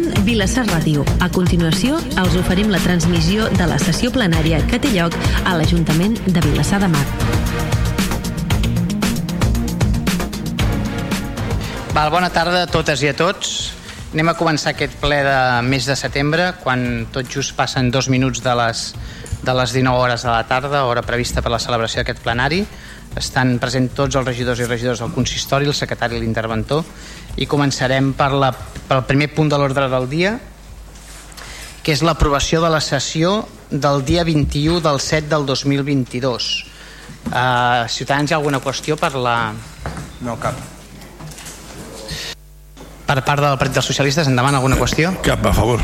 Escolten Vilassar Ràdio. A continuació, els oferim la transmissió de la sessió plenària que té lloc a l'Ajuntament de Vilassar de Mar. Val, bona tarda a totes i a tots. Anem a començar aquest ple de mes de setembre, quan tot just passen dos minuts de les, de les 19 hores de la tarda, hora prevista per la celebració d'aquest plenari. Estan presents tots els regidors i regidors del consistori, el secretari i l'interventor, i començarem per la, pel primer punt de l'ordre del dia, que és l'aprovació de la sessió del dia 21 del 7 del 2022. Uh, Ciutadans, hi ha alguna qüestió per la... No, cap. Per part del Partit dels Socialistes, endavant, alguna qüestió? Cap, a favor.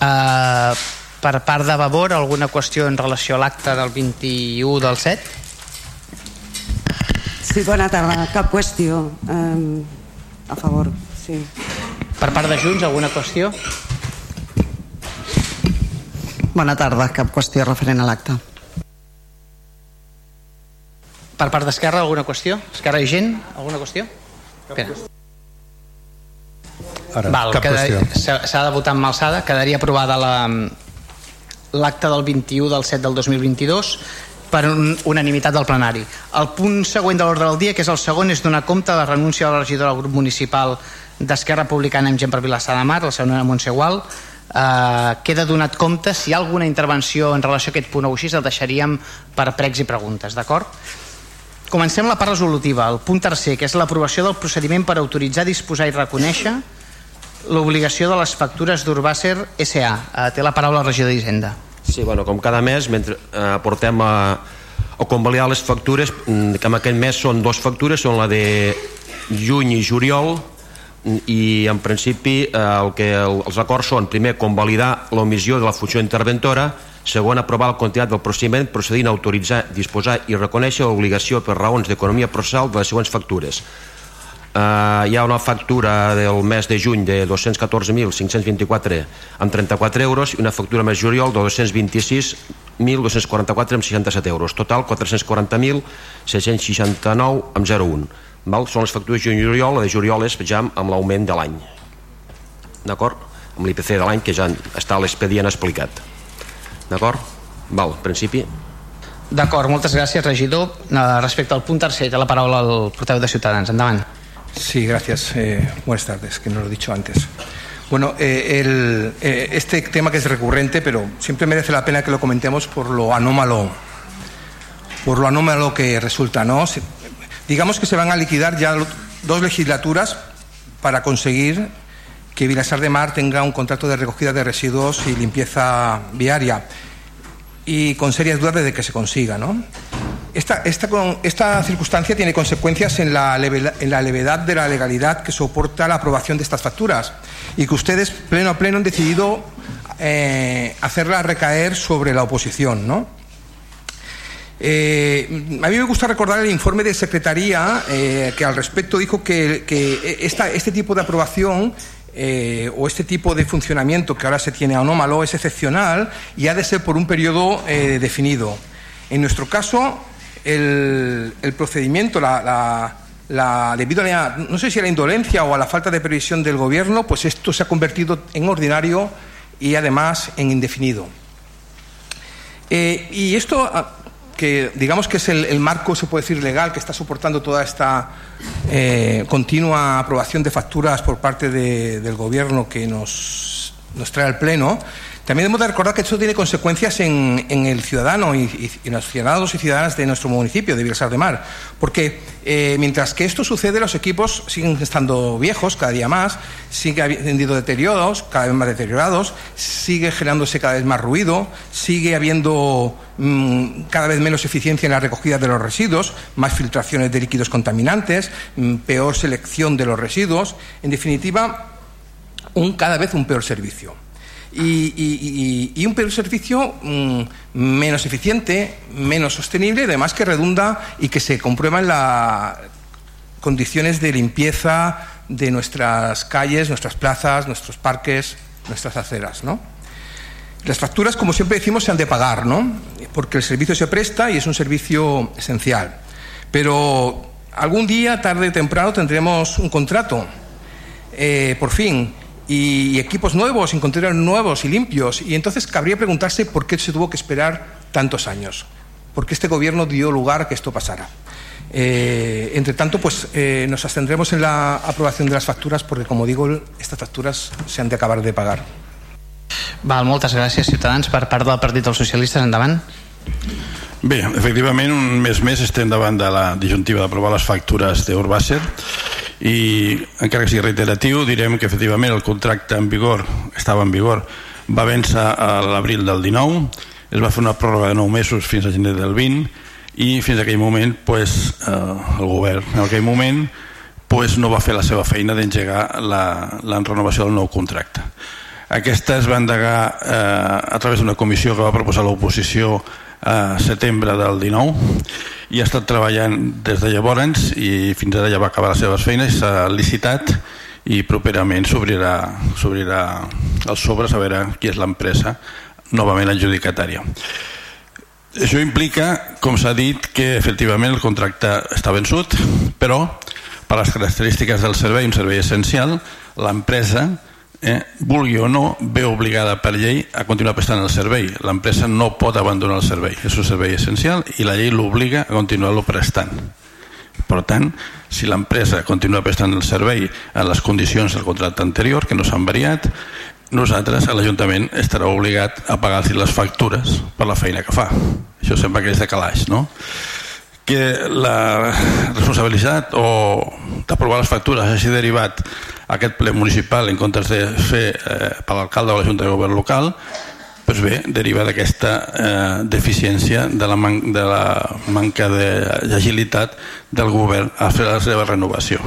Uh, per part de Vavor, alguna qüestió en relació a l'acte del 21 del 7? Sí, bona tarda. Cap qüestió. Um, a favor, sí. Per part de Junts, alguna qüestió? Bona tarda. Cap qüestió referent a l'acte. Per part d'Esquerra, alguna qüestió? Esquerra i gent, alguna qüestió? Espera. Ara, Val, cap queda- qüestió. s'ha s'ha de votar amb alçada. Quedaria aprovada la l'acte del 21 del 7 del 2022 per un, unanimitat del plenari. El punt següent de l'ordre del dia, que és el segon, és donar compte de la renúncia de la regidora del grup municipal d'Esquerra Republicana amb gent per Vilassar de Mar, la senyora Montse Gual. Eh, queda donat compte si hi ha alguna intervenció en relació a aquest punt o així, el deixaríem per pregs i preguntes, d'acord? Comencem la part resolutiva, el punt tercer, que és l'aprovació del procediment per autoritzar, disposar i reconèixer l'obligació de les factures d'Urbàcer S.A. Eh, té la paraula el regidor d'Hisenda. Sí, bueno, com cada mes, mentre eh, portem a, a convalidar les factures, mm, que en aquest mes són dues factures, són la de juny i juliol, i en principi eh, el que el, els acords són primer convalidar l'omissió de la funció interventora segon aprovar el continuat del procediment procedint a autoritzar, disposar i reconèixer l'obligació per raons d'economia processal de les següents factures Uh, hi ha una factura del mes de juny de 214.524 amb 34 euros i una factura mes juliol de 226.244 amb 67 euros total 440.669 amb 01 Val? són les factures juny i juliol la de juliol és ja amb l'augment de l'any d'acord? amb l'IPC de l'any que ja està a l'expedient explicat d'acord? Val, principi D'acord, moltes gràcies, regidor. Eh, respecte al punt tercer, té la paraula el portaveu de Ciutadans. Endavant. Sí, gracias. Eh, buenas tardes, que no lo he dicho antes. Bueno, eh, el, eh, este tema que es recurrente, pero siempre merece la pena que lo comentemos por lo anómalo, por lo anómalo que resulta, ¿no? Digamos que se van a liquidar ya dos legislaturas para conseguir que Vilasar de Mar tenga un contrato de recogida de residuos y limpieza viaria y con serias dudas de que se consiga, ¿no? Esta, esta, esta circunstancia tiene consecuencias en la, leve- en la levedad de la legalidad que soporta la aprobación de estas facturas y que ustedes, pleno a pleno, han decidido eh, hacerla recaer sobre la oposición, ¿no? Eh, a mí me gusta recordar el informe de Secretaría eh, que al respecto dijo que, que esta- este tipo de aprobación eh, o este tipo de funcionamiento que ahora se tiene anómalo es excepcional y ha de ser por un periodo eh, definido. En nuestro caso, el, procedimiento, la, debido a la, no sé si a la indolencia o a la falta de previsión del Gobierno, pues esto se ha convertido en ordinario y además en indefinido. Eh, y esto, que digamos que es el, marco, se puede decir, legal que está soportando toda esta eh, continua aprobación de facturas por parte de- del Gobierno que nos, nos trae al Pleno, también debemos de recordar que esto tiene consecuencias en, el ciudadano y, en los ciudadanos y ciudadanas de nuestro municipio, de Vilasar de Mar. Porque eh, mientras que esto sucede, los equipos siguen estando viejos cada día más, sigue habiendo deterioros, cada vez más deteriorados, sigue generándose cada vez más ruido, sigue habiendo mm, cada vez menos eficiencia en la recogida de los residuos, más filtraciones de líquidos contaminantes, mm, peor selección de los residuos, en definitiva, un cada vez un peor servicio. Y, y- y- un servicio mm, menos eficiente, menos sostenible, además que redunda y que se comprueba en las condiciones de limpieza de nuestras calles, nuestras plazas, nuestros parques, nuestras aceras, ¿no? Las facturas, como siempre decimos, se han de pagar, ¿no? Porque el servicio se presta y es un servicio esencial. Pero algún día, tarde o temprano, tendremos un contrato eh, por fin, y, equipos nuevos, encontraron nuevos y limpios, y entonces cabría preguntarse por qué se tuvo que esperar tantos años, por qué este gobierno dio lugar a que esto pasara. Eh, entre tanto, pues eh, nos abstendremos en la aprobación de las facturas porque, como digo, estas facturas se han de acabar de pagar. Val, moltes gràcies, Ciutadans. Per part del Partit dels Socialistes, endavant. Bé, efectivament, un mes més estem davant de la disjuntiva d'aprovar les factures d'Urbàcer i, encara que sigui reiteratiu, direm que efectivament el contracte en vigor, estava en vigor, va vèncer a l'abril del 19, es va fer una pròrroga de 9 mesos fins a gener del 20 i fins a aquell moment pues, eh, el govern en aquell moment pues, no va fer la seva feina d'engegar la, la renovació del nou contracte. Aquesta es va endegar eh, a través d'una comissió que va proposar l'oposició a setembre del 19 i ha estat treballant des de llavors i fins ara ja va acabar les seves feines s'ha licitat i properament s'obrirà el sobre a veure qui és l'empresa novament adjudicatària. Això implica, com s'ha dit, que efectivament el contracte està vençut, però per les característiques del servei, un servei essencial, l'empresa eh, vulgui o no, ve obligada per llei a continuar prestant el servei. L'empresa no pot abandonar el servei. És un servei essencial i la llei l'obliga a continuar-lo prestant. Per tant, si l'empresa continua prestant el servei en les condicions del contracte anterior, que no s'han variat, nosaltres, a l'Ajuntament, estarà obligat a pagar les factures per la feina que fa. Això sembla que és de calaix, no? que la responsabilitat o d'aprovar les factures hagi derivat aquest ple municipal en comptes de fer eh, per l'alcalde o la Junta de Govern local doncs bé, deriva d'aquesta eh, deficiència de la, man de la manca d'agilitat del govern a fer la seva renovació.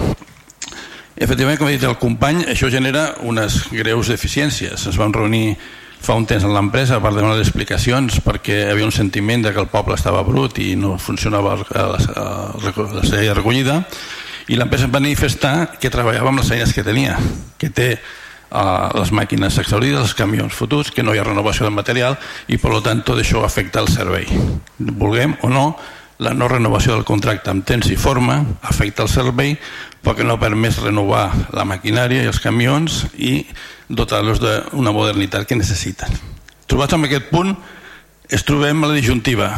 Efectivament, com ha dit el company, això genera unes greus deficiències. Es van reunir fa un temps en l'empresa per demanar explicacions perquè hi havia un sentiment de que el poble estava brut i no funcionava la sèrie de recollida i l'empresa manifestar que treballava amb les eines que tenia que té uh, les màquines exaurides, els camions fotuts, que no hi ha renovació de material i per tant tot això afecta el servei vulguem o no la no renovació del contracte amb temps i forma afecta el servei perquè no permet renovar la maquinària i els camions i dotar-los d'una modernitat que necessiten. Trobats en aquest punt, es trobem a la disjuntiva.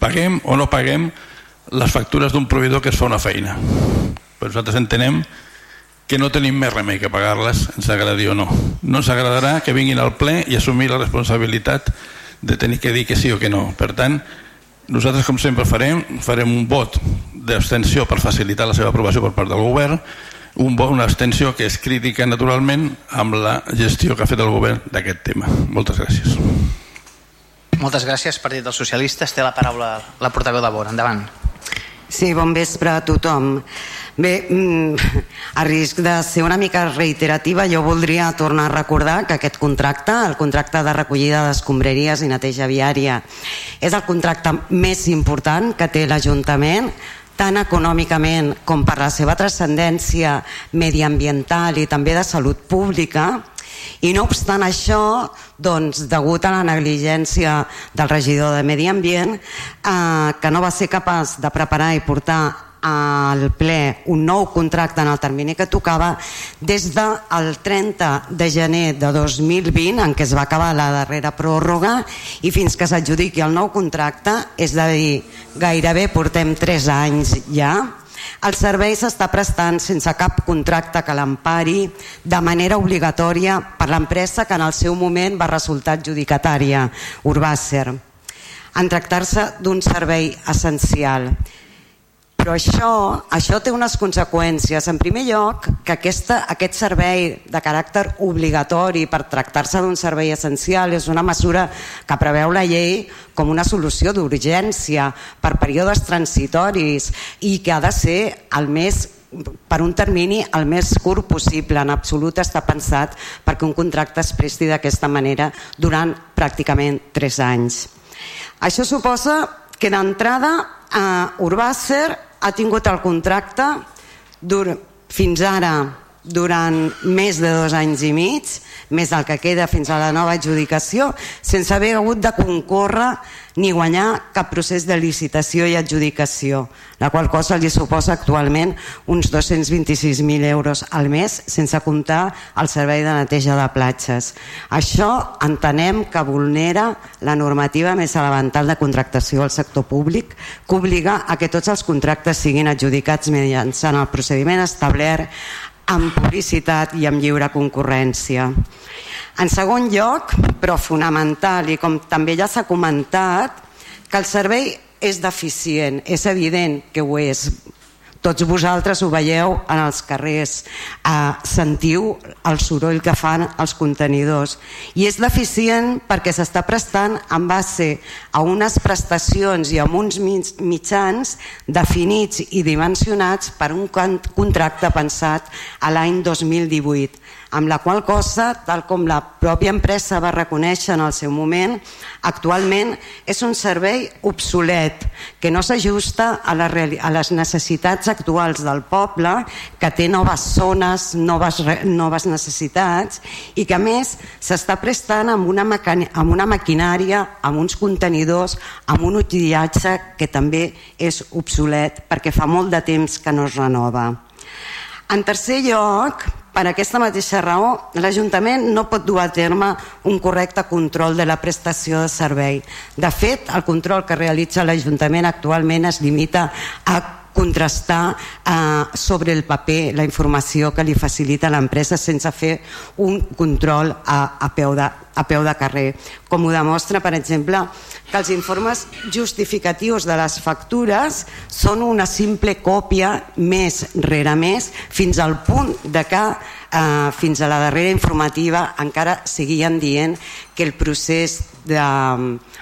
Paguem o no paguem les factures d'un proveïdor que es fa una feina. Però nosaltres entenem que no tenim més remei que pagar-les, ens agradi o no. No ens agradarà que vinguin al ple i assumir la responsabilitat de tenir que dir que sí o que no. Per tant, nosaltres, com sempre farem, farem un vot d'abstenció per facilitar la seva aprovació per part del govern, un vot, una abstenció que és crítica naturalment amb la gestió que ha fet el govern d'aquest tema. Moltes gràcies. Moltes gràcies, Partit dels Socialistes. Té la paraula la portaveu de Bora. Endavant. Sí, bon vespre a tothom. Bé, mm, a risc de ser una mica reiterativa, jo voldria tornar a recordar que aquest contracte, el contracte de recollida d'escombraries i neteja viària, és el contracte més important que té l'Ajuntament, tant econòmicament com per la seva transcendència mediambiental i també de salut pública, i no obstant això, doncs, degut a la negligència del regidor de Medi Ambient, eh, que no va ser capaç de preparar i portar al ple un nou contracte en el termini que tocava des del 30 de gener de 2020 en què es va acabar la darrera pròrroga i fins que s'adjudiqui el nou contracte és a dir, gairebé portem 3 anys ja el servei s'està prestant sense cap contracte que l'empari de manera obligatòria per l'empresa que en el seu moment va resultar adjudicatària, Urbàcer, en tractar-se d'un servei essencial. Però això, això té unes conseqüències. En primer lloc, que aquesta, aquest servei de caràcter obligatori per tractar-se d'un servei essencial és una mesura que preveu la llei com una solució d'urgència per períodes transitoris i que ha de ser el més per un termini el més curt possible. En absolut està pensat perquè un contracte es presti d'aquesta manera durant pràcticament tres anys. Això suposa que d'entrada eh, Urbàcer ha tingut el contracte dur fins ara durant més de dos anys i mig, més del que queda fins a la nova adjudicació, sense haver hagut de concórrer ni guanyar cap procés de licitació i adjudicació, la qual cosa li suposa actualment uns 226.000 euros al mes, sense comptar el servei de neteja de platges. Això entenem que vulnera la normativa més elemental de contractació al sector públic, que obliga a que tots els contractes siguin adjudicats mitjançant el procediment establert amb publicitat i amb lliure concurrència. En segon lloc, però fonamental, i com també ja s'ha comentat, que el servei és deficient, és evident que ho és, tots vosaltres ho veieu en els carrers, eh, sentiu el soroll que fan els contenidors. I és deficient perquè s'està prestant en base a unes prestacions i amb uns mitjans definits i dimensionats per un contracte pensat a l'any 2018 amb la qual cosa, tal com la pròpia empresa va reconèixer en el seu moment, actualment és un servei obsolet, que no s'ajusta a, a les necessitats actuals del poble, que té noves zones, noves, noves necessitats, i que a més s'està prestant amb una, amb una maquinària, amb uns contenidors, amb un utillatge que també és obsolet perquè fa molt de temps que no es renova. En tercer lloc, per aquesta mateixa raó, l'Ajuntament no pot dur a terme un correcte control de la prestació de servei. De fet, el control que realitza l'Ajuntament actualment es limita a contrastar eh, sobre el paper la informació que li facilita l'empresa sense fer un control a, a, peu de, a peu de carrer. Com ho demostra, per exemple, que els informes justificatius de les factures són una simple còpia més rere més fins al punt de que eh, fins a la darrera informativa encara seguien dient que el procés de,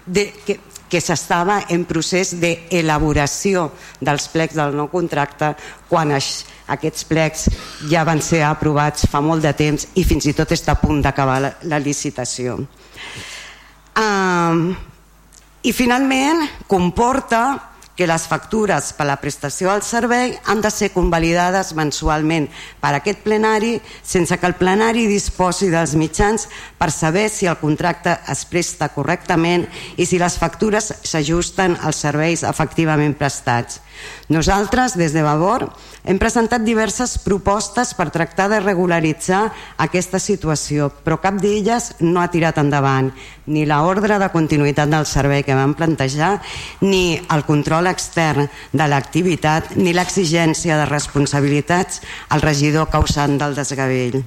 de, que, que s'estava en procés d'elaboració dels plecs del nou contracte quan es, aquests plecs ja van ser aprovats fa molt de temps i fins i tot està a punt d'acabar la, la licitació. Um, I finalment comporta que les factures per la prestació del servei han de ser convalidades mensualment per aquest plenari sense que el plenari disposi dels mitjans per saber si el contracte es presta correctament i si les factures s'ajusten als serveis efectivament prestats. Nosaltres, des de Vavor, hem presentat diverses propostes per tractar de regularitzar aquesta situació, però cap d'elles no ha tirat endavant ni l'ordre de continuïtat del servei que vam plantejar, ni el control extern de l'activitat, ni l'exigència de responsabilitats al regidor causant del desgavell.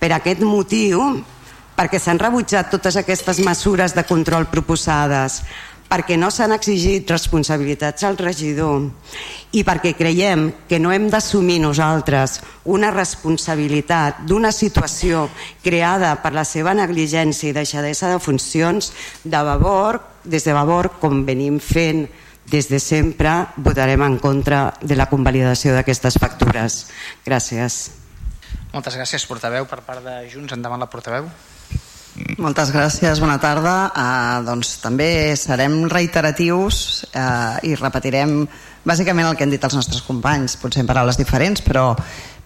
Per aquest motiu, perquè s'han rebutjat totes aquestes mesures de control proposades, perquè no s'han exigit responsabilitats al regidor i perquè creiem que no hem d'assumir nosaltres una responsabilitat d'una situació creada per la seva negligència i deixadesa de funcions de Vavor, des de Vavor, com venim fent des de sempre, votarem en contra de la convalidació d'aquestes factures. Gràcies. Moltes gràcies, portaveu. Per part de Junts, endavant la portaveu. Moltes gràcies, bona tarda. Uh, doncs també serem reiteratius uh, i repetirem bàsicament el que han dit els nostres companys, potser en paraules diferents, però,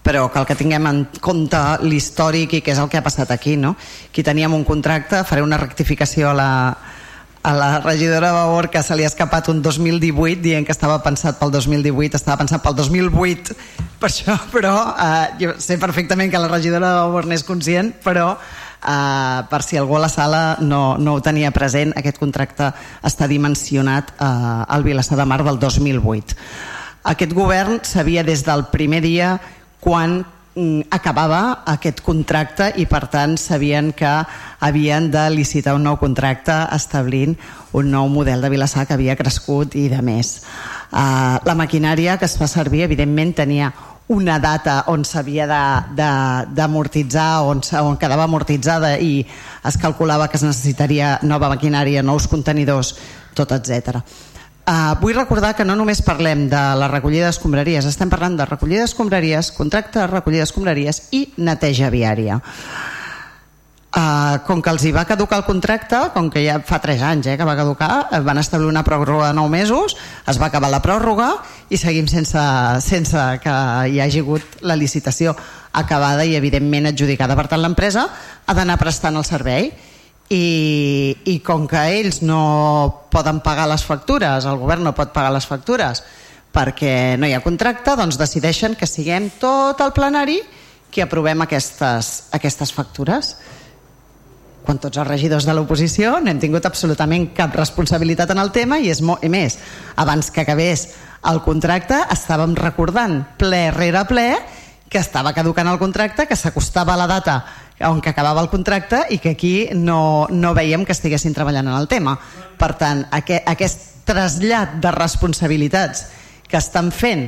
però cal que tinguem en compte l'històric i què és el que ha passat aquí. No? Aquí teníem un contracte, faré una rectificació a la, a la regidora Bavor que se li ha escapat un 2018 dient que estava pensat pel 2018 estava pensat pel 2008 per això, però eh, jo sé perfectament que la regidora Bavor n'és conscient però Uh, per si algú a la sala no, no ho tenia present, aquest contracte està dimensionat uh, al Vilassar de Mar del 2008. Aquest govern sabia des del primer dia quan mm, acabava aquest contracte i per tant sabien que havien de licitar un nou contracte establint un nou model de Vilassar que havia crescut i de més. Uh, la maquinària que es fa servir evidentment tenia una data on s'havia d'amortitzar, on, on quedava amortitzada i es calculava que es necessitaria nova maquinària, nous contenidors, tot etc. Uh, vull recordar que no només parlem de la recollida d'escombraries, estem parlant de recollida d'escombraries, contracte de recollida d'escombraries i neteja viària. Uh, com que els hi va caducar el contracte, com que ja fa 3 anys eh, que va caducar, eh, van establir una pròrroga de 9 mesos, es va acabar la pròrroga i seguim sense, sense que hi hagi hagut la licitació acabada i evidentment adjudicada. Per tant, l'empresa ha d'anar prestant el servei i, i com que ells no poden pagar les factures, el govern no pot pagar les factures perquè no hi ha contracte, doncs decideixen que siguem tot el plenari que aprovem aquestes, aquestes factures quan tots els regidors de l'oposició no hem tingut absolutament cap responsabilitat en el tema i és molt, i més, abans que acabés el contracte estàvem recordant ple rere ple que estava caducant el contracte, que s'acostava la data on que acabava el contracte i que aquí no, no veiem que estiguessin treballant en el tema. Per tant, aquest, aquest trasllat de responsabilitats que estan fent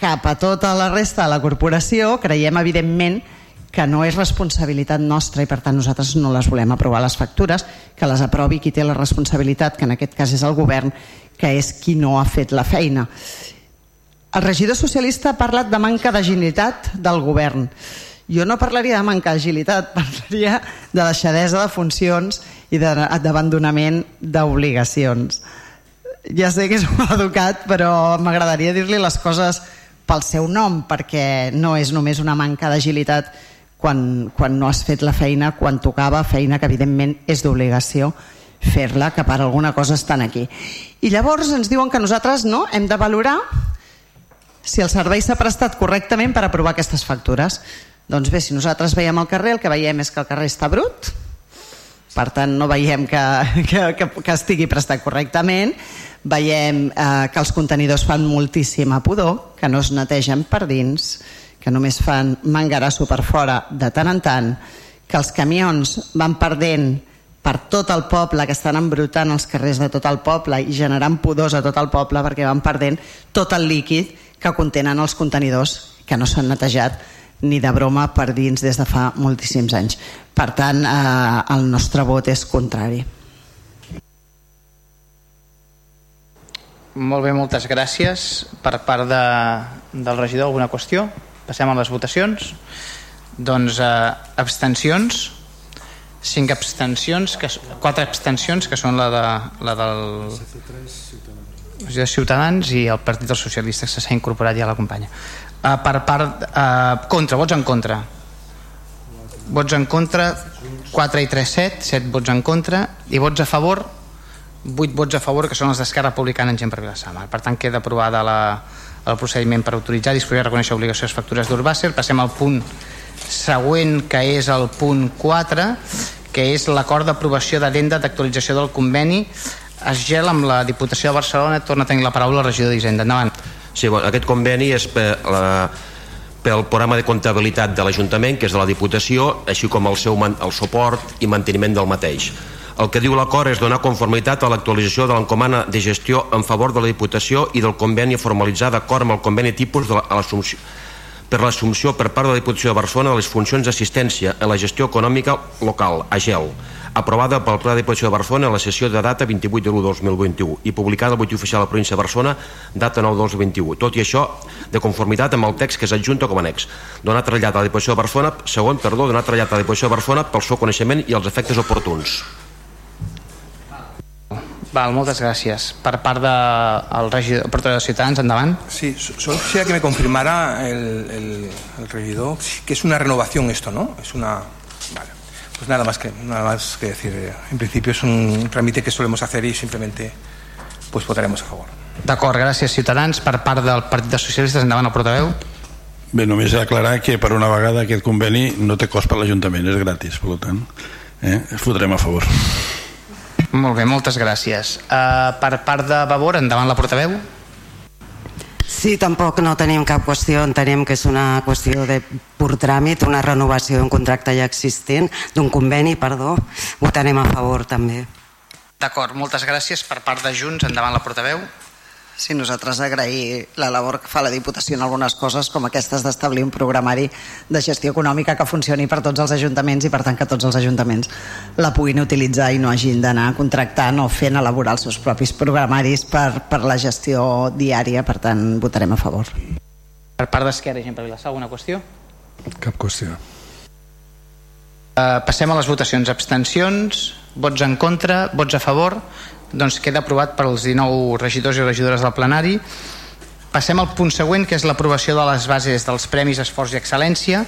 cap a tota la resta de la corporació, creiem evidentment que no és responsabilitat nostra i per tant nosaltres no les volem aprovar les factures, que les aprovi qui té la responsabilitat, que en aquest cas és el govern, que és qui no ha fet la feina. El regidor socialista ha parlat de manca d'agilitat del govern. Jo no parlaria de manca d'agilitat, parlaria de deixadesa de funcions i d'abandonament d'obligacions. Ja sé que és molt educat, però m'agradaria dir-li les coses pel seu nom, perquè no és només una manca d'agilitat quan, quan no has fet la feina quan tocava, feina que evidentment és d'obligació fer-la, que per alguna cosa estan aquí. I llavors ens diuen que nosaltres no hem de valorar si el servei s'ha prestat correctament per aprovar aquestes factures. Doncs bé, si nosaltres veiem al carrer, el que veiem és que el carrer està brut, per tant no veiem que, que, que, que estigui prestat correctament, veiem eh, que els contenidors fan moltíssima pudor, que no es netegen per dins, que només fan mangarasso per fora de tant en tant, que els camions van perdent per tot el poble, que estan embrutant els carrers de tot el poble i generant pudors a tot el poble perquè van perdent tot el líquid que contenen els contenidors que no s'han netejat ni de broma per dins des de fa moltíssims anys. Per tant, eh, el nostre vot és contrari. Molt bé, moltes gràcies. Per part de, del regidor, alguna qüestió? Passem a les votacions. Doncs eh, abstencions, cinc abstencions, que, quatre abstencions, que són la, de, la del de Ciutadans i el Partit dels Socialistes que s'ha incorporat ja a la companya. Eh, per part, eh, contra, vots en contra. Vots en contra, 4 i 3, 7, 7 vots en contra, i vots a favor, 8 vots a favor, que són els d'Esquerra Republicana en gent per Vilassamar. Per tant, queda aprovada la, el procediment per autoritzar, disposar i reconèixer obligacions factures d'Urbàcer. Passem al punt següent, que és el punt 4, que és l'acord d'aprovació d'adenda d'actualització del conveni es gel amb la Diputació de Barcelona. Torna a tenir la paraula el regidor d'Hisenda. Endavant. Sí, bueno, aquest conveni és per la, pel programa de comptabilitat de l'Ajuntament, que és de la Diputació, així com el seu el suport i manteniment del mateix. El que diu l'acord és donar conformitat a l'actualització de l'encomana de gestió en favor de la Diputació i del conveni a formalitzar d'acord amb el conveni tipus de l'assumpció per l'assumpció per part de la Diputació de Barcelona de les funcions d'assistència en la gestió econòmica local, AGEL, aprovada pel Pla de Diputació de Barcelona en la sessió de data 28 de 1 2021 i publicada al Boletí Oficial de la Província de Barcelona data 9 de 2021. Tot i això, de conformitat amb el text que s'adjunta com a annex. Donar trellat a la Diputació de Barcelona, segon, perdó, donar trellat a la Diputació de Barcelona pel seu coneixement i els efectes oportuns. Val, moltes gràcies. Per part del de, regidor, el portador de Ciutadans, endavant. Sí, solo quisiera que me confirmara el, el, el regidor que es una renovación esto, ¿no? Es una... Vale. Pues nada más que, nada más que decir. En principio es un trámite que solemos hacer y simplemente pues votaremos a favor. D'acord, gràcies Ciutadans. Per part del Partit dels Socialistes, endavant el portaveu. Bé, només aclarar que per una vegada aquest conveni no té cost per l'Ajuntament, és gratis, per tant, eh, fotrem a favor. Molt bé, moltes gràcies. Uh, per part de Vavor, endavant la portaveu. Sí, tampoc no tenim cap qüestió, entenem que és una qüestió de pur tràmit, una renovació d'un contracte ja existent, d'un conveni, perdó, votarem a favor també. D'acord, moltes gràcies. Per part de Junts, endavant la portaveu. Sí, nosaltres agrair la labor que fa la Diputació en algunes coses com aquestes d'establir un programari de gestió econòmica que funcioni per tots els ajuntaments i per tant que tots els ajuntaments la puguin utilitzar i no hagin d'anar contractant o fent elaborar els seus propis programaris per, per la gestió diària, per tant votarem a favor. Per part d'Esquerra i gent per Vilassar, alguna qüestió? Cap qüestió. Uh, passem a les votacions. Abstencions, vots en contra, vots a favor, doncs queda aprovat per als 19 regidors i regidores del plenari. Passem al punt següent, que és l'aprovació de les bases dels Premis Esforç i Excel·lència.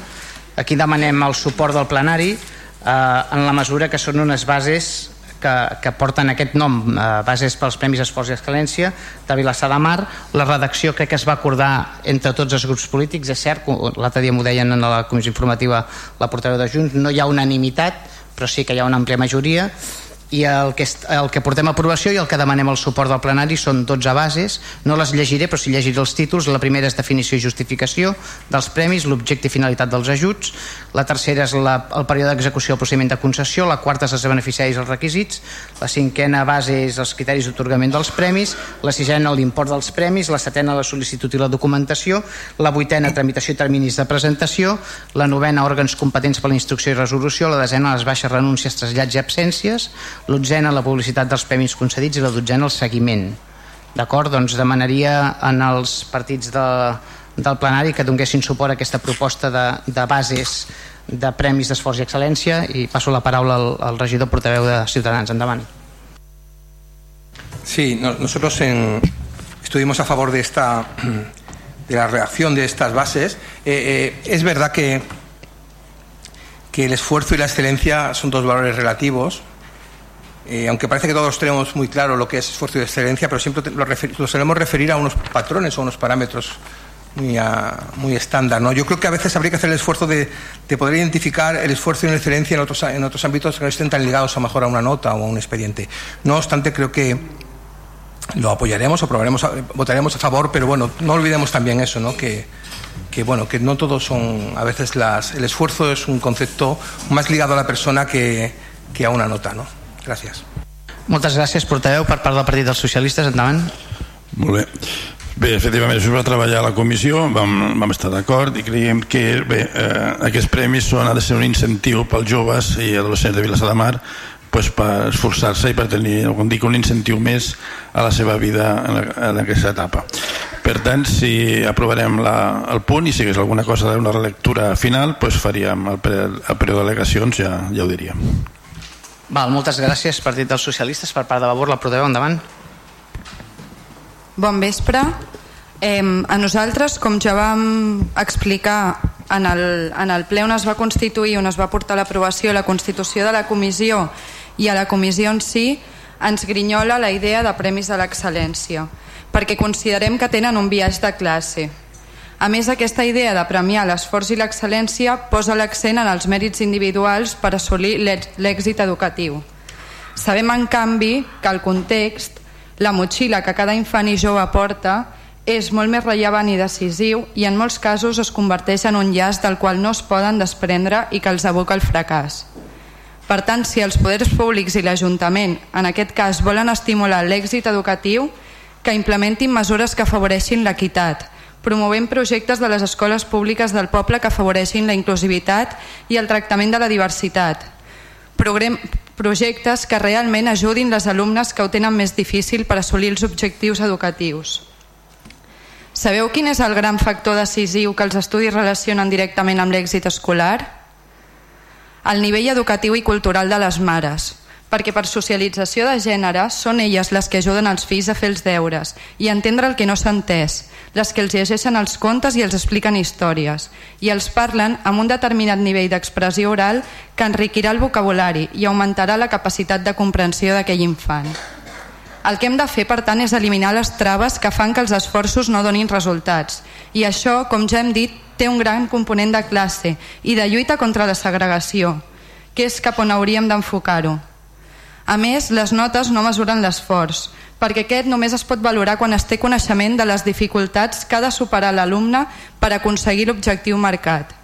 Aquí demanem el suport del plenari eh, en la mesura que són unes bases que, que porten aquest nom, eh, bases pels Premis Esforç i Excel·lència de Vilassar de Mar. La redacció crec que es va acordar entre tots els grups polítics, és cert, l'altre dia m'ho deien en la comissió informativa la portaveu de Junts, no hi ha unanimitat, però sí que hi ha una àmplia majoria i el que, el que portem a aprovació i el que demanem el suport del plenari són 12 bases, no les llegiré però sí llegiré els títols, la primera és definició i justificació dels premis, l'objecte i finalitat dels ajuts, la tercera és la, el període d'execució del procediment de concessió, la quarta és els beneficiaris i els requisits, la cinquena base és els criteris d'atorgament dels premis, la sisena l'import dels premis, la setena la sol·licitud i la documentació, la vuitena tramitació i terminis de presentació, la novena òrgans competents per la instrucció i resolució, la desena les baixes renúncies, trasllats i absències, l'onzena la publicitat dels premis concedits i la dotzena el seguiment d'acord? Doncs demanaria en els partits de, del plenari que donguessin suport a aquesta proposta de, de bases de premis d'esforç i excel·lència i passo la paraula al, al regidor portaveu de Ciutadans. Endavant. Sí, no, nosotros en, estuvimos a favor de esta de la reacción de estas bases. Eh, eh, es verdad que, que el esfuerzo y la excelencia son dos valores relativos eh, aunque parece que todos tenemos muy claro lo que es esfuerzo y excelencia, pero siempre lo, solemos referir a unos patrones o unos parámetros muy, a, muy estándar. ¿no? Yo creo que a veces habría que hacer el esfuerzo de, de poder identificar el esfuerzo y la excelencia en otros, en otros ámbitos que no estén tan ligados a mejor a una nota o a un expediente. No obstante, creo que lo apoyaremos, aprobaremos, votaremos a favor, pero bueno, no olvidemos también eso, ¿no? que, que bueno, que no todos son, a veces las, el esfuerzo es un concepto más ligado a la persona que, que a una nota, ¿no? Gràcies. Moltes gràcies, portaveu, per part del Partit dels Socialistes. Endavant. Molt bé. Bé, efectivament, això es va treballar a la comissió, vam, vam estar d'acord i creiem que bé, eh, aquests premis són, ha de ser un incentiu pels joves i adolescents de Vilassar de Mar pues, per esforçar-se i per tenir, com dic, un incentiu més a la seva vida en, la, en aquesta etapa. Per tant, si aprovarem la, el punt i si hagués alguna cosa d'una relectura final, pues faríem el, el període d'al·legacions, ja, ja ho diríem. Val, moltes gràcies, Partit dels Socialistes. Per part de Vavor, la proteu endavant. Bon vespre. Eh, a nosaltres, com ja vam explicar en el, en el ple on es va constituir, on es va portar l'aprovació, la constitució de la comissió i a la comissió en si, ens grinyola la idea de Premis de l'Excel·lència, perquè considerem que tenen un viatge de classe a més, aquesta idea de premiar l'esforç i l'excel·lència posa l'accent en els mèrits individuals per assolir l'èxit educatiu. Sabem, en canvi, que el context, la motxilla que cada infant i jove porta, és molt més rellevant i decisiu i en molts casos es converteix en un llaç del qual no es poden desprendre i que els aboca al fracàs. Per tant, si els poders públics i l'Ajuntament, en aquest cas, volen estimular l'èxit educatiu, que implementin mesures que afavoreixin l'equitat, promovent projectes de les escoles públiques del poble que afavoreixin la inclusivitat i el tractament de la diversitat. Progrem projectes que realment ajudin les alumnes que ho tenen més difícil per assolir els objectius educatius. Sabeu quin és el gran factor decisiu que els estudis relacionen directament amb l'èxit escolar? El nivell educatiu i cultural de les mares, perquè per socialització de gènere són elles les que ajuden els fills a fer els deures i a entendre el que no s'ha entès, les que els llegeixen els contes i els expliquen històries, i els parlen amb un determinat nivell d'expressió oral que enriquirà el vocabulari i augmentarà la capacitat de comprensió d'aquell infant. El que hem de fer, per tant, és eliminar les traves que fan que els esforços no donin resultats. I això, com ja hem dit, té un gran component de classe i de lluita contra la segregació, que és cap on hauríem d'enfocar-ho. A més, les notes no mesuren l'esforç, perquè aquest només es pot valorar quan es té coneixement de les dificultats que ha de superar l'alumne per aconseguir l'objectiu marcat.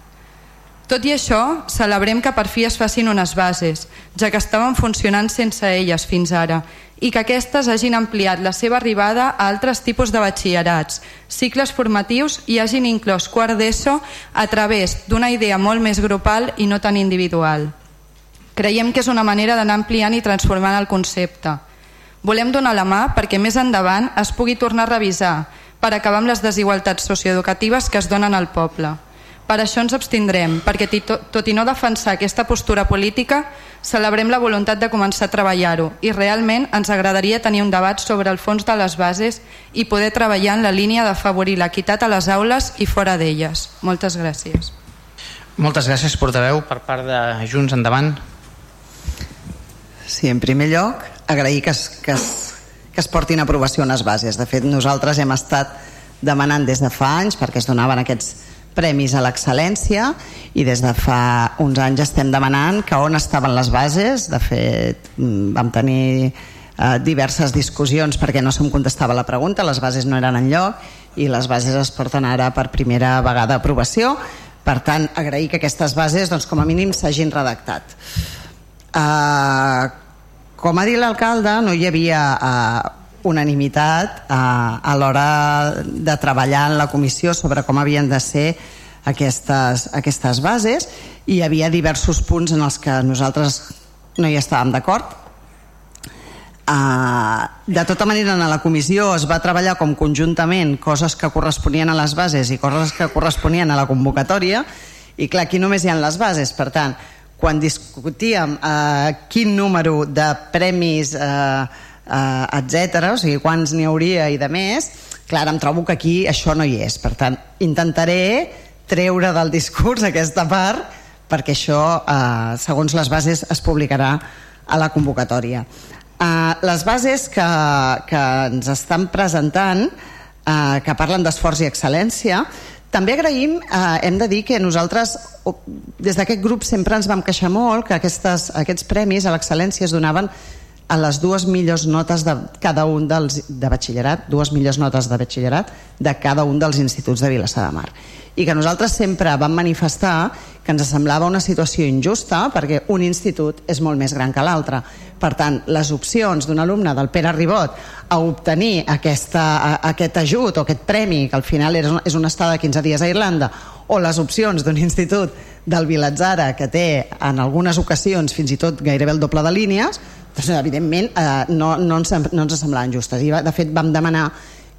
Tot i això, celebrem que per fi es facin unes bases, ja que estaven funcionant sense elles fins ara, i que aquestes hagin ampliat la seva arribada a altres tipus de batxillerats, cicles formatius i hagin inclòs quart d'ESO a través d'una idea molt més grupal i no tan individual. Creiem que és una manera d'anar ampliant i transformant el concepte. Volem donar la mà perquè més endavant es pugui tornar a revisar per acabar amb les desigualtats socioeducatives que es donen al poble. Per això ens abstindrem, perquè tot i no defensar aquesta postura política, celebrem la voluntat de començar a treballar-ho i realment ens agradaria tenir un debat sobre el fons de les bases i poder treballar en la línia d'afavorir l'equitat a les aules i fora d'elles. Moltes gràcies. Moltes gràcies, portaveu, per part de Junts Endavant. Sí, en primer lloc, agrair que es, que es, que es portin aprovació unes bases. De fet, nosaltres hem estat demanant des de fa anys perquè es donaven aquests premis a l'excel·lència i des de fa uns anys estem demanant que on estaven les bases. De fet mm, vam tenir eh, diverses discussions perquè no se'm contestava la pregunta, les bases no eren en lloc i les bases es porten ara per primera vegada a aprovació. Per tant agrair que aquestes bases doncs, com a mínim s'hagin redactat eh, com ha dit l'alcalde no hi havia eh, unanimitat eh, a l'hora de treballar en la comissió sobre com havien de ser aquestes, aquestes bases i hi havia diversos punts en els que nosaltres no hi estàvem d'acord. Uh, de tota manera en la comissió es va treballar com conjuntament coses que corresponien a les bases i coses que corresponien a la convocatòria i clar, aquí només hi ha les bases. Per tant, quan discutíem uh, quin número de premis uh, eh, etc. O sigui, quants n'hi hauria i de més, clar, em trobo que aquí això no hi és. Per tant, intentaré treure del discurs aquesta part perquè això, eh, segons les bases, es publicarà a la convocatòria. Eh, les bases que, que ens estan presentant, eh, que parlen d'esforç i excel·lència, també agraïm, eh, hem de dir que nosaltres, des d'aquest grup, sempre ens vam queixar molt que aquestes, aquests premis a l'excel·lència es donaven a les dues millors notes de cada un dels de batxillerat, dues millors notes de batxillerat de cada un dels instituts de Vilassar de Mar. I que nosaltres sempre vam manifestar que ens semblava una situació injusta perquè un institut és molt més gran que l'altre. Per tant, les opcions d'un alumne del Pere Ribot a obtenir aquesta, a, aquest ajut o aquest premi, que al final és, és una estada de 15 dies a Irlanda, o les opcions d'un institut del Vilatzara que té en algunes ocasions fins i tot gairebé el doble de línies, doncs, evidentment eh, no, no, ens, no ens semblaven justes. I de fet vam demanar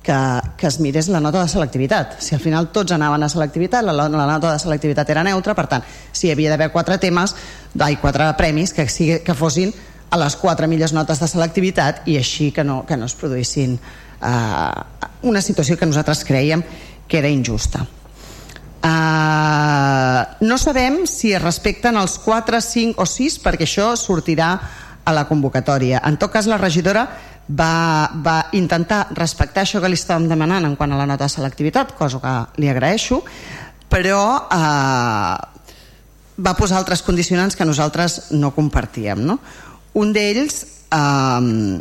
que, que es mirés la nota de selectivitat. Si al final tots anaven a selectivitat la, la nota de selectivitat era neutra per tant si hi havia d'haver quatre temes ai, quatre premis que, sigui, que fossin a les quatre millors notes de selectivitat i així que no, que no es produïssin eh, una situació que nosaltres creiem que era injusta Uh, no sabem si es respecten els 4, 5 o 6 perquè això sortirà a la convocatòria. En tot cas, la regidora va, va intentar respectar això que li estàvem demanant en quant a la nota de selectivitat, cosa que li agraeixo, però eh, va posar altres condicionants que nosaltres no compartíem. No? Un d'ells, eh,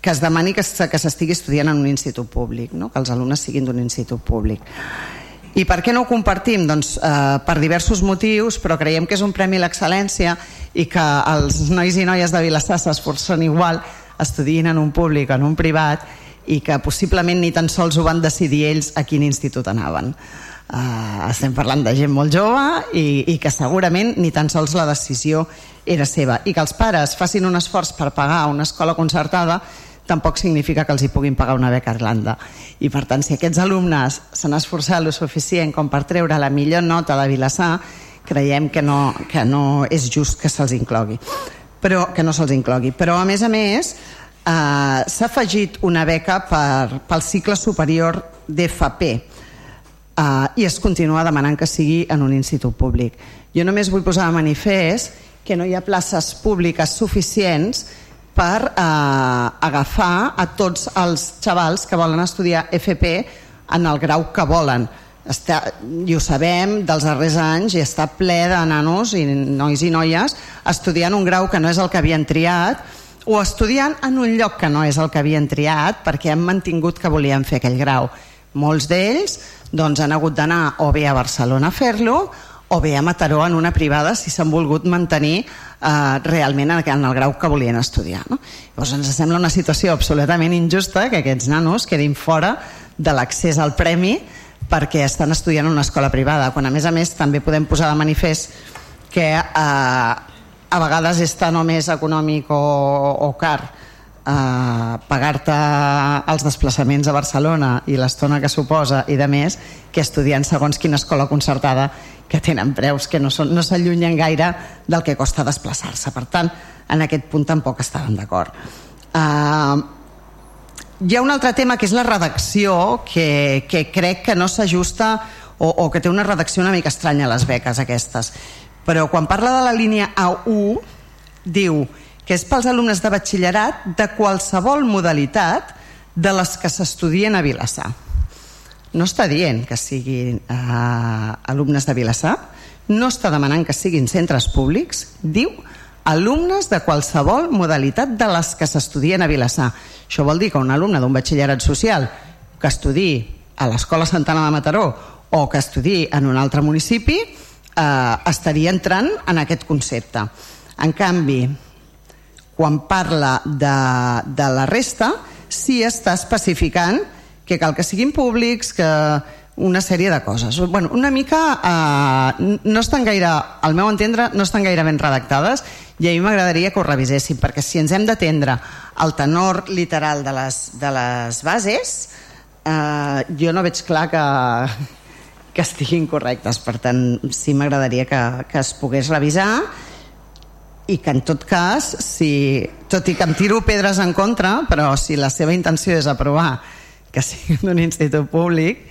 que es demani que s'estigui estudiant en un institut públic, no? que els alumnes siguin d'un institut públic. I per què no ho compartim? Doncs eh, per diversos motius, però creiem que és un premi a l'excel·lència i que els nois i noies de Vilassar s'esforcen igual estudiïn en un públic o en un privat i que possiblement ni tan sols ho van decidir ells a quin institut anaven. Uh, estem parlant de gent molt jove i, i que segurament ni tan sols la decisió era seva i que els pares facin un esforç per pagar una escola concertada tampoc significa que els hi puguin pagar una beca a Irlanda. I per tant, si aquests alumnes s'han esforçat lo suficient com per treure la millor nota de Vilassar, creiem que no, que no és just que se'ls inclogui. Però, que no se'ls inclogui. Però, a més a més, eh, s'ha afegit una beca per, pel cicle superior d'FP eh, i es continua demanant que sigui en un institut públic. Jo només vull posar de manifest que no hi ha places públiques suficients per eh, agafar a tots els xavals que volen estudiar FP en el grau que volen. Està, i ho sabem dels darrers anys i està ple de nanos i nois i noies estudiant un grau que no és el que havien triat o estudiant en un lloc que no és el que havien triat perquè han mantingut que volien fer aquell grau. Molts d'ells doncs, han hagut d'anar o bé a Barcelona a fer-lo o bé a Mataró en una privada si s'han volgut mantenir eh, realment en, el grau que volien estudiar. No? Llavors ens sembla una situació absolutament injusta que aquests nanos quedin fora de l'accés al premi perquè estan estudiant en una escola privada, quan a més a més també podem posar de manifest que eh, a vegades és tan o més econòmic o, o car eh, pagar-te els desplaçaments a Barcelona i l'estona que suposa i de més que estudiant segons quina escola concertada que tenen preus que no s'allunyen no gaire del que costa desplaçar-se. Per tant en aquest punt tampoc estàvem d'acord. Eh, hi ha un altre tema que és la redacció que, que crec que no s'ajusta o, o que té una redacció una mica estranya a les beques aquestes. Però quan parla de la línia A1 diu que és pels alumnes de batxillerat de qualsevol modalitat de les que s'estudien a Vilassar. No està dient que siguin eh, alumnes de Vilassar, no està demanant que siguin centres públics, diu alumnes de qualsevol modalitat de les que s'estudien a Vilassar. Això vol dir que un alumne d'un batxillerat social que estudi a l'Escola Santana de Mataró o que estudi en un altre municipi eh, estaria entrant en aquest concepte. En canvi, quan parla de, de la resta sí està especificant que cal que siguin públics, que una sèrie de coses. Bueno, una mica eh, no estan gaire, al meu entendre, no estan gaire ben redactades i a mi m'agradaria que ho reviséssim, perquè si ens hem d'atendre al tenor literal de les, de les bases, eh, jo no veig clar que, que estiguin correctes. Per tant, sí m'agradaria que, que es pogués revisar i que en tot cas, si, tot i que em tiro pedres en contra, però si la seva intenció és aprovar que sigui d'un institut públic,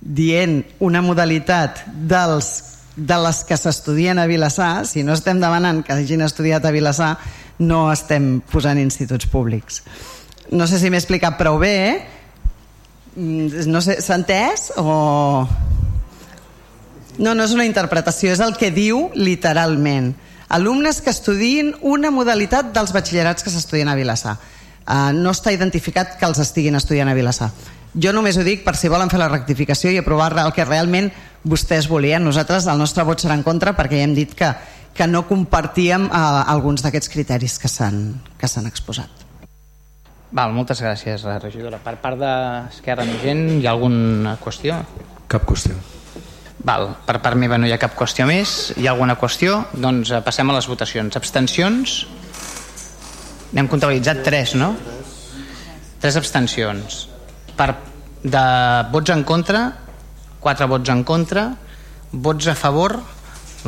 dient una modalitat dels, de les que s'estudien a Vilassar, si no estem demanant que hagin estudiat a Vilassar, no estem posant instituts públics. No sé si m'he explicat prou bé, mm, no sé, s'ha entès o... No, no és una interpretació, és el que diu literalment alumnes que estudien una modalitat dels batxillerats que s'estudien a Vilassar. Uh, no està identificat que els estiguin estudiant a Vilassar. Jo només ho dic per si volen fer la rectificació i aprovar el que realment vostès volien. Nosaltres el nostre vot serà en contra perquè ja hem dit que, que no compartíem uh, alguns d'aquests criteris que s'han exposat. Val, moltes gràcies, regidora. Per part d'Esquerra Gent, hi ha alguna qüestió? Cap qüestió. Val, per part meva no hi ha cap qüestió més. Hi ha alguna qüestió? Doncs eh, passem a les votacions. Abstencions? N'hem comptabilitzat tres, no? Tres abstencions. Per, de vots en contra, quatre vots en contra, vots a favor,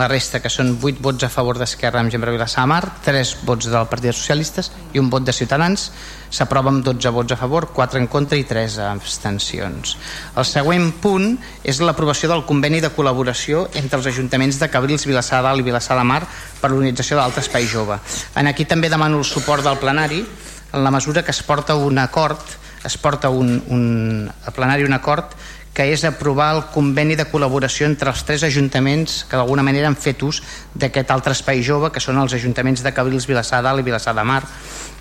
la resta, que són 8 vots a favor d'Esquerra amb Gembre Vilassamar, 3 vots del Partit Socialistes i un vot de Ciutadans, s'aprova amb 12 vots a favor, 4 en contra i 3 abstencions. El següent punt és l'aprovació del conveni de col·laboració entre els ajuntaments de Cabrils, Vilassar Dalt i Vilassar de Mar per l'organització d'Alt Espai Jove. En aquí també demano el suport del plenari en la mesura que es porta un acord es porta un, un, a plenari un acord que és aprovar el conveni de col·laboració entre els tres ajuntaments que d'alguna manera han fet ús d'aquest altre espai jove, que són els ajuntaments de Cabrils, Vilassar Dalt i Vilassar de Mar,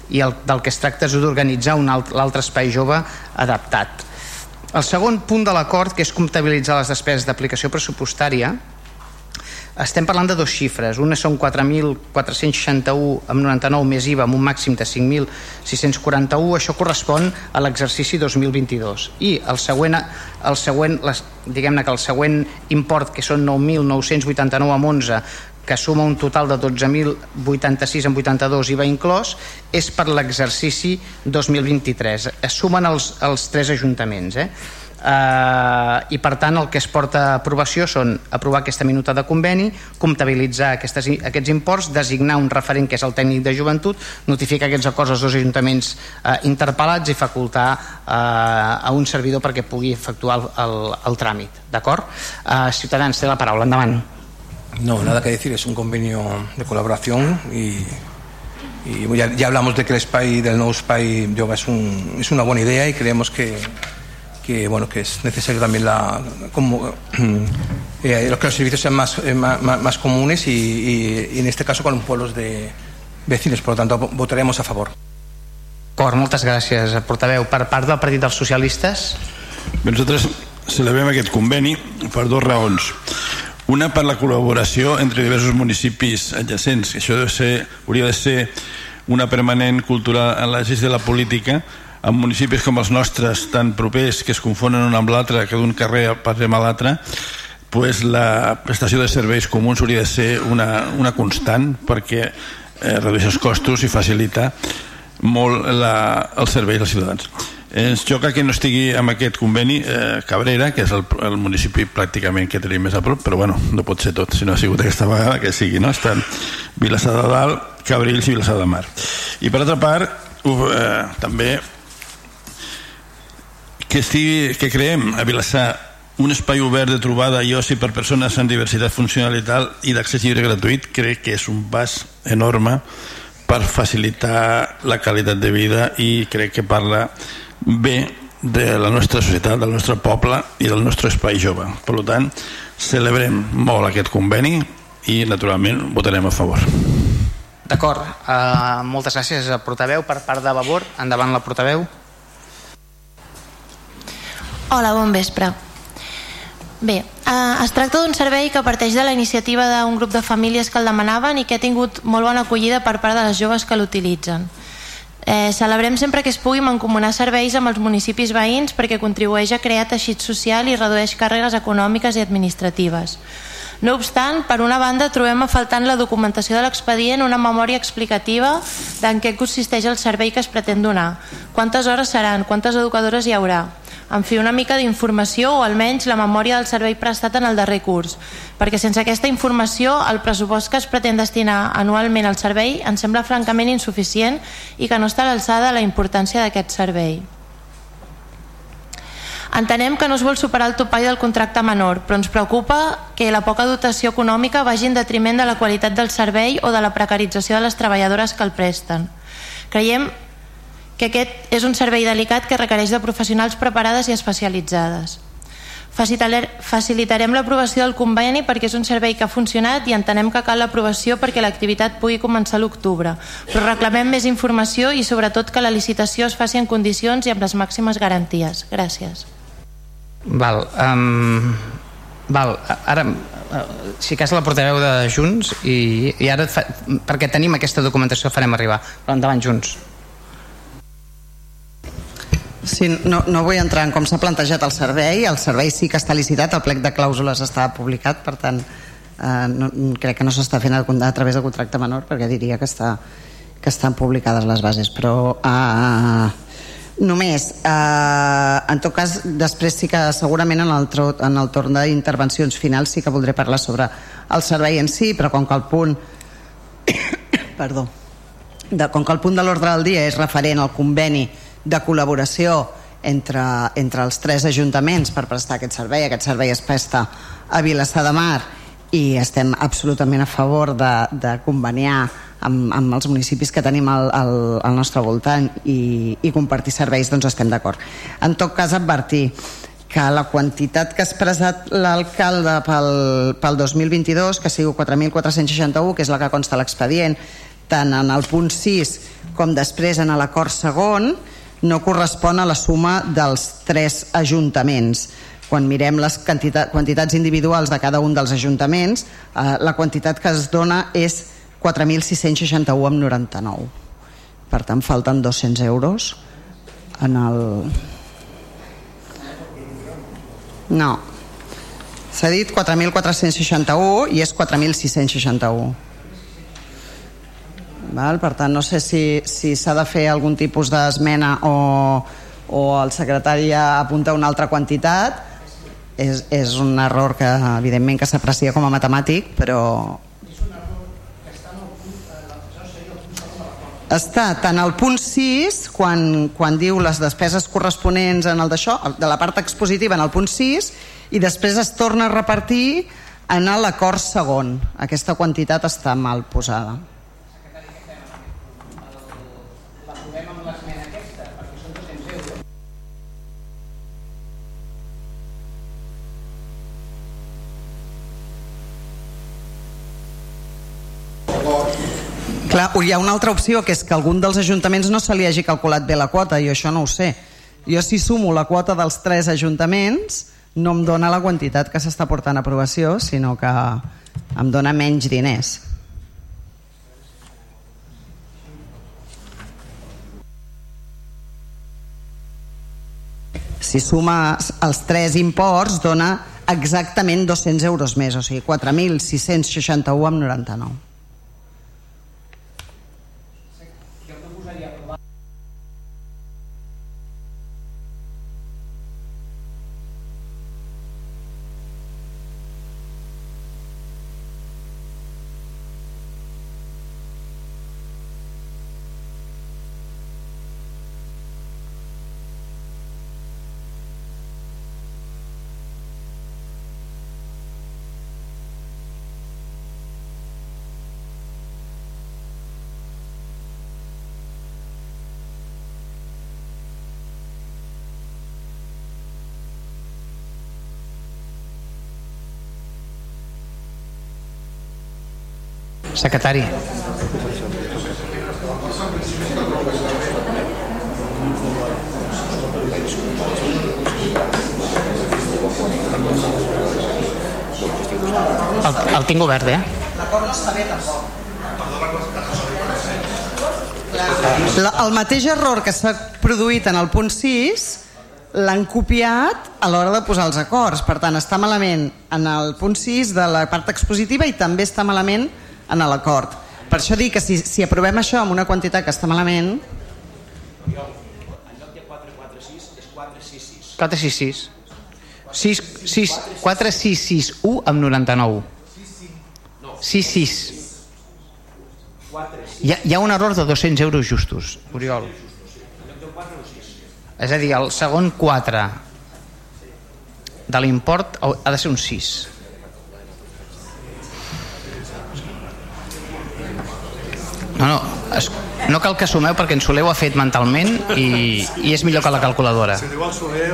i el, del que es tracta és d'organitzar l'altre espai jove adaptat. El segon punt de l'acord, que és comptabilitzar les despeses d'aplicació pressupostària, estem parlant de dos xifres. Una són 4.461 amb 99 més IVA amb un màxim de 5.641. Això correspon a l'exercici 2022. I el següent, el següent diguem-ne que el següent import, que són 9.989 amb 11, que suma un total de 12.086 amb 82 IVA inclòs, és per l'exercici 2023. Es sumen els, els tres ajuntaments. Eh? Eh, i per tant el que es porta a aprovació són aprovar aquesta minuta de conveni, comptabilitzar aquestes, aquests imports, designar un referent que és el tècnic de joventut, notificar aquests acords als dos ajuntaments eh, interpel·lats i facultar eh, a un servidor perquè pugui efectuar el, el, el tràmit. D'acord? Eh, Ciutadans, té la paraula. Endavant. No, nada que decir, es un convenio de colaboración y, y ya, ya hablamos de que el SPY del nuevo SPY Yoga es, un, es una buena idea y creemos que que, bueno, que es necesario también la, como, eh, los que los servicios sean más, eh, más, más, comunes y, y, y, en este caso con pueblos de vecinos. Por lo tanto, votaremos a favor. Cor, moltes gràcies, portaveu. Per part del Partit dels Socialistes? Bé, nosaltres celebrem aquest conveni per dues raons. Una per la col·laboració entre diversos municipis adjacents. Això deu ser, hauria de ser una permanent cultura en l'exercici de la política en municipis com els nostres tan propers que es confonen un amb l'altre que d'un carrer passem a l'altre pues la prestació de serveis comuns hauria de ser una, una constant perquè eh, redueix els costos i facilita molt la, el servei als ciutadans. Ens xoca que no estigui amb aquest conveni eh, Cabrera, que és el, el municipi pràcticament que tenim més a prop, però bueno, no pot ser tot, si no ha sigut aquesta vegada que sigui, no? Estan Vilassar de Dalt, Cabrils i Vilassar de Mar. I per altra part, eh, també que, estigui, que creem a Vilassar un espai obert de trobada i oci per persones amb diversitat funcional i tal i d'accés lliure gratuït crec que és un pas enorme per facilitar la qualitat de vida i crec que parla bé de la nostra societat, del nostre poble i del nostre espai jove. Per tant, celebrem molt aquest conveni i naturalment votarem a favor. D'acord, uh, moltes gràcies a portaveu per part de Vavor. Endavant la portaveu. Hola, bon vespre. Bé, eh, es tracta d'un servei que parteix de la iniciativa d'un grup de famílies que el demanaven i que ha tingut molt bona acollida per part de les joves que l'utilitzen. Eh, celebrem sempre que es pugui mancomunar serveis amb els municipis veïns perquè contribueix a crear teixit social i redueix càrregues econòmiques i administratives. No obstant, per una banda, trobem a faltant la documentació de l'expedient una memòria explicativa d'en què consisteix el servei que es pretén donar, quantes hores seran, quantes educadores hi haurà, en fi, una mica d'informació o almenys la memòria del servei prestat en el darrer curs, perquè sense aquesta informació el pressupost que es pretén destinar anualment al servei ens sembla francament insuficient i que no està a l'alçada la importància d'aquest servei. Entenem que no es vol superar el topall del contracte menor, però ens preocupa que la poca dotació econòmica vagi en detriment de la qualitat del servei o de la precarització de les treballadores que el presten. Creiem que aquest és un servei delicat que requereix de professionals preparades i especialitzades. Facilitarem l'aprovació del conveni perquè és un servei que ha funcionat i entenem que cal l'aprovació perquè l'activitat pugui començar a l'octubre, però reclamem més informació i sobretot que la licitació es faci en condicions i amb les màximes garanties. Gràcies. Val, um, val ara si cas la portaveu de Junts i, i ara fa, perquè tenim aquesta documentació farem arribar però endavant Junts Sí, no, no vull entrar en com s'ha plantejat el servei. El servei sí que està licitat, el plec de clàusules està publicat, per tant, eh, no, crec que no s'està fent a, a través de contracte menor, perquè diria que, està, que estan publicades les bases. Però eh, només, eh, en tot cas, després sí que segurament en el, en el torn d'intervencions finals sí que voldré parlar sobre el servei en si, però com que el punt... perdó. De, com que el punt de l'ordre del dia és referent al conveni de col·laboració entre, entre els tres ajuntaments per prestar aquest servei. Aquest servei es presta a Vilassar de Mar i estem absolutament a favor de, de conveniar amb, amb els municipis que tenim al, al, al nostre voltant i, i compartir serveis, doncs estem d'acord. En tot cas, advertir que la quantitat que ha expressat l'alcalde pel, pel 2022, que sigui 4.461, que és la que consta l'expedient, tant en el punt 6 com després en l'acord segon, no correspon a la suma dels tres ajuntaments. Quan mirem les quantitat, quantitats individuals de cada un dels ajuntaments eh, la quantitat que es dona és 4.661 amb 99 per tant falten 200 euros en el no. S'ha dit 4.461 i és 4.661 Val? Per tant, no sé si s'ha si de fer algun tipus d'esmena o, o el secretari apunta una altra quantitat. És, és un error que, evidentment, que s'aprecia com a matemàtic, però... Està tant al punt 6, quan, quan diu les despeses corresponents en el d'això, de la part expositiva en el punt 6, i després es torna a repartir en l'acord segon. Aquesta quantitat està mal posada. Clar, hi ha una altra opció, que és que algun dels ajuntaments no se li hagi calculat bé la quota, i això no ho sé. Jo si sumo la quota dels tres ajuntaments, no em dona la quantitat que s'està portant a aprovació, sinó que em dona menys diners. Si suma els tres imports, dona exactament 200 euros més, o sigui, 4.661 amb 99. Secretari. El, el tinc obert, eh? L'acord no està bé tampoc. El mateix error que s'ha produït en el punt 6 l'han copiat a l'hora de posar els acords. Per tant, està malament en el punt 6 de la part expositiva i també està malament en l'acord. Per això dic que si, si aprovem això amb una quantitat que està malament... 466. 6, 6, 4, 6, 6, 1 amb 99. 6, 6. Hi ha, hi ha un error de 200 euros justos, Oriol. És a dir, el segon 4 de l'import ha de ser un 6. No, no, es, no cal que sumeu perquè en Soler ho ha fet mentalment i, i és millor que la calculadora. Si diu el Soler...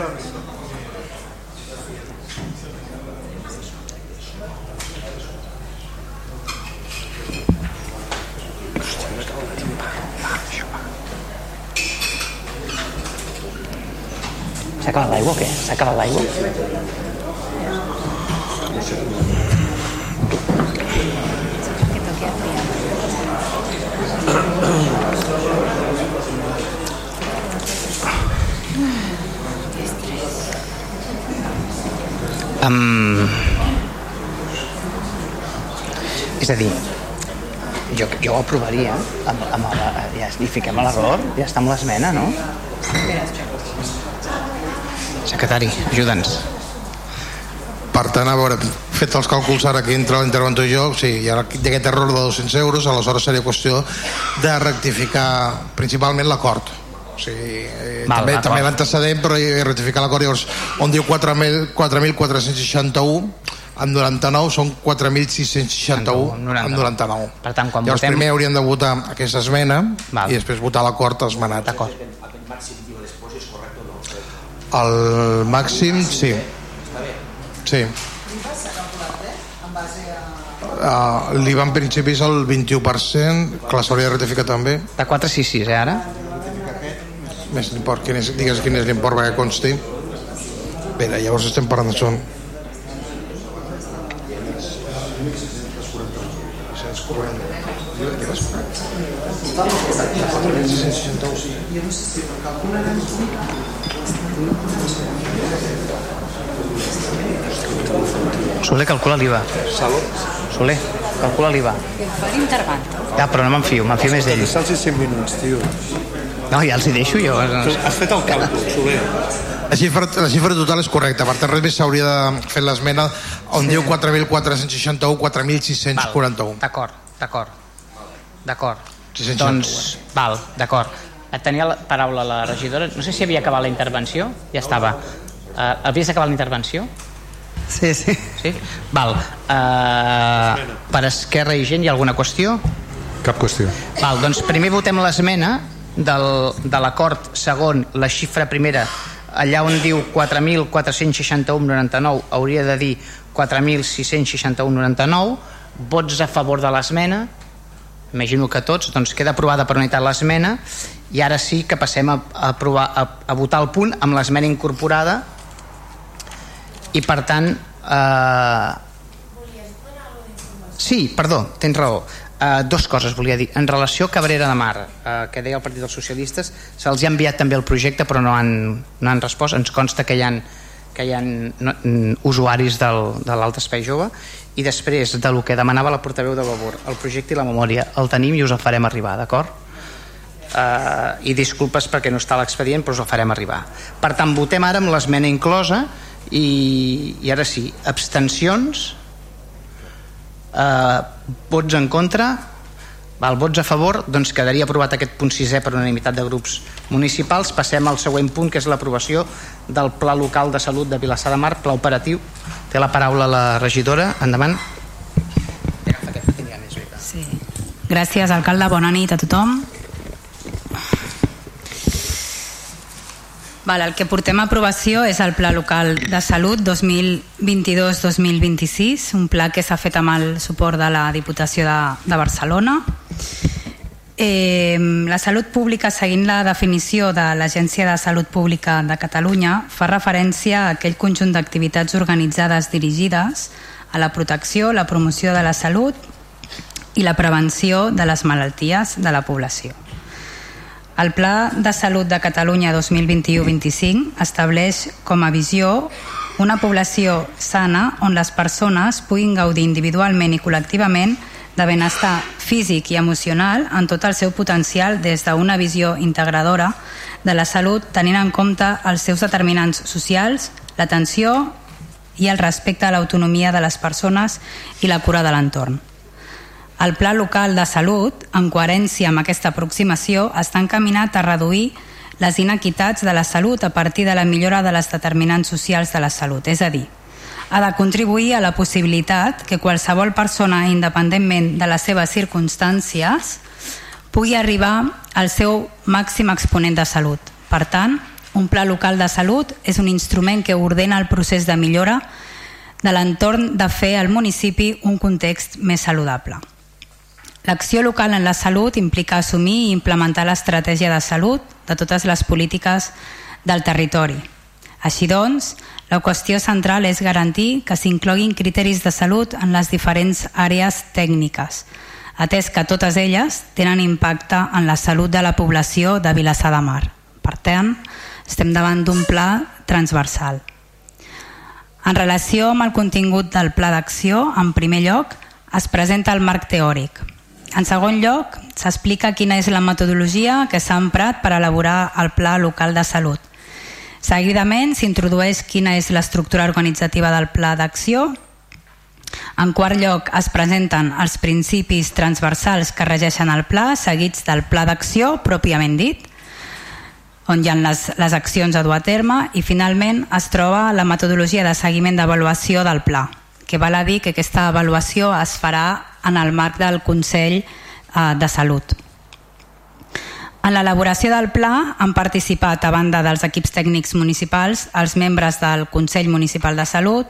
S'ha acabat l'aigua o què? S'ha acabat l'aigua? Um, és a dir, jo, jo ho aprovaria amb, amb la, ja, i fiquem l'error, ja està amb l'esmena, no? Secretari, ajuda'ns. Per tant, a veure, fet els càlculs ara que entra l'interventor i jo, sí, hi ha aquest error de 200 euros, aleshores seria qüestió de rectificar principalment l'acord. O sigui, eh, Val, també, també l'antecedent, però hi- rectificar l'acord, llavors, on diu 4.000 4.461, amb 99 són 4.661 amb 99. Per tant, quan Llavors votem... primer hauríem de votar aquesta esmena Val. i després votar l'acord esmenat. D'acord. El màxim, sí. Sí. Uh, L'IVA en principi és el 21%, que la s'hauria de rectificar també. De 466, eh, ara? Més l'import, quin és, digues quin és l'import perquè consti. Bé, llavors estem parlant d'això. Soler, calcula l'IVA. Soler, calcula l'IVA. Per. Ja, però no me'n fio, me'n fio més d'ell. Els 5 minuts, tio. No, ja els hi deixo jo. Has fet el càlcul, Soler. La xifra, la xifra total és correcta, per tant res més s'hauria de fer l'esmena on Sí. diu 4.461, 4.641. D'acord, d'acord. D'acord. 661, Doncs, val, d'acord. Tenia la paraula la regidora. No sé si havia acabat la intervenció. Ja estava. Uh, havies acabat la intervenció? Sí, sí. Sí? Val. Uh, per Esquerra i gent hi ha alguna qüestió? Cap qüestió. Val, doncs primer votem l'esmena del, de l'acord segon, la xifra primera, allà on diu 4.461,99 hauria de dir 4.661,99 vots a favor de l'esmena imagino que tots, doncs queda aprovada per unitat l'esmena i ara sí que passem a, a, aprovar, a, a votar el punt amb l'esmena incorporada i per tant eh, sí, perdó, tens raó uh, dos coses volia dir. En relació a Cabrera de Mar uh, que deia el Partit dels Socialistes se'ls ha enviat també el projecte però no han, no han respost. Ens consta que hi ha que hi ha no, mm, usuaris del, de l'alt espai jove. I després de lo que demanava la portaveu de Vavor el projecte i la memòria el tenim i us el farem arribar, d'acord? Uh, i disculpes perquè no està l'expedient però us el farem arribar. Per tant votem ara amb l'esmena inclosa i, i ara sí abstencions uh, vots en contra Val, vots a favor, doncs quedaria aprovat aquest punt sisè per unanimitat de grups municipals. Passem al següent punt, que és l'aprovació del Pla Local de Salut de Vilassar de Mar, pla operatiu. Té la paraula la regidora. Endavant. Sí. Gràcies, alcalde. Bona nit a tothom. Val, el que portem a aprovació és el Pla Local de Salut 2022-2026, un pla que s'ha fet amb el suport de la Diputació de, de Barcelona. Eh, la salut pública, seguint la definició de l'Agència de Salut Pública de Catalunya, fa referència a aquell conjunt d'activitats organitzades dirigides a la protecció, la promoció de la salut i la prevenció de les malalties de la població. El Pla de Salut de Catalunya 2021-25 estableix com a visió una població sana on les persones puguin gaudir individualment i col·lectivament de benestar físic i emocional en tot el seu potencial des d'una visió integradora de la salut tenint en compte els seus determinants socials, l'atenció i el respecte a l'autonomia de les persones i la cura de l'entorn. El Pla Local de Salut, en coherència amb aquesta aproximació, està encaminat a reduir les inequitats de la salut a partir de la millora de les determinants socials de la salut, és a dir, ha de contribuir a la possibilitat que qualsevol persona, independentment de les seves circumstàncies, pugui arribar al seu màxim exponent de salut. Per tant, un pla local de salut és un instrument que ordena el procés de millora de l'entorn de fer al municipi un context més saludable. L'acció local en la salut implica assumir i implementar l'estratègia de salut de totes les polítiques del territori. Així doncs, la qüestió central és garantir que s'incloguin criteris de salut en les diferents àrees tècniques, atès que totes elles tenen impacte en la salut de la població de Vilassar de Mar. Per tant, estem davant d'un pla transversal. En relació amb el contingut del pla d'acció, en primer lloc, es presenta el marc teòric, en segon lloc, s'explica quina és la metodologia que s'ha emprat per elaborar el Pla Local de Salut. Seguidament s'introdueix quina és l'estructura organitzativa del Pla d'acció. En quart lloc, es presenten els principis transversals que regeixen el pla, seguits del Pla d'acció pròpiament dit, on hi ha les, les accions a dur a terme, i finalment es troba la metodologia de seguiment d'avaluació del pla, que val a dir que aquesta avaluació es farà en el marc del Consell eh, de Salut. En l'elaboració del pla han participat, a banda dels equips tècnics municipals, els membres del Consell Municipal de Salut,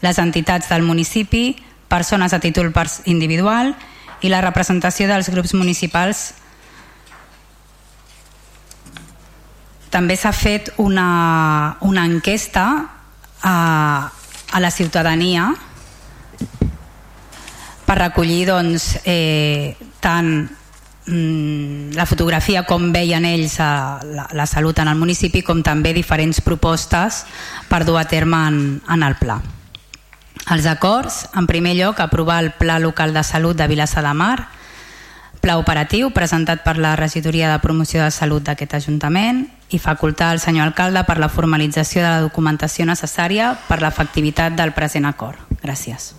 les entitats del municipi, persones a títol individual i la representació dels grups municipals. També s'ha fet una, una enquesta a, a la ciutadania per recollir doncs, eh, tant mm, la fotografia com veien ells a la, la salut en el municipi com també diferents propostes per dur a terme en, en el pla. Els acords, en primer lloc, aprovar el Pla Local de Salut de Vilassa de Mar, pla operatiu presentat per la Regidoria de Promoció de Salut d'aquest Ajuntament i facultar al senyor alcalde per la formalització de la documentació necessària per l'efectivitat del present acord. Gràcies.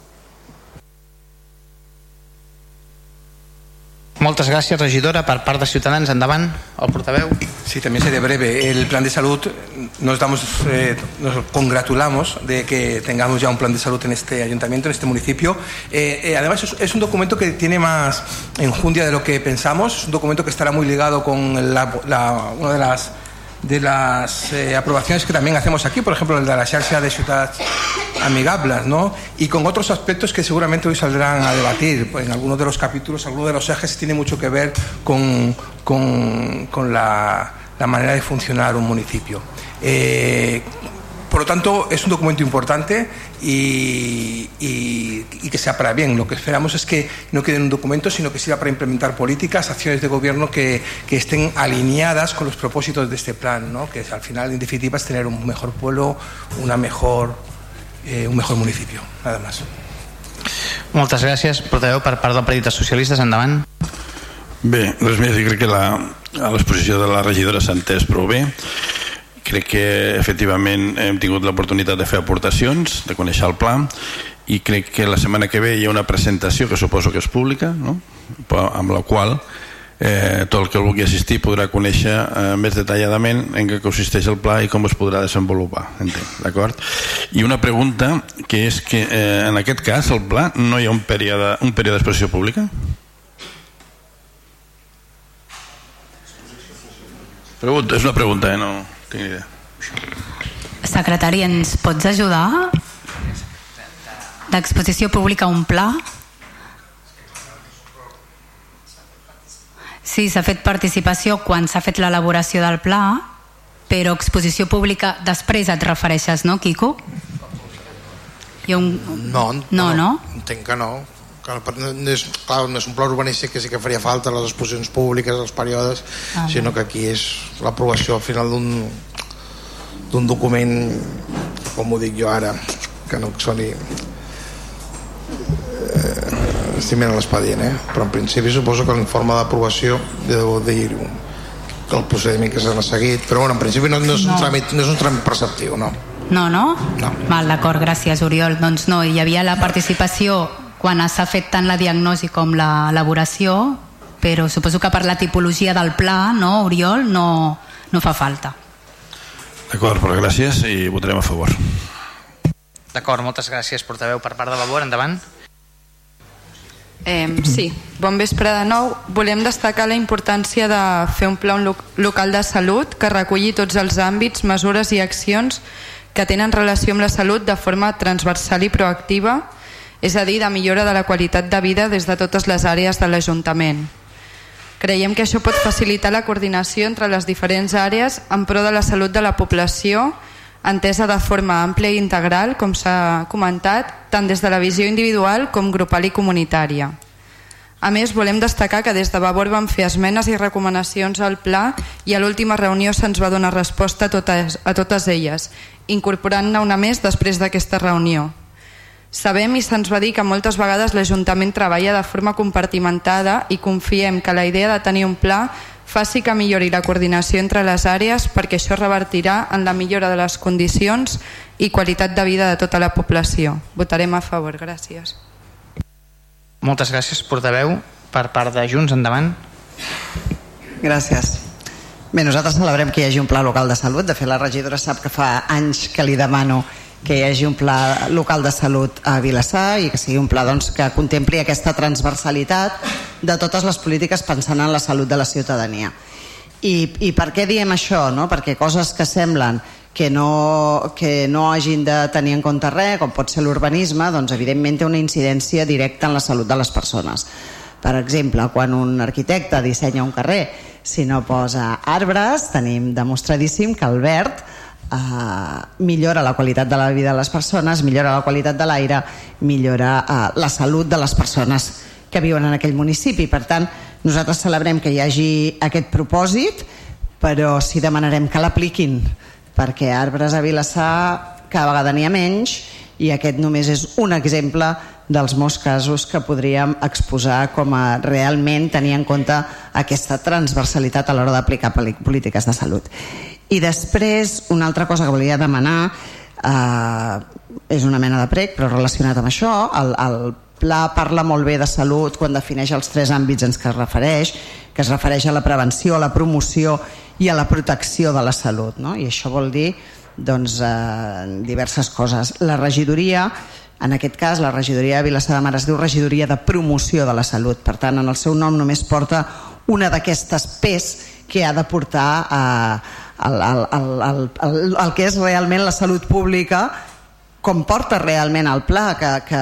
Moltes gràcies, regidora. Per part de Ciutadans, endavant, el portaveu. Sí, también seré breve. El plan de salud, nos, damos, eh, nos congratulamos de que tengamos ya un plan de salud en este ayuntamiento, en este municipio. Eh, eh, además, es, es, un documento que tiene más enjundia de lo que pensamos. Es un documento que estará muy ligado con la, la, una de las de las eh, aprobaciones que también hacemos aquí, por ejemplo, el de la xarxa de ciudades amigables, ¿no? Y con otros aspectos que seguramente hoy saldrán a debatir. Pues en algunos de los capítulos, algunos de los ejes tiene mucho que ver con, con, la, manera de funcionar un municipio. Eh, por lo tanto, es un documento importante y, y, y, que sea para bien. Lo que esperamos es que no quede en un documento, sino que sirva para implementar políticas, acciones de gobierno que, que estén alineadas con los propósitos de este plan, ¿no? que al final, en definitiva, es tener un mejor pueblo, una mejor, eh, un mejor municipio. Nada más. Moltes gràcies. Portaveu, per part del Partit dels Socialistes, endavant. Bé, res més, jo crec que l'exposició de la regidora s'ha entès prou bé crec que efectivament hem tingut l'oportunitat de fer aportacions, de conèixer el pla i crec que la setmana que ve hi ha una presentació que suposo que és pública no? amb la qual eh, tot el que vulgui assistir podrà conèixer eh, més detalladament en què consisteix el pla i com es podrà desenvolupar d'acord? i una pregunta que és que eh, en aquest cas el pla no hi ha un període, un període d'exposició pública? Pregunta, és una pregunta, eh? no tinc idea. Secretari, ens pots ajudar? D'exposició pública un pla? Sí, s'ha fet participació quan s'ha fet l'elaboració del pla, però exposició pública després et refereixes, no, Quico? Un... No, no, no, no? entenc que no. Que no és, clar, no és un pla urbanístic que sí que faria falta les exposicions públiques, els períodes, ah, sinó que aquí és l'aprovació al final d'un d'un document, com ho dic jo ara, que no soni eh, estic mirant l'expedient, eh? però en principi suposo que l'informe d'aprovació deu dir el procediment que s'ha seguit, però bueno, en principi no, no, és, no. Un tràmit, no és un tràmit preceptiu, no. No, no? No. Val, d'acord, gràcies, Oriol. Doncs no, hi havia la participació quan s'ha fet tant la diagnosi com l'elaboració, però suposo que per la tipologia del pla, no, Oriol, no, no fa falta. D'acord, però gràcies i votarem a favor. D'acord, moltes gràcies, portaveu. Per part de labor, endavant. Eh, sí, bon vespre de nou. Volem destacar la importància de fer un pla local de salut que reculli tots els àmbits, mesures i accions que tenen relació amb la salut de forma transversal i proactiva, és a dir, de millora de la qualitat de vida des de totes les àrees de l'Ajuntament. Creiem que això pot facilitar la coordinació entre les diferents àrees en pro de la salut de la població entesa de forma àmplia i integral, com s'ha comentat, tant des de la visió individual com grupal i comunitària. A més, volem destacar que des de Vavor vam fer esmenes i recomanacions al pla i a l'última reunió se'ns va donar resposta a totes, a totes elles, incorporant-ne una més després d'aquesta reunió. Sabem i se'ns va dir que moltes vegades l'Ajuntament treballa de forma compartimentada i confiem que la idea de tenir un pla faci que millori la coordinació entre les àrees perquè això revertirà en la millora de les condicions i qualitat de vida de tota la població. Votarem a favor. Gràcies. Moltes gràcies, portaveu. Per part de Junts, endavant. Gràcies. Bé, nosaltres celebrem que hi hagi un pla local de salut. De fet, la regidora sap que fa anys que li demano que hi hagi un pla local de salut a Vilassar i que sigui un pla doncs, que contempli aquesta transversalitat de totes les polítiques pensant en la salut de la ciutadania. I, i per què diem això? No? Perquè coses que semblen que no, que no hagin de tenir en compte res, com pot ser l'urbanisme, doncs evidentment té una incidència directa en la salut de les persones. Per exemple, quan un arquitecte dissenya un carrer, si no posa arbres, tenim demostradíssim que el verd eh, millora la qualitat de la vida de les persones, millora la qualitat de l'aire, millora eh, la salut de les persones que viuen en aquell municipi. Per tant, nosaltres celebrem que hi hagi aquest propòsit, però sí demanarem que l'apliquin, perquè arbres a Vilassar cada vegada n'hi ha menys i aquest només és un exemple dels molts casos que podríem exposar com a realment tenir en compte aquesta transversalitat a l'hora d'aplicar polítiques de salut. I després, una altra cosa que volia demanar, eh, és una mena de prec, però relacionat amb això, el, el pla parla molt bé de salut quan defineix els tres àmbits en què es refereix, que es refereix a la prevenció, a la promoció i a la protecció de la salut. No? I això vol dir doncs, eh, diverses coses. La regidoria, en aquest cas, la regidoria de Vilassar de Mar es diu regidoria de promoció de la salut. Per tant, en el seu nom només porta una d'aquestes P's que ha de portar a, el, el, el, el, el, el que és realment la salut pública com porta realment el pla que, que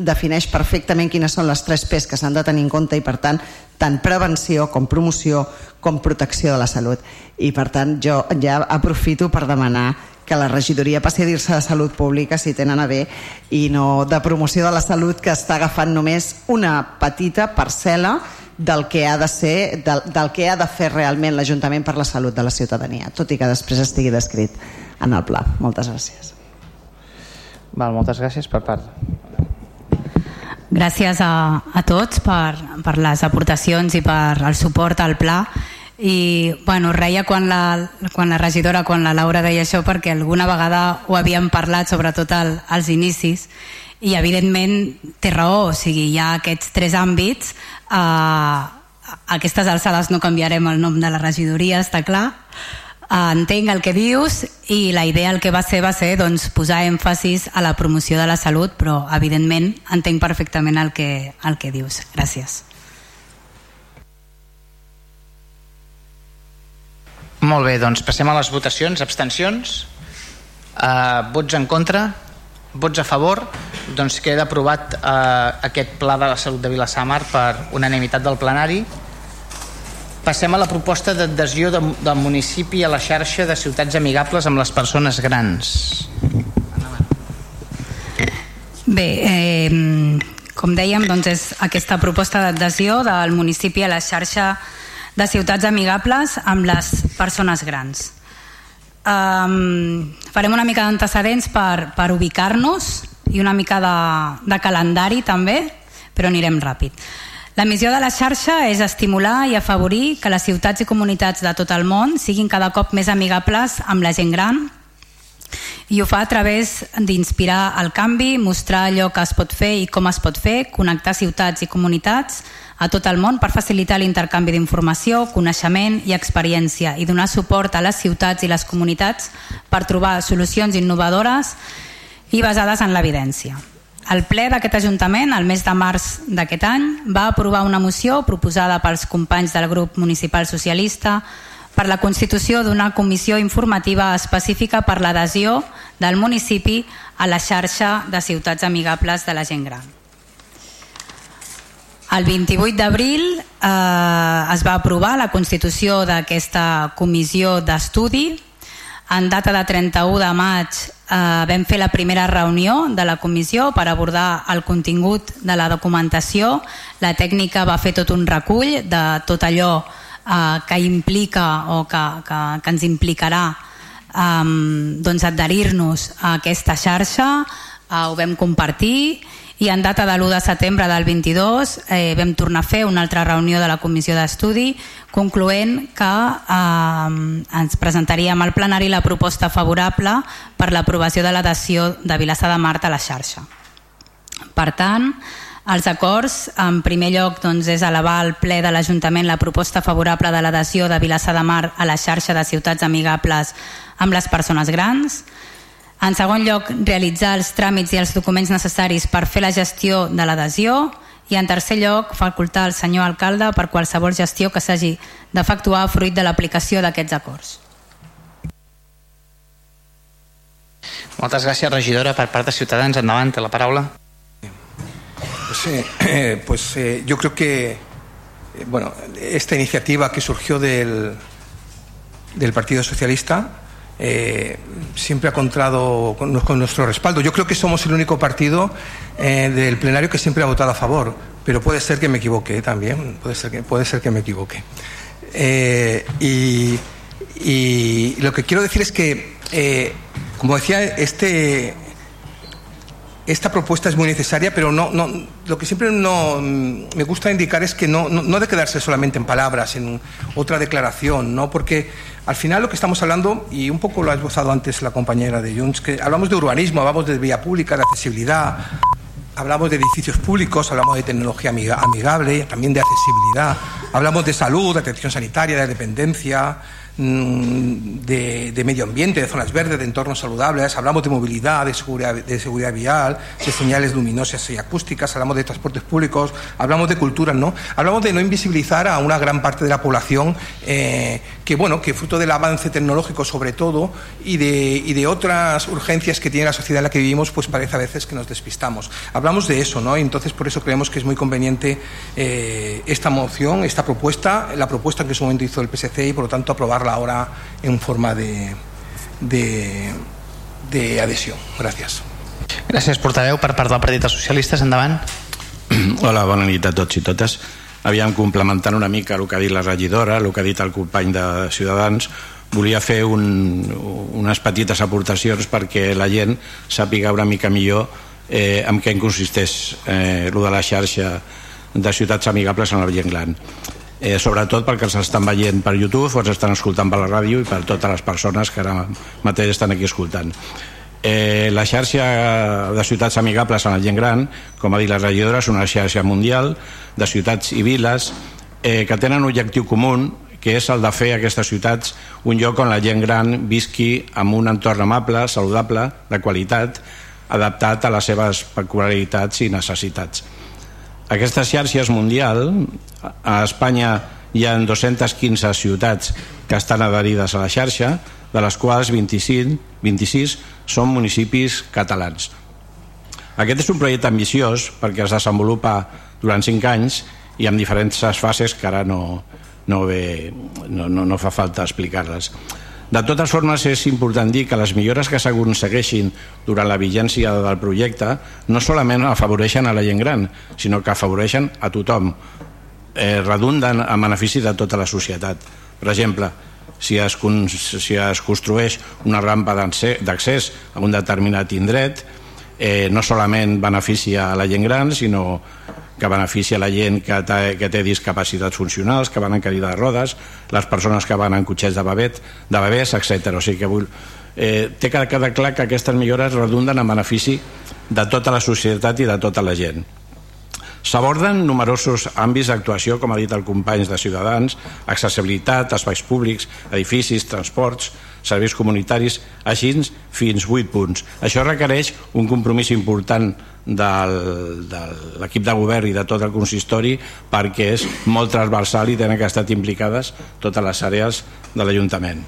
defineix perfectament quines són les tres P's que s'han de tenir en compte i per tant tant prevenció com promoció com protecció de la salut. I per tant jo ja aprofito per demanar que la regidoria passi a dir-se de salut pública si tenen a bé i no de promoció de la salut que està agafant només una petita parcel·la del que ha de ser del, del que ha de fer realment l'Ajuntament per la salut de la ciutadania, tot i que després estigui descrit en el pla. Moltes gràcies. Val, moltes gràcies per part. Gràcies a, a tots per, per les aportacions i per el suport al pla i bueno, reia quan la, quan la regidora, quan la Laura deia això perquè alguna vegada ho havíem parlat sobretot al, als inicis i evidentment té raó, o sigui, hi ha aquests tres àmbits a aquestes alçades no canviarem el nom de la regidoria, està clar eh, entenc el que dius i la idea el que va ser va ser doncs, posar èmfasis a la promoció de la salut però evidentment entenc perfectament el que, el que dius, gràcies Molt bé, doncs passem a les votacions. Abstencions? Uh, vots en contra? Vots a favor? Doncs queda aprovat uh, aquest pla de la salut de Vilassamar per unanimitat del plenari. Passem a la proposta d'adhesió de, del municipi a la xarxa de ciutats amigables amb les persones grans. Bé, eh, com dèiem, doncs és aquesta proposta d'adhesió del municipi a la xarxa de ciutats amigables amb les persones grans. Um, farem una mica d'antecedents per, per ubicar-nos i una mica de, de calendari també, però anirem ràpid. La missió de la xarxa és estimular i afavorir que les ciutats i comunitats de tot el món siguin cada cop més amigables amb la gent gran i ho fa a través d'inspirar el canvi, mostrar allò que es pot fer i com es pot fer, connectar ciutats i comunitats a tot el món per facilitar l'intercanvi d'informació, coneixement i experiència i donar suport a les ciutats i les comunitats per trobar solucions innovadores i basades en l'evidència. El ple d'aquest Ajuntament, el mes de març d'aquest any, va aprovar una moció proposada pels companys del grup municipal socialista per la constitució d'una comissió informativa específica per l'adhesió del municipi a la xarxa de ciutats amigables de la gent gran. El 28 d'abril eh, es va aprovar la constitució d'aquesta comissió d'estudi. En data de 31 de maig eh, vam fer la primera reunió de la comissió per abordar el contingut de la documentació. La tècnica va fer tot un recull de tot allò eh, que implica o que, que, que ens implicarà eh, doncs adherir-nos a aquesta xarxa, eh, ho vam compartir i en data de l'1 de setembre del 22 eh, vam tornar a fer una altra reunió de la comissió d'estudi concloent que eh, ens presentaríem al plenari la proposta favorable per l'aprovació de l'adhesió de Vilassar de Mar a la xarxa. Per tant, els acords, en primer lloc, doncs, és elevar al ple de l'Ajuntament la proposta favorable de l'adhesió de Vilassar de Mar a la xarxa de ciutats amigables amb les persones grans. En segon lloc, realitzar els tràmits i els documents necessaris per fer la gestió de l'adhesió i en tercer lloc, facultar el senyor alcalde per qualsevol gestió que s'hagi d'efectuar fruit de l'aplicació d'aquests acords. Moltes gràcies, regidora. Per part de Ciutadans, endavant, té la paraula. Pues, eh, pues eh, yo creo que eh, bueno, esta iniciativa que surgió del, del Partido Socialista eh, siempre ha contado con, nuestro respaldo. Yo creo que somos el único partido del plenario que siempre ha votado a favor, pero puede ser que me equivoque también, puede ser que, puede ser que me equivoque. Y, lo que quiero decir es que, como decía, este, esta propuesta es muy necesaria, pero no, no, lo que siempre no, me gusta indicar es que no, no, no de quedarse solamente en palabras, en otra declaración, ¿no? porque al final lo que estamos hablando, y un poco lo ha esbozado antes la compañera de Junts, que hablamos de urbanismo, hablamos de vía pública, de accesibilidad, hablamos de edificios públicos, hablamos de tecnología amigable, también de accesibilidad, hablamos de salud, de atención sanitaria, de dependencia, de, de, medio ambiente, de zonas verdes, de entornos saludables, hablamos de movilidad, de seguridad, de seguridad vial, de señales luminosas y acústicas, hablamos de transportes públicos, hablamos de cultura, ¿no? Hablamos de no invisibilizar a una gran parte de la población eh, que, bueno, que fruto del avance tecnológico sobre todo y de, y de otras urgencias que tiene la sociedad en la que vivimos, pues parece a veces que nos despistamos. Hablamos de eso, ¿no? Y entonces por eso creemos que es muy conveniente eh, esta moción, esta propuesta, la propuesta que en su momento hizo el PSC y por lo tanto aprobarla ahora en forma de, de, de adhesió. Gràcies. Gràcies, portaveu. Per part del Partit dels Socialistes, endavant. Hola, bona nit a tots i totes. Aviam, complementant una mica el que ha dit la regidora, el que ha dit el company de Ciutadans, volia fer un, unes petites aportacions perquè la gent sàpiga una mica millor eh, en què consisteix eh, el de la xarxa de ciutats amigables en la gent gran eh, sobretot perquè els estan veient per YouTube o els estan escoltant per la ràdio i per totes les persones que ara mateix estan aquí escoltant eh, la xarxa de ciutats amigables a la gent gran com ha dit la regidora és una xarxa mundial de ciutats i viles eh, que tenen un objectiu comú que és el de fer aquestes ciutats un lloc on la gent gran visqui amb un entorn amable, saludable, de qualitat, adaptat a les seves peculiaritats i necessitats. Aquesta xarxa és mundial, a Espanya hi ha 215 ciutats que estan adherides a la xarxa, de les quals 25, 26 són municipis catalans. Aquest és un projecte ambiciós perquè es desenvolupa durant 5 anys i amb diferents fases que ara no, no, ve, no, no, no fa falta explicar-les. De totes formes, és important dir que les millores que s'aconsegueixin durant la vigència del projecte no solament afavoreixen a la gent gran, sinó que afavoreixen a tothom, eh, redunden en benefici de tota la societat. Per exemple, si es, si es construeix una rampa d'accés a un determinat indret, eh, no solament beneficia a la gent gran, sinó que beneficia la gent que que té discapacitats funcionals, que van en cadira de rodes, les persones que van en cotxets de, bebet, de bebès, etc. O sigui que vull, eh, té que quedar clar que aquestes millores redunden en benefici de tota la societat i de tota la gent. S'aborden numerosos àmbits d'actuació, com ha dit el company de Ciutadans, accessibilitat, espais públics, edificis, transports, serveis comunitaris, així fins 8 punts. Això requereix un compromís important del, de l'equip de govern i de tot el consistori perquè és molt transversal i tenen que estar implicades totes les àrees de l'Ajuntament.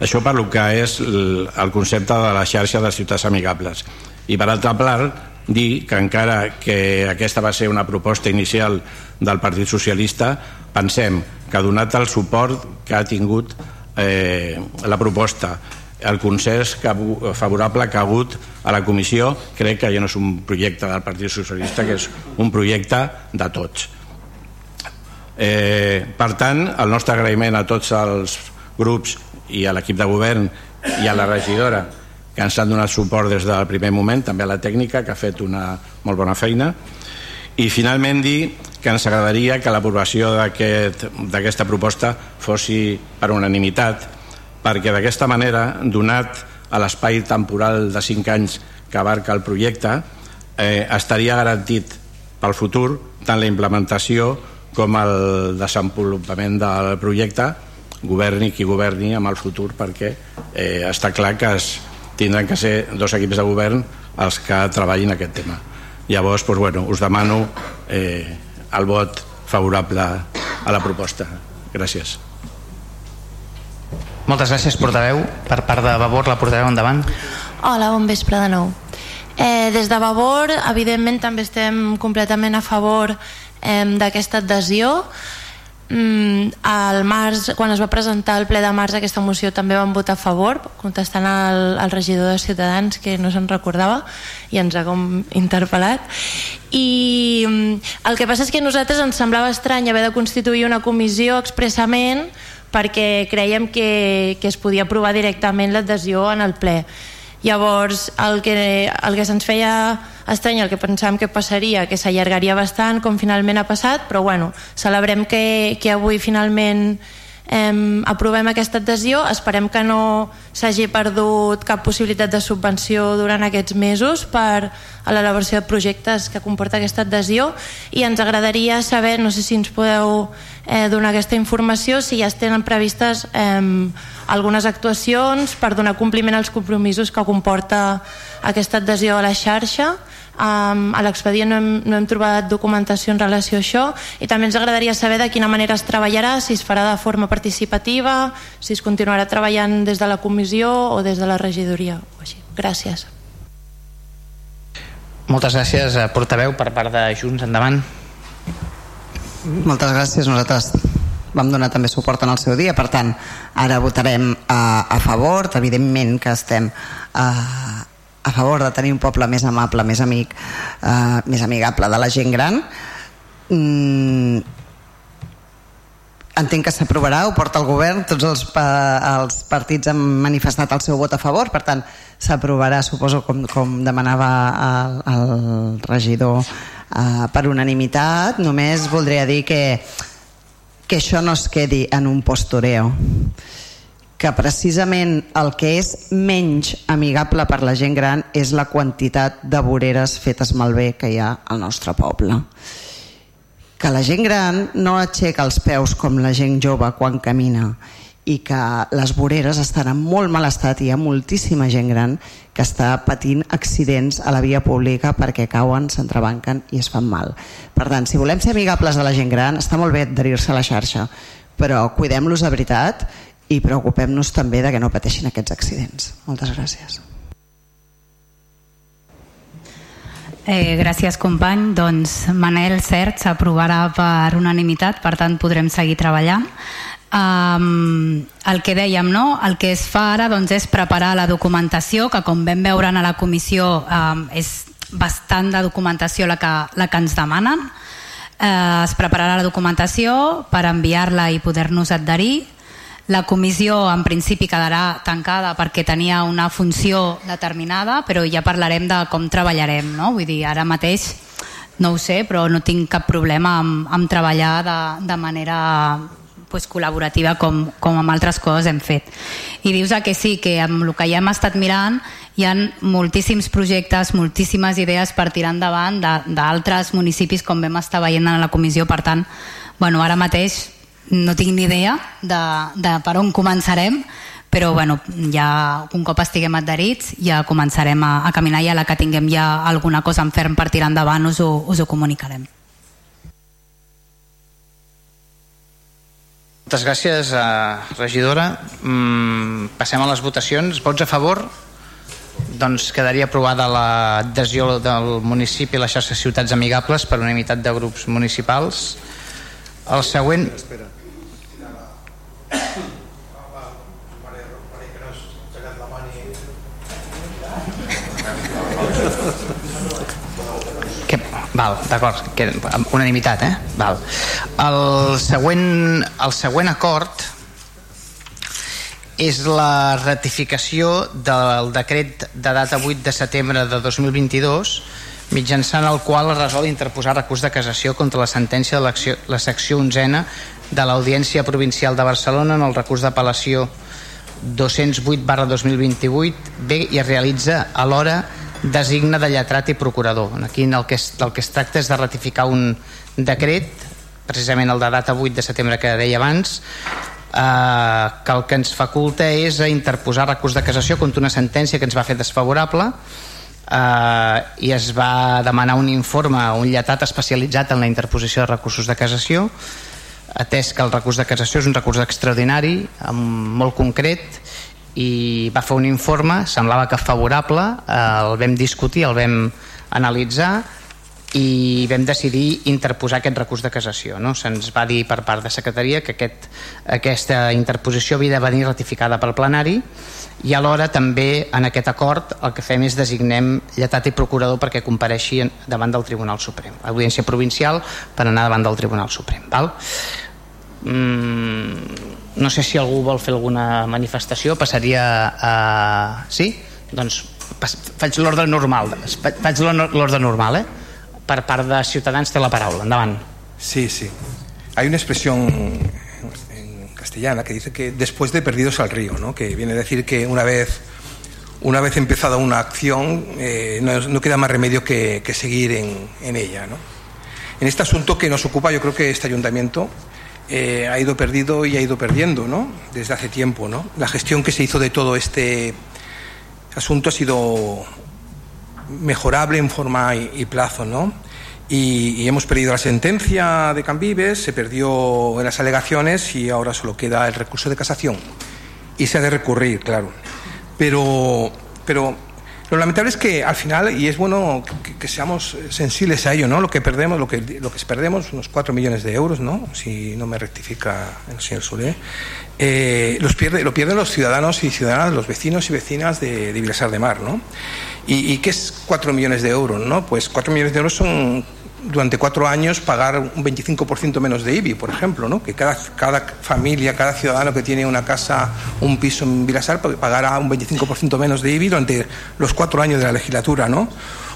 Això per lo que és el concepte de la xarxa de ciutats amigables. I per altra part, dir que encara que aquesta va ser una proposta inicial del Partit Socialista, pensem que donat el suport que ha tingut eh, la proposta el consens que, favorable que ha hagut a la comissió crec que ja no és un projecte del Partit Socialista que és un projecte de tots eh, per tant el nostre agraïment a tots els grups i a l'equip de govern i a la regidora que ens han donat suport des del primer moment, també a la tècnica, que ha fet una molt bona feina. I finalment dir que ens agradaria que l'aprovació d'aquesta aquest, proposta fossi per unanimitat, perquè d'aquesta manera, donat a l'espai temporal de 5 anys que abarca el projecte, eh, estaria garantit pel futur tant la implementació com el desenvolupament del projecte governi qui governi amb el futur perquè eh, està clar que es, tindran que ser dos equips de govern els que treballin aquest tema. Llavors, doncs, bueno, us demano eh, el vot favorable a la proposta. Gràcies. Moltes gràcies, portaveu. Per part de Vavor, la portaveu endavant. Hola, bon vespre de nou. Eh, des de Vavor, evidentment, també estem completament a favor eh, d'aquesta adhesió mm, al març, quan es va presentar el ple de març aquesta moció també vam votar a favor contestant al, al regidor de Ciutadans que no se'n recordava i ens ha com interpel·lat i mm, el que passa és que a nosaltres ens semblava estrany haver de constituir una comissió expressament perquè creiem que, que es podia aprovar directament l'adhesió en el ple. Llavors, el que, el que se'ns feia estrany, el que pensàvem que passaria, que s'allargaria bastant, com finalment ha passat, però bueno, celebrem que, que avui finalment eh, aprovem aquesta adhesió, esperem que no s'hagi perdut cap possibilitat de subvenció durant aquests mesos per a l'elaboració de projectes que comporta aquesta adhesió. I ens agradaria saber, no sé si ens podeu eh, donar aquesta informació, si ja es tenen previstes eh, algunes actuacions per donar compliment als compromisos que comporta aquesta adhesió a la xarxa Um, a l'expedient no, hem, no hem trobat documentació en relació a això i també ens agradaria saber de quina manera es treballarà, si es farà de forma participativa, si es continuarà treballant des de la comissió o des de la regidoria. O així. Gràcies. Moltes gràcies, a portaveu, per part de Junts. Endavant. Moltes gràcies. Nosaltres vam donar també suport en el seu dia, per tant, ara votarem a, a favor, evidentment que estem a, a favor de tenir un poble més amable, més amic, eh, més amigable de la gent gran. Mm, entenc que s'aprovarà, ho porta el govern, tots els, pa, els partits han manifestat el seu vot a favor, per tant s'aprovarà, suposo, com, com demanava el, el regidor eh, per unanimitat. Només voldria dir que, que això no es quedi en un postureo que precisament el que és menys amigable per la gent gran és la quantitat de voreres fetes malbé que hi ha al nostre poble. Que la gent gran no aixeca els peus com la gent jove quan camina i que les voreres estan en molt mal estat i hi ha moltíssima gent gran que està patint accidents a la via pública perquè cauen, s'entrebanquen i es fan mal. Per tant, si volem ser amigables de la gent gran, està molt bé adherir-se a la xarxa, però cuidem-los de veritat i preocupem-nos també de que no pateixin aquests accidents. Moltes gràcies. Eh, gràcies company. Doncs Manel Cert s'aprovarà per unanimitat, per tant podrem seguir treballant. Um, el que dèiem, no? el que es fa ara doncs, és preparar la documentació, que com vam veure a la comissió um, és bastant de documentació la que, la que ens demanen. Uh, es prepararà la documentació per enviar-la i poder-nos adherir. La comissió en principi quedarà tancada perquè tenia una funció determinada, però ja parlarem de com treballarem. No? Vull dir, ara mateix no ho sé, però no tinc cap problema amb, amb treballar de, de manera pues, col·laborativa com, com amb altres coses hem fet. I dius que sí, que amb el que ja hem estat mirant hi ha moltíssims projectes, moltíssimes idees per tirar endavant d'altres municipis com vam estar veient en la comissió, per tant, bueno, ara mateix no tinc ni idea de, de per on començarem, però bueno, ja un cop estiguem adherits ja començarem a, a caminar i a la que tinguem ja alguna cosa en ferm per tirar endavant us ho, us ho comunicarem. Moltes gràcies, eh, regidora. Mm, passem a les votacions. Vots a favor? Doncs quedaria aprovada l'adhesió del municipi a la xarxa Ciutats Amigables per unanimitat de grups municipals. El següent... Espera. Val, d'acord, unanimitat, eh? Val. El següent, el següent acord és la ratificació del decret de data 8 de setembre de 2022 mitjançant el qual es resol interposar recurs de casació contra la sentència de la secció 11 de l'Audiència Provincial de Barcelona en el recurs d'apel·lació 208 barra 2028 bé i es realitza alhora designa de lletrat i procurador. Aquí el que, es, el que es tracta és de ratificar un decret, precisament el de data 8 de setembre que deia abans, eh, que el que ens faculta és a interposar recurs de casació contra una sentència que ens va fer desfavorable eh, i es va demanar un informe, un lletrat especialitzat en la interposició de recursos de casació atès que el recurs de casació és un recurs extraordinari, molt concret i va fer un informe, semblava que favorable, el vam discutir, el vam analitzar i vam decidir interposar aquest recurs de casació. No? Se'ns va dir per part de secretaria que aquest, aquesta interposició havia de venir ratificada pel plenari i alhora també en aquest acord el que fem és designem lletat i procurador perquè compareixi davant del Tribunal Suprem, audiència provincial per anar davant del Tribunal Suprem. Val? Mm, no sé si algú vol fer alguna manifestació, passaria a... Sí? Doncs faig l'ordre normal, faig l'ordre normal, eh? Per part de Ciutadans té la paraula, endavant. Sí, sí. Hay una expresión en castellana que dice que después de perdidos al río, ¿no? que viene a decir que una vez una vez empezada una acción eh, no, no, queda más remedio que, que seguir en, en ella. ¿no? En este asunto que nos ocupa, yo creo que este ayuntamiento eh, ha ido perdido y ha ido perdiendo, ¿no? Desde hace tiempo, ¿no? La gestión que se hizo de todo este asunto ha sido mejorable en forma y, plazo, ¿no? Y, hemos perdido la sentencia de Cambives, se perdió en las alegaciones y ahora solo queda el recurso de casación. Y se ha de recurrir, claro. Pero, pero lo lamentable es que al final, y es bueno que, seamos sensibles a ello, ¿no? Lo que perdemos, lo que, lo que perdemos, unos 4 millones de euros, ¿no? Si no me rectifica el señor Solé, eh, los pierde, lo pierden los ciudadanos y ciudadanas, los vecinos y vecinas de, de de Mar, ¿no? ¿Y, ¿Y qué es 4 millones de euros, no? Pues 4 millones de euros son durante cuatro años pagar un 25% menos de IBI, por ejemplo, ¿no? que cada, cada familia, cada ciudadano que tiene una casa, un piso en Vilasar, pagará un 25% menos de IBI durante los cuatro años de la legislatura, ¿no?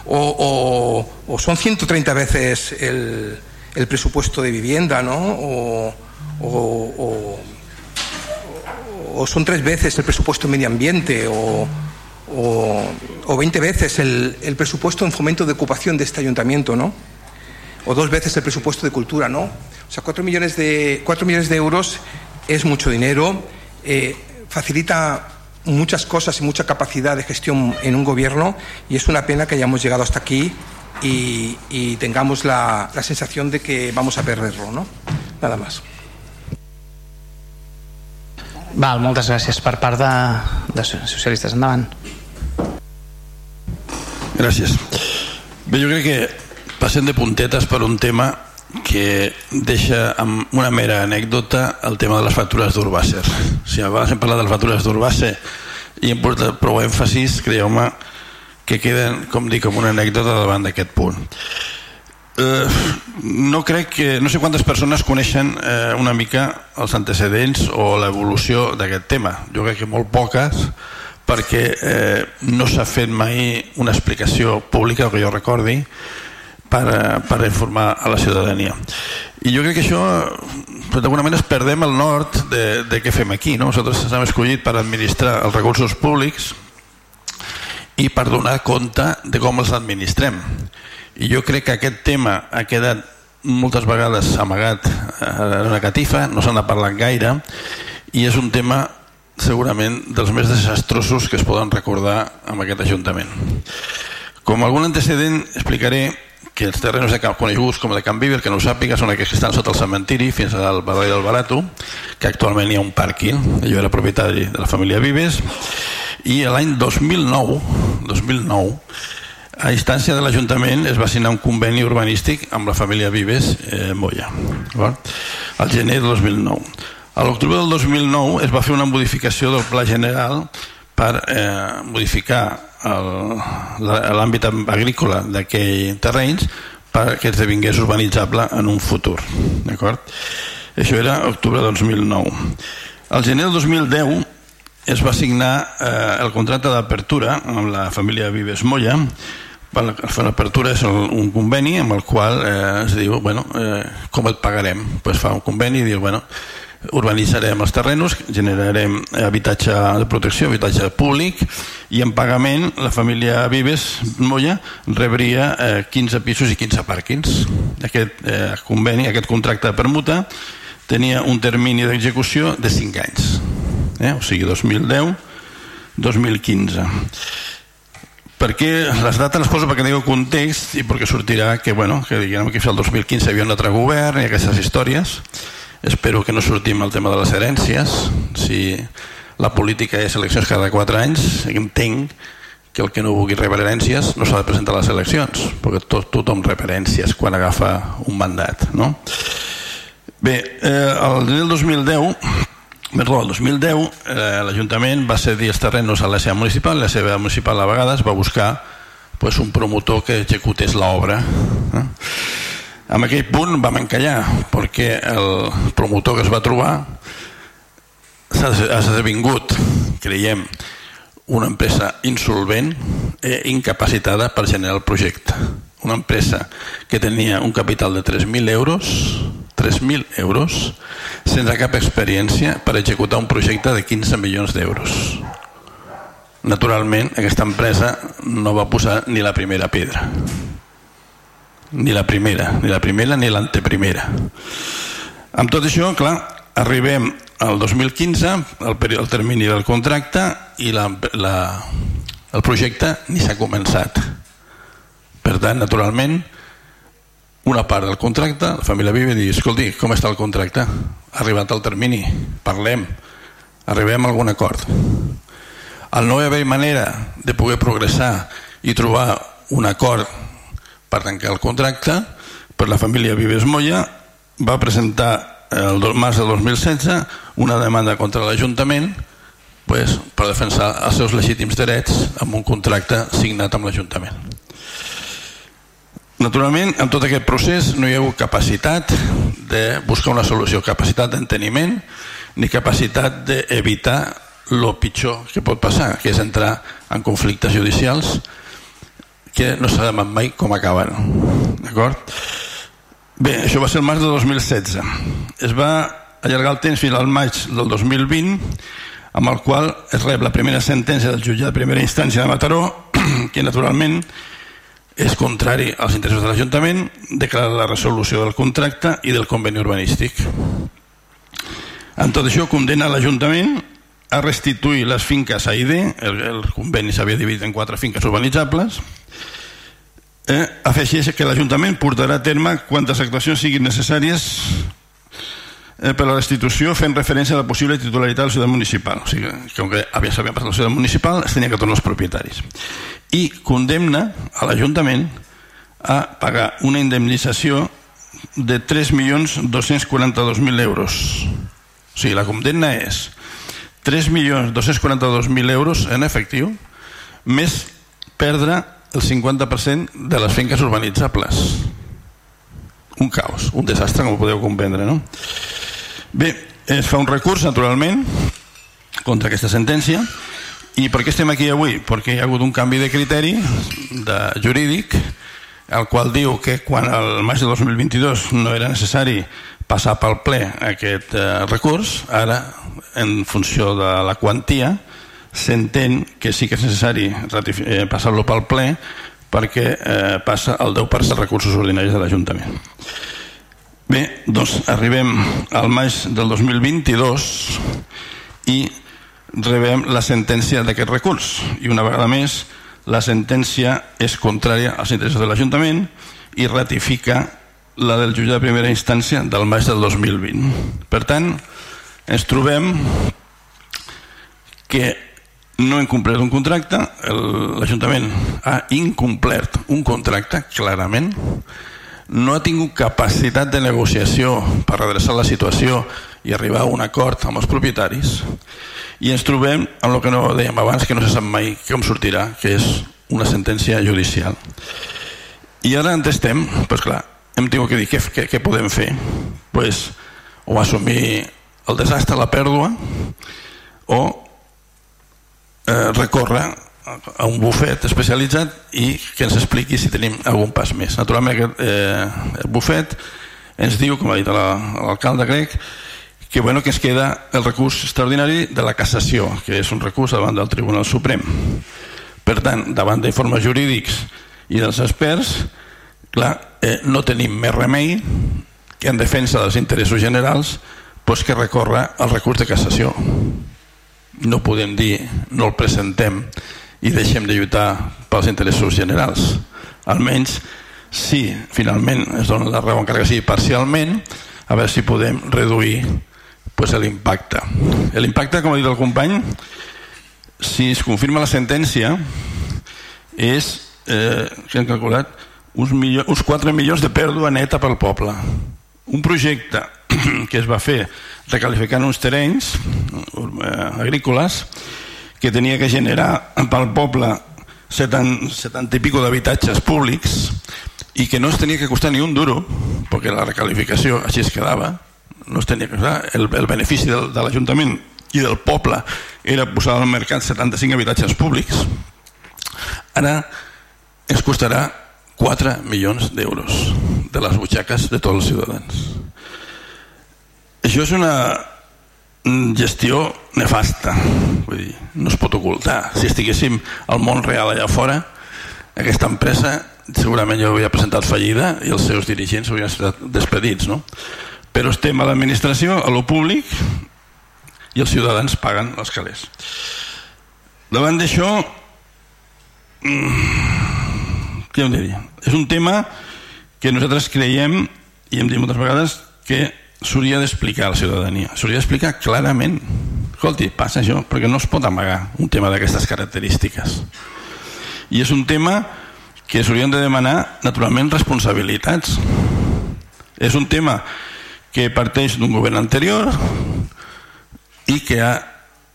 O, o, o son 130 veces el, el, presupuesto de vivienda, ¿no? O, o, son tres veces el presupuesto de medio ambiente, o, o, 20 veces el, el presupuesto en fomento de ocupación de este ayuntamiento, ¿no? O dos veces el presupuesto de cultura, ¿no? O sea, cuatro millones de, cuatro millones de euros es mucho dinero eh, facilita muchas cosas y mucha capacidad de gestión en un gobierno y es una pena que hayamos llegado hasta aquí y, y tengamos la, la sensación de que vamos a perderlo, ¿no? Nada más. Val, moltes gràcies per part de, de socialistes. Endavant. Gràcies. Bé, jo crec que passem de puntetes per un tema que deixa amb una mera anècdota el tema de les factures d'Urbàcer. Si abans hem parlat de les factures d'Urbàcer i hem portat prou èmfasis, creieu-me que queden, com dic, com una anècdota davant d'aquest punt. Eh, no crec que... No sé quantes persones coneixen eh, una mica els antecedents o l'evolució d'aquest tema. Jo crec que molt poques perquè eh, no s'ha fet mai una explicació pública, que jo recordi, per, eh, per informar a la ciutadania. I jo crec que això, d'alguna manera, es perdem el nord de, de què fem aquí. No? Nosaltres ens hem escollit per administrar els recursos públics i per donar compte de com els administrem i jo crec que aquest tema ha quedat moltes vegades amagat en una catifa, no se n'ha parlat gaire i és un tema segurament dels més desastrosos que es poden recordar amb aquest Ajuntament. Com algun antecedent explicaré que els terrenos de camp, coneguts com de Camp Viver, que no ho sàpiga, són aquells que estan sota el cementiri fins al barri del Barato, que actualment hi ha un pàrquing. Jo era propietari de la família Vives i l'any 2009, 2009 a instància de l'Ajuntament es va signar un conveni urbanístic amb la família Vives eh, Moya al gener del 2009 a l'octubre del 2009 es va fer una modificació del pla general per eh, modificar l'àmbit agrícola d'aquell terrenys perquè esdevingués urbanitzable en un futur d'acord? això era octubre del 2009 al gener del 2010 es va signar eh, el contracte d'apertura amb la família Vives Moya L'apertura és un conveni amb el qual eh, es diu, bueno, eh, com et pagarem? Pues fa un conveni i diu, bueno, urbanitzarem els terrenos, generarem habitatge de protecció, habitatge públic i en pagament la família Vives Moya rebria eh, 15 pisos i 15 pàrquings. Aquest eh, conveni, aquest contracte de permuta tenia un termini d'execució de 5 anys, eh? o sigui 2010-2015 per què les dates les poso perquè teniu context i perquè sortirà que, bueno, que diguem que el 2015 hi havia un altre govern i aquestes històries espero que no sortim al tema de les herències si la política és eleccions cada 4 anys entenc que el que no vulgui rebre herències no s'ha de presentar a les eleccions perquè tot, tothom rep herències quan agafa un mandat no? bé, eh, el 2010 Perdó, el 2010 eh, l'Ajuntament va cedir els terrenos a la seva municipal, la seva municipal a vegades va buscar pues, un promotor que executés l'obra. Eh? En aquell punt vam encallar, perquè el promotor que es va trobar s'ha esdevingut, creiem, una empresa insolvent i incapacitada per generar el projecte. Una empresa que tenia un capital de 3.000 euros 3.000 euros sense cap experiència per executar un projecte de 15 milions d'euros. Naturalment, aquesta empresa no va posar ni la primera pedra. Ni la primera, ni la primera ni l'anteprimera. Amb tot això, clar, arribem al 2015, el, el termini del contracte, i la, la, el projecte ni s'ha començat. Per tant, naturalment, una part del contracte, la família vive diu, escolti, com està el contracte? Ha arribat el termini, parlem, arribem a algun acord. Al no haver manera de poder progressar i trobar un acord per tancar el contracte, per la família Vives Moya va presentar el març de 2016 una demanda contra l'Ajuntament pues, per defensar els seus legítims drets amb un contracte signat amb l'Ajuntament. Naturalment, en tot aquest procés no hi ha hagut capacitat de buscar una solució, capacitat d'enteniment ni capacitat d'evitar el pitjor que pot passar, que és entrar en conflictes judicials que no sabem mai com acaben. D'acord? Bé, això va ser el març de 2016. Es va allargar el temps fins al maig del 2020 amb el qual es rep la primera sentència del jutjat de primera instància de Mataró que naturalment és contrari als interessos de l'Ajuntament, declara la resolució del contracte i del conveni urbanístic. En tot això condena l'Ajuntament a restituir les finques a ID, el, el conveni s'havia dividit en quatre finques urbanitzables, eh, afegeix que l'Ajuntament portarà a terme quantes actuacions siguin necessàries eh, per a la restitució fent referència a la possible titularitat de la ciutat municipal. O sigui, com que havia s'havia passat la ciutat municipal, es tenia que tornar als propietaris. I condemna a l'Ajuntament a pagar una indemnització de 3.242.000 euros. O sigui, la condemna és 3.242.000 euros en efectiu, més perdre el 50% de les finques urbanitzables. Un caos, un desastre, com podeu comprendre, no? Bé, es fa un recurs, naturalment, contra aquesta sentència, i per què estem aquí avui? Perquè hi ha hagut un canvi de criteri de jurídic, el qual diu que quan el maig de 2022 no era necessari passar pel ple aquest eh, recurs, ara, en funció de la quantia, s'entén que sí que és necessari eh, passar-lo pel ple perquè eh, passa el 10% dels recursos ordinaris de l'Ajuntament. Bé, doncs arribem al maig del 2022 i rebem la sentència d'aquest recurs i una vegada més la sentència és contrària als interessos de l'Ajuntament i ratifica la del jutge de primera instància del maig del 2020. Per tant, ens trobem que no hem complert un contracte, l'Ajuntament ha incomplert un contracte, clarament, no ha tingut capacitat de negociació per redreçar la situació i arribar a un acord amb els propietaris i ens trobem amb el que no dèiem abans, que no se sap mai com sortirà, que és una sentència judicial. I ara on estem? Doncs pues clar, hem tingut que dir què, què, què podem fer? Pues, o assumir el desastre, la pèrdua o eh, recórrer a un bufet especialitzat i que ens expliqui si tenim algun pas més. Naturalment aquest eh, el bufet ens diu, com ha dit l'alcalde grec que, bueno, que ens queda el recurs extraordinari de la cassació que és un recurs davant del Tribunal Suprem. Per tant, davant d'informes jurídics i dels experts clar, eh, no tenim més remei que en defensa dels interessos generals pues que recórrer al recurs de cassació. No podem dir no el presentem i deixem de lluitar pels interessos generals. Almenys si finalment es dona la raó encara que sigui parcialment a veure si podem reduir pues, l'impacte. L'impacte com ha dit el company si es confirma la sentència és eh, que hem calculat uns, milió, uns 4 milions de pèrdua neta pel poble. Un projecte que es va fer recalificant uns terrenys eh, agrícoles que tenia que generar pel poble 70, 70 i pico d'habitatges públics i que no es tenia que costar ni un duro perquè la recalificació així es quedava no es tenia que costar el, el benefici del, de l'Ajuntament i del poble era posar al mercat 75 habitatges públics ara ens costarà 4 milions d'euros de les butxaques de tots els ciutadans. Això és una gestió nefasta, vull dir, no es pot ocultar. Si estiguéssim al món real allà fora, aquesta empresa segurament ja havia presentat fallida i els seus dirigents haurien estat despedits, no? Però estem a l'administració, a lo públic, i els ciutadans paguen els calés. Davant d'això, què hem de dir? És un tema que nosaltres creiem, i hem dit moltes vegades, que s'hauria d'explicar a la ciutadania. S'hauria d'explicar clarament. Escolti, passa això, perquè no es pot amagar un tema d'aquestes característiques. I és un tema que s'haurien de demanar, naturalment, responsabilitats. És un tema que parteix d'un govern anterior i que ha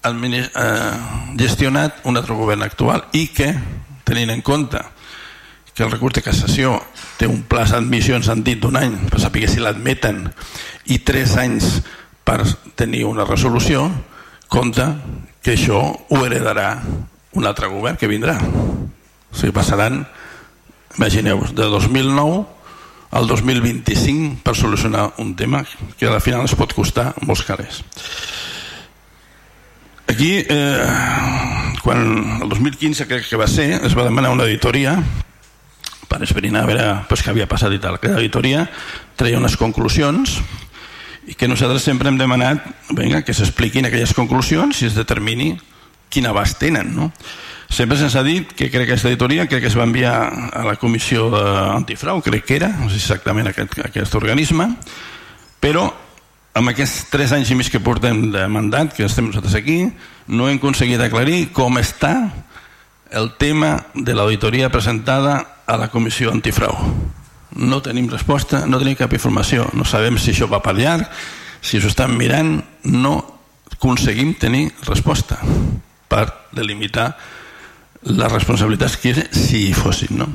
eh, gestionat un altre govern actual i que, tenint en compte que el recurs de cassació té un pla d'admissió en sentit d'un any per saber si l'admeten i tres anys per tenir una resolució compta que això ho heredarà un altre govern que vindrà. O sigui, passaran imagineu de 2009 al 2025 per solucionar un tema que al final es pot costar molts calés aquí eh, quan el 2015 crec que va ser es va demanar una auditoria per esbrinar a veure pues, què havia passat i tal. Aquella auditoria treia unes conclusions i que nosaltres sempre hem demanat venga, que s'expliquin aquelles conclusions i es determini quin abast tenen no? sempre se'ns ha dit que crec que aquesta auditoria crec que es va enviar a la comissió d'antifrau crec que era, no sé exactament aquest, aquest organisme però amb aquests tres anys i mig que portem de mandat que estem nosaltres aquí no hem aconseguit aclarir com està el tema de l'auditoria presentada a la comissió antifrau no tenim resposta, no tenim cap informació, no sabem si això va per llarg, si s'ho estan mirant, no aconseguim tenir resposta per delimitar les responsabilitats que si hi fossin. No?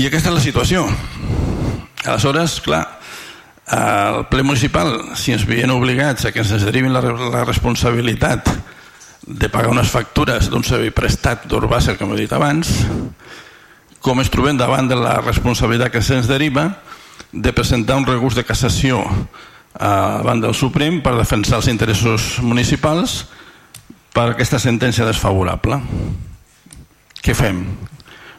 I aquesta és la situació. Aleshores, clar, al ple municipal, si ens veien obligats a que ens derivin la, la responsabilitat de pagar unes factures d'un servei prestat d'Urbàcer, com he dit abans, com ens trobem davant de la responsabilitat que se'ns deriva de presentar un recurs de cassació davant del Suprem per defensar els interessos municipals per aquesta sentència desfavorable. Què fem?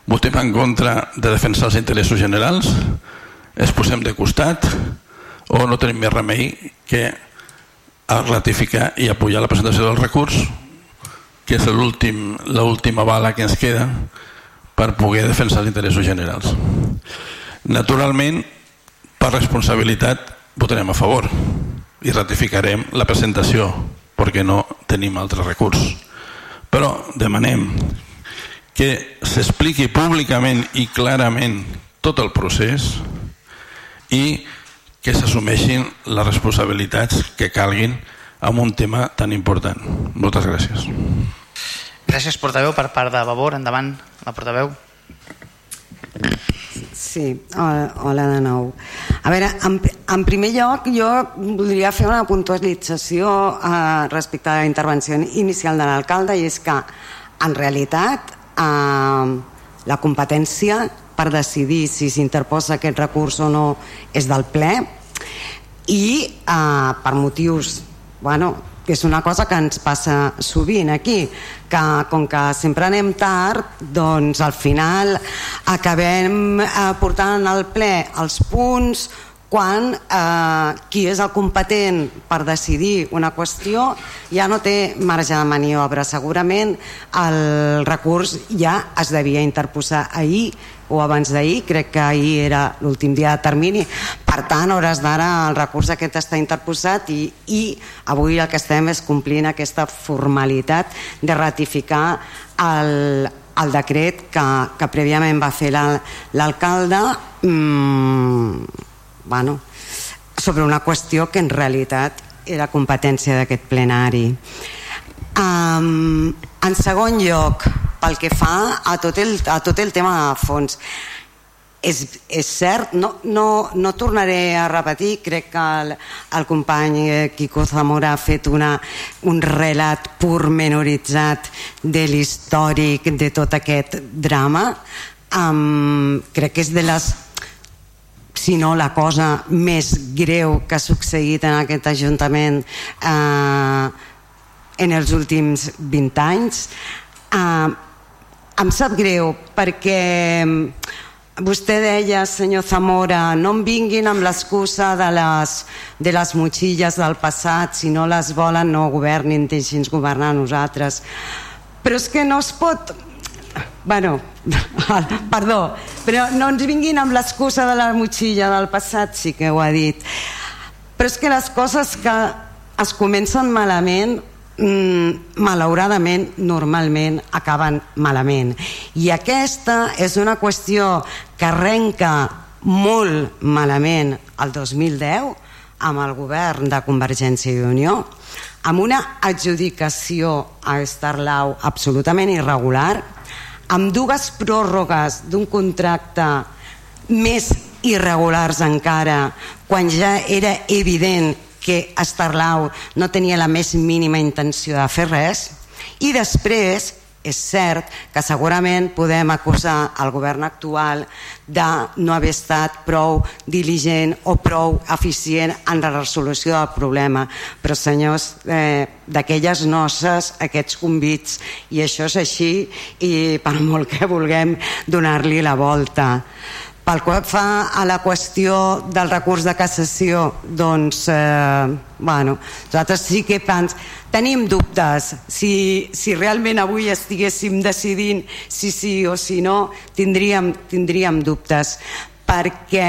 Votem en contra de defensar els interessos generals? Es posem de costat? O no tenim més remei que a ratificar i apoyar la presentació del recurs que és l'última bala que ens queda per poder defensar els interessos generals. Naturalment, per responsabilitat, votarem a favor i ratificarem la presentació perquè no tenim altre recurs. Però demanem que s'expliqui públicament i clarament tot el procés i que s'assumeixin les responsabilitats que calguin en un tema tan important. Moltes gràcies. Gràcies, portaveu, per part de Vavor. Endavant, la portaveu. Sí, hola, hola de nou. A veure, en, en primer lloc jo voldria fer una puntualització eh, respecte a la intervenció inicial de l'alcalde i és que en realitat eh, la competència per decidir si s'interposa aquest recurs o no és del ple i eh, per motius bueno, que és una cosa que ens passa sovint aquí, que com que sempre anem tard, doncs al final acabem eh, portant al ple els punts quan eh, qui és el competent per decidir una qüestió ja no té marge de maniobra. Segurament el recurs ja es devia interposar ahir o abans d'ahir, crec que ahir era l'últim dia de termini, per tant, hores d'ara el recurs aquest està interposat i, i avui el que estem és complint aquesta formalitat de ratificar el, el decret que, que prèviament va fer l'alcalde mmm, bueno, sobre una qüestió que en realitat era competència d'aquest plenari. Um, en segon lloc, pel que fa a tot el, a tot el tema de fons, és, és cert, no, no, no tornaré a repetir, crec que el, el company Quico Zamora ha fet una, un relat pormenoritzat de l'històric de tot aquest drama. Um, crec que és de les si no la cosa més greu que ha succeït en aquest Ajuntament eh, en els últims 20 anys. Eh, em sap greu perquè vostè deia, senyor Zamora, no em vinguin amb l'excusa de les, de les motxilles del passat, si no les volen no governin, deixin governar nosaltres. Però és que no es pot... Bueno, perdó, però no ens vinguin amb l'excusa de la motxilla del passat, sí que ho ha dit. Però és que les coses que es comencen malament mm, malauradament normalment acaben malament. I aquesta és una qüestió que arrenca molt malament el 2010 amb el govern de Convergència i Unió amb una adjudicació a Starlau absolutament irregular amb dues pròrrogues d'un contracte més irregulars encara quan ja era evident que Estarlau no tenia la més mínima intenció de fer res i després és cert que segurament podem acusar el govern actual de no haver estat prou diligent o prou eficient en la resolució del problema. Però senyors, eh, d'aquelles noces, aquests convits, i això és així, i per molt que vulguem donar-li la volta. Pel que fa a la qüestió del recurs de cassació, doncs, eh, bueno, nosaltres sí que pens... tenim dubtes. Si, si realment avui estiguéssim decidint si sí o si no, tindríem, tindríem dubtes, perquè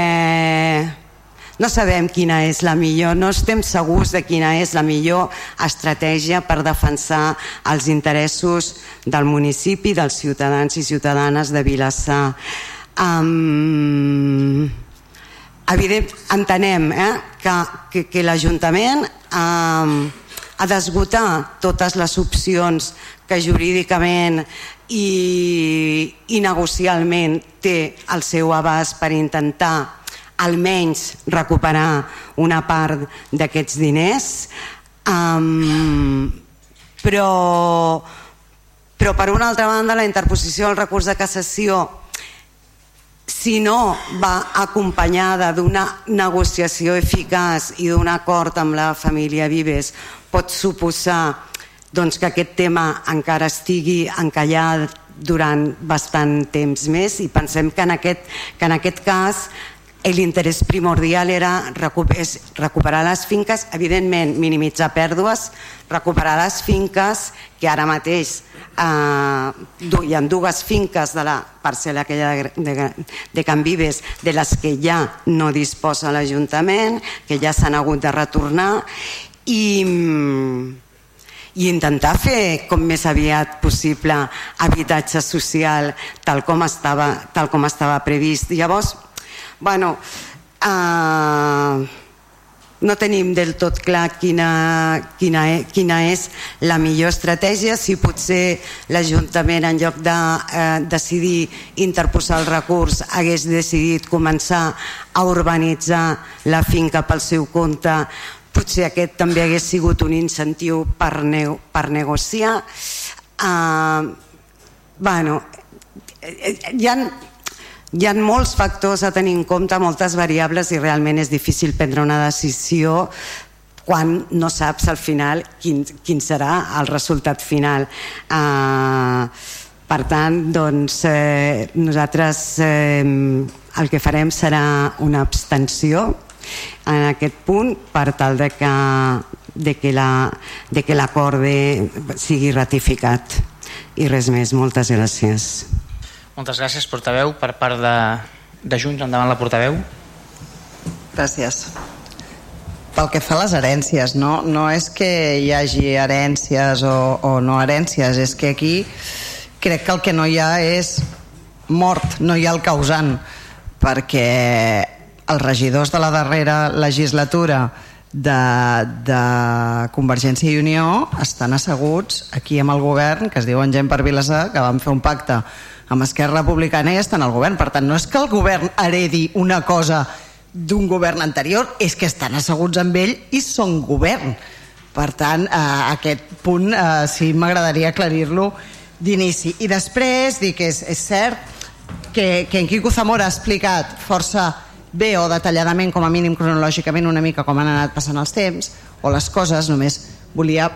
no sabem quina és la millor, no estem segurs de quina és la millor estratègia per defensar els interessos del municipi, dels ciutadans i ciutadanes de Vilassar um, evident, entenem eh, que, que, que l'Ajuntament um, ha d'esgotar totes les opcions que jurídicament i, i negocialment té el seu abast per intentar almenys recuperar una part d'aquests diners. Um, però, però per una altra banda la interposició del recurs de cassació si no va acompanyada d'una negociació eficaç i d'un acord amb la família Vives pot suposar doncs, que aquest tema encara estigui encallat durant bastant temps més. I pensem que en aquest, que en aquest cas l'interès primordial era recuperar les finques, evidentment minimitzar pèrdues, recuperar les finques que ara mateix eh, ha dues finques de la parcel·la aquella de, de, de Can Vives de les que ja no disposa l'Ajuntament, que ja s'han hagut de retornar i, i intentar fer com més aviat possible habitatge social tal com estava, tal com estava previst. Llavors, bueno, eh, no tenim del tot clar quina, quina, e, quina és la millor estratègia, si potser l'Ajuntament en lloc de eh, decidir interposar el recurs hagués decidit començar a urbanitzar la finca pel seu compte. Potser aquest també hagués sigut un incentiu per, ne per negociar. Uh, bueno, eh, eh, hi ha hi ha molts factors a tenir en compte, moltes variables i realment és difícil prendre una decisió quan no saps al final quin, quin serà el resultat final. Uh, per tant, doncs, eh, nosaltres eh, el que farem serà una abstenció en aquest punt per tal de que, de que l'acord la, sigui ratificat. I res més, moltes gràcies. Moltes gràcies, portaveu. Per part de, de Junts, endavant la portaveu. Gràcies. Pel que fa a les herències, no, no és que hi hagi herències o, o no herències, és que aquí crec que el que no hi ha és mort, no hi ha el causant, perquè els regidors de la darrera legislatura de, de Convergència i Unió estan asseguts aquí amb el govern, que es diuen Gent per Vilassar, que van fer un pacte amb Esquerra Republicana i estan al govern. Per tant, no és que el govern heredi una cosa d'un govern anterior, és que estan asseguts amb ell i són govern. Per tant, eh, aquest punt eh, sí m'agradaria aclarir-lo d'inici. I després dir que és, és cert que, que en Quico Zamora ha explicat força bé o detalladament, com a mínim cronològicament, una mica com han anat passant els temps o les coses, només volia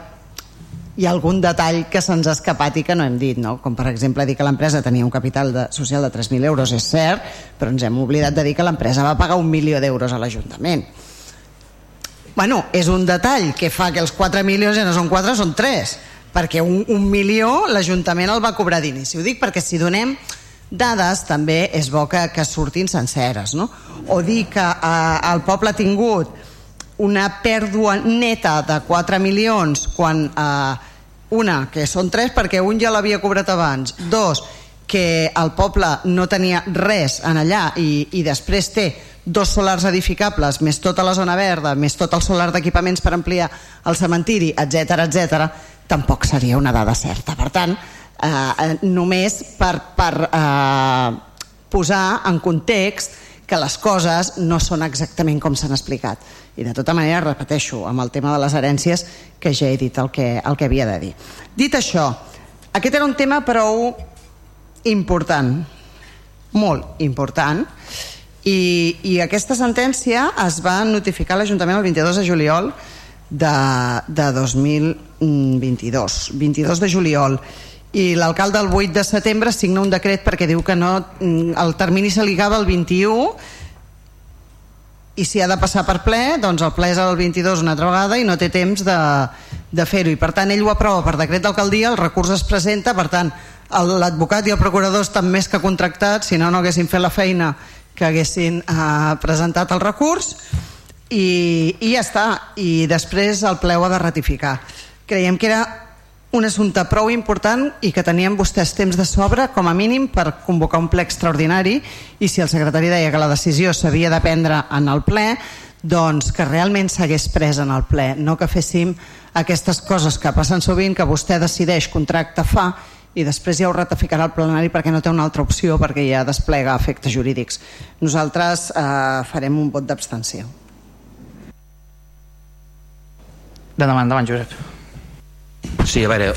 hi ha algun detall que se'ns ha escapat i que no hem dit, no? com per exemple dir que l'empresa tenia un capital de, social de 3.000 euros, és cert, però ens hem oblidat de dir que l'empresa va pagar un milió d'euros a l'Ajuntament. Bueno, és un detall que fa que els 4 milions ja no són 4, són 3, perquè un, un milió l'Ajuntament el va cobrar d'inici. Ho dic perquè si donem dades també és bo que, que surtin senceres, no? O dir que eh, el poble ha tingut una pèrdua neta de 4 milions quan eh, una, que són 3 perquè un ja l'havia cobrat abans dos, que el poble no tenia res en allà i, i després té dos solars edificables, més tota la zona verda, més tot el solar d'equipaments per ampliar el cementiri, etc etc, tampoc seria una dada certa. Per tant, eh, eh, només per, per eh, posar en context que les coses no són exactament com s'han explicat. I de tota manera, repeteixo, amb el tema de les herències, que ja he dit el que, el que havia de dir. Dit això, aquest era un tema prou important, molt important, i, i aquesta sentència es va notificar a l'Ajuntament el 22 de juliol de, de 2022, 22 de juliol, i l'alcalde el 8 de setembre signa un decret perquè diu que no, el termini se li acaba el 21 i si ha de passar per ple, doncs el ple és el 22 una altra vegada i no té temps de, de fer-ho. I per tant ell ho aprova per decret d'alcaldia, el recurs es presenta, per tant l'advocat i el procurador estan més que contractats, si no no haguessin fet la feina que haguessin eh, presentat el recurs i, i ja està. I després el ple ho ha de ratificar. Creiem que era un assumpte prou important i que tenien vostès temps de sobre com a mínim per convocar un ple extraordinari. I si el secretari deia que la decisió s'havia de prendre en el ple doncs que realment s'hagués pres en el ple no que féssim aquestes coses que passen sovint que vostè decideix contracte fa i després ja ho ratificarà el plenari perquè no té una altra opció perquè ja desplega efectes jurídics. Nosaltres eh, farem un vot d'abstenció. De demanda, Josep Sí, a veure,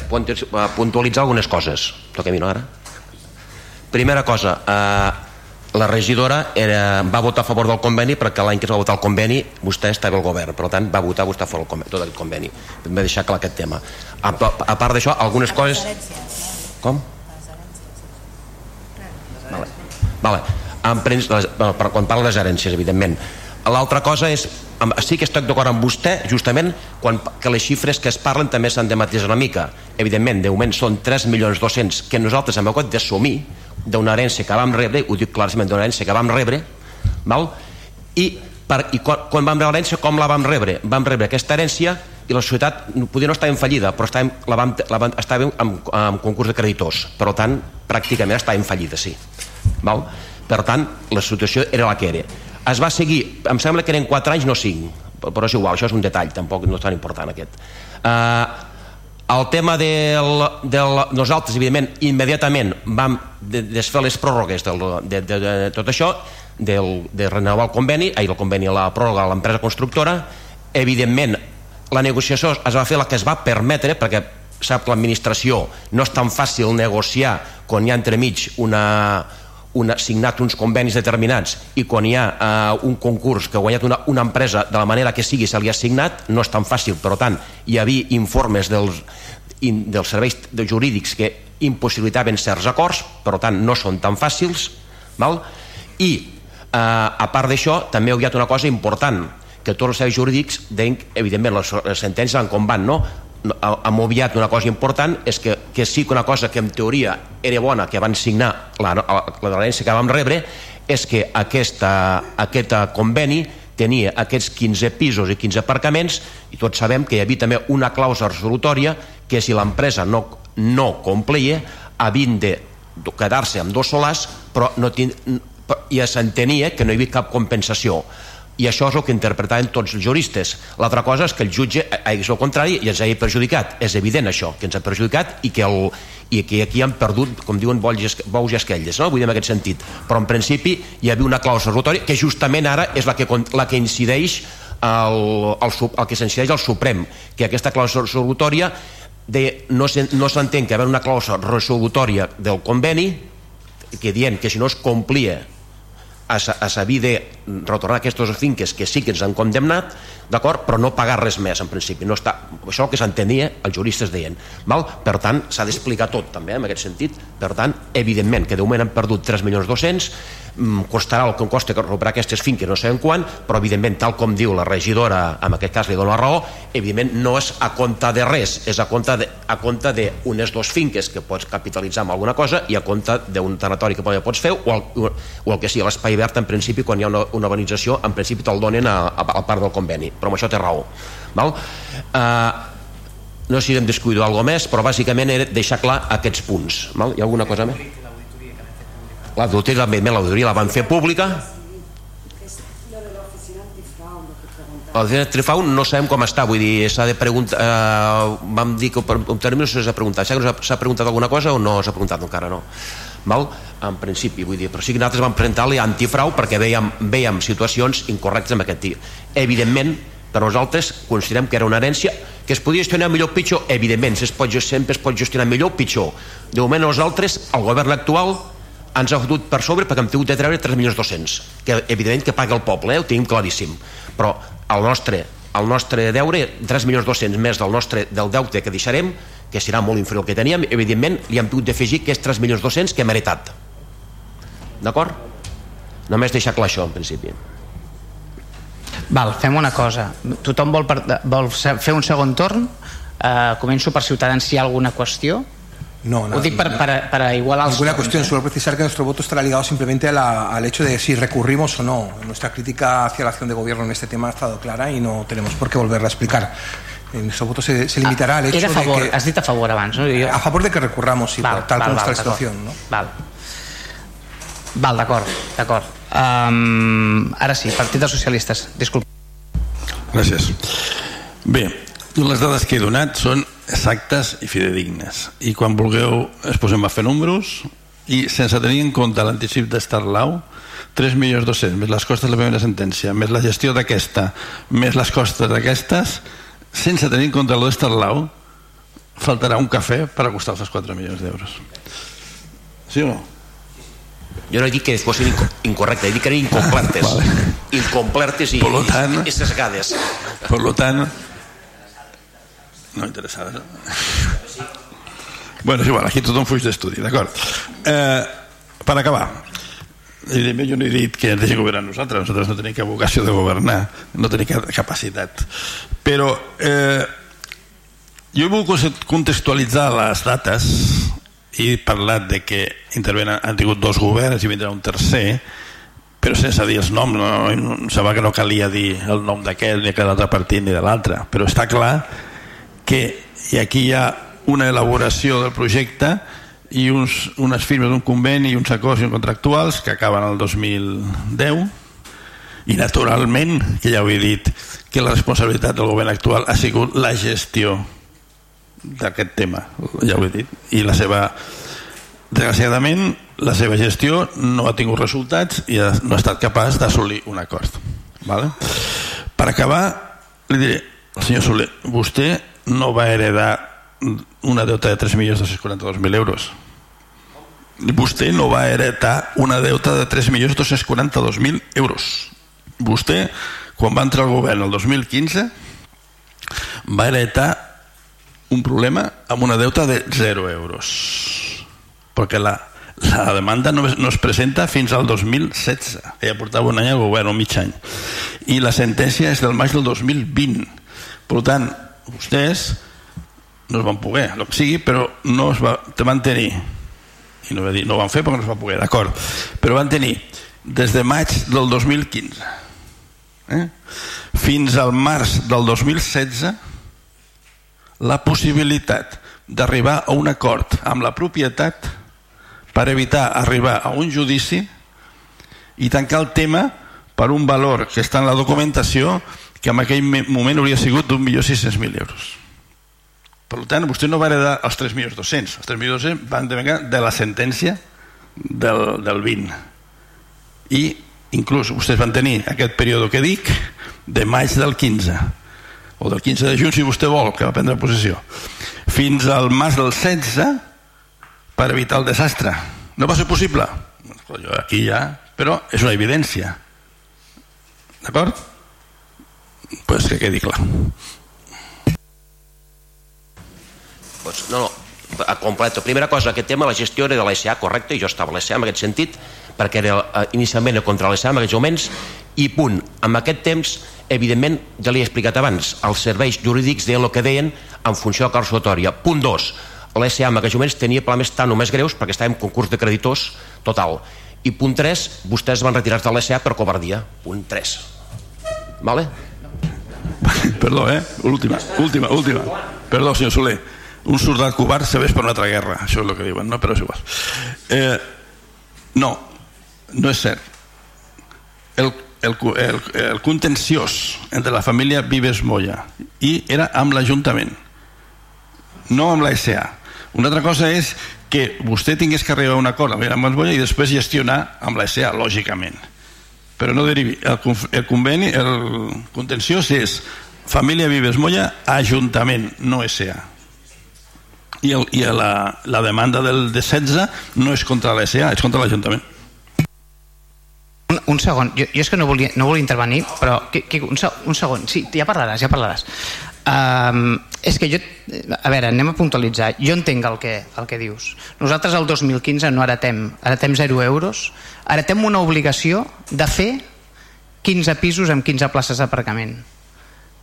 puntualitzar algunes coses. Toca a mi, no, ara? Primera cosa, eh, la regidora era, va votar a favor del conveni perquè l'any que es va votar el conveni vostè estava al govern, per tant va votar vostè a favor del conveni, tot el conveni. Hem de deixar clar aquest tema. A, a part d'això, algunes coses... Com? Vale. Vale. En prens, les, per, quan parla de les herències, evidentment. L'altra cosa és sí que estic d'acord amb vostè justament quan, que les xifres que es parlen també s'han de matisar una mica evidentment, de moment són 3 milions 200 que nosaltres hem hagut d'assumir d'una herència que vam rebre, ho dic clarament d'una herència que vam rebre val? i, per, i quan, quan vam rebre l'herència com la vam rebre? vam rebre aquesta herència i la societat podia no estar en fallida però estàvem, la vam, la vam, estàvem en, en concurs de creditors per tant pràcticament estàvem fallida sí. val? per tant la situació era la que era es va seguir, em sembla que eren 4 anys no 5, però és igual, això és un detall tampoc no és tan important aquest. Uh, el tema del, del nosaltres evidentment immediatament vam desfer les pròrrogues del, de, de, de, de tot això del, de renovar el conveni ahir el conveni la pròrroga a l'empresa constructora. Evidentment la negociació es va fer la que es va permetre perquè sap que l'administració no és tan fàcil negociar quan hi ha entremig una, una, signat uns convenis determinats i quan hi ha uh, un concurs que ha guanyat una, una empresa de la manera que sigui se li ha signat, no és tan fàcil per tant hi havia informes dels, in, dels serveis jurídics que impossibilitaven certs acords per tant no són tan fàcils val? i uh, a part d'això també ha hagut una cosa important que tots els serveis jurídics deien, evidentment les, les sentències van com van no? Hem obviat una cosa important és que, que sí que una cosa que en teoria era bona que van signar la, la, l'herència que vam rebre és que aquesta, aquest conveni tenia aquests 15 pisos i 15 aparcaments i tots sabem que hi havia també una clàusula resolutòria que si l'empresa no, no complia havien de quedar-se amb dos solars però no tin, ja s'entenia que no hi havia cap compensació i això és el que interpretaven tots els juristes. L'altra cosa és que el jutge és el contrari i ens ha perjudicat, és evident això que ens ha perjudicat i que, el, i que aquí han perdut, com diuen bous, i esquelles no? vull dir en aquest sentit, però en principi hi havia una clàusula resolutori que justament ara és la que, la que incideix el, el, el que s'incideix al Suprem que aquesta clàusula resolutòria de, no s'entén no que hi ha una clàusula resolutòria del conveni que dient que si no es complia a, a saber de retornar aquestes finques que sí que ens han condemnat, d'acord, però no pagar res més en principi. No està, això que s'entenia, els juristes deien. Val? Per tant, s'ha d'explicar tot també en aquest sentit. Per tant, evidentment que de moment han perdut 3 milions 200 Mm, costarà el que costa recuperar aquestes finques no sabem quan, però evidentment tal com diu la regidora, en aquest cas li dono la raó evidentment no és a compte de res és a compte de, a compte d'unes dues finques que pots capitalitzar amb alguna cosa i a compte d'un territori que pots fer o el, o el que sigui l'espai verd en principi quan hi ha una, una urbanització en principi te'l donen a, a, a part del conveni però amb això té raó val? Uh, no sé si hem descuidat alguna més però bàsicament era deixar clar aquests punts val? hi ha alguna cosa més? L'auditoria també l'auditoria la van fer pública? L'oficina antifrau no sabem com està vull dir, s'ha de preguntar eh, vam dir que un terme no s'ha preguntat. S'ha preguntat alguna cosa o no s'ha preguntat encara no? Val? en principi vull dir, però sí que nosaltres vam presentar-li antifrau perquè veiem, veiem situacions incorrectes amb aquest tir evidentment per nosaltres considerem que era una herència. Que es podia gestionar millor o pitjor? Evidentment, es pot, sempre es pot gestionar millor o pitjor. De moment nosaltres, el govern actual ens ha fotut per sobre perquè hem tingut de treure 3 milions 200 que evidentment que paga el poble, eh? ho tenim claríssim però el nostre, el nostre deure 3 milions 200 més del nostre del deute que deixarem que serà molt inferior al que teníem, evidentment li hem pogut d'afegir aquests 3.200.000 que hem heretat. D'acord? Només deixar clar això, en principi. Val, fem una cosa. Tothom vol, per, vol fer un segon torn? Eh, començo per Ciutadans si hi ha alguna qüestió. No, dic per, per, para igualar Ninguna cuestión, eh? solo precisar que nuestro voto estará ligado simplemente a la- al hecho de si recurrimos o no. Nuestra crítica hacia la acción de gobierno en este tema ha estado clara y no tenemos por qué volverla a explicar. Eh, Nuestro voto se, se limitará al hecho Era a favor, de que... has dit a favor abans, no? Jo... A favor de que recurramos, sí, Val, tal val, como está la situación. ¿no? Val, val d'acord, d'acord. Um, ara sí, Partit dels Socialistes, disculpa. Gràcies. Bé, les dades que he donat són exactes i fidedignes. I quan vulgueu es posem a fer números i sense tenir en compte l'anticip d'Estarlau 3.200.000 més les costes de la primera sentència més la gestió d'aquesta més les costes d'aquestes sense tenir en compte lo d'Estarlau faltarà un cafè per acostar els 4 milions d'euros sí o no? Jo no he dit que fossin inco incorrectes, he dit que eren incomplertes. Vale. Incomplertes i, Per tant- i sesgades. Per tant, no interessava. No? Bueno, és igual, aquí tothom fuig d'estudi, d'acord. Eh, per acabar, evidentment jo no he dit que ens deixi governar nosaltres, nosaltres no tenim cap vocació de governar, no tenim cap capacitat. Però eh, jo he volgut contextualitzar les dates i he parlat de que intervenen, han tingut dos governs i vindrà un tercer, però sense dir els noms, no, no, em sembla que no calia dir el nom d'aquest ni de l'altre partit ni de l'altre, però està clar que i aquí hi ha una elaboració del projecte i uns, unes firmes d'un conveni i uns acords contractuals que acaben el 2010 i naturalment, que ja ho he dit que la responsabilitat del govern actual ha sigut la gestió d'aquest tema, ja ho he dit i la seva desgraciadament la seva gestió no ha tingut resultats i no ha estat capaç d'assolir un acord vale? per acabar li diré senyor Soler vostè no va heredar una deuta de 3.242.000 euros. Vostè no va heretar una deuta de 3.242.000 euros. Vostè quan va entrar al govern el 2015 va heretar un problema amb una deuta de 0 euros. Perquè la, la demanda no es, no es presenta fins al 2016 ella portava un any al govern, un mig any. I la sentència és del maig del 2020 per tant, vostès no es van poder, el que sigui, però no es va, te van tenir. I no, va dir, no ho van fer perquè no es va poder, d'acord. Però van tenir des de maig del 2015 eh? fins al març del 2016 la possibilitat d'arribar a un acord amb la propietat per evitar arribar a un judici i tancar el tema per un valor que està en la documentació que en aquell me- moment hauria sigut d'un milió sis-cents-mil euros. Per tant, vostè no va heredar els 3.200.000. Els 3.200.000 van devenir de la sentència del, del 20. I inclús vostès van tenir aquest període que dic de maig del 15 o del 15 de juny si vostè vol que va prendre possessió fins al març del 16 per evitar el desastre no va ser possible aquí ja, però és una evidència d'acord? Pues que quedi clar Doncs, no, no, a completo. Primera cosa, aquest tema, la gestió era de l'SA, correcte, i jo estava a l'SA en aquest sentit, perquè era eh, inicialment contra l'SA en aquests moments, i punt. En aquest temps, evidentment, ja li he explicat abans, els serveis jurídics deien el que deien en funció de la calçotòria. Punt 2. L'SA en aquests moments tenia problemes tan o més greus perquè estava en concurs de creditors total. I punt 3, vostès van retirar-se de l'SA per covardia. Punt 3. Vale? perdó, eh? última, última, última. Perdó, senyor Soler. Un soldat covard ves per una altra guerra. Això és el que diuen, no? però és igual. Eh, no, no és cert. El, el, el, el contenciós entre la família Vives Moya i era amb l'Ajuntament no amb la SA una altra cosa és que vostè tingués que arribar a un acord amb els Moya i després gestionar amb la SA, lògicament però no derivi el, el conveni, el contenciós és família Vives Moya Ajuntament, no SA i, el, i la, la demanda del de 16 no és contra la SA, és contra l'Ajuntament Un, un segon, jo, jo és que no volia, no volia intervenir, però que, que, un, se- un segon, sí, ja parlaràs, ja parlaràs. Um, és que jo, a veure, anem a puntualitzar. Jo entenc el que, el que dius. Nosaltres el 2015 no heretem, heretem 0 euros, heretem una obligació de fer 15 pisos amb 15 places d'aparcament,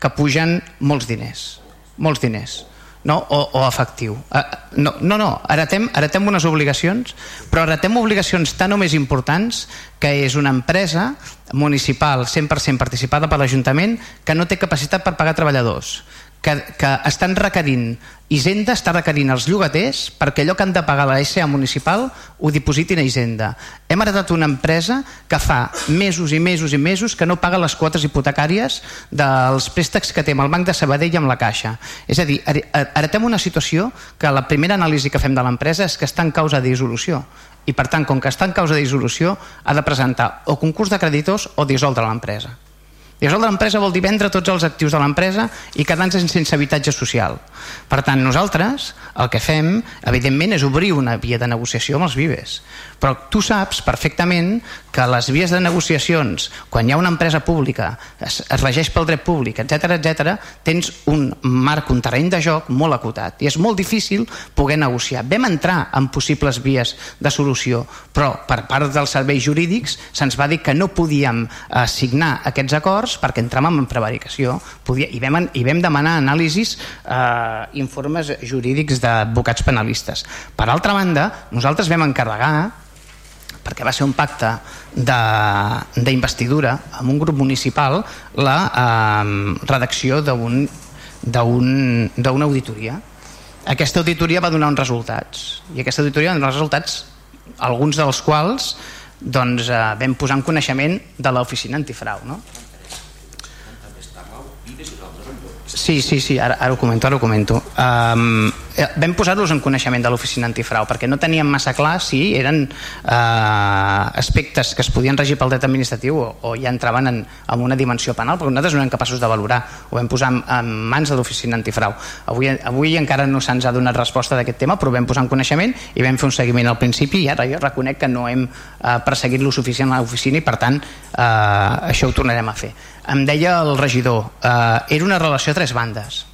que pugen molts diners, molts diners no? o, o efectiu. Uh, no, no, no, heretem, heretem unes obligacions, però heretem obligacions tan o més importants que és una empresa municipal 100% participada per l'Ajuntament que no té capacitat per pagar treballadors que, que estan requerint Hisenda està requerint els llogaters perquè allò que han de pagar la SA municipal ho dipositin a Hisenda. Hem heretat una empresa que fa mesos i mesos i mesos que no paga les quotes hipotecàries dels préstecs que té amb el Banc de Sabadell i amb la Caixa. És a dir, heretem una situació que la primera anàlisi que fem de l'empresa és que està en causa de dissolució i per tant, com que està en causa de dissolució ha de presentar o concurs de creditors o dissoldre l'empresa. Dissoldre l'empresa vol dir vendre tots els actius de l'empresa i quedar-nos sense habitatge social. Per tant, nosaltres el que fem, evidentment, és obrir una via de negociació amb els vives. Però tu saps perfectament que les vies de negociacions, quan hi ha una empresa pública, es, es regeix pel dret públic, etc etc, tens un marc, un terreny de joc molt acotat. I és molt difícil poder negociar. Vam entrar en possibles vies de solució, però per part dels serveis jurídics se'ns va dir que no podíem eh, signar aquests acords errors perquè entràvem en prevaricació podia, i, vam, i vam demanar anàlisis eh, informes jurídics d'advocats penalistes per altra banda, nosaltres vam encarregar perquè va ser un pacte d'investidura amb un grup municipal la eh, redacció d'una auditoria aquesta auditoria va donar uns resultats i aquesta auditoria va donar resultats alguns dels quals doncs, eh, vam posar en coneixement de l'oficina antifrau no? Sí, sí, sí, ara, ara ho comento, ara ho comento. Um, vam posar-los en coneixement de l'oficina antifrau perquè no teníem massa clar si eren uh, aspectes que es podien regir pel dret administratiu o, o ja entraven en, en una dimensió penal, perquè nosaltres no érem capaços de valorar. Ho vam posar en, en mans de l'oficina antifrau. Avui, avui encara no se'ns ha donat resposta d'aquest tema, però vam posar en coneixement i vam fer un seguiment al principi i ara jo reconec que no hem uh, perseguit lo suficient a l'oficina i per tant uh, això ho tornarem a fer em deia el regidor, eh, era una relació a tres bandes.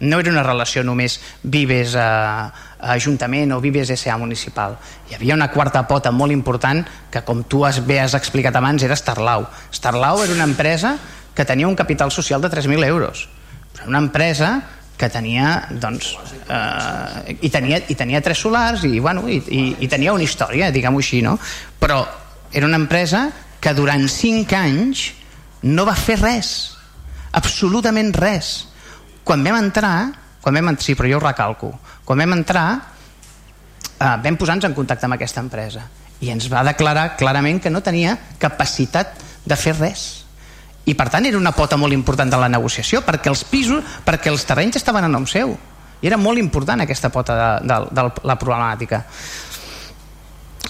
No era una relació només Vives a, a Ajuntament o Vives S.A. municipal. Hi havia una quarta pota molt important que, com tu has, bé has explicat abans, era Starlau. Starlau era una empresa que tenia un capital social de 3.000 euros. Però una empresa que tenia doncs, eh, i, tenia, i tenia tres solars i, bueno, i, i, i tenia una història, diguem-ho així no? però era una empresa que durant cinc anys no va fer res. Absolutament res. Quan vam entrar quan vam, sí, però jo ho recalco. Quan vam entrar eh, vam posar-nos en contacte amb aquesta empresa. I ens va declarar clarament que no tenia capacitat de fer res. I per tant era una pota molt important de la negociació perquè els pisos, perquè els terrenys estaven a nom seu. I era molt important aquesta pota de, de, de la problemàtica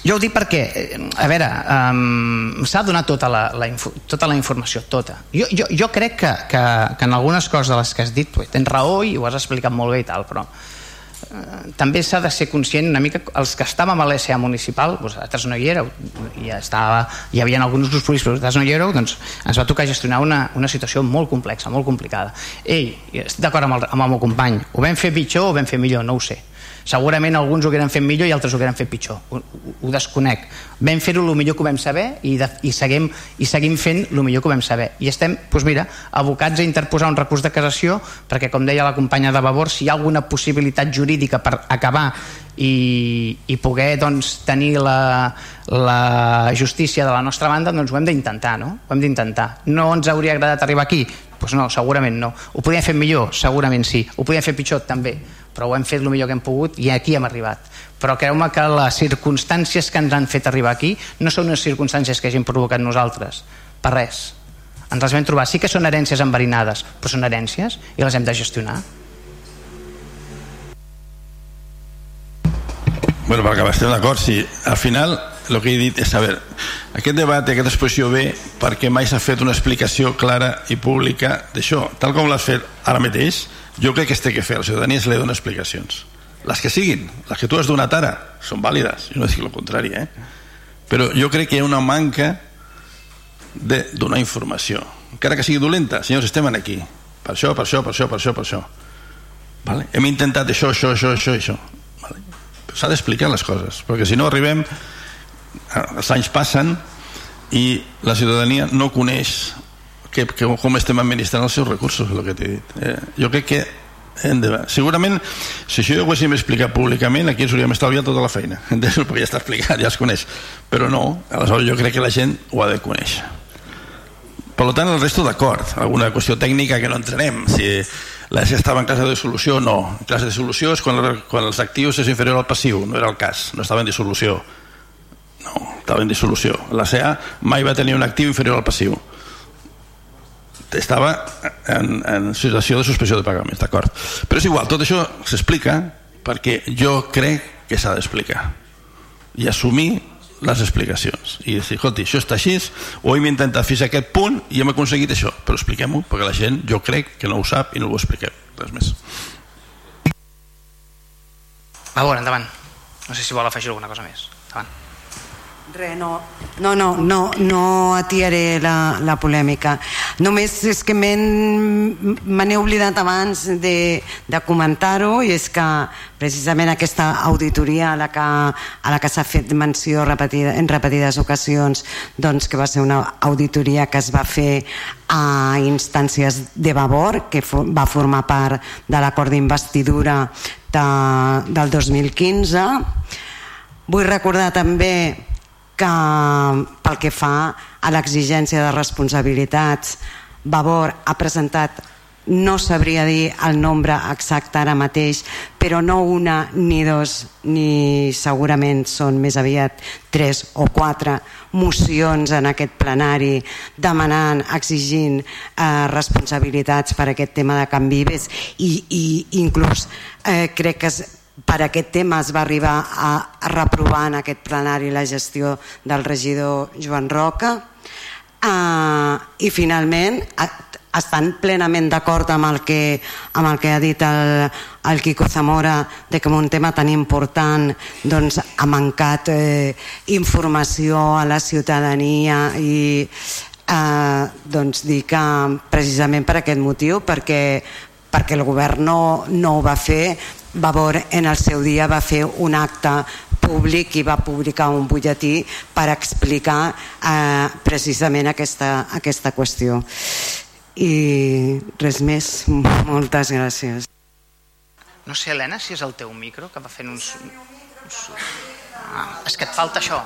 jo ho dic perquè, eh, a veure, um, s'ha donat tota la, la, tota la informació, tota. Jo, jo, jo crec que, que, que en algunes coses de les que has dit pues, tens raó i ho has explicat molt bé i tal, però uh, també s'ha de ser conscient una mica els que estàvem a l'ESA municipal vosaltres no hi éreu hi, estava, hi havia alguns grups polítics vosaltres no hi éreu doncs ens va tocar gestionar una, una situació molt complexa, molt complicada. Ei, estic d'acord amb, el, amb el meu company ho vam fer pitjor o ho vam fer millor, no ho sé segurament alguns ho hagueren fet millor i altres ho hagueren fet pitjor ho, ho desconec vam fer-ho el millor que vam saber i, de, i, seguim, i seguim fent el millor que vam saber i estem, doncs mira, abocats a interposar un recurs de casació perquè com deia la companya de Vavor si hi ha alguna possibilitat jurídica per acabar i, i poder doncs, tenir la, la justícia de la nostra banda doncs ho hem d'intentar no? ho hem d'intentar no ens hauria agradat arribar aquí? Doncs no, segurament no ho podíem fer millor? Segurament sí ho podíem fer pitjor? També però ho hem fet el millor que hem pogut i aquí hem arribat. Però creu-me que les circumstàncies que ens han fet arribar aquí no són unes circumstàncies que hagin provocat nosaltres. Per res. Ens les vam trobar, sí que són herències enverinades però són herències i les hem de gestionar. Bueno, per acabar, estem d'acord, si al final el que he dit és, a veure, aquest debat i aquesta exposició ve perquè mai s'ha fet una explicació clara i pública d'això, tal com l'has fet ara mateix, jo crec que es té que fer, la ciutadania se li dona explicacions les que siguin, les que tu has donat ara són vàlides, jo no dic el contrari eh? però jo crec que hi ha una manca de donar informació encara que sigui dolenta, senyors, estem aquí per això, per això, per això, per això, per això. Vale? Hem intentat això, això, això, això, això. Vale? S'ha d'explicar les coses, perquè si no arribem, els anys passen i la ciutadania no coneix que, que, com estem administrant els seus recursos, el que t'he dit. Eh, jo crec que hem de... segurament si això ho haguéssim explicat públicament aquí ens hauríem estalviat tota la feina. Perquè ja està explicat, ja es coneix. Però no, aleshores jo crec que la gent ho ha de conèixer. Per tant el resto d'acord. Alguna qüestió tècnica que no entrarem. Si la SEA estava en classe de solució no, en classe de solució és quan, quan els actius és inferior al passiu. No era el cas, no estava en dissolució. No, estava en dissolució. La SEA mai va tenir un actiu inferior al passiu estava en, en situació de suspensió de pagaments, d'acord. Però és igual, tot això s'explica perquè jo crec que s'ha d'explicar i assumir les explicacions. I dir, escolti, això està així o hem intentat fins a aquest punt i hem aconseguit això. Però expliquem-ho perquè la gent jo crec que no ho sap i no ho expliquem res més. Veure, endavant. No sé si vol afegir alguna cosa més. Endavant Re, no, no, no, no, no atiaré la, la polèmica. Només és que me n'he oblidat abans de, de comentar-ho i és que precisament aquesta auditoria a la que, a la que s'ha fet menció repetida, en repetides ocasions doncs que va ser una auditoria que es va fer a instàncies de Vavor que va formar part de l'acord d'investidura de, del 2015 vull recordar també que pel que fa a l'exigència de responsabilitats Vavor ha presentat no sabria dir el nombre exacte ara mateix, però no una ni dos, ni segurament són més aviat tres o quatre mocions en aquest plenari demanant, exigint eh, responsabilitats per aquest tema de canvives i, i inclús eh, crec que es, per aquest tema es va arribar a reprovar en aquest plenari la gestió del regidor Joan Roca. Uh, i finalment estan plenament d'acord amb, el que, amb el que ha dit el, el Quico Zamora de que un tema tan important doncs, ha mancat eh, informació a la ciutadania i eh, doncs dir que precisament per aquest motiu perquè, perquè el govern no, no ho va fer Vavor en el seu dia va fer un acte públic i va publicar un butlletí per explicar eh, precisament aquesta, aquesta qüestió. I res més, moltes gràcies. No sé, Helena, si és el teu micro que va fent uns... uns... Ah, és que et falta això.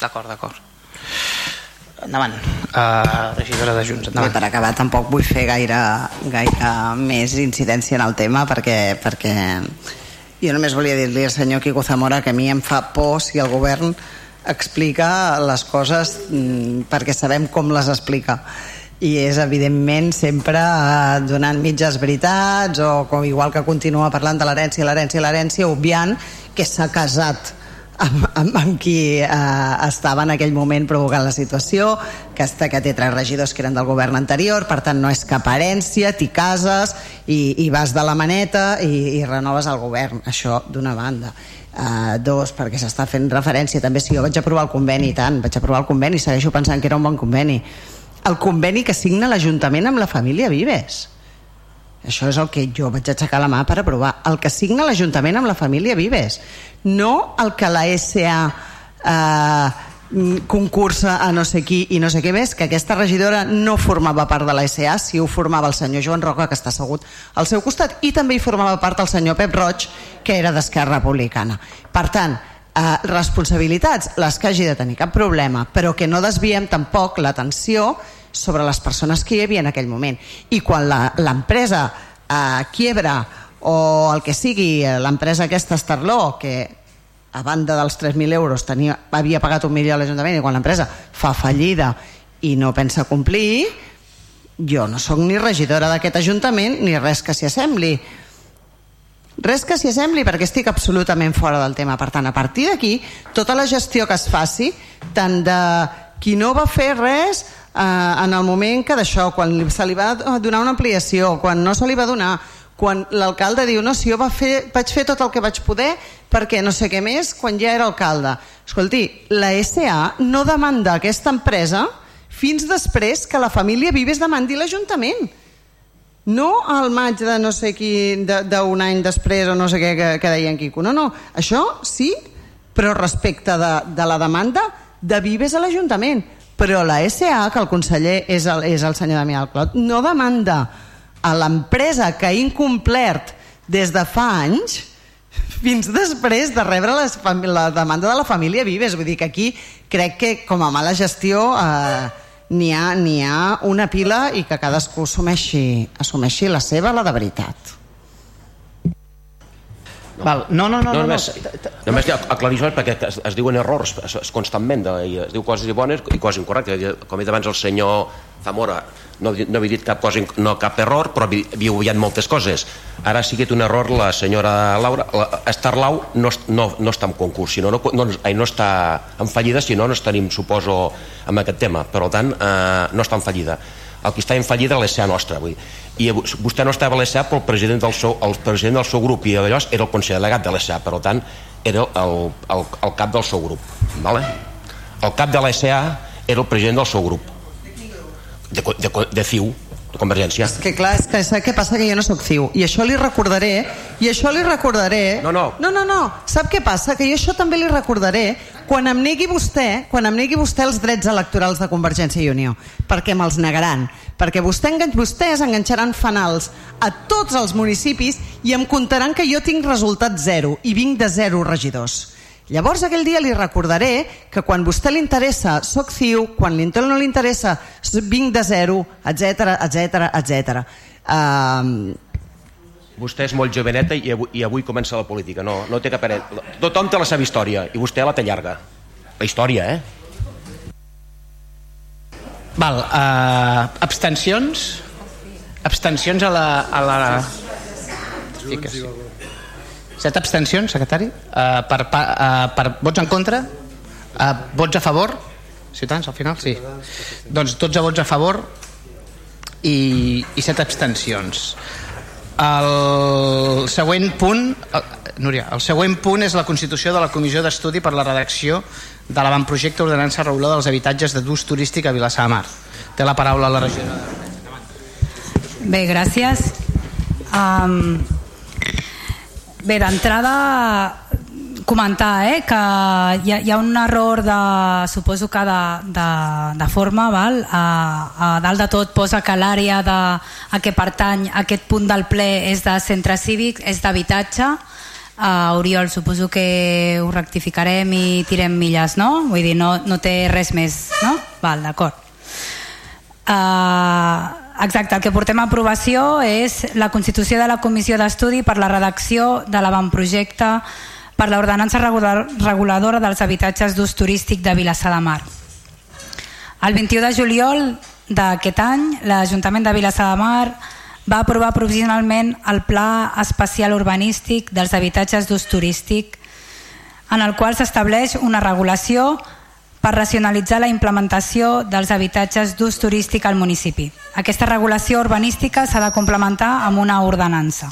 D'acord, d'acord. Endavant, uh, regidora de Junts. Endavant. Bé, per acabar, tampoc vull fer gaire, gaire més incidència en el tema perquè, perquè jo només volia dir-li al senyor Quico Zamora que a mi em fa por si el govern explica les coses mm, perquè sabem com les explica i és evidentment sempre eh, donant mitges veritats o com igual que continua parlant de l'herència, l'herència, l'herència obviant que s'ha casat amb, amb, qui eh, estava en aquell moment provocant la situació, que, està, que té tres regidors que eren del govern anterior, per tant no és cap herència, t'hi cases i, i vas de la maneta i, i renoves el govern, això d'una banda. Uh, dos, perquè s'està fent referència també si jo vaig aprovar el conveni tant, vaig aprovar el conveni segueixo pensant que era un bon conveni el conveni que signa l'Ajuntament amb la família Vives això és el que jo vaig aixecar la mà per aprovar. El que signa l'Ajuntament amb la família Vives. No el que la SA eh, concursa a no sé qui i no sé què més, que aquesta regidora no formava part de la SA, si ho formava el senyor Joan Roca, que està assegut al seu costat, i també hi formava part el senyor Pep Roig, que era d'Esquerra Republicana. Per tant, eh, responsabilitats, les que hagi de tenir cap problema, però que no desviem tampoc l'atenció sobre les persones que hi havia en aquell moment. I quan l'empresa eh, quiebra o el que sigui, eh, l'empresa aquesta Estarló, que a banda dels 3.000 euros tenia, havia pagat un milió a l'Ajuntament i quan l'empresa fa fallida i no pensa complir, jo no sóc ni regidora d'aquest Ajuntament ni res que s'hi assembli. Res que s'hi assembli perquè estic absolutament fora del tema. Per tant, a partir d'aquí, tota la gestió que es faci, tant de qui no va fer res eh, en el moment que d'això, quan se li va donar una ampliació, quan no se li va donar, quan l'alcalde diu no, si jo va fer, vaig fer tot el que vaig poder perquè no sé què més quan ja era alcalde. Escolti, la SA no demanda aquesta empresa fins després que la família Vives demandi l'Ajuntament. no al maig de no sé qui d'un any després o no sé què que, que deia en Quico no, no, això sí però respecte de, de la demanda de Vives a l'Ajuntament però la SA, que el conseller és el, és el senyor Damià Alclot, no demanda a l'empresa que ha incomplert des de fa anys fins després de rebre les, la demanda de la família Vives. Vull dir que aquí crec que com a mala gestió eh, n'hi ha, ha una pila i que cadascú assumeixi, assumeixi la seva, la de veritat. No. Val. No, no, no. no, només, no, només aclarir això perquè es, es diuen errors es, es constantment, de, es diu coses bones i coses incorrectes. Com he dit abans el senyor Zamora, no, no havia dit cap cosa, no cap error, però havia obviat moltes coses. Ara ha sigut un error la senyora Laura, la, Estarlau no, no, no està en concurs, sinó no, no, no està en fallida, sinó no estaríem, suposo, amb aquest tema. Per tant, eh, no està en fallida el que està en fallida l'ESA nostra avui. I vostè no estava a l'ESA però el president del seu, el president del seu grup i allò era el conseller delegat de l'ESA, per tant era el, el, el cap del seu grup. Vale? El cap de l'ESA era el president del seu grup. De, de, de de Convergència. És que clar, és que sap què passa? Que jo no sóc CIU. I això li recordaré, i això li recordaré... No, no. No, no, no. Sap què passa? Que jo això també li recordaré quan em negui vostè, quan em negui vostè els drets electorals de Convergència i Unió, perquè me'ls negaran, perquè vostè, vostès enganxaran fanals a tots els municipis i em comptaran que jo tinc resultat zero i vinc de zero regidors. Llavors aquell dia li recordaré que quan vostè li interessa soc ciu, quan l'Intel no li interessa vinc de zero, etc etc etc. Vostè és molt joveneta i avui, i avui comença la política. No, no té cap Tothom té la seva història i vostè la té llarga. La història, eh? Val, uh, abstencions? Abstencions a la... A la... Sí que sí. Set abstencions, secretari? Uh, per, uh, per vots en contra? Uh, vots a favor? Ciutadans, al final? Sí. Doncs 12 vots a favor i, i set abstencions. El següent punt, el, Núria, el següent punt és la constitució de la Comissió d'Estudi per la redacció de l'avantprojecte Ordenança Reguladora dels Habitatges de d'ús turístic a Vilassar de Mar. Té la paraula la regió. Bé, gràcies. Um, bé, d'entrada comentar eh, que hi ha, hi ha un error de, suposo que de, de, de forma val? A, a dalt de tot posa que l'àrea a què pertany aquest punt del ple és de centre cívic, és d'habitatge uh, Oriol, suposo que ho rectificarem i tirem milles, no? Vull dir, no, no té res més, no? Val, d'acord. Uh, exacte, el que portem a aprovació és la constitució de la Comissió d'Estudi per la redacció de l'avantprojecte per l'ordenança reguladora dels habitatges d'ús turístic de Vilassar de Mar. El 21 de juliol d'aquest any, l'Ajuntament de Vilassar de Mar va aprovar provisionalment el Pla Especial Urbanístic dels Habitatges d'Ús Turístic, en el qual s'estableix una regulació per racionalitzar la implementació dels habitatges d'ús turístic al municipi. Aquesta regulació urbanística s'ha de complementar amb una ordenança.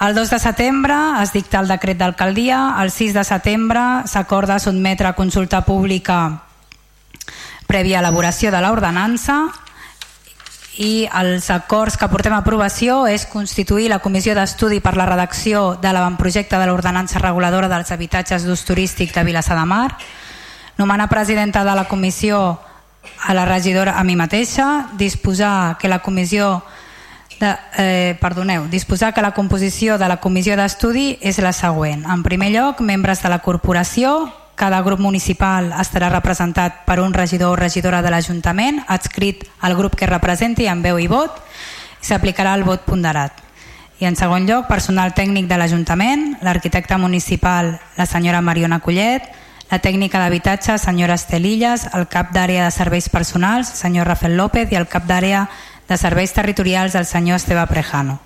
El 2 de setembre es dicta el decret d'alcaldia, el 6 de setembre s'acorda sotmetre a consulta pública prèvia elaboració de l'ordenança i els acords que portem a aprovació és constituir la comissió d'estudi per la redacció de l'avantprojecte de l'ordenança reguladora dels habitatges d'ús turístic de Vilassar de Mar, nomenar presidenta de la comissió a la regidora a mi mateixa, disposar que la comissió de, eh, perdoneu, disposar que la composició de la comissió d'estudi és la següent. En primer lloc, membres de la corporació, cada grup municipal estarà representat per un regidor o regidora de l'Ajuntament, adscrit al grup que representi amb veu i vot, i s'aplicarà el vot ponderat. I en segon lloc, personal tècnic de l'Ajuntament, l'arquitecte municipal, la senyora Mariona Collet, la tècnica d'habitatge, senyora Estelilles, el cap d'àrea de serveis personals, senyor Rafael López, i el cap d'àrea de Serveis Territorials del senyor Esteve Prejano.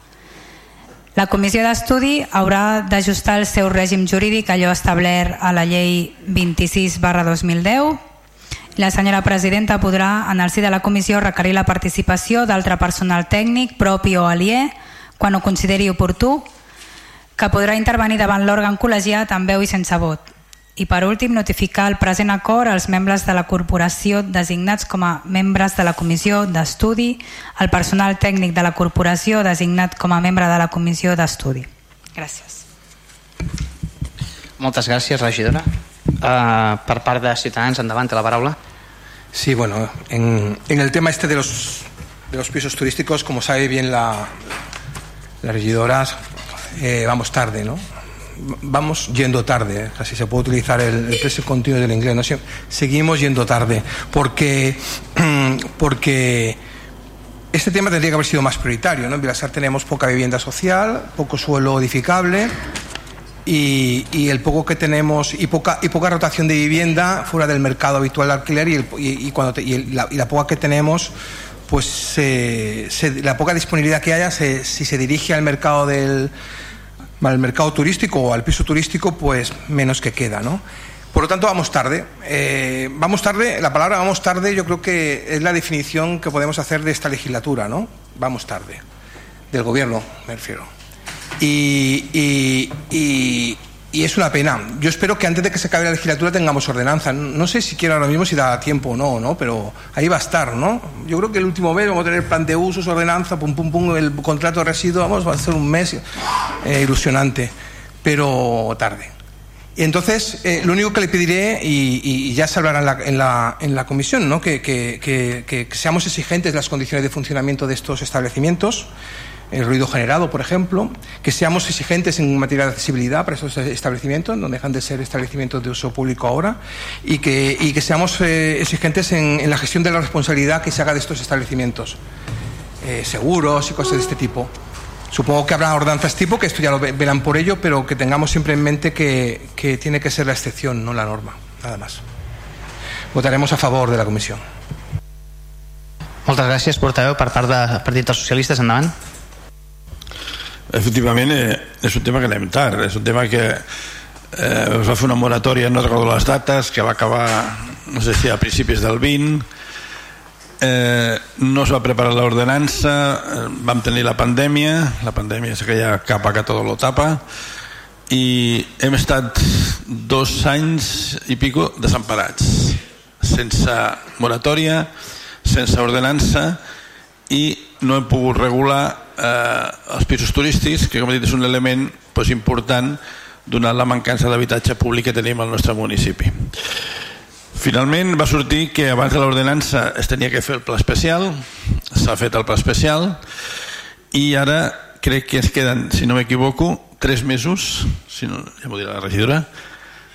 La comissió d'estudi haurà d'ajustar el seu règim jurídic allò establert a la llei 26 barra 2010 la senyora presidenta podrà, en el si de la comissió, requerir la participació d'altre personal tècnic, propi o aliè, quan ho consideri oportú, que podrà intervenir davant l'òrgan col·legiat amb veu i sense vot. I per últim, notificar el present acord als membres de la corporació designats com a membres de la comissió d'estudi, el personal tècnic de la corporació designat com a membre de la comissió d'estudi. Gràcies. Moltes gràcies, regidora. Uh, per part de Ciutadans, endavant, té la paraula. Sí, bueno, en, en el tema este de los, de los pisos turísticos, como sabe bien la, la regidora, eh, vamos tarde, ¿no? Vamos yendo tarde, casi se puede utilizar el, el continuo del inglés, ¿no? seguimos yendo tarde, porque, porque este tema tendría que haber sido más prioritario. ¿no? En Vilasar tenemos poca vivienda social, poco suelo edificable y, el poco que tenemos y poca, y poca rotación de vivienda fuera del mercado habitual de alquiler y, el, y, y cuando te, el, la, la poca que tenemos pues se, se, la poca disponibilidad que haya se, si se dirige al mercado del al mercado turístico o al piso turístico, pues menos que queda, ¿no? Por lo tanto, vamos tarde. Eh, vamos tarde, la palabra vamos tarde yo creo que es la definición que podemos hacer de esta legislatura, ¿no? Vamos tarde. Del gobierno, me refiero. Y, y es una pena. Yo espero que antes de que se acabe la legislatura tengamos ordenanza. No sé siquiera ahora mismo si da tiempo o no, ¿no? Pero ahí va a estar, ¿no? Yo creo que el último mes vamos a tener plan de usos, ordenanza, pum, pum, pum, el contrato de residuos, vamos, va a ser un mes eh, ilusionante, pero tarde. Y entonces, eh, lo único que le pediré, y, ya se hablará en la, en la, en la comisión, ¿no? que, que seamos exigentes en las condiciones de funcionamiento de estos establecimientos, el ruido generado, por ejemplo, que seamos exigentes en materia de accesibilidad para esos establecimientos, no dejan de ser establecimientos de uso público ahora, y que, y que seamos eh, exigentes en, la gestión de la responsabilidad que se haga de estos establecimientos, eh, seguros y cosas de este tipo. Supongo que habrá ordenanzas tipo, que esto ya lo verán por ello, pero que tengamos siempre en mente que, tiene que ser la excepción, no la norma, nada más. Votaremos a favor de la comissió. Moltes gràcies, portaveu. Per part del Partit dels Socialistes. Efectivament, eh, és un tema que anem tard, és un tema que eh, es va fer una moratòria, no recordo les dates, que va acabar, no sé si a principis del 20, eh, no es va preparar l'ordenança, eh, vam tenir la pandèmia, la pandèmia és aquella capa que tot lo tapa, i hem estat dos anys i pico desemparats, sense moratòria, sense ordenança, i no hem pogut regular eh, els pisos turístics, que com he dit és un element pues, important donat la mancança d'habitatge públic que tenim al nostre municipi. Finalment va sortir que abans de l'ordenança es tenia que fer el pla especial, s'ha fet el pla especial i ara crec que es queden, si no m'equivoco, tres mesos, si no, ja m'ho dirà la regidora,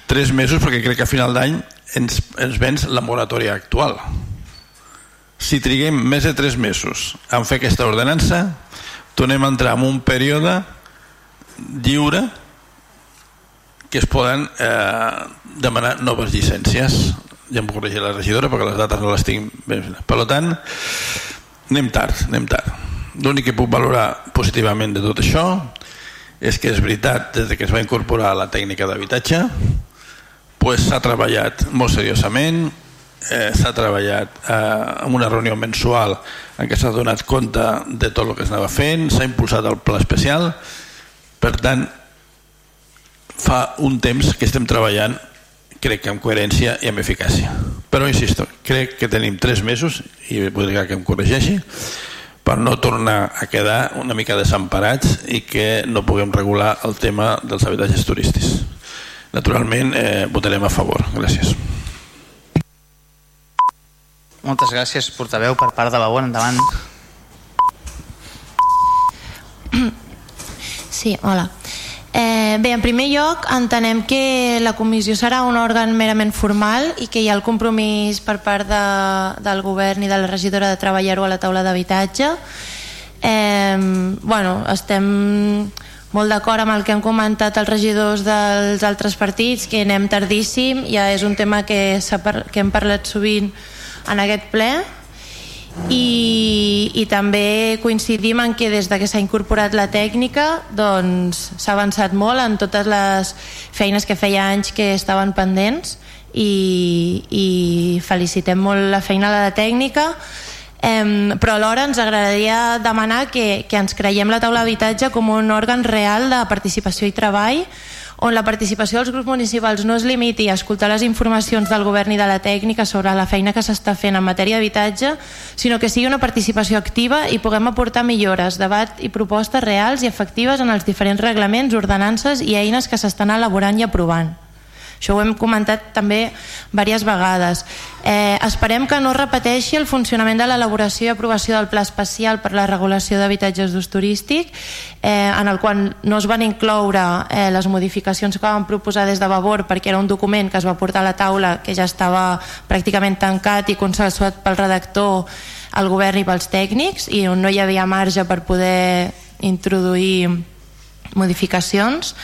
tres mesos perquè crec que a final d'any ens, ens vens la moratòria actual. Si triguem més de tres mesos en fer aquesta ordenança, tornem a entrar en un període lliure que es poden eh, demanar noves llicències. Ja em corregirà la regidora perquè les dates no les tinc ben per tant anem tard, anem tard. L'únic que puc valorar positivament de tot això és que és veritat des que es va incorporar la tècnica d'habitatge pues s'ha treballat molt seriosament eh, s'ha treballat eh, en una reunió mensual en què s'ha donat compte de tot el que s'anava fent, s'ha impulsat el pla especial, per tant, fa un temps que estem treballant crec que amb coherència i amb eficàcia. Però, insisto, crec que tenim tres mesos, i voldria que em corregeixi, per no tornar a quedar una mica desemparats i que no puguem regular el tema dels habitatges turístics. Naturalment, eh, votarem a favor. Gràcies. Moltes gràcies, portaveu, per part de la UON. Endavant. Sí, hola. Eh, bé, en primer lloc, entenem que la comissió serà un òrgan merament formal i que hi ha el compromís per part de, del govern i de la regidora de treballar-ho a la taula d'habitatge. Eh, bueno, estem molt d'acord amb el que han comentat els regidors dels altres partits, que anem tardíssim, ja és un tema que, que hem parlat sovint en aquest ple i, i també coincidim en que des de que s'ha incorporat la tècnica doncs s'ha avançat molt en totes les feines que feia anys que estaven pendents i, i felicitem molt la feina de la tècnica. Eh, però alhora ens agradaria demanar que, que ens creiem la taula d'habitatge com un òrgan real de participació i treball on la participació dels grups municipals no es limiti a escoltar les informacions del govern i de la tècnica sobre la feina que s'està fent en matèria d'habitatge, sinó que sigui una participació activa i puguem aportar millores, debat i propostes reals i efectives en els diferents reglaments, ordenances i eines que s'estan elaborant i aprovant. Això ho hem comentat també diverses vegades. Eh, esperem que no repeteixi el funcionament de l'elaboració i aprovació del Pla Especial per la regulació d'habitatges d'ús turístic, eh, en el qual no es van incloure eh, les modificacions que van proposar des de Vavor perquè era un document que es va portar a la taula que ja estava pràcticament tancat i consensuat pel redactor, el govern i pels tècnics i on no hi havia marge per poder introduir modificacions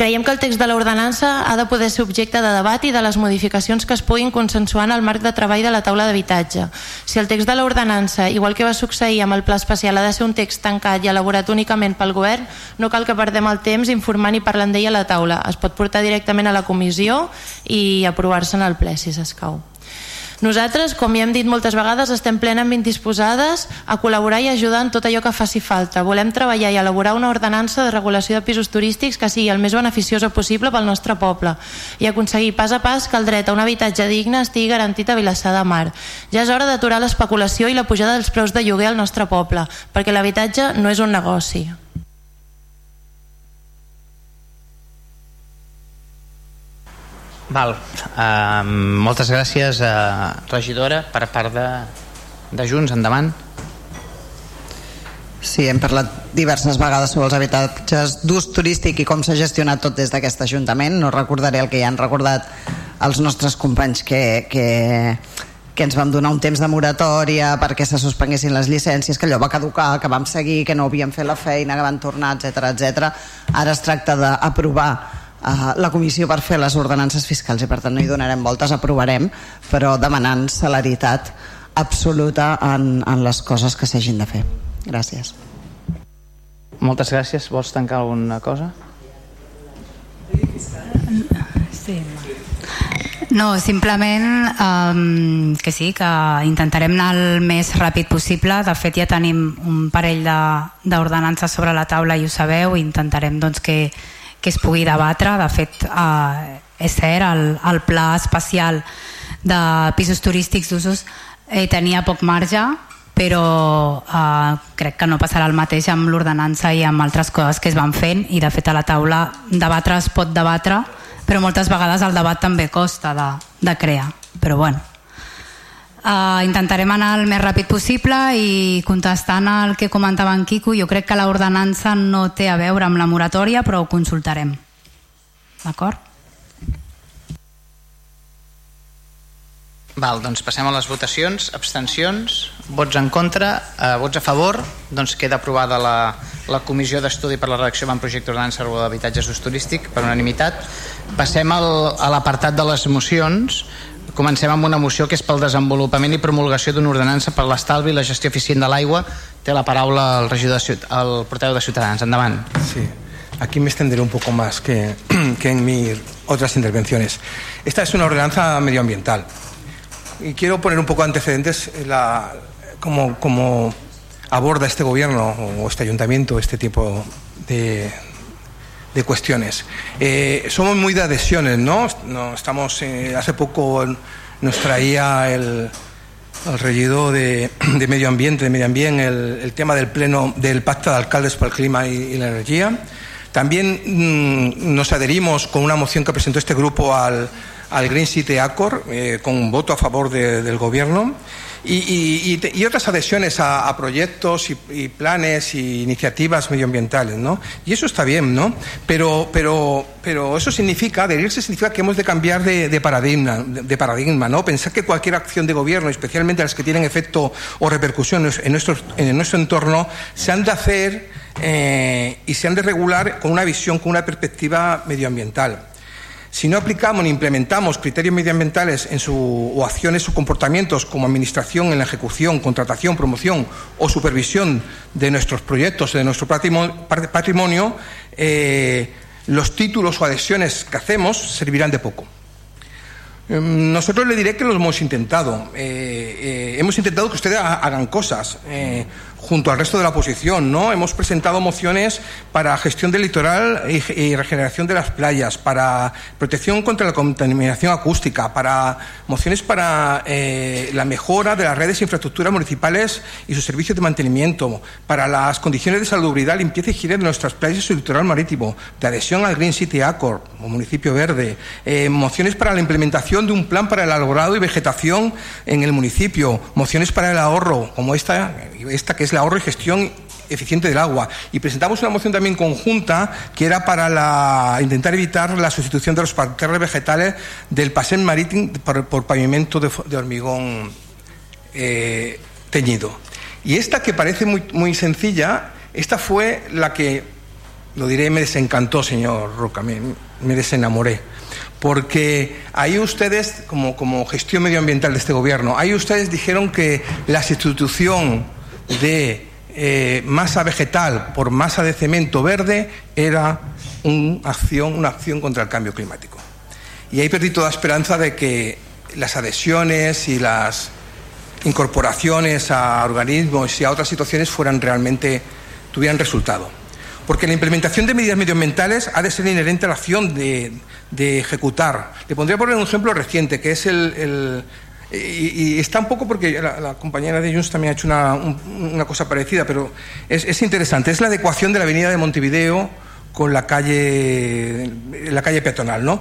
Creiem que el text de l'ordenança ha de poder ser objecte de debat i de les modificacions que es puguin consensuar en el marc de treball de la taula d'habitatge. Si el text de l'ordenança, igual que va succeir amb el pla especial, ha de ser un text tancat i elaborat únicament pel govern, no cal que perdem el temps informant i parlant d'ell a la taula. Es pot portar directament a la comissió i aprovar-se en el ple, si s'escau. Nosaltres, com ja hem dit moltes vegades, estem plenament disposades a col·laborar i ajudar en tot allò que faci falta. Volem treballar i elaborar una ordenança de regulació de pisos turístics que sigui el més beneficiosa possible pel nostre poble i aconseguir pas a pas que el dret a un habitatge digne estigui garantit a Vilassar de Mar. Ja és hora d'aturar l'especulació i la pujada dels preus de lloguer al nostre poble, perquè l'habitatge no és un negoci. Val. Uh, moltes gràcies, uh, regidora, per part de, de Junts. Endavant. Sí, hem parlat diverses vegades sobre els habitatges d'ús turístic i com s'ha gestionat tot des d'aquest Ajuntament. No recordaré el que ja han recordat els nostres companys que, que, que ens vam donar un temps de moratòria perquè se suspenguessin les llicències, que allò va caducar, que vam seguir, que no havíem fet la feina, que van tornar, etc etc. Ara es tracta d'aprovar uh, la comissió per fer les ordenances fiscals i per tant no hi donarem voltes, aprovarem però demanant celeritat absoluta en, en les coses que s'hagin de fer. Gràcies. Moltes gràcies, vols tancar alguna cosa? Sí, no, simplement um, que sí, que intentarem anar el més ràpid possible. De fet, ja tenim un parell d'ordenances sobre la taula i ho sabeu, i intentarem doncs, que, que es pugui debatre. De fet, eh, és cert, el, el pla especial de pisos turístics d'usos eh, tenia poc marge, però eh, crec que no passarà el mateix amb l'ordenança i amb altres coses que es van fent i de fet a la taula debatre es pot debatre però moltes vegades el debat també costa de, de crear però bueno Uh, intentarem anar el més ràpid possible i contestant al que comentava en Quico, jo crec que l'ordenança no té a veure amb la moratòria, però ho consultarem. D'acord? Val, doncs passem a les votacions. Abstencions, vots en contra, eh, vots a favor, doncs queda aprovada la, la comissió d'estudi per la redacció d'un projecte d'ordenança d'habitatges d'ús turístic per unanimitat. Passem al, a l'apartat de les mocions. Comencem amb una moció que és pel desenvolupament i promulgació d'una ordenança per l'estalvi i la gestió eficient de l'aigua. Té la paraula el regidor de Ciut el porteu de Ciutadans. Endavant. Sí. Aquí me extenderé un poco más que, que en mis otras intervenciones. Esta es una ordenanza medioambiental. Y quiero poner un poco antecedentes la, como, como aborda este gobierno o este ayuntamiento este tipo de, de cuestiones. Eh, somos muy de adhesiones, ¿no? no estamos, eh, hace poco nos traía el, el regidor de, de, Medio Ambiente, de Medio Ambiente, el, el, tema del pleno del Pacto de Alcaldes para el Clima y, la Energía. También mmm, nos adherimos con una moción que presentó este grupo al, al Green City Accord, eh, con un voto a favor de, del Gobierno. Y, y, y, otras adhesiones a, proyectos y, y, planes y iniciativas medioambientales, ¿no? Y eso está bien, ¿no? Pero, pero, pero eso significa, adherirse significa que hemos de cambiar de, paradigma, de, de, paradigma, ¿no? Pensar que cualquier acción de gobierno, especialmente las que tienen efecto o repercusión en nuestro, en nuestro entorno, se han de hacer eh, y se han de regular con una visión, con una perspectiva medioambiental. Si no aplicamos ni implementamos criterios medioambientales en su, o acciones o comportamientos como administración en la ejecución, contratación, promoción o supervisión de nuestros proyectos, de nuestro patrimonio, eh, los títulos o adhesiones que hacemos servirán de poco. Nosotros le diré que lo hemos intentado. Eh, eh, hemos intentado que ustedes hagan cosas. Junto al resto de la oposición, ¿no? Hemos presentado mociones para gestión del litoral y, regeneración de las playas, para protección contra la contaminación acústica, para mociones para eh, la mejora de las redes de infraestructura municipales y sus servicios de mantenimiento, para las condiciones de salubridad, limpieza y higiene de nuestras playas y litoral marítimo, de adhesión al Green City Accord, o municipio verde, eh, mociones para la implementación de un plan para el alborado y vegetación en el municipio, mociones para el ahorro, como esta, esta que es la ahorro y gestión eficiente del agua. Y presentamos una moción también conjunta que era para intentar evitar la sustitución de los parterres vegetales del paseo marítimo por, pavimento de, de hormigón eh, teñido. Y esta que parece muy, muy sencilla, esta fue la que, lo diré, me desencantó, señor Roca, me, me desenamoré porque ahí ustedes, como, como, gestión medioambiental de este gobierno, ahí ustedes dijeron que la sustitución de eh, masa vegetal por masa de cemento verde era acción, una acción contra el cambio climático. Y ahí perdí toda esperanza de que las adhesiones y las incorporaciones a organismos y a otras situaciones fueran realmente tuvieran resultado. Porque la implementación de medidas medioambientales ha de ser inherente a la acción de, de ejecutar. Le pondría por un ejemplo reciente, que es el y, y, está un poco porque la, compañera de Junts también ha hecho una, un, una cosa parecida, pero es, es, interesante. Es la adecuación de la avenida de Montevideo con la calle, la calle peatonal, ¿no?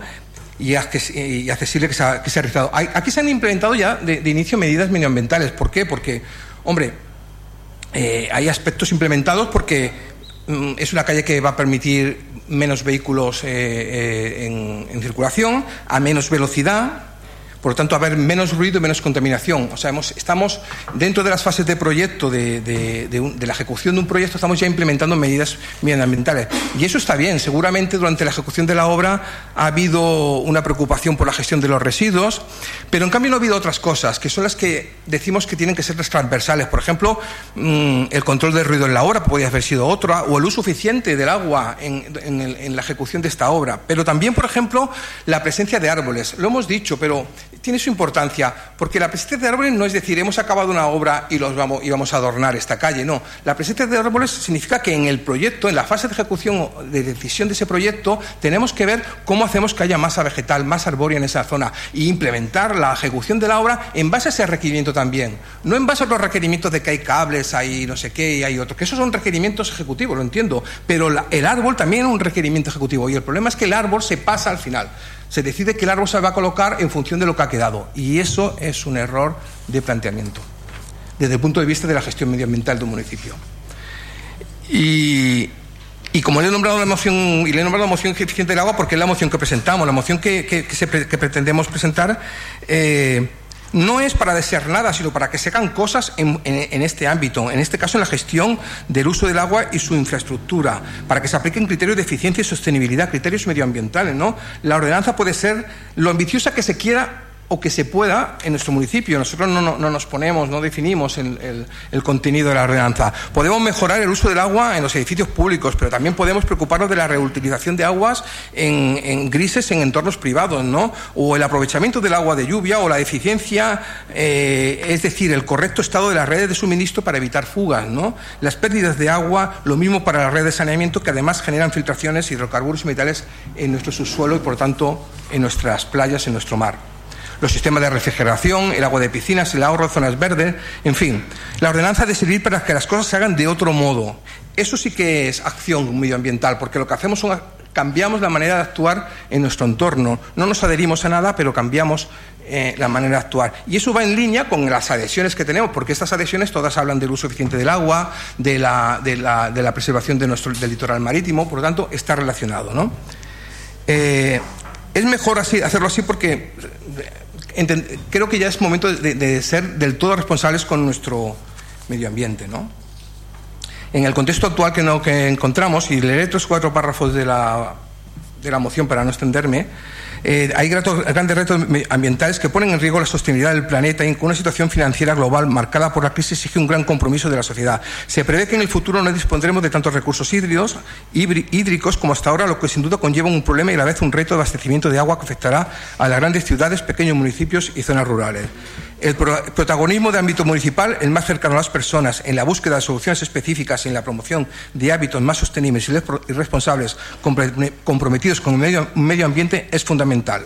Y, accesible que se, ha, que se ha realizado. Aquí se han implementado ya de, inicio medidas medioambientales. ¿Por qué? Porque, hombre, eh, hay aspectos implementados porque mm, es una calle que va a permitir menos vehículos eh, eh, en circulación, a menos velocidad, por lo tanto, haber menos ruido y menos contaminación. O sea, hemos, estamos dentro de las fases de proyecto, de, de, la ejecución de un proyecto, estamos ya implementando medidas medioambientales. Y eso está bien. Seguramente durante la ejecución de la obra ha habido una preocupación por la gestión de los residuos, pero en cambio no ha habido otras cosas, que son las que decimos que tienen que ser transversales. Por ejemplo, mmm, el control del ruido en la obra podría haber sido otra, o el uso eficiente del agua en, en la ejecución de esta obra. Pero también, por ejemplo, la presencia de árboles. Lo hemos dicho, pero tiene su importancia, porque la presencia de árboles no es decir, hemos acabado una obra y, los vamos, y vamos a adornar esta calle, no. La presencia de árboles significa que en el proyecto, en la fase de ejecución de decisión de ese proyecto, tenemos que ver cómo hacemos que haya masa vegetal, más arbórea en esa zona y implementar la ejecución de la obra en base a ese requerimiento también. No en base a los requerimientos de que hay cables, hay no sé qué y hay otros, que esos son requerimientos ejecutivos, lo entiendo, pero el árbol también es un requerimiento ejecutivo y el problema es que el árbol se pasa al final se decide que el árbol se va a colocar en función de lo que ha quedado. Y eso es un error de planteamiento, desde el punto de vista de la gestión medioambiental de un municipio. Y, y como le he nombrado la moción, y le he nombrado la moción eficiente del agua porque es la moción que presentamos, la moción que, que, se, que pretendemos presentar, eh, no es para desear nada, sino para que se hagan cosas en, en, este ámbito, en este caso en la gestión del uso del agua y su infraestructura, para que se apliquen criterios de eficiencia y sostenibilidad, criterios medioambientales. ¿no? La ordenanza puede ser lo ambiciosa que se quiera o que se pueda en nuestro municipio. Nosotros no, no, no nos ponemos, no definimos el, contenido de la ordenanza. Podemos mejorar el uso del agua en los edificios públicos, pero también podemos preocuparnos de la reutilización de aguas en, en grises en entornos privados, ¿no? O el aprovechamiento del agua de lluvia o la eficiencia, eh, es decir, el correcto estado de las redes de suministro para evitar fugas, ¿no? Las pérdidas de agua, lo mismo para las redes de saneamiento que además generan filtraciones, hidrocarburos y metales en nuestro subsuelo y por tanto en nuestras playas, en nuestro mar los sistemas de refrigeración, el agua de piscinas, el ahorro de zonas verdes, en fin. La ordenanza de servir para que las cosas se hagan de otro modo. Eso sí que es acción medioambiental, porque lo que hacemos son cambiamos la manera de actuar en nuestro entorno. No nos adherimos a nada, pero cambiamos eh, la manera de actuar. Y eso va en línea con las adhesiones que tenemos, porque estas adhesiones todas hablan del uso eficiente del agua, de la, de la, preservación de nuestro, del litoral marítimo, por lo tanto, está relacionado. ¿no? Eh, es mejor hacerlo así porque creo que ya es momento de, ser del todo responsables con nuestro medio ambiente, ¿no? En el contexto actual que, encontramos, y leeré estos cuatro párrafos de la, de la moción para no extenderme, eh, hay grandes retos ambientales que ponen en riesgo la sostenibilidad del planeta y con una situación financiera global marcada por la crisis exige un gran compromiso de la sociedad. Se prevé que en el futuro no dispondremos de tantos recursos hídricos como hasta ahora, lo que sin duda conlleva un problema y a la vez un reto de abastecimiento de agua que afectará a las grandes ciudades, pequeños municipios y zonas rurales. El protagonismo de ámbito municipal, el más cercano a las personas, en la búsqueda de soluciones específicas y en la promoción de hábitos más sostenibles y responsables comprometidos con el medio, ambiente, es fundamental.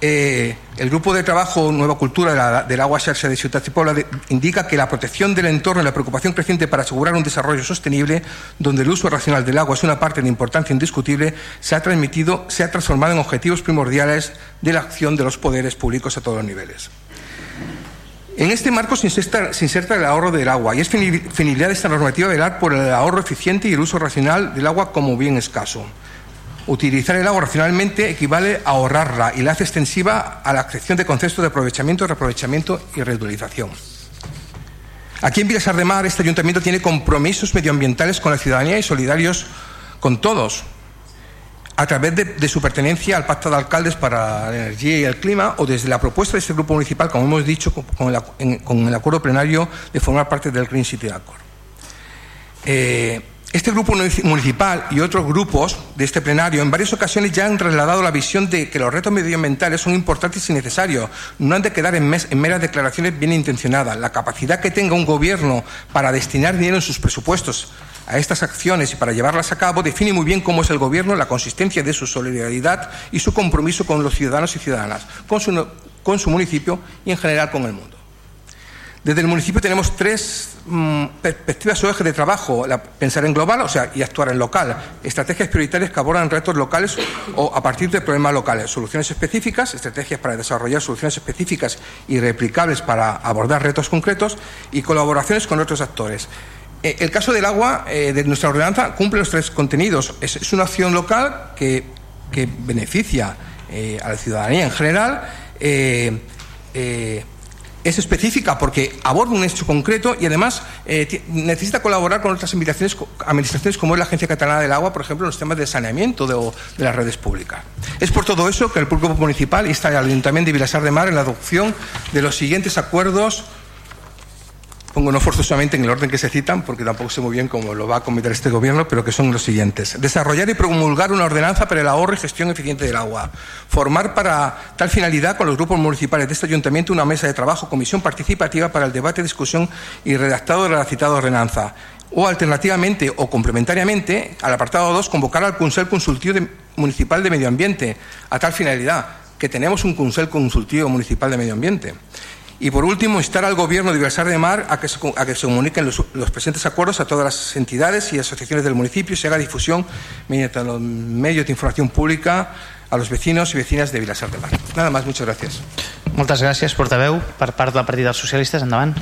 Eh, el grupo de trabajo Nueva Cultura del Agua Xarxa de Ciudad Puebla indica que la protección del entorno y la preocupación creciente para asegurar un desarrollo sostenible, donde el uso racional del agua es una parte de importancia indiscutible, se ha transmitido, se ha transformado en objetivos primordiales de la acción de los poderes públicos a todos los niveles. En este marco se inserta, el ahorro del agua y es finalidad de esta normativa velar por el ahorro eficiente y el uso racional del agua como bien escaso. Utilizar el agua racionalmente equivale a ahorrarla y la hace extensiva a la acción de conceptos de aprovechamiento, reaprovechamiento y reutilización. Aquí en Vilasar de Mar este ayuntamiento tiene compromisos medioambientales con la ciudadanía y solidarios con todos, a través de, su pertenencia al Pacto de Alcaldes para la Energía y el Clima o desde la propuesta de este grupo municipal, como hemos dicho, con el, acuerdo plenario de formar parte del Green City Accord. Eh, este grupo municipal y otros grupos de este plenario en varias ocasiones ya han trasladado la visión de que los retos medioambientales son importantes y necesarios, no han de quedar en, en meras declaraciones bien intencionadas. La capacidad que tenga un gobierno para destinar dinero en sus presupuestos a estas acciones y para llevarlas a cabo define muy bien cómo es el Gobierno, la consistencia de su solidaridad y su compromiso con los ciudadanos y ciudadanas, con su, con su municipio y en general con el mundo. Desde el municipio tenemos tres mm, perspectivas o ejes de trabajo, pensar en global o sea, y actuar en local, estrategias prioritarias que abordan retos locales o a partir de problemas locales, soluciones específicas, estrategias para desarrollar soluciones específicas y replicables para abordar retos concretos y colaboraciones con otros actores. Eh, el caso del agua eh, de nuestra ordenanza cumple los tres contenidos. Es, una acción local que, beneficia eh, a la ciudadanía en general. es específica porque aborda un hecho concreto y además necesita colaborar con otras administraciones como es la Agencia Catalana del Agua, por ejemplo, en los temas de saneamiento de, las redes públicas. Es por todo eso que el Grupo Municipal insta al Ayuntamiento de Vilasar de Mar en la adopción de los siguientes acuerdos pongo no forzosamente en el orden que se citan, porque tampoco sé muy bien cómo lo va a cometer este gobierno, pero que son los siguientes. Desarrollar y promulgar una ordenanza para el ahorro y gestión eficiente del agua. Formar para tal finalidad con los grupos municipales de este ayuntamiento una mesa de trabajo, comisión participativa para el debate, discusión y redactado de la citada ordenanza. O alternativamente o complementariamente, al apartado 2, convocar al Consejo Consultivo Municipal de Medio Ambiente a tal finalidad, que tenemos un Consejo Consultivo Municipal de Medio Ambiente. Y por último, instar al Gobierno de Vilasar de Mar a que se, a que se comuniquen los, presentes acuerdos a todas las entidades y asociaciones del municipio y se haga difusión mediante los medios de información pública a los vecinos y vecinas de Vilasar de Mar. Nada más, muchas gracias. Moltes gràcies, portaveu. Per part del Partit dels Socialistes, endavant.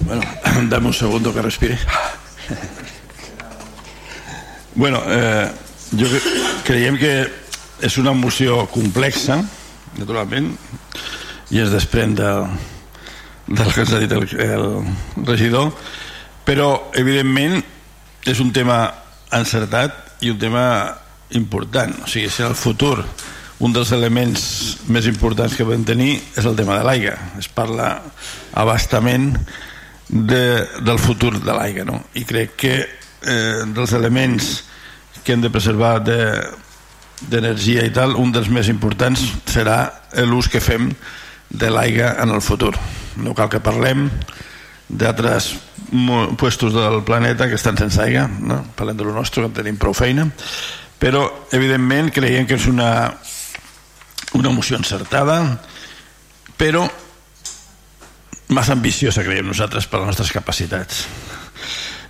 Bueno, dame un segundo que respire. Bueno, eh, jo creiem que és una moció complexa, naturalment, i es desprèn de, del que ens ha dit el, el regidor però evidentment és un tema encertat i un tema important. O sigui, si el futur. Un dels elements més importants que podem tenir és el tema de l'aigua. Es parla abastament de, del futur de l'aigua no? i crec que eh, dels elements que hem de preservar d'energia de, i tal, un dels més importants serà l'ús que fem de l'aigua en el futur. No cal que parlem d'altres puestos del planeta que estan sense aigua no? parlem de lo nostre que tenim prou feina. Però evidentment creiem que és una una moció encertada però massa ambiciosa creiem nosaltres per les nostres capacitats.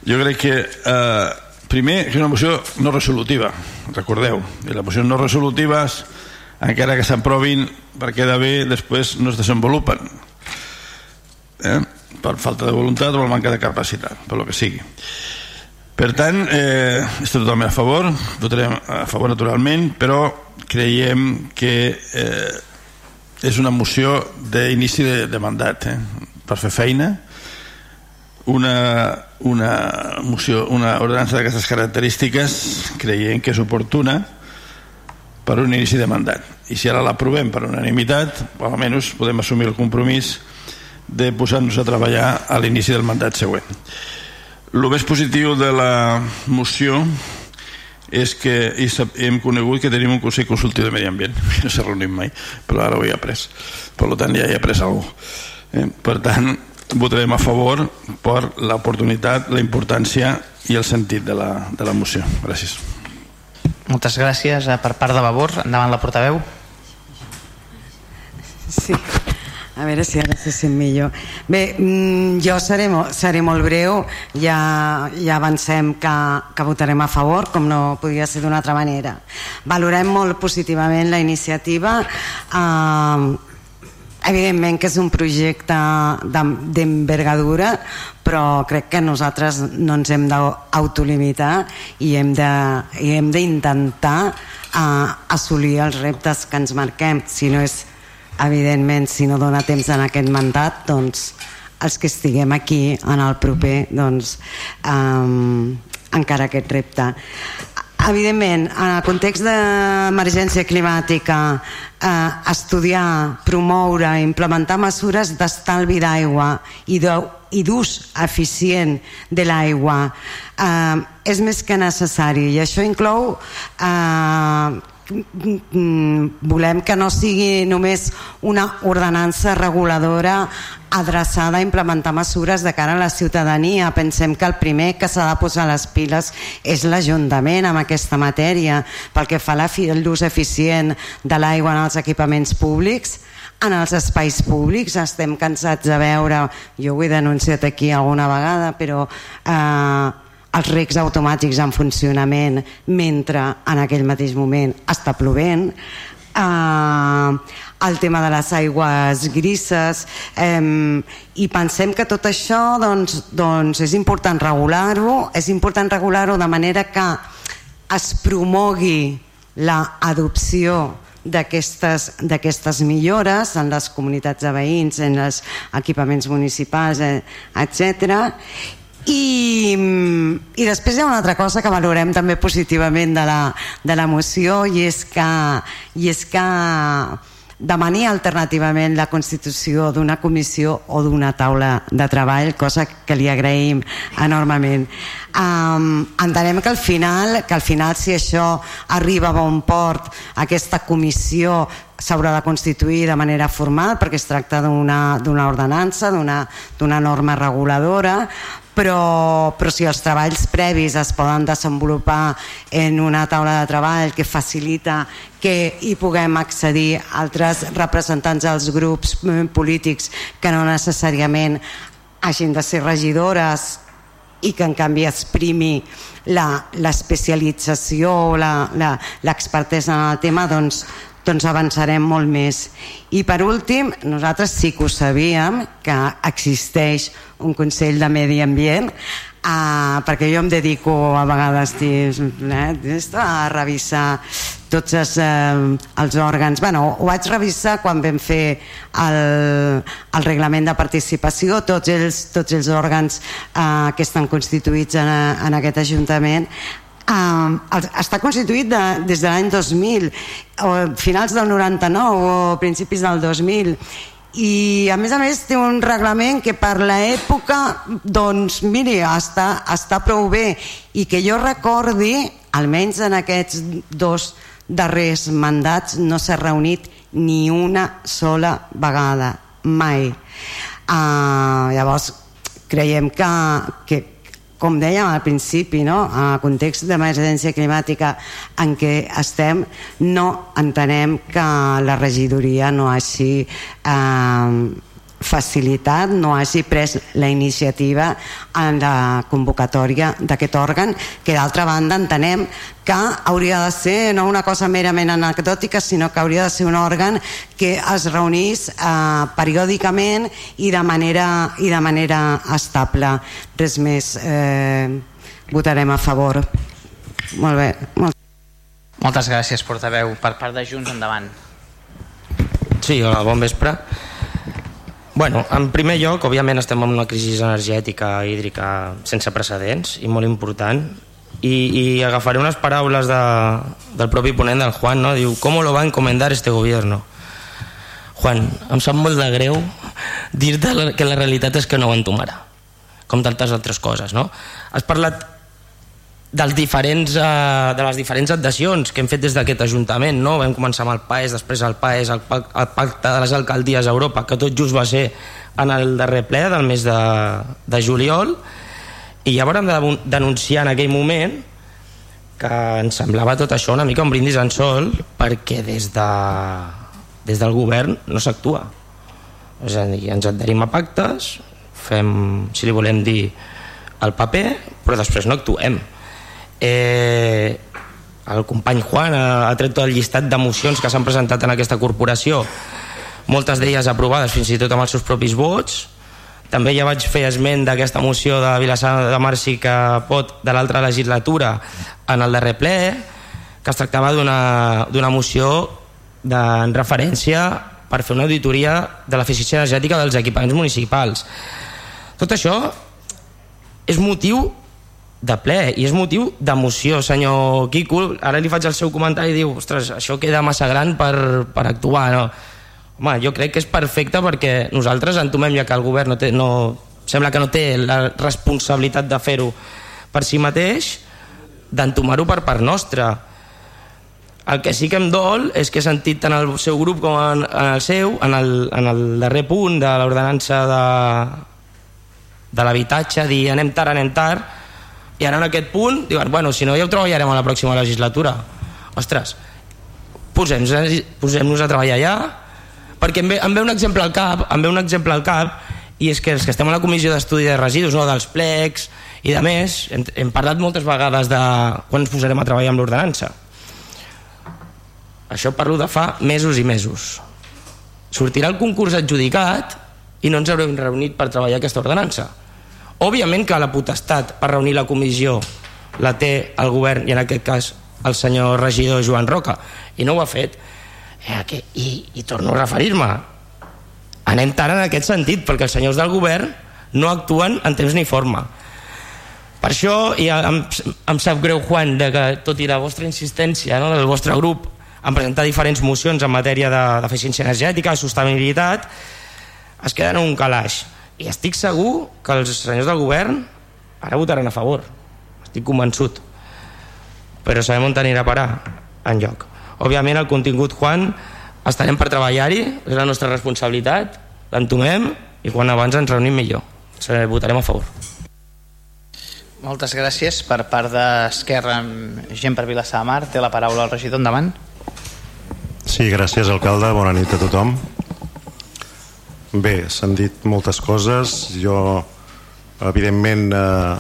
Jo crec que eh, primer que és una moció no resolutiva recordeu, i les mocions no resolutives encara que s'aprovin per quedar bé després no es desenvolupen eh? per falta de voluntat o per manca de capacitat, per lo que sigui. Per tant, eh, estem totalment a favor, votarem a favor naturalment, però creiem que eh, és una moció d'inici de, de mandat, eh, per fer feina, una, una moció, una ordenança d'aquestes característiques creiem que és oportuna per un inici de mandat. I si ara l'aprovem per unanimitat, almenys podem assumir el compromís de posar-nos a treballar a l'inici del mandat següent. El més positiu de la moció és que hem conegut que tenim un Consell Consultiu de Medi Ambient, no s'ha reunit mai, però ara ho he après. Per tant, ja he après alguna cosa. Eh? Per tant, votarem a favor per l'oportunitat, la importància i el sentit de la, de la moció. Gràcies. Moltes gràcies eh, per part de Vavor. Endavant la portaveu. Sí. A veure si ara se sent millor. Bé, mm, jo seré, seré molt breu, ja, ja avancem que, que votarem a favor, com no podia ser d'una altra manera. Valorem molt positivament la iniciativa, eh, evidentment que és un projecte d'envergadura, però crec que nosaltres no ens hem d'autolimitar i hem d'intentar uh, assolir els reptes que ens marquem, si no és evidentment si no dona temps en aquest mandat doncs els que estiguem aquí en el proper doncs um, encara aquest repte evidentment en el context d'emergència climàtica eh, estudiar, promoure implementar mesures d'estalvi d'aigua i d'ús eficient de l'aigua eh, és més que necessari. I això inclou eh, volem que no sigui només una ordenança reguladora adreçada a implementar mesures de cara a la ciutadania. Pensem que el primer que s'ha de posar les piles és l'Ajuntament amb aquesta matèria pel que fa a l'ús eficient de l'aigua en els equipaments públics en els espais públics estem cansats de veure jo ho he denunciat aquí alguna vegada però eh, els recs automàtics en funcionament mentre en aquell mateix moment està plovent eh, el tema de les aigües grises eh, i pensem que tot això doncs, doncs és important regular-ho és important regular-ho de manera que es promogui l'adopció d'aquestes millores en les comunitats de veïns, en els equipaments municipals, eh, etc. I, i després hi ha una altra cosa que valorem també positivament de la, de la moció i és que, i és que demani alternativament la constitució d'una comissió o d'una taula de treball, cosa que li agraïm enormement. Um, entenem que al final, que al final si això arriba a bon port, aquesta comissió s'haurà de constituir de manera formal perquè es tracta d'una ordenança, d'una norma reguladora, però, però si els treballs previs es poden desenvolupar en una taula de treball que facilita que hi puguem accedir altres representants dels grups eh, polítics que no necessàriament hagin de ser regidores i que en canvi es primi l'especialització o l'expertesa en el tema doncs, doncs avançarem molt més. I per últim, nosaltres sí que ho sabíem, que existeix un Consell de Medi Ambient, uh, perquè jo em dedico a vegades eh, a revisar tots els, eh, els òrgans. Bueno, ho vaig revisar quan vam fer el, el reglament de participació, tots els, tots els òrgans eh, que estan constituïts en, en aquest Ajuntament Uh, està constituït de, des de l'any 2000 o finals del 99 o principis del 2000 i a més a més té un reglament que per l'època doncs miri està, està prou bé. I que jo recordi almenys en aquests dos darrers mandats no s'ha reunit ni una sola vegada mai. Uh, llavors creiem que, que com dèiem al principi, no? en el context d'emergència climàtica en què estem, no entenem que la regidoria no hagi eh, facilitat, no hagi pres la iniciativa en la convocatòria d'aquest òrgan, que d'altra banda entenem que hauria de ser no una cosa merament anecdòtica, sinó que hauria de ser un òrgan que es reunís eh, periòdicament i de manera, i de manera estable. Res més, eh, votarem a favor. Molt bé. Molt... Moltes gràcies, portaveu. Per part de Junts, endavant. Sí, hola, bon vespre. Bueno, en primer lloc, òbviament estem en una crisi energètica hídrica sense precedents i molt important i, i agafaré unes paraules de, del propi ponent del Juan, no? diu, ¿cómo lo va encomendar este gobierno? Juan, em sap molt de greu dir-te que la realitat és que no ho entomarà com tantes altres coses, no? Has parlat dels diferents, eh, de les diferents adhesions que hem fet des d'aquest Ajuntament. No? Vam començar amb el PAES, després el PAES, el, el Pacte de les Alcaldies a Europa, que tot just va ser en el darrer ple del mes de, de juliol, i ja vam de denunciar en aquell moment que ens semblava tot això una mica un brindis en sol perquè des, de, des del govern no s'actua. És a dir, ens adherim a pactes, fem, si li volem dir, el paper, però després no actuem eh, el company Juan ha, ha tret tot el llistat d'emocions que s'han presentat en aquesta corporació. Moltes d'elles aprovades fins i tot amb els seus propis vots. També ja vaig fer esment d'aquesta moció de Vilassar de Marci que pot de l'altra legislatura en el darrer ple que es tractava d'una moció de, en referència per fer una auditoria de l'eficiència energètica dels equipaments municipals. Tot això és motiu de ple i és motiu d'emoció senyor Quico, ara li faig el seu comentari i diu, ostres, això queda massa gran per, per actuar no? home, jo crec que és perfecte perquè nosaltres entomem ja que el govern no té, no, sembla que no té la responsabilitat de fer-ho per si mateix d'entomar-ho per part nostra. El que sí que em dol és que he sentit tant el seu grup com en, en el seu en el, en el darrer punt de l'ordenança de, de l'habitatge dir anem tard, anem tard i ara en aquest punt diuen, bueno, si no ja ho treballarem a la pròxima legislatura. Ostres posem-nos posem a treballar ja perquè em ve, em ve un exemple al cap em ve un exemple al cap i és que els que estem a la comissió d'estudi de residus no, dels plecs i de més hem, hem parlat moltes vegades de quan ens posarem a treballar amb l'ordenança. Això parlo de fa mesos i mesos. Sortirà el concurs adjudicat i no ens haurem reunit per treballar aquesta ordenança Òbviament que la potestat per reunir la comissió la té el govern i en aquest cas el senyor regidor Joan Roca. I no ho ha fet. Eh, que, i, i torno a referir-me. Anem tard en aquest sentit perquè els senyors del govern no actuen en temps ni forma. Per això i em, em sap greu Juan de que tot i la vostra insistència no, del vostre grup en presentar diferents mocions en matèria d'eficiència de, energètica, sostenibilitat es queden en un calaix i estic segur que els senyors del govern ara votaran a favor. Estic convençut. Però sabem on anirà a parar en lloc. Òbviament el contingut Juan estarem per treballar-hi és la nostra responsabilitat l'entomem i quan abans ens reunim millor. Votarem a favor. Moltes gràcies. Per part d'Esquerra gent per Vilassar de Mar té la paraula el regidor. Endavant. Sí, gràcies alcalde, bona nit a tothom Bé, s'han dit moltes coses. Jo, evidentment, eh,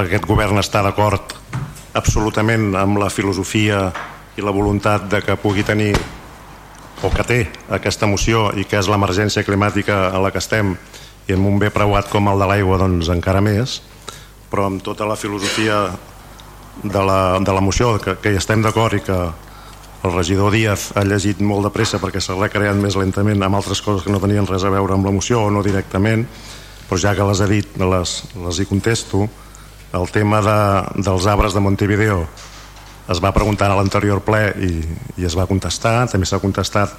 aquest govern està d'acord absolutament amb la filosofia i la voluntat de que pugui tenir o que té aquesta moció i que és l'emergència climàtica a la que estem i amb un bé preuat com el de l'aigua doncs encara més però amb tota la filosofia de la, de la moció que, que hi estem d'acord i que el regidor Díaz ha llegit molt de pressa perquè s'ha recreat més lentament amb altres coses que no tenien res a veure amb la moció o no directament però ja que les ha dit les, les hi contesto. El tema de, dels arbres de Montevideo es va preguntar a l'anterior ple i, i es va contestar també s'ha contestat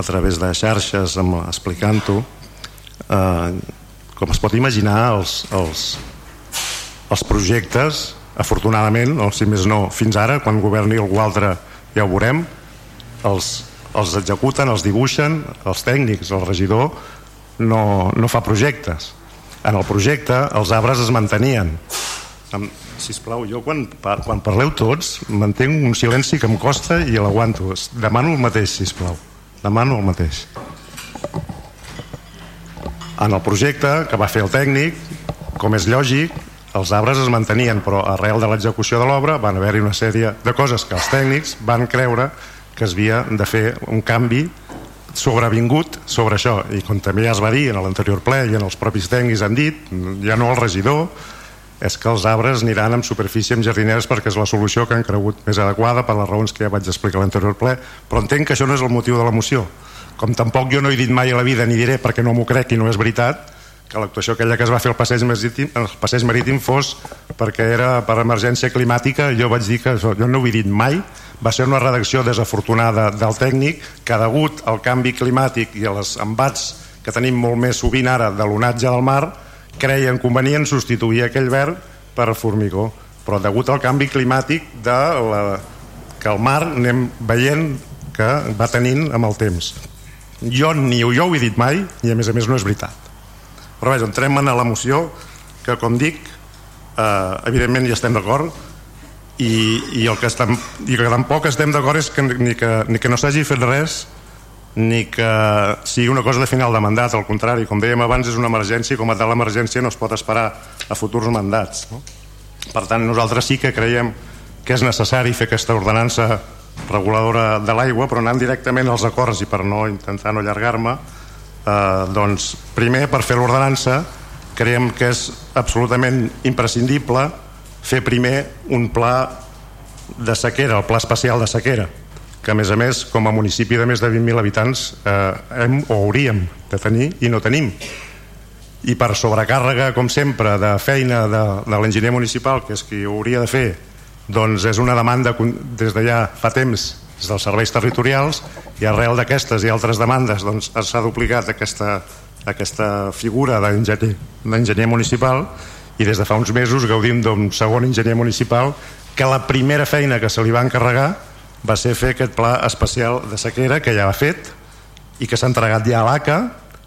a través de xarxes explicant-ho. Eh, com es pot imaginar els, els, els projectes afortunadament, o si més no, fins ara quan governi algú altre ja ho veurem. Els, els executen, els dibuixen els tècnics, el regidor no, no fa projectes. En el projecte els arbres es mantenien. Amb, sisplau, jo quan, quan parleu tots mantenc un silenci que em costa i l'aguanto. Demano el mateix, sisplau. Demano el mateix. En el projecte que va fer el tècnic com és lògic els arbres es mantenien, però arrel de l'execució de l'obra van haver-hi una sèrie de coses que els tècnics van creure que es havia de fer un canvi sobrevingut sobre això. I com també ja es va dir en l'anterior ple i en els propis tècnics han dit ja no el regidor és que els arbres aniran amb superfície amb jardineres perquè és la solució que han cregut més adequada per les raons que ja vaig explicar a l'anterior ple. Però entenc que això no és el motiu de la moció. Com tampoc jo no he dit mai a la vida ni diré perquè no m'ho crec i no és veritat que l'actuació aquella que es va fer al passeig marítim, el passeig marítim fos perquè era per emergència climàtica. Jo vaig dir que jo no ho he dit mai va ser una redacció desafortunada del tècnic que degut al canvi climàtic i als embats que tenim molt més sovint ara de l'onatge del mar creien convenient substituir aquell verb per formigó. Però degut al canvi climàtic de la, que el mar anem veient que va tenint amb el temps. Jo ni jo ho he dit mai i a més a més no és veritat però vaja, entrem en la moció que com dic eh, evidentment hi estem d'acord i, i el que estem, i que tampoc estem d'acord és que ni que, ni que no s'hagi fet res ni que sigui una cosa de final de mandat, al contrari, com dèiem abans és una emergència i com a tal emergència no es pot esperar a futurs mandats no? per tant nosaltres sí que creiem que és necessari fer aquesta ordenança reguladora de l'aigua però anant directament als acords i per no intentar no allargar-me eh, doncs primer per fer l'ordenança creiem que és absolutament imprescindible fer primer un pla de sequera, el pla especial de sequera que a més a més com a municipi de més de 20.000 habitants eh, hem o hauríem de tenir i no tenim. I per sobrecàrrega com sempre de feina de, de l'enginyer municipal que és qui hauria de fer doncs és una demanda des de ja fa temps des dels serveis territorials i arrel d'aquestes i altres demandes doncs s'ha duplicat aquesta, aquesta figura d'enginyer municipal i des de fa uns mesos gaudim d'un segon enginyer municipal que la primera feina que se li va encarregar va ser fer aquest pla especial de sequera que ja ha fet i que s'ha entregat ja a l'ACA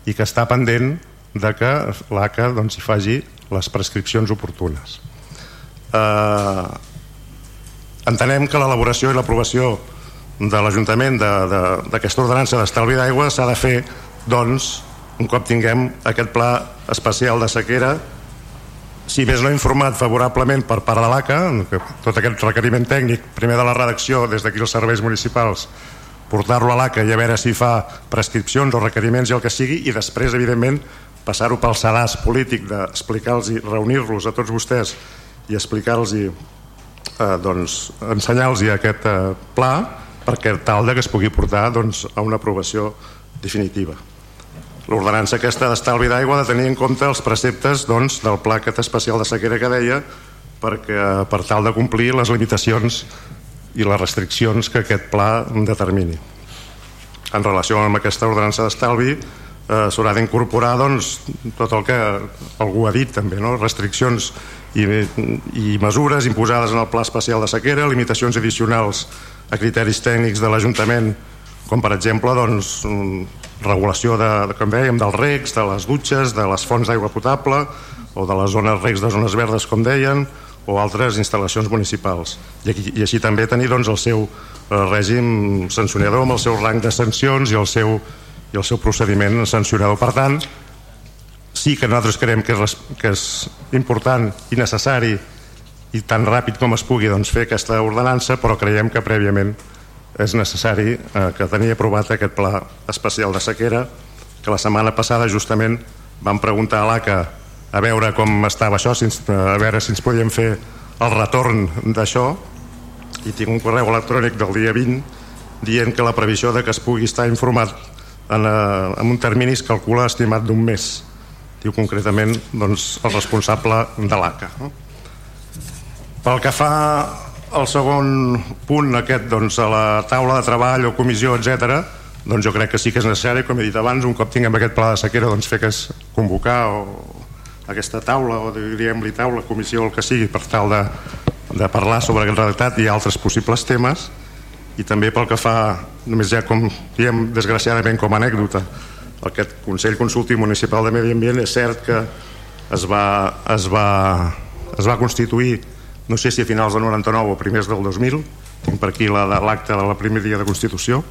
i que està pendent de que l'ACA doncs, hi faci les prescripcions oportunes. Eh, entenem que l'elaboració i l'aprovació de l'Ajuntament d'aquesta ordenança d'estalvi d'aigua s'ha de fer doncs un cop tinguem aquest pla especial de sequera. Si més no informat favorablement per part de l'ACA tot aquest requeriment tècnic primer de la redacció des d'aquí els serveis municipals portar-lo a l'ACA i a veure si fa prescripcions o requeriments i el que sigui i després evidentment passar-ho pel sedàs polític d'explicar-los i reunir-los a tots vostès i explicar-los eh, doncs, ensenyar-los aquest eh, pla perquè tal de que es pugui portar doncs, a una aprovació definitiva. L'ordenança aquesta d'estalvi d'aigua ha de tenir en compte els preceptes doncs, del pla aquest especial de sequera que deia perquè, per tal de complir les limitacions i les restriccions que aquest pla determini. En relació amb aquesta ordenança d'estalvi eh, s'haurà d'incorporar doncs, tot el que algú ha dit també, no? restriccions i, i mesures imposades en el Pla Especial de Sequera, limitacions addicionals a criteris tècnics de l'Ajuntament, com per exemple doncs, regulació de, com dèiem, dels regs, de les dutxes, de les fonts d'aigua potable o de les zones regs de zones verdes, com deien, o altres instal·lacions municipals. I, aquí, i així també tenir doncs, el seu eh, règim sancionador amb el seu rang de sancions i el seu, i el seu procediment sancionador. Per tant, sí que nosaltres creiem que és, que és important i necessari i tan ràpid com es pugui doncs, fer aquesta ordenança, però creiem que prèviament és necessari eh, que tenia aprovat aquest pla especial de sequera que la setmana passada justament vam preguntar a l'ACA a veure com estava això, ens, a veure si ens podíem fer el retorn d'això i tinc un correu electrònic del dia 20 dient que la previsió de que es pugui estar informat en, eh, en un termini es calcula estimat d'un mes diu concretament doncs, el responsable de l'ACA. No? Pel que fa al segon punt aquest doncs, a la taula de treball o comissió, etc, doncs jo crec que sí que és necessari, com he dit abans, un cop tinguem aquest pla de sequera, doncs fer que és convocar o aquesta taula, o diguem-li taula, comissió, el que sigui, per tal de, de parlar sobre aquest redactat i altres possibles temes, i també pel que fa, només ja com diem, desgraciadament com a anècdota, aquest Consell Consultiu Municipal de Medi Ambient. És cert que es va, es va, es va constituir no sé si a finals del 99 o primers del 2000 tinc per aquí l'acte de la primer dia de Constitució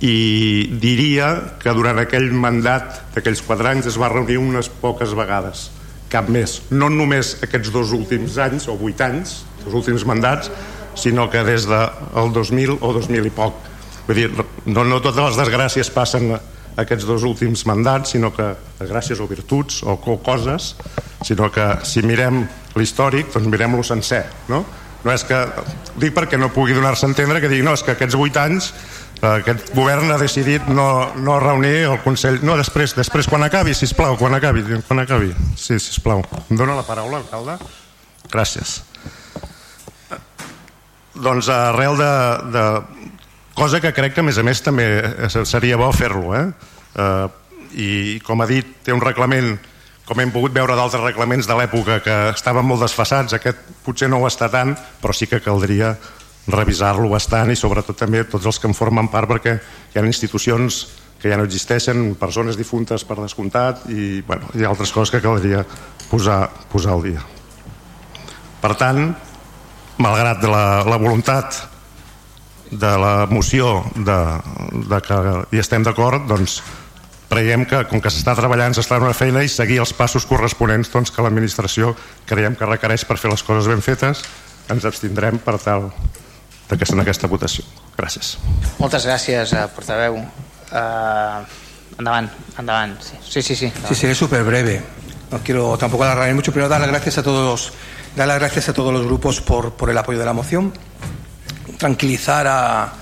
i diria que durant aquell mandat d'aquells quatre anys es va reunir unes poques vegades cap més, no només aquests dos últims anys o vuit anys, els últims mandats sinó que des del 2000 o 2000 i poc Vull dir, no, no totes les desgràcies passen aquests dos últims mandats, sinó que desgràcies o virtuts o, o coses, sinó que si mirem l'històric, doncs mirem-lo sencer, no? No és que, dic perquè no pugui donar-se a entendre que digui, no, és que aquests vuit anys eh, aquest govern ha decidit no, no reunir el Consell... No, després, després quan acabi, si plau, quan acabi, quan acabi. Sí, si plau. Em dóna la paraula, alcalde? Gràcies. Doncs arrel de, de, cosa que crec que a més a més també seria bo fer-lo eh? eh? i com ha dit té un reglament com hem pogut veure d'altres reglaments de l'època que estaven molt desfassats, aquest potser no ho està tant, però sí que caldria revisar-lo bastant i sobretot també tots els que en formen part perquè hi ha institucions que ja no existeixen, persones difuntes per descomptat i bueno, hi ha altres coses que caldria posar, posar al dia. Per tant, malgrat la, la voluntat de la moció de, de que hi estem d'acord, doncs creiem que com que s'està treballant s'està en una feina i seguir els passos corresponents doncs, que l'administració creiem que requereix per fer les coses ben fetes ens abstindrem per tal de que en aquesta votació. Gràcies. Moltes gràcies, eh, portaveu. Uh, endavant, endavant. Sí, sí, sí. sí, sí seré súper breve. No quiero tampoco alargar mucho, pero dar las gracias a todos, dar las gracias a todos los grupos por, por el apoyo de la moción. Tranquilizar a,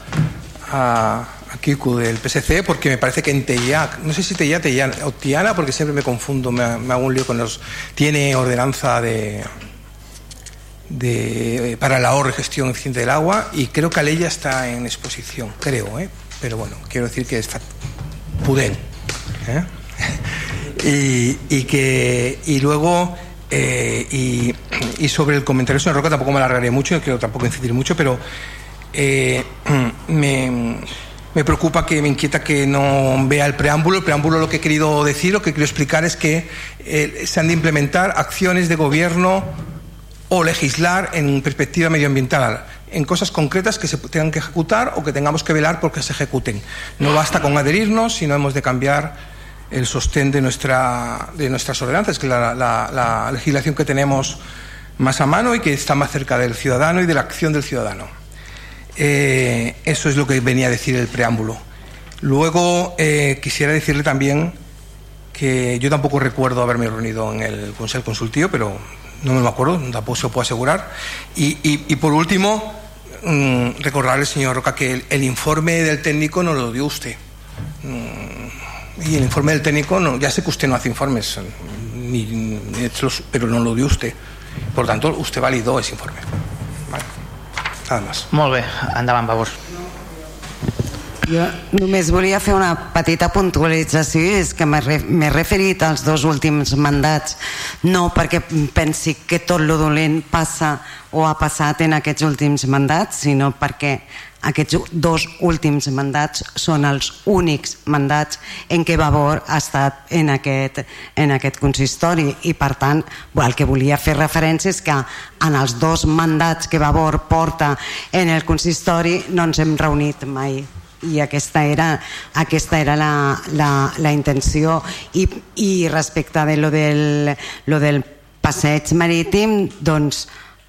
a, Kiku del PSC porque me parece que en TEIAC, no sé si TEIAC o Tiana, porque siempre me confundo, me, hago un lío con los. Tiene ordenanza de, para la ahorro y gestión eficiente del agua y creo que Aleya está en exposición, creo, ¿eh? pero bueno, quiero decir que es pudén. ¿eh? y, y, que, y luego, eh, y, sobre el comentario señor Roca tampoco me alargaré mucho, quiero tampoco incidir mucho, pero eh, me, me preocupa que me inquieta que no vea el preámbulo. El preámbulo lo que he querido decir, lo que quiero explicar es que eh, se han de implementar acciones de gobierno o legislar en perspectiva medioambiental, en cosas concretas que se tengan que ejecutar o que tengamos que velar porque se ejecuten. No basta con adherirnos, sino hemos de cambiar el sostén de, nuestra, de nuestras ordenanzas, que es la, la, la legislación que tenemos más a mano y que está más cerca del ciudadano y de la acción del ciudadano. Eh, eso es lo que venía a decir el preámbulo. Luego eh, quisiera decirle también que yo tampoco recuerdo haberme reunido en el Consejo Consultivo, pero no me lo acuerdo, tampoco se lo puedo asegurar. Y, por último, mmm, recordarle, señor Roca, que el, el, informe del técnico no lo dio usted. Mm, y el informe del técnico, no, ya sé que usted no hace informes, ni, ni, pero no lo dio usted. Por tanto, usted validó ese informe. Vale. Nada más. Molt bé, endavant, per favor. Jo només volia fer una petita puntualització i és que m'he referit als dos últims mandats no perquè pensi que tot lo dolent passa o ha passat en aquests últims mandats sinó perquè aquests dos últims mandats són els únics mandats en què Vavor ha estat en aquest, en aquest consistori i per tant el que volia fer referència és que en els dos mandats que Vavor porta en el consistori no ens hem reunit mai. I aquesta era, aquesta era la, la, la intenció. I, i respecte de lo del, lo del passeig marítim doncs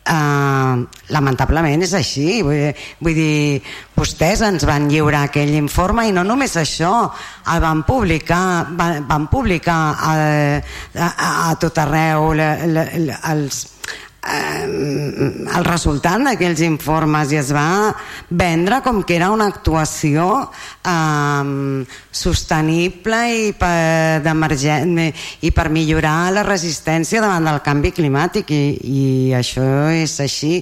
Uh, lamentablement és així vull, vull dir, vostès ens van lliurar aquell informe i no només això el van publicar van, van publicar a, a, a tot arreu la, la, la, els, eh, el resultat d'aquells informes i es va vendre com que era una actuació eh, sostenible i per, i per millorar la resistència davant del canvi climàtic. I, i això és així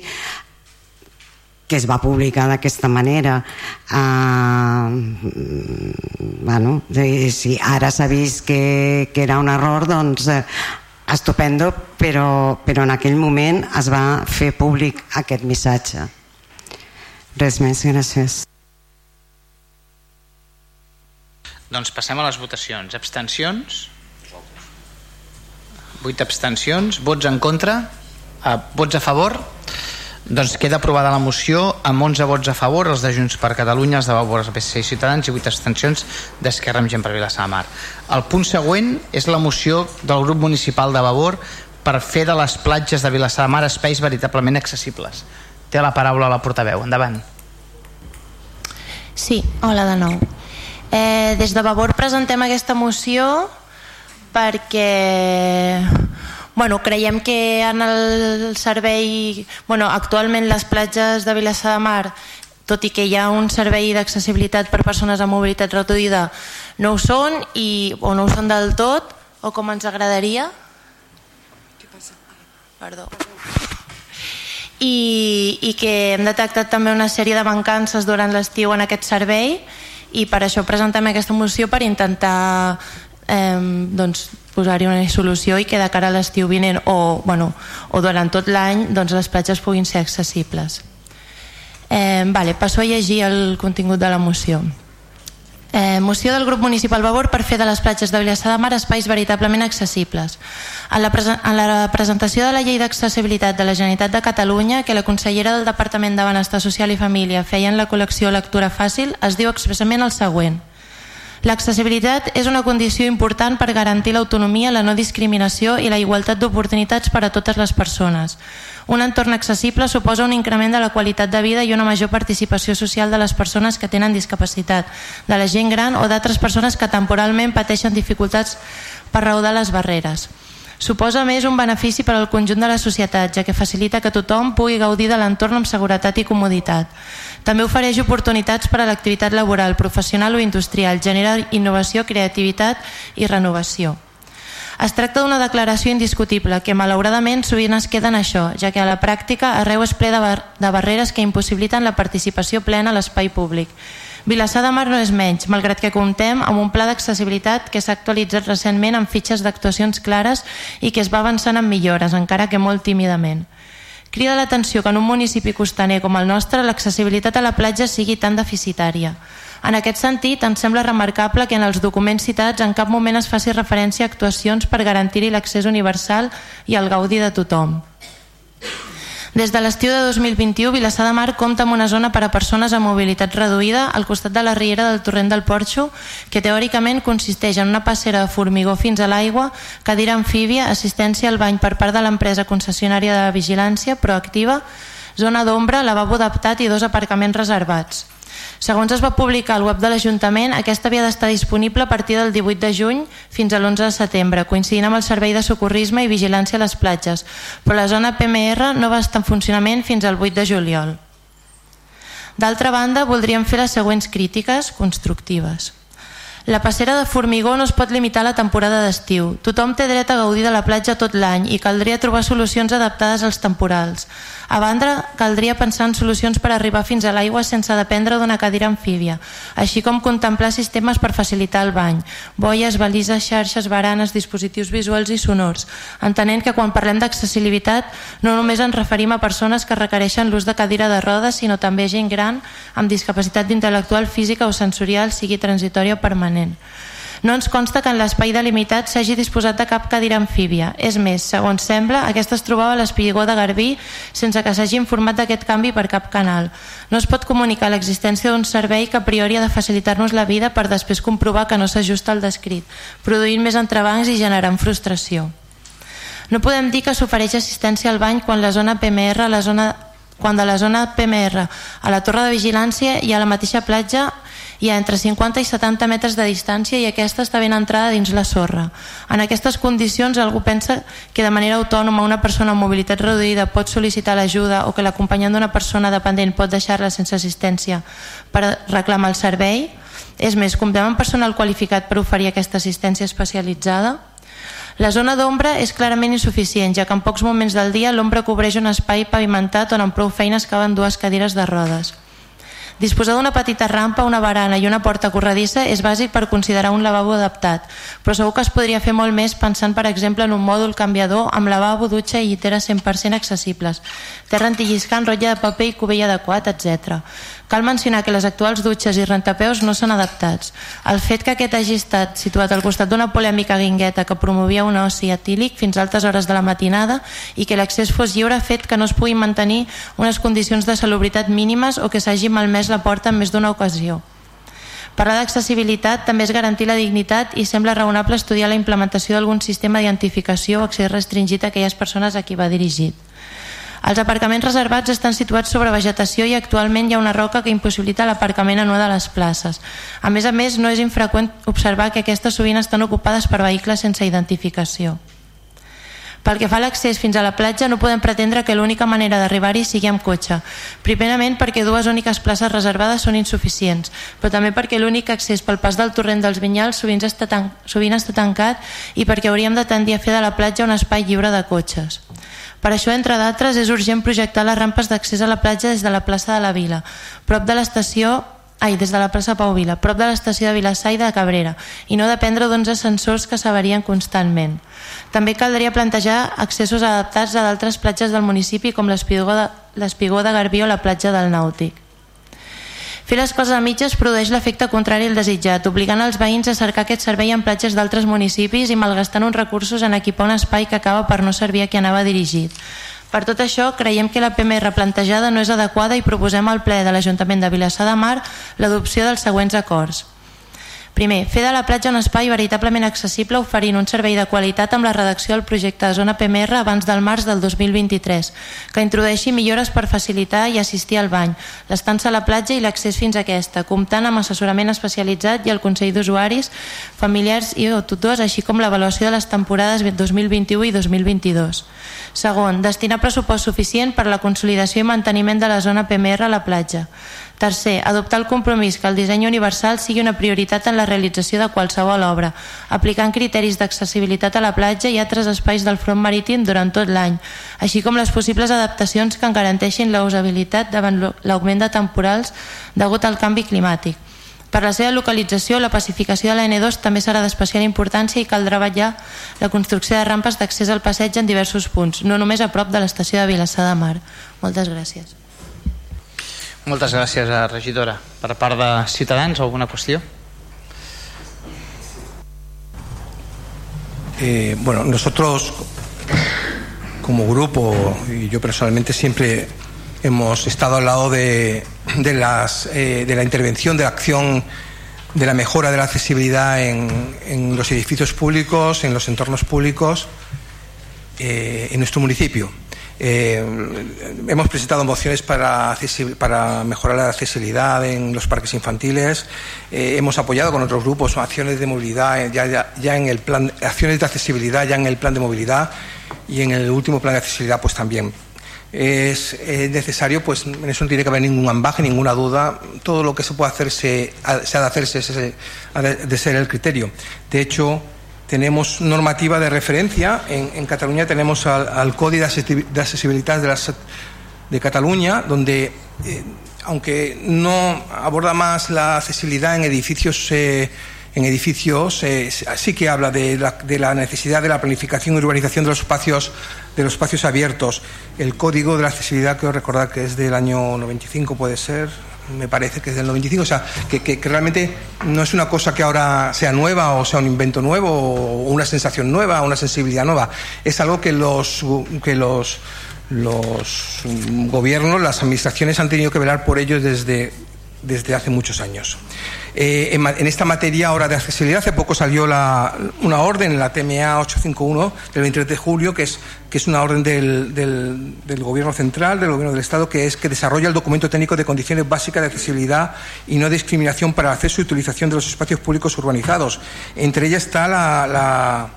que es va publicar d'aquesta manera. Uh, bueno, si ara s'ha vist que, que era un error doncs uh, estupendo, però, però en aquell moment es va fer públic aquest missatge. Res més, gràcies. Doncs passem a les votacions. Abstencions? 8 abstencions. Vots en contra? Uh, vots a favor? Doncs queda aprovada la moció amb 11 vots a favor, els de Junts per Catalunya, els de Vavor, els PSC i Ciutadans i 8 abstencions d'Esquerra amb gent per Vilassar de Mar. El punt següent és la moció del grup municipal de Vavor per fer de les platges de Vilassar de Mar espais veritablement accessibles. Té la paraula la portaveu. Endavant. Sí, hola de nou. Eh, des de Vavor presentem aquesta moció perquè Bueno, creiem que en el servei... Bueno, actualment les platges de Vilassar de Mar, tot i que hi ha un servei d'accessibilitat per persones amb mobilitat reduïda, no ho són i, o no ho són del tot, o com ens agradaria. Què passa? Perdó. I, i que hem detectat també una sèrie de mancances durant l'estiu en aquest servei i per això presentem aquesta moció per intentar eh, doncs, posar-hi una solució i que de cara a l'estiu vinent o, bueno, o durant tot l'any doncs, les platges puguin ser accessibles. Eh, vale, passo a llegir el contingut de la moció. Eh, moció del grup municipal Vavor per fer de les platges de Vilassar de Mar espais veritablement accessibles. En la, en la presentació de la llei d'accessibilitat de la Generalitat de Catalunya, que la consellera del Departament de Benestar Social i Família feia en la col·lecció Lectura Fàcil, es diu expressament el següent. L'accessibilitat és una condició important per garantir l'autonomia, la no discriminació i la igualtat d'oportunitats per a totes les persones. Un entorn accessible suposa un increment de la qualitat de vida i una major participació social de les persones que tenen discapacitat, de la gent gran o d'altres persones que temporalment pateixen dificultats per raó de les barreres. Suposa més un benefici per al conjunt de la societat, ja que facilita que tothom pugui gaudir de l'entorn amb seguretat i comoditat. També ofereix oportunitats per a l'activitat laboral, professional o industrial, genera innovació, creativitat i renovació. Es tracta d'una declaració indiscutible que malauradament sovint es queda en això, ja que a la pràctica arreu es ple de, bar de barreres que impossibiliten la participació plena a l'espai públic. Vilassar de Mar no és menys, malgrat que comptem amb un pla d'accessibilitat que s'ha actualitzat recentment amb fitxes d'actuacions clares i que es va avançant en millores, encara que molt tímidament. Crida l'atenció que en un municipi costaner com el nostre l'accessibilitat a la platja sigui tan deficitària. En aquest sentit, ens sembla remarcable que en els documents citats en cap moment es faci referència a actuacions per garantir-hi l'accés universal i el gaudi de tothom. Des de l'estiu de 2021, Vilassar de Mar compta amb una zona per a persones amb mobilitat reduïda al costat de la riera del torrent del Porxo, que teòricament consisteix en una passera de formigó fins a l'aigua, cadira amfíbia, assistència al bany per part de l'empresa concessionària de vigilància proactiva, zona d'ombra, lavabo adaptat i dos aparcaments reservats. Segons es va publicar al web de l'Ajuntament, aquesta havia d'estar disponible a partir del 18 de juny fins a l'11 de setembre, coincidint amb el servei de socorrisme i vigilància a les platges, però la zona PMR no va estar en funcionament fins al 8 de juliol. D'altra banda, voldríem fer les següents crítiques constructives. La passera de formigó no es pot limitar a la temporada d'estiu. Tothom té dret a gaudir de la platja tot l'any i caldria trobar solucions adaptades als temporals. A banda, caldria pensar en solucions per arribar fins a l'aigua sense dependre d'una cadira amfíbia, així com contemplar sistemes per facilitar el bany, boies, balises, xarxes, baranes, dispositius visuals i sonors, entenent que quan parlem d'accessibilitat no només ens referim a persones que requereixen l'ús de cadira de rodes, sinó també gent gran amb discapacitat intel·lectual, física o sensorial, sigui transitòria o permanent. No ens consta que en l'espai delimitat s'hagi disposat de cap cadira amfíbia. És més, segons sembla, aquesta es trobava a l'espigó de Garbí sense que s'hagi informat d'aquest canvi per cap canal. No es pot comunicar l'existència d'un servei que a priori ha de facilitar-nos la vida per després comprovar que no s'ajusta al descrit, produint més entrebancs i generant frustració. No podem dir que s'ofereix assistència al bany quan la zona PMR, la zona quan de la zona PMR a la torre de vigilància i a la mateixa platja hi ha entre 50 i 70 metres de distància i aquesta està ben entrada dins la sorra. En aquestes condicions algú pensa que de manera autònoma una persona amb mobilitat reduïda pot sol·licitar l'ajuda o que l'acompanyant d'una persona dependent pot deixar-la sense assistència per reclamar el servei? És més, comptem amb personal qualificat per oferir aquesta assistència especialitzada? La zona d'ombra és clarament insuficient, ja que en pocs moments del dia l'ombra cobreix un espai pavimentat on amb prou feines caben dues cadires de rodes. Disposar d'una petita rampa, una barana i una porta corredissa és bàsic per considerar un lavabo adaptat, però segur que es podria fer molt més pensant, per exemple, en un mòdul canviador amb lavabo, dutxa i llitera 100% accessibles, terra antilliscant, rotlla de paper i cubell adequat, etc. Cal mencionar que les actuals dutxes i rentapeus no són adaptats. El fet que aquest hagi estat situat al costat d'una polèmica guingueta que promovia un oci etílic fins a altes hores de la matinada i que l'accés fos lliure ha fet que no es puguin mantenir unes condicions de salubritat mínimes o que s'hagi malmès la porta en més d'una ocasió. Parlar d'accessibilitat també és garantir la dignitat i sembla raonable estudiar la implementació d'algun sistema d'identificació o accés restringit a aquelles persones a qui va dirigit. Els aparcaments reservats estan situats sobre vegetació i actualment hi ha una roca que impossibilita l'aparcament en una de les places. A més a més, no és infreqüent observar que aquestes sovint estan ocupades per vehicles sense identificació. Pel que fa a l'accés fins a la platja, no podem pretendre que l'única manera d'arribar-hi sigui amb cotxe. Primerament perquè dues úniques places reservades són insuficients, però també perquè l'únic accés pel pas del torrent dels Vinyals sovint està, tan, sovint està tancat i perquè hauríem de tendir a fer de la platja un espai lliure de cotxes. Per això, entre d'altres, és urgent projectar les rampes d'accés a la platja des de la plaça de la Vila, prop de l'estació ai, des de la plaça Pau Vila, prop de l'estació de Vilassar i de Cabrera, i no dependre d'11 ascensors que s'avarien constantment. També caldria plantejar accessos adaptats a d'altres platges del municipi com l'Espigó de, de Garbí o la platja del Nàutic. Fer les coses a mitges produeix l'efecte contrari al desitjat, obligant els veïns a cercar aquest servei en platges d'altres municipis i malgastant uns recursos en equipar un espai que acaba per no servir a qui anava dirigit. Per tot això, creiem que la PMR plantejada no és adequada i proposem al ple de l'Ajuntament de Vilassar de Mar l'adopció dels següents acords. Primer, fer de la platja un espai veritablement accessible oferint un servei de qualitat amb la redacció del projecte de zona PMR abans del març del 2023, que introdueixi millores per facilitar i assistir al bany, l'estança a la platja i l'accés fins a aquesta, comptant amb assessorament especialitzat i el Consell d'Usuaris, familiars i o tutors, així com l'avaluació de les temporades 2021 i 2022. Segon, destinar pressupost suficient per a la consolidació i manteniment de la zona PMR a la platja. Tercer, adoptar el compromís que el disseny universal sigui una prioritat en la realització de qualsevol obra, aplicant criteris d'accessibilitat a la platja i altres espais del front marítim durant tot l'any, així com les possibles adaptacions que en garanteixin la usabilitat davant l'augment de temporals degut al canvi climàtic. Per la seva localització, la pacificació de la N2 també serà d'especial importància i caldrà vetllar la construcció de rampes d'accés al passeig en diversos punts, no només a prop de l'estació de Vilassar de Mar. Moltes gràcies. Moltes gràcies, regidora. Per part de Ciutadans, alguna qüestió? Eh, bueno, nosotros como grupo y yo personalmente siempre hemos estado al lado de, de, las, eh, de la intervención, de la acción de la mejora de la accesibilidad en, en los edificios públicos, en los entornos públicos eh, en nuestro municipio. Eh, hemos presentado mociones para, para, mejorar la accesibilidad en los parques infantiles. Eh, hemos apoyado con otros grupos acciones de movilidad, eh, ya, en el plan, acciones de accesibilidad ya en el plan de movilidad y en el último plan de accesibilidad pues también. Es, es necesario, pues en eso no tiene que haber ningún ambaje, ninguna duda. Todo lo que se puede hacer se, ha de hacerse, se, ha de ser el criterio. De hecho, tenemos normativa de referencia. En, Cataluña tenemos al, Código de Accesibilidad de, las, de Cataluña, donde, eh, aunque no aborda más la accesibilidad en edificios, eh, en edificios eh, sí que habla de la, de la, necesidad de la planificación y urbanización de los espacios de los espacios abiertos. El Código de la Accesibilidad, creo recordar que es del año 95, puede ser, me parece que es del 95, o sea, que, realmente no es una cosa que ahora sea nueva o sea un invento nuevo o una sensación nueva, una sensibilidad nueva, es algo que los, que los, los gobiernos, las administraciones han tenido que velar por ello desde, desde hace muchos años. Eh, en, esta materia ahora de accesibilidad, hace poco salió la, una orden, la TMA 851 del 23 de julio, que es, que es una orden del, Gobierno central, del Gobierno del Estado, que es que desarrolla el documento técnico de condiciones básicas de accesibilidad y no discriminación para el acceso y utilización de los espacios públicos urbanizados. Entre ellas está la, la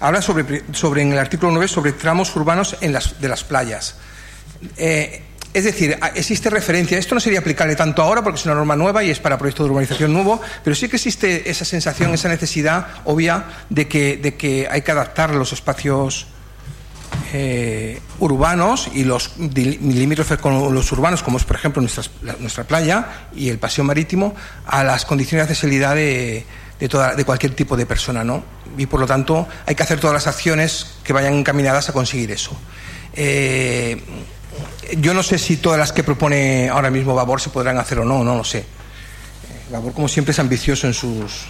habla sobre, sobre, en el artículo 9 sobre tramos urbanos en las, de las playas. Eh, es decir, existe referencia, esto no sería aplicable tanto ahora porque es una norma nueva y es para proyectos de urbanización nuevo, pero sí que existe esa sensación, esa necesidad obvia de que, de que hay que adaptar los espacios eh, urbanos y los limítrofes con los urbanos, como es por ejemplo nuestra, nuestra playa y el paseo marítimo, a las condiciones de accesibilidad de, de, toda, de cualquier tipo de persona, ¿no? Y por lo tanto hay que hacer todas las acciones que vayan encaminadas a conseguir eso. Eh, yo no sé si todas las que propone ahora mismo Vabor se podrán hacer o no, no lo sé. Vabor, como siempre, es ambicioso en sus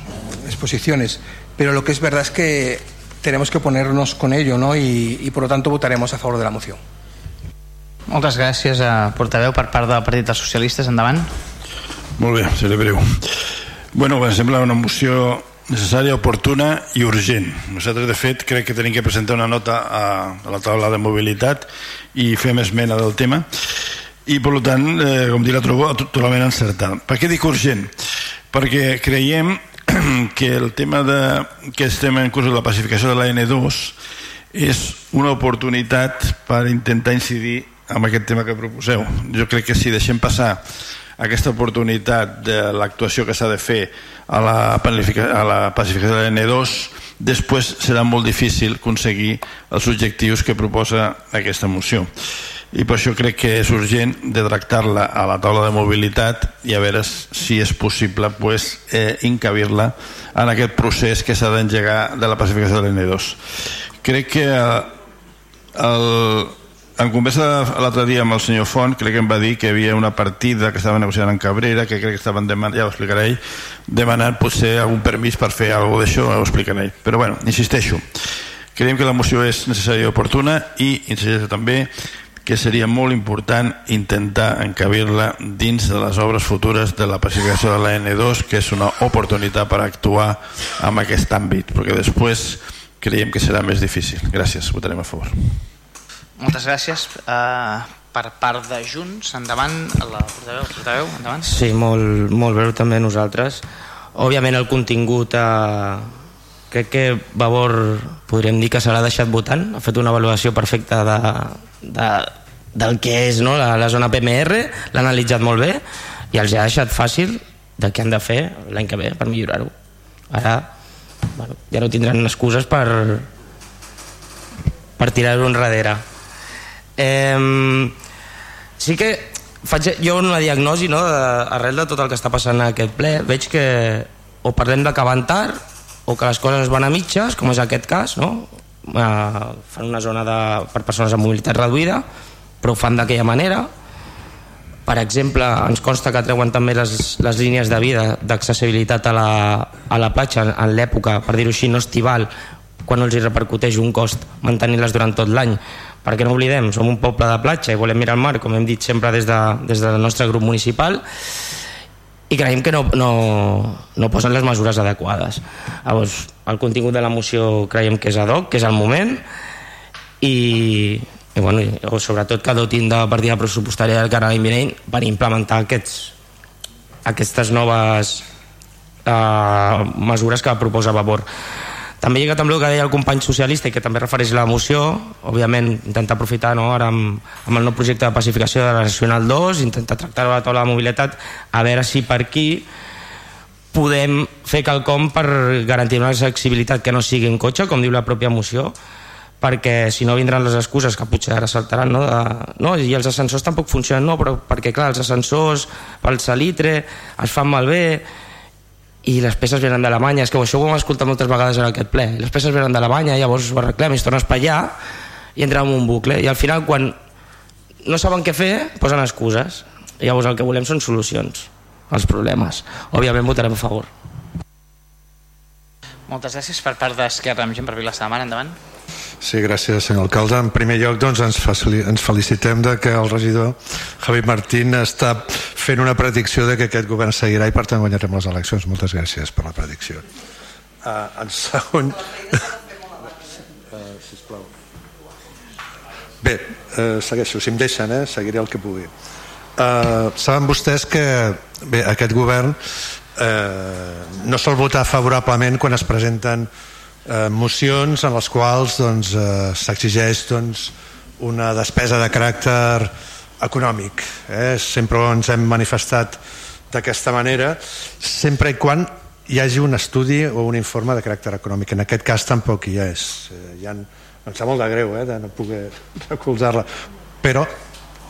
exposiciones, pero lo que es verdad es que tenemos que ponernos con ello, ¿no? Y, y por lo tanto votaremos a favor de la moción. Moltes gràcies a portaveu per part del Partit dels Socialistes. Endavant. Molt bé, seré breu. Bueno, em sembla una moció necessària, oportuna i urgent. Nosaltres, de fet, crec que tenim que presentar una nota a, a la taula de mobilitat i fem esmena del tema i, per tant, eh, com dir, la trobo totalment encertada. Per què dic urgent? Perquè creiem que el tema de, que estem en curs de la pacificació de la N2 és una oportunitat per intentar incidir en aquest tema que proposeu. Jo crec que si deixem passar aquesta oportunitat de l'actuació que s'ha de fer a la, a la pacificació de l'N2 després serà molt difícil aconseguir els objectius que proposa aquesta moció. I per això crec que és urgent de tractar-la a la taula de mobilitat i a veure si és possible pues, eh, incabir-la en aquest procés que s'ha d'engegar de la pacificació de l'N2 crec que eh, el, en conversa l'altre dia amb el senyor Font crec que em va dir que hi havia una partida que estava negociant en Cabrera que crec que estaven demanant, ja ho explicaré ell demanant potser algun permís per fer alguna d'això, ho explicaré ell. Però bueno, insisteixo creiem que la moció és necessària i oportuna i insisteixo també que seria molt important intentar encabir-la dins de les obres futures de la pacificació de la N2 que és una oportunitat per actuar en aquest àmbit perquè després creiem que serà més difícil. Gràcies, votarem a favor moltes gràcies uh, per part de Junts endavant, la portaveu, portaveu endavant Sí, molt, molt breu també nosaltres òbviament el contingut eh, crec que Vavor podríem dir que se l'ha deixat votant ha fet una avaluació perfecta de, de, del que és no? la, la zona PMR, l'ha analitzat molt bé i els ha deixat fàcil de què han de fer l'any que ve per millorar-ho. Ara bueno, ja no tindran excuses per, per tirar-ho enrere. Eh, sí que faig jo una diagnosi no, de, arrel de tot el que està passant en aquest ple veig que o parlem d'acabar tard o que les coses van a mitges com és aquest cas no? eh, fan una zona de, per persones amb mobilitat reduïda però ho fan d'aquella manera per exemple, ens consta que treuen també les, les línies de vida d'accessibilitat a, la, a la platja en, en l'època, per dir-ho així, no estival quan els hi repercuteix un cost mantenir-les durant tot l'any perquè no oblidem, som un poble de platja i volem mirar al mar, com hem dit sempre des, de, des del nostre grup municipal i creiem que no, no, no posen les mesures adequades. Llavors el contingut de la moció creiem que és ad hoc, que és el moment i, i bueno, o sobretot que dotin de partida pressupostària del canal vinent per implementar aquests, aquestes noves eh, mesures que proposa Vavor també lligat amb el que deia el company socialista i que també refereix la moció òbviament intentar aprofitar no, ara amb, amb el nou projecte de pacificació de la Nacional 2 intentar tractar-ho a la taula de mobilitat a veure si per aquí podem fer quelcom per garantir una accessibilitat que no sigui en cotxe com diu la pròpia moció perquè si no vindran les excuses que potser ara saltaran no? De, no? i els ascensors tampoc funcionen no, però perquè clar, els ascensors pel salitre es fan malbé i les peces venen d'Alemanya. És que això ho hem escoltat moltes vegades en aquest ple. Les peces venen d'Alemanya, llavors ho arreglem. I es tornes per allà i entrem en un bucle. I al final quan no saben què fer posen excuses. Llavors el que volem són solucions als problemes. Òbviament votarem a favor. Moltes gràcies per part d'Esquerra amb gent per Vilassar. De Mar endavant Sí, gràcies, senyor alcalde. En primer lloc, doncs, ens, ens felicitem de que el regidor Javi Martín està fent una predicció de que aquest govern seguirà i per tant guanyarem les eleccions. Moltes gràcies per la predicció. Uh, en segon... uh, sisplau. Bé, uh, segueixo. Si em deixen, eh, seguiré el que pugui. Uh, saben vostès que bé, aquest govern eh, no sol votar favorablement quan es presenten eh, mocions en les quals doncs, eh, s'exigeix doncs, una despesa de caràcter econòmic. Eh? Sempre ens hem manifestat d'aquesta manera, sempre i quan hi hagi un estudi o un informe de caràcter econòmic. En aquest cas tampoc hi és. Eh, hi ha, em sap molt de greu eh, de no poder recolzar-la, però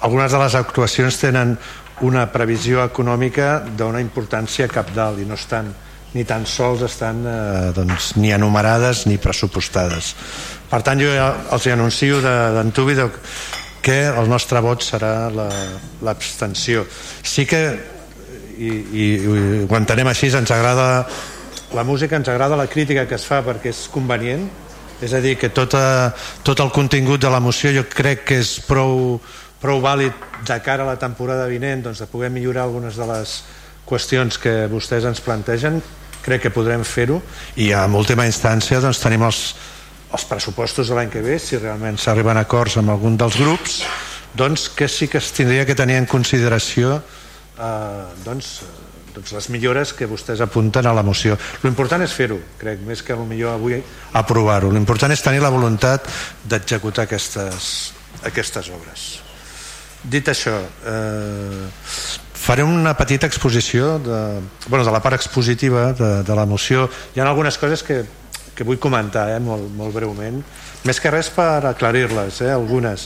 algunes de les actuacions tenen una previsió econòmica d'una importància capdalt i no estan ni tan sols estan eh, doncs, ni enumerades ni pressupostades. Per tant, jo els anuncio d'antubi que el nostre vot serà l'abstenció. La, sí que, i, i, i ho entenem així, ens agrada la música, ens agrada la crítica que es fa perquè és convenient, és a dir, que tota, tot el contingut de la moció jo crec que és prou, prou vàlid de cara a la temporada vinent doncs, de poder millorar algunes de les qüestions que vostès ens plantegen crec que podrem fer-ho. I a última instància doncs, tenim els, els pressupostos de l'any que ve. Si realment s'arriben acords amb algun dels grups doncs que sí que es tindria que tenir en consideració eh, doncs, doncs les millores que vostès apunten a la moció. L'important és fer-ho, crec, més que millor avui aprovar-ho, l'important és tenir la voluntat d'executar aquestes, aquestes obres. Dit això eh, faré una petita exposició de, bueno, de la part expositiva de, de la moció. Hi ha algunes coses que, que vull comentar eh, molt, molt breument. Més que res per aclarir-les eh, algunes.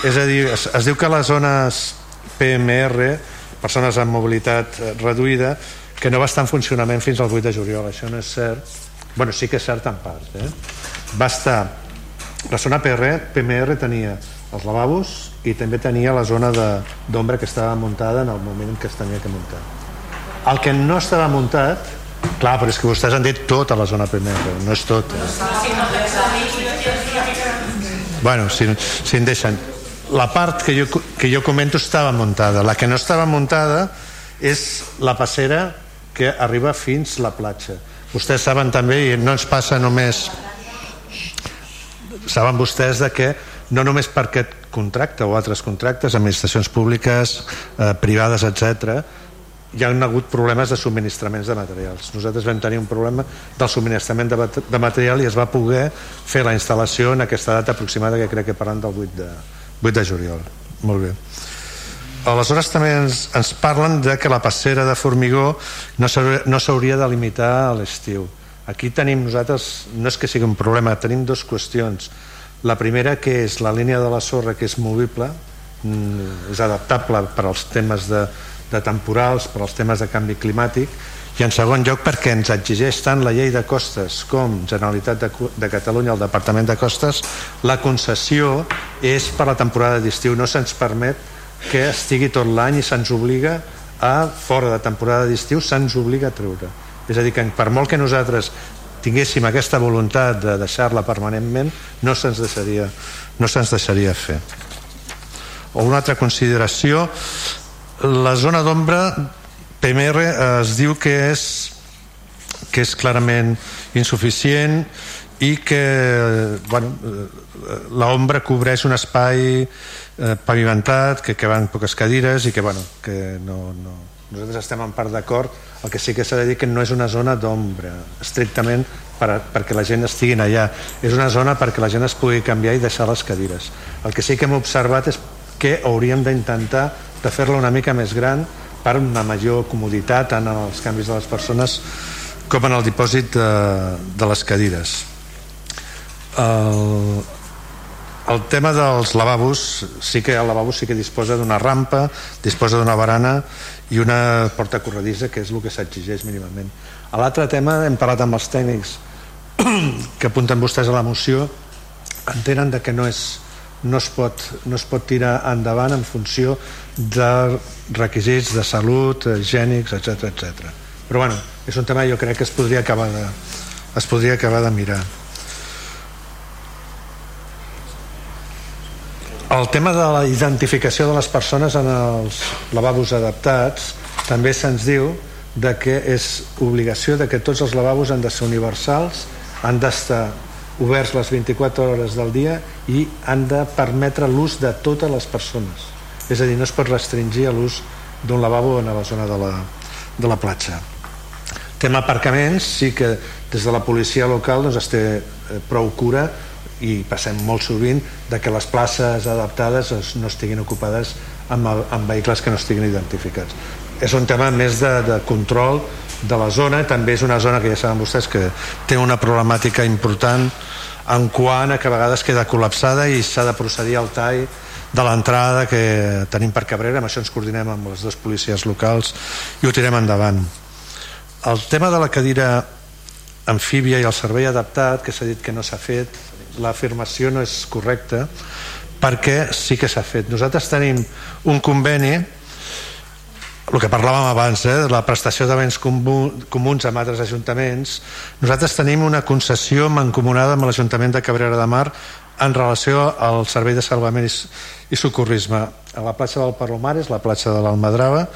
És a dir, es, es diu que les zones PMR persones amb mobilitat eh, reduïda que no va estar en funcionament fins al 8 de juliol. Això no és cert. Bueno, sí que és cert en part eh? va estar la zona PR, PMR tenia els lavabos i també tenia la zona d'ombra que estava muntada en el moment en què es tenia que muntar. El que no estava muntat clar, però és que vostès han dit tota la zona PMR no és tot eh? bueno, si, si en deixen la part que jo, que jo comento estava muntada. La que no estava muntada és la passera que arriba fins la platja. Vostès saben també i no ens passa només saben vostès de que no només per aquest contracte o altres contractes, administracions públiques, eh, privades, etc hi ha hagut problemes de subministraments de materials. Nosaltres vam tenir un problema del subministrament de, de material i es va poder fer la instal·lació en aquesta data aproximada que crec que parlant del 8 de, 8 de juliol. Molt bé. Aleshores també ens, ens parlen de que la passera de formigó no s'hauria no de limitar a l'estiu. Aquí tenim nosaltres, no és que sigui un problema, tenim dues qüestions. La primera que és la línia de la sorra que és movible, mm, és adaptable per als temes de, de temporals, per als temes de canvi climàtic, i en segon lloc perquè ens exigeix tant la llei de costes com Generalitat de, de Catalunya, el Departament de Costes, la concessió és per la temporada d'estiu, no se'ns permet que estigui tot l'any i se'ns obliga a, fora de temporada d'estiu, se'ns obliga a treure. És a dir, que per molt que nosaltres tinguéssim aquesta voluntat de deixar-la permanentment, no se'ns deixaria, no se'ns deixaria fer. O una altra consideració, la zona d'ombra PMR es diu que és que és clarament insuficient i que bueno, l'ombra cobreix un espai eh, pavimentat, que, que van poques cadires i que, bueno, que no, no, nosaltres estem en part d'acord. El que sí que s'ha de dir que no és una zona d'ombra estrictament per, perquè la gent estigui allà. És una zona perquè la gent es pugui canviar i deixar les cadires. El que sí que hem observat és que hauríem d'intentar de fer-la una mica més gran per una major comoditat tant en els canvis de les persones com en el dipòsit de, de les cadires. El, el tema dels lavabos sí que el lavabo sí que disposa d'una rampa disposa d'una barana i una porta corredissa que és el que s'exigeix mínimament a l'altre tema hem parlat amb els tècnics que apunten vostès a la moció entenen de que no és no es, pot, no es pot tirar endavant en funció de requisits de salut, higiènics, etc etc. Però bueno, és un tema jo crec que es podria acabar de, es podria acabar de mirar. El tema de la identificació de les persones en els lavabos adaptats també se'ns diu de que és obligació de que tots els lavabos han de ser universals, han d'estar oberts les 24 hores del dia i han de permetre l'ús de totes les persones. És a dir, no es pot restringir l'ús d'un lavabo en la zona de la, de la platja. Tema aparcaments sí que des de la policia local doncs, es té eh, prou cura i passem molt sovint de que les places adaptades no estiguin ocupades amb, el, amb vehicles que no estiguin identificats. És un tema més de, de control de la zona, també és una zona que ja saben vostès que té una problemàtica important en quant a que a vegades queda col·lapsada i s'ha de procedir al tall de l'entrada que tenim per Cabrera, amb això ens coordinem amb les dues policies locals i ho tirem endavant. El tema de la cadira amfíbia i el servei adaptat, que s'ha dit que no s'ha fet, l'afirmació no és correcta, perquè sí que s'ha fet. Nosaltres tenim un conveni el que parlàvem abans, eh, la prestació de béns comuns amb altres ajuntaments, nosaltres tenim una concessió mancomunada amb l'Ajuntament de Cabrera de Mar en relació al servei de salvament i socorrisme. A la platja del Palomares, la platja de l'Almadrava,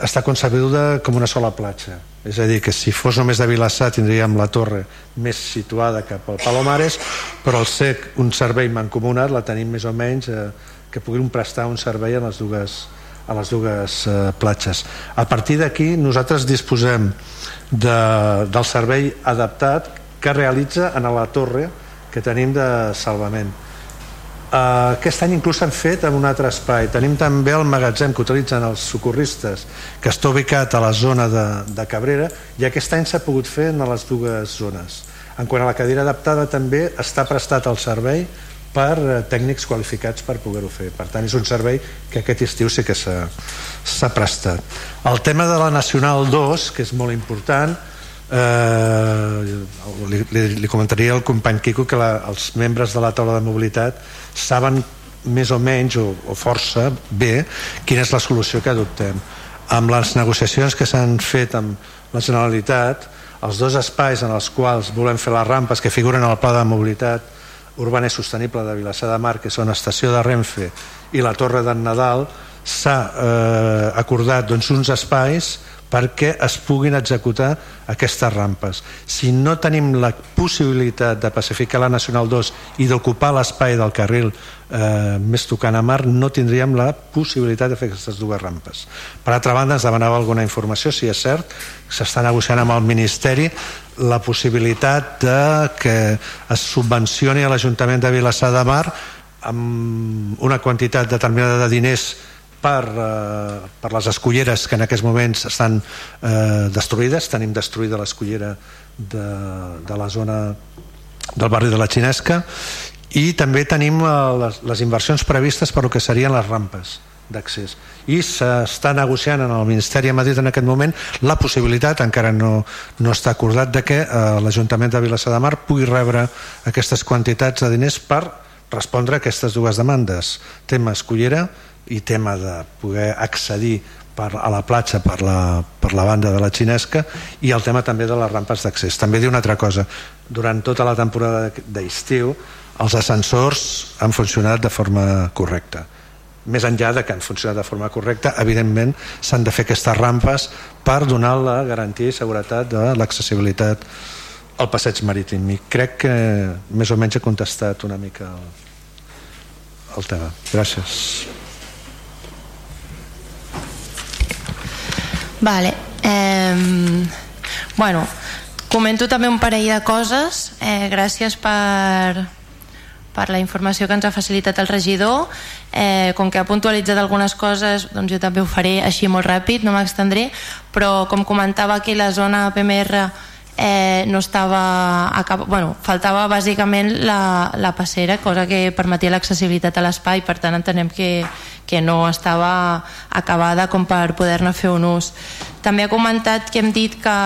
està concebuda com una sola platja. És a dir, que si fos només de Vilassar tindríem la torre més situada cap al Palomares, però al ser un servei mancomunat la tenim més o menys eh, que puguin prestar un servei a les dues, a les dues eh, platges. A partir d'aquí nosaltres disposem de, del servei adaptat que realitza en la torre que tenim de salvament. Uh, aquest any inclús s'han fet en un altre espai. Tenim també el magatzem que utilitzen els socorristes, que està ubicat a la zona de, de Cabrera, i aquest any s'ha pogut fer en les dues zones. En quant a la cadira adaptada també està prestat el servei per eh, tècnics qualificats per poder-ho fer. Per tant, és un servei que aquest estiu sí que s'ha prestat. El tema de la Nacional 2, que és molt important, eh, li, li, li comentaria al company Quico que la, els membres de la taula de mobilitat saben més o menys o, o força bé quina és la solució que adoptem. Amb les negociacions que s'han fet amb la Generalitat els dos espais en els quals volem fer les rampes que figuren al pla de mobilitat urbana i sostenible de Vilassar de Mar que són estació de Renfe i la Torre d'en Nadal s'ha eh, acordat doncs, uns espais perquè es puguin executar aquestes rampes. Si no tenim la possibilitat de pacificar la Nacional 2 i d'ocupar l'espai del carril eh, més tocant a mar, no tindríem la possibilitat de fer aquestes dues rampes. Per altra banda, ens demanava alguna informació, si és cert, s'està negociant amb el Ministeri la possibilitat de que es subvencioni a l'Ajuntament de Vilassar de Mar amb una quantitat determinada de diners per, eh, per les escolleres que en aquests moments estan eh, destruïdes. Tenim destruïda l'escollera de, de la zona del barri de la Xinesca. I també tenim eh, les, les inversions previstes per el que serien les rampes d'accés. I s'està negociant en el Ministeri de Madrid en aquest moment la possibilitat, encara no, no està acordat de que eh, l'Ajuntament de Vilassar de Mar pugui rebre aquestes quantitats de diners per respondre a aquestes dues demandes. Tema escollera i tema de poder accedir per, a la platja per la, per la banda de la xinesca i el tema també de les rampes d'accés. També diu una altra cosa, durant tota la temporada d'estiu els ascensors han funcionat de forma correcta. Més enllà de que han funcionat de forma correcta, evidentment s'han de fer aquestes rampes per donar la garantia i seguretat de l'accessibilitat al passeig marítim. I crec que més o menys he contestat una mica el, el tema. Gràcies. Vale. Eh, bueno, comento també un parell de coses. Eh, gràcies per, per la informació que ens ha facilitat el regidor. Eh, com que ha puntualitzat algunes coses, doncs jo també ho faré així molt ràpid, no m'extendré, però com comentava aquí la zona PMR eh, no estava acab... bueno, faltava bàsicament la, la passera cosa que permetia l'accessibilitat a l'espai per tant entenem que, que no estava acabada com per poder-ne fer un ús. També ha comentat que hem dit que,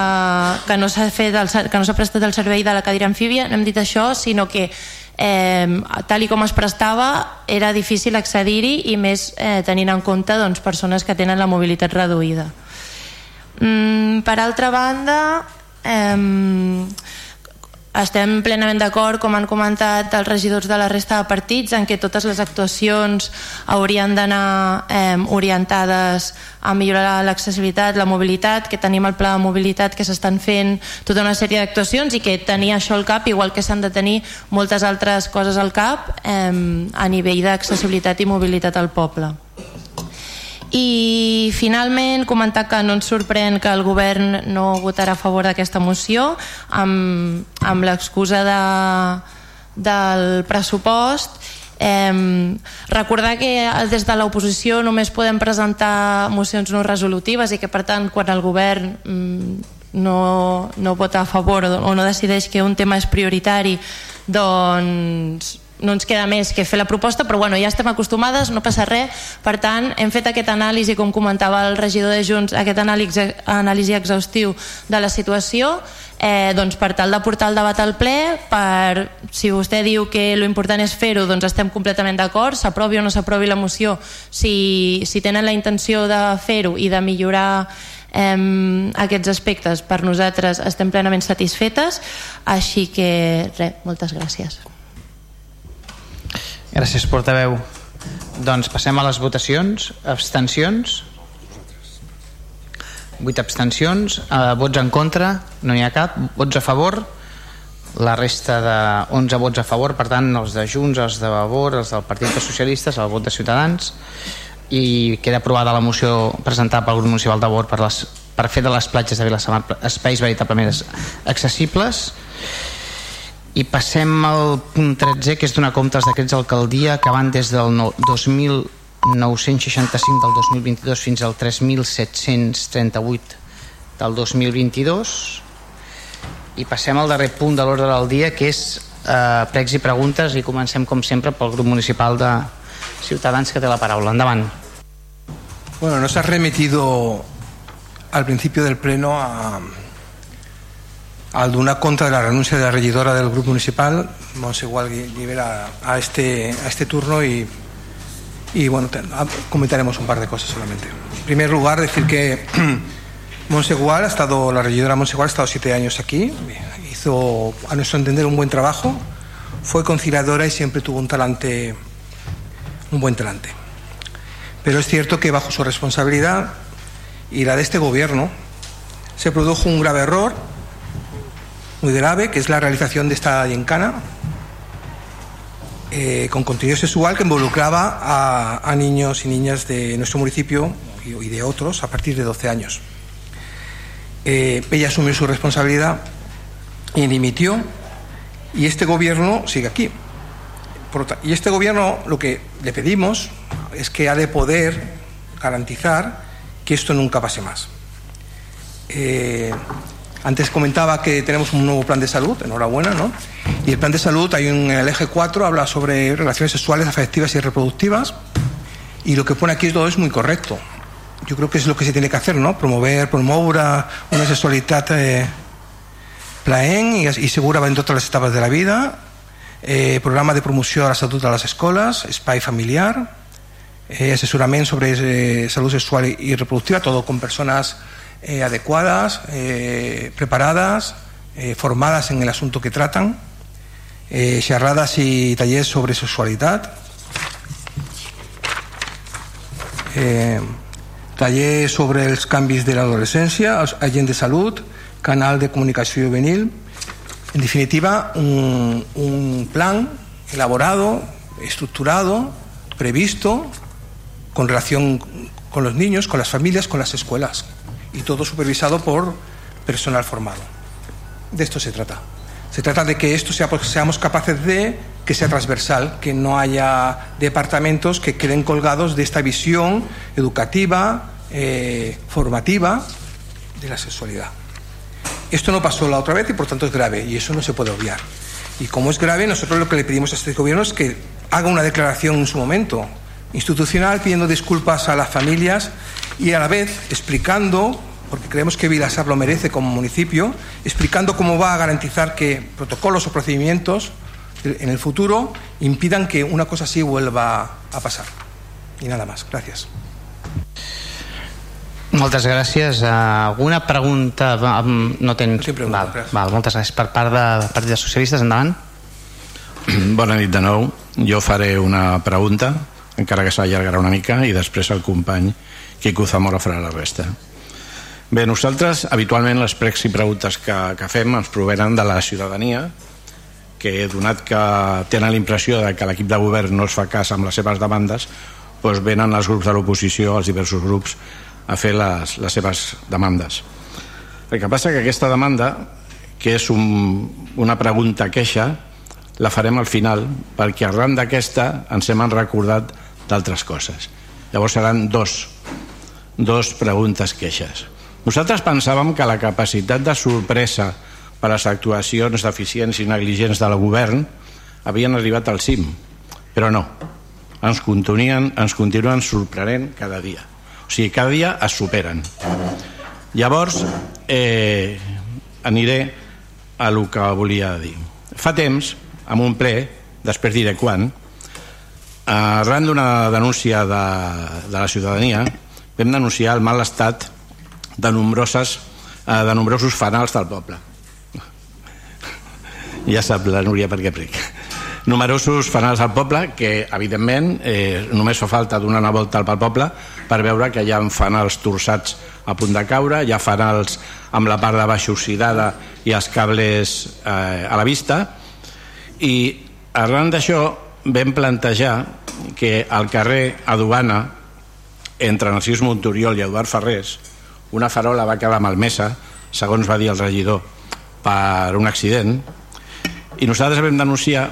que no s'ha fet el, que no s'ha prestat el servei de la cadira amfíbia. No hem dit això sinó que eh, tal i com es prestava era difícil accedir-hi i més eh, tenint en compte doncs, persones que tenen la mobilitat reduïda. Mm, per altra banda Eh, estem plenament d'acord, com han comentat els regidors de la resta de partits, en què totes les actuacions haurien d'anar eh, orientades a millorar l'accessibilitat, la mobilitat, que tenim el pla de mobilitat que s'estan fent tota una sèrie d'actuacions i que tenir això al cap, igual que s'han de tenir moltes altres coses al cap eh, a nivell d'accessibilitat i mobilitat al poble i finalment comentar que no ens sorprèn que el govern no votarà a favor d'aquesta moció amb, amb l'excusa de, del pressupost. Eh, recordar que des de l'oposició només podem presentar mocions no resolutives i que per tant quan el govern mm, no, no vota a favor o no decideix que un tema és prioritari doncs no ens queda més que fer la proposta, però bueno, ja estem acostumades, no passa res. Per tant, hem fet aquest anàlisi, com comentava el regidor de Junts, aquest anàlisi, anàlisi exhaustiu de la situació, eh, doncs per tal de portar el debat al ple, per, si vostè diu que lo important és fer-ho, doncs estem completament d'acord, s'aprovi o no s'aprovi la moció, si, si tenen la intenció de fer-ho i de millorar eh, aquests aspectes, per nosaltres estem plenament satisfetes, així que res, moltes gràcies. Gràcies, portaveu. Doncs passem a les votacions. Abstencions? 8 abstencions. Eh, vots en contra? No n'hi ha cap. Vots a favor? La resta de 11 vots a favor, per tant, els de Junts, els de Vavor, els del Partit dels Socialistes, el vot de Ciutadans i queda aprovada la moció presentada pel grup municipal de Vavor per, les, per fer de les platges de Vilassamar espais veritablement accessibles i passem al punt 13 que és donar compte als decrets d'alcaldia que van des del 2965 del 2022 fins al 3738 del 2022 i passem al darrer punt de l'ordre del dia que és eh, pregs i preguntes i comencem com sempre pel grup municipal de Ciutadans que té la paraula. Endavant. Bueno, nos ha remitido al principio del pleno a, al una contra de la renuncia de la regidora del grupo municipal, Monsegual Libera, a este, a este turno y, y bueno, comentaremos un par de cosas solamente. En primer lugar, decir que Monsegual ha estado, la regidora Monsegual ha estado siete años aquí, hizo, a nuestro entender, un buen trabajo, fue conciliadora y siempre tuvo un talante, un buen talante. Pero es cierto que bajo su responsabilidad y la de este gobierno se produjo un grave error muy grave, que es la realización de esta yencana eh, con contenido sexual que involucraba a, niños y niñas de nuestro municipio y, y de otros a partir de 12 años. Eh, ella asumió su responsabilidad y dimitió y este gobierno sigue aquí. Y este gobierno lo que le pedimos es que ha de poder garantizar que esto nunca pase más. Eh, antes comentaba que tenemos un nuevo plan de salud, enhorabuena, ¿no? Y el plan de salud, hay un, en el eje 4, habla sobre relaciones sexuales, afectivas y reproductivas. Y lo que pone aquí todo es muy correcto. Yo creo que es lo que se tiene que hacer, ¿no? Promover, promoure una sexualidad eh, plaent i, i segura en totes les etapes de la vida, eh, programa de promoció de la salut a les escoles, espai familiar, eh, sobre eh, sexual y reproductiva, todo con personas eh, adecuadas, eh, preparadas, eh, formadas en el asunto que tratan, xerrades i tallers sobre sexualitat, eh, taller sobre els canvis de l'adolescència, agent de salut, canal de comunicació juvenil, en definitiva un plan elaborado, estructurado, previsto, con relación con los niños, con las familias, con las escuelas y todo supervisado por personal formado. De esto se trata. Se trata de que esto sea, seamos capaces de que sea transversal, que no haya departamentos que queden colgados de esta visión educativa, eh, formativa de la sexualidad. Esto no pasó la otra vez y por tanto es grave y eso no se puede obviar. Y como es grave, nosotros lo que le pedimos a este gobierno es que haga una declaración en su momento institucional pidiendo disculpas a las familias y a la vez explicando, porque creemos que Vilasar lo merece como municipio, explicando cómo va a garantizar que protocolos o procedimientos en el futuro impidan que una cosa así vuelva a pasar. Y nada más. Gracias. Moltes gràcies. Uh, alguna pregunta? No tens... Sí, pregunta, val, val, moltes gràcies. Per part de Partit dels Socialistes, endavant. Bona nit de nou. Jo faré una pregunta, encara que s'allargarà una mica, i després el company Quico Zamora farà la resta. Bé, nosaltres habitualment les pregs i preguntes que, que fem ens provenen de la ciutadania que donat que tenen la impressió de que l'equip de govern no es fa cas amb les seves demandes doncs venen els grups de l'oposició, els diversos grups a fer les, les seves demandes el que passa que aquesta demanda que és un, una pregunta queixa la farem al final perquè arran d'aquesta ens hem recordat d'altres coses llavors seran dos dos preguntes queixes. Nosaltres pensàvem que la capacitat de sorpresa per les actuacions deficients i negligents del govern havien arribat al cim, però no. Ens continuen, ens continuen sorprenent cada dia. O sigui, cada dia es superen. Llavors, eh, aniré a el que volia dir. Fa temps, amb un ple, després diré quan, arran d'una denúncia de, de la ciutadania, vam denunciar el mal estat de, nombroses, eh, de nombrosos fanals del poble. Ja sap la Núria per què pric. Numerosos fanals al poble que, evidentment, eh, només fa falta donar una volta pel poble per veure que hi ha fanals torçats a punt de caure, hi ha fanals amb la part de baix oxidada i els cables eh, a la vista i arran d'això vam plantejar que al carrer Aduana entre Narcís Montoriol i Eduard Ferrés una farola va quedar malmesa segons va dir el regidor per un accident i nosaltres vam denunciar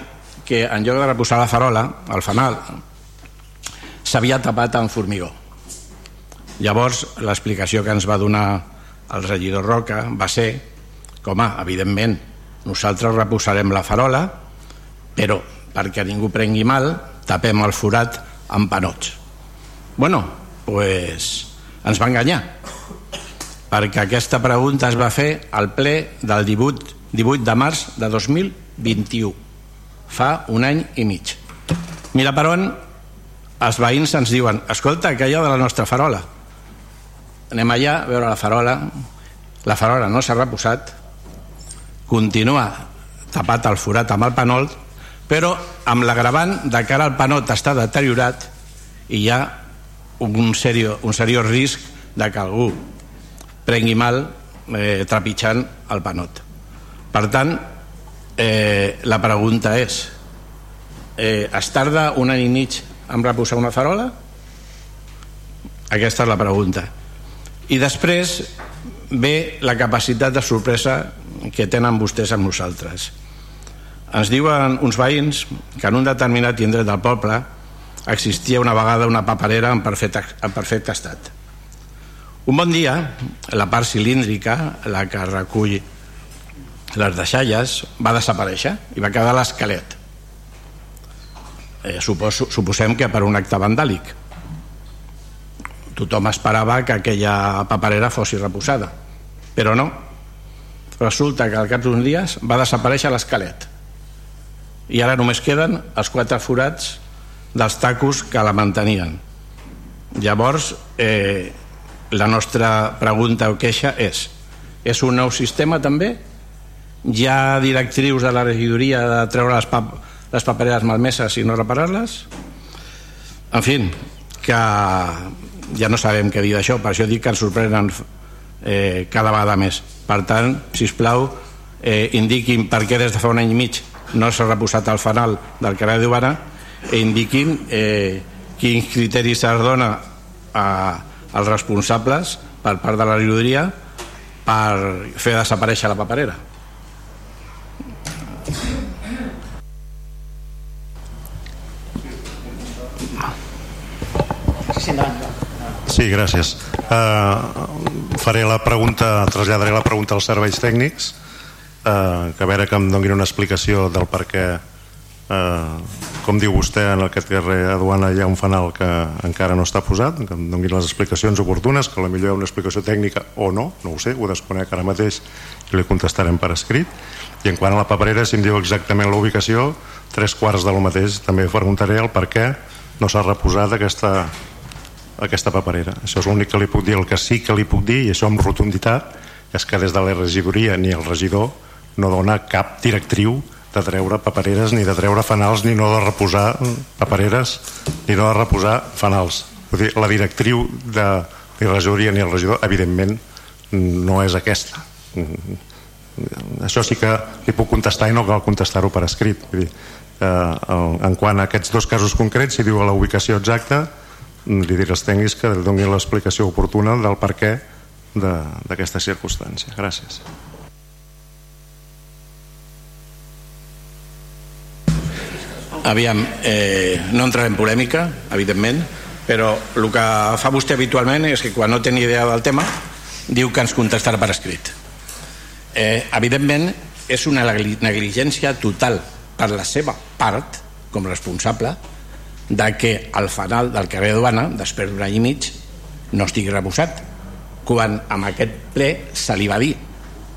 que en lloc de reposar la farola al fanal s'havia tapat amb formigó. Llavors l'explicació que ens va donar el regidor Roca va ser com a, evidentment nosaltres reposarem la farola però perquè ningú prengui mal tapem el forat amb panots. Bueno, pues ens va enganyar perquè aquesta pregunta es va fer al ple del 18, 18 de març de 2021 fa un any i mig. Mira per on els veïns ens diuen escolta, que allò de la nostra farola. Anem allà a veure la farola. La farola no s'ha reposat. Continua tapat el forat amb el panol però amb l'agravant de cara al panot està deteriorat i hi ha un, serio, un seriós risc de que algú prengui mal eh, trepitjant el panot per tant eh, la pregunta és eh, es tarda un any i mig en reposar una farola? Aquesta és la pregunta. I després ve la capacitat de sorpresa que tenen vostès amb nosaltres. Ens diuen uns veïns que en un determinat indret del poble existia una vegada una paperera en perfecte, en perfecte estat. Un bon dia, la part cilíndrica, la que recull les deixalles, va desaparèixer i va quedar l'esquelet. Eh, supos, suposem que per un acte vandàlic. Tothom esperava que aquella paperera fos reposada però no. Resulta que al cap d'uns dies va desaparèixer l'esquelet i ara només queden els quatre forats dels tacos que la mantenien. Llavors eh, la nostra pregunta o queixa és és un nou sistema també? Hi ha directrius de la regidoria de treure les, pap les papereres malmeses i no reparar-les? En fi que ja no sabem què dir d'això per això dic que ens sorprenen eh, cada vegada més. Per tant, si us plau eh, indiquin per què des de fa un any i mig no s'ha reposat el fanal del carrer d'Ubana i indiquin eh, quins criteris es dona a, als responsables per part de la regidoria per fer desaparèixer la paperera Sí, gràcies. Uh, faré la pregunta, traslladaré la pregunta als serveis tècnics, uh, que a veure que em donin una explicació del per què, uh, com diu vostè, en aquest carrer aduana hi ha un fanal que encara no està posat, que em donin les explicacions oportunes, que potser hi ha una explicació tècnica o no, no ho sé, ho desconec ara mateix i li contestarem per escrit. I en quant a la paperera, si em diu exactament la ubicació, tres quarts de lo mateix, també preguntaré el per què no s'ha reposat aquesta aquesta paperera. Això és l'únic que li puc dir. El que sí que li puc dir, i això amb rotunditat, és que des de la regidoria ni el regidor no dona cap directriu de treure papereres, ni de treure fanals, ni no de reposar papereres, ni no de reposar fanals. Vull dir, la directriu de ni regidoria ni el regidor, evidentment, no és aquesta. Això sí que li puc contestar i no cal contestar-ho per escrit. Vull dir, eh, en quant a aquests dos casos concrets, si diu la ubicació exacta, li diré als tècnics que donin l'explicació oportuna del per què d'aquesta circumstància. Gràcies. Aviam, eh, no entrarem en polèmica, evidentment, però el que fa vostè habitualment és que quan no té ni idea del tema diu que ens contestarà per escrit. Eh, evidentment, és una negligència total per la seva part, com responsable, de que el fanal del carrer Duana, després d'un any i mig, no estigui reposat, quan amb aquest ple se li va dir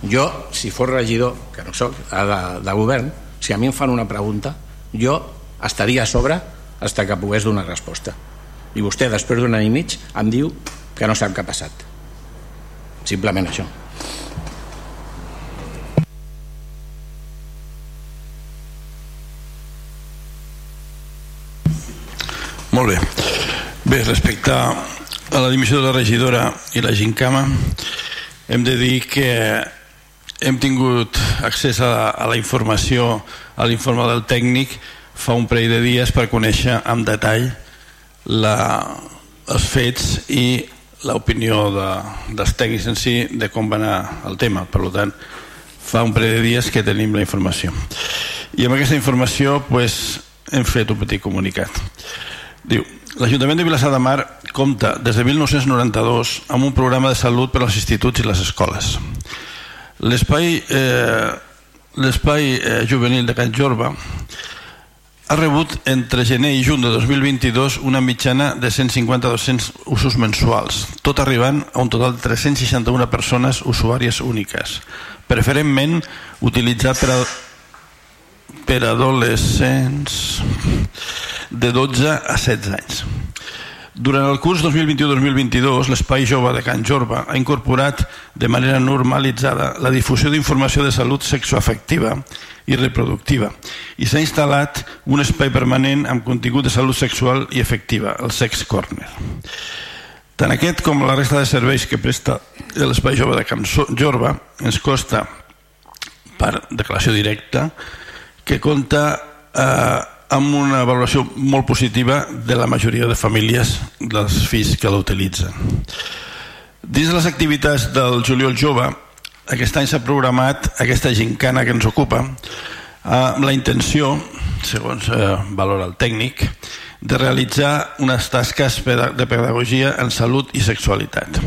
jo, si fos regidor, que no sóc, de, de govern, si a mi em fan una pregunta, jo estaria a sobre fins que pogués donar resposta. I vostè, després d'un any i mig, em diu que no sap què ha passat. Simplement això. Molt bé. Bé, respecte a la dimissió de la regidora i la gincama, hem de dir que hem tingut accés a, a la informació, a l'informe del tècnic fa un parell de dies per conèixer amb detall la, els fets i l'opinió de, dels tècnics en si de com va anar el tema. Per tant, fa un parell de dies que tenim la informació. I amb aquesta informació pues, hem fet un petit comunicat. Diu, l'Ajuntament de Vilassar de Mar compta des de 1992 amb un programa de salut per als instituts i les escoles. L'espai eh, l'espai eh, juvenil de Can Jorba ha rebut entre gener i juny de 2022 una mitjana de 150-200 usos mensuals, tot arribant a un total de 361 persones usuàries úniques, preferentment utilitzat per, a, per adolescents de 12 a 16 anys. Durant el curs 2021-2022, l'Espai Jove de Can Jorba ha incorporat de manera normalitzada la difusió d'informació de salut sexoafectiva i reproductiva i s'ha instal·lat un espai permanent amb contingut de salut sexual i efectiva, el Sex Corner. Tant aquest com la resta de serveis que presta l'Espai Jove de Can Jorba ens costa per declaració directa que compta eh, amb una valoració molt positiva de la majoria de famílies dels fills que l'utilitzen. Dins de les activitats del juliol jove, aquest any s'ha programat aquesta gincana que ens ocupa amb la intenció, segons eh, valora el tècnic, de realitzar unes tasques de pedagogia en salut i sexualitat.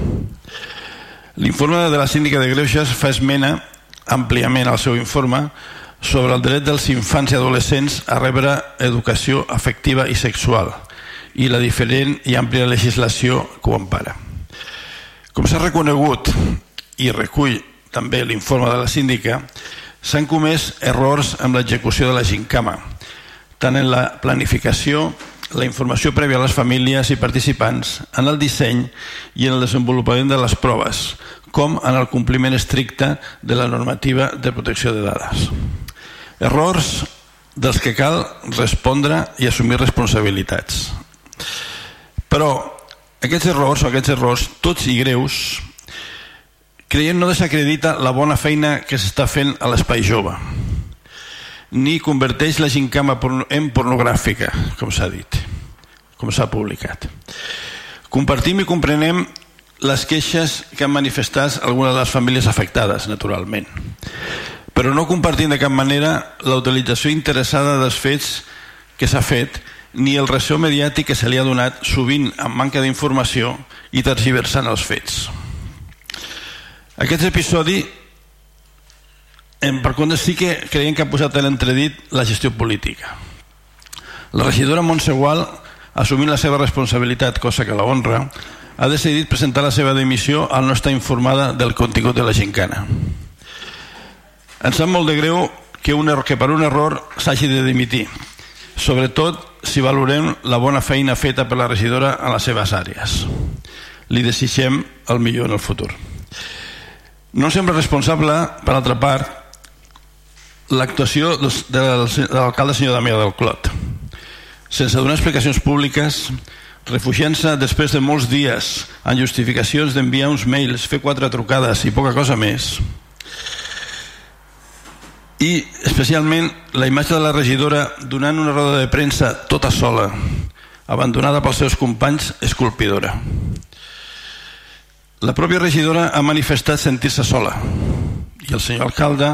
L'informe de la síndica de Greuges fa esmena àmpliament al seu informe sobre el dret dels infants i adolescents a rebre educació afectiva i sexual i la diferent i àmplia legislació que ho empara. Com s'ha reconegut i recull també l'informe de la síndica, s'han comès errors amb l'execució de la gincama, tant en la planificació, la informació prèvia a les famílies i participants, en el disseny i en el desenvolupament de les proves, com en el compliment estricte de la normativa de protecció de dades. Errors dels que cal respondre i assumir responsabilitats. Però aquests errors, o aquests errors, tots i greus, creiem no desacredita la bona feina que s'està fent a l'espai jove ni converteix la gincama en pornogràfica, com s'ha dit, com s'ha publicat. Compartim i comprenem les queixes que han manifestat algunes de les famílies afectades, naturalment però no compartint de cap manera la utilització interessada dels fets que s'ha fet ni el ressò mediàtic que se li ha donat sovint amb manca d'informació i tergiversant els fets. Aquest episodi en, per contra sí que creiem que ha posat en entredit la gestió política. La regidora Montsegual, assumint la seva responsabilitat, cosa que la honra, ha decidit presentar la seva dimissió al no estar informada del contingut de la gincana. Ens sap molt de greu que, un error, que per un error s'hagi de dimitir, sobretot si valorem la bona feina feta per la regidora en les seves àrees. Li desitgem el millor en el futur. No sembla responsable, per altra part, l'actuació de l'alcalde senyor Damià del Clot. Sense donar explicacions públiques, refugiant-se després de molts dies en justificacions d'enviar uns mails, fer quatre trucades i poca cosa més, i especialment la imatge de la regidora donant una roda de premsa tota sola abandonada pels seus companys és colpidora la pròpia regidora ha manifestat sentir-se sola i el senyor alcalde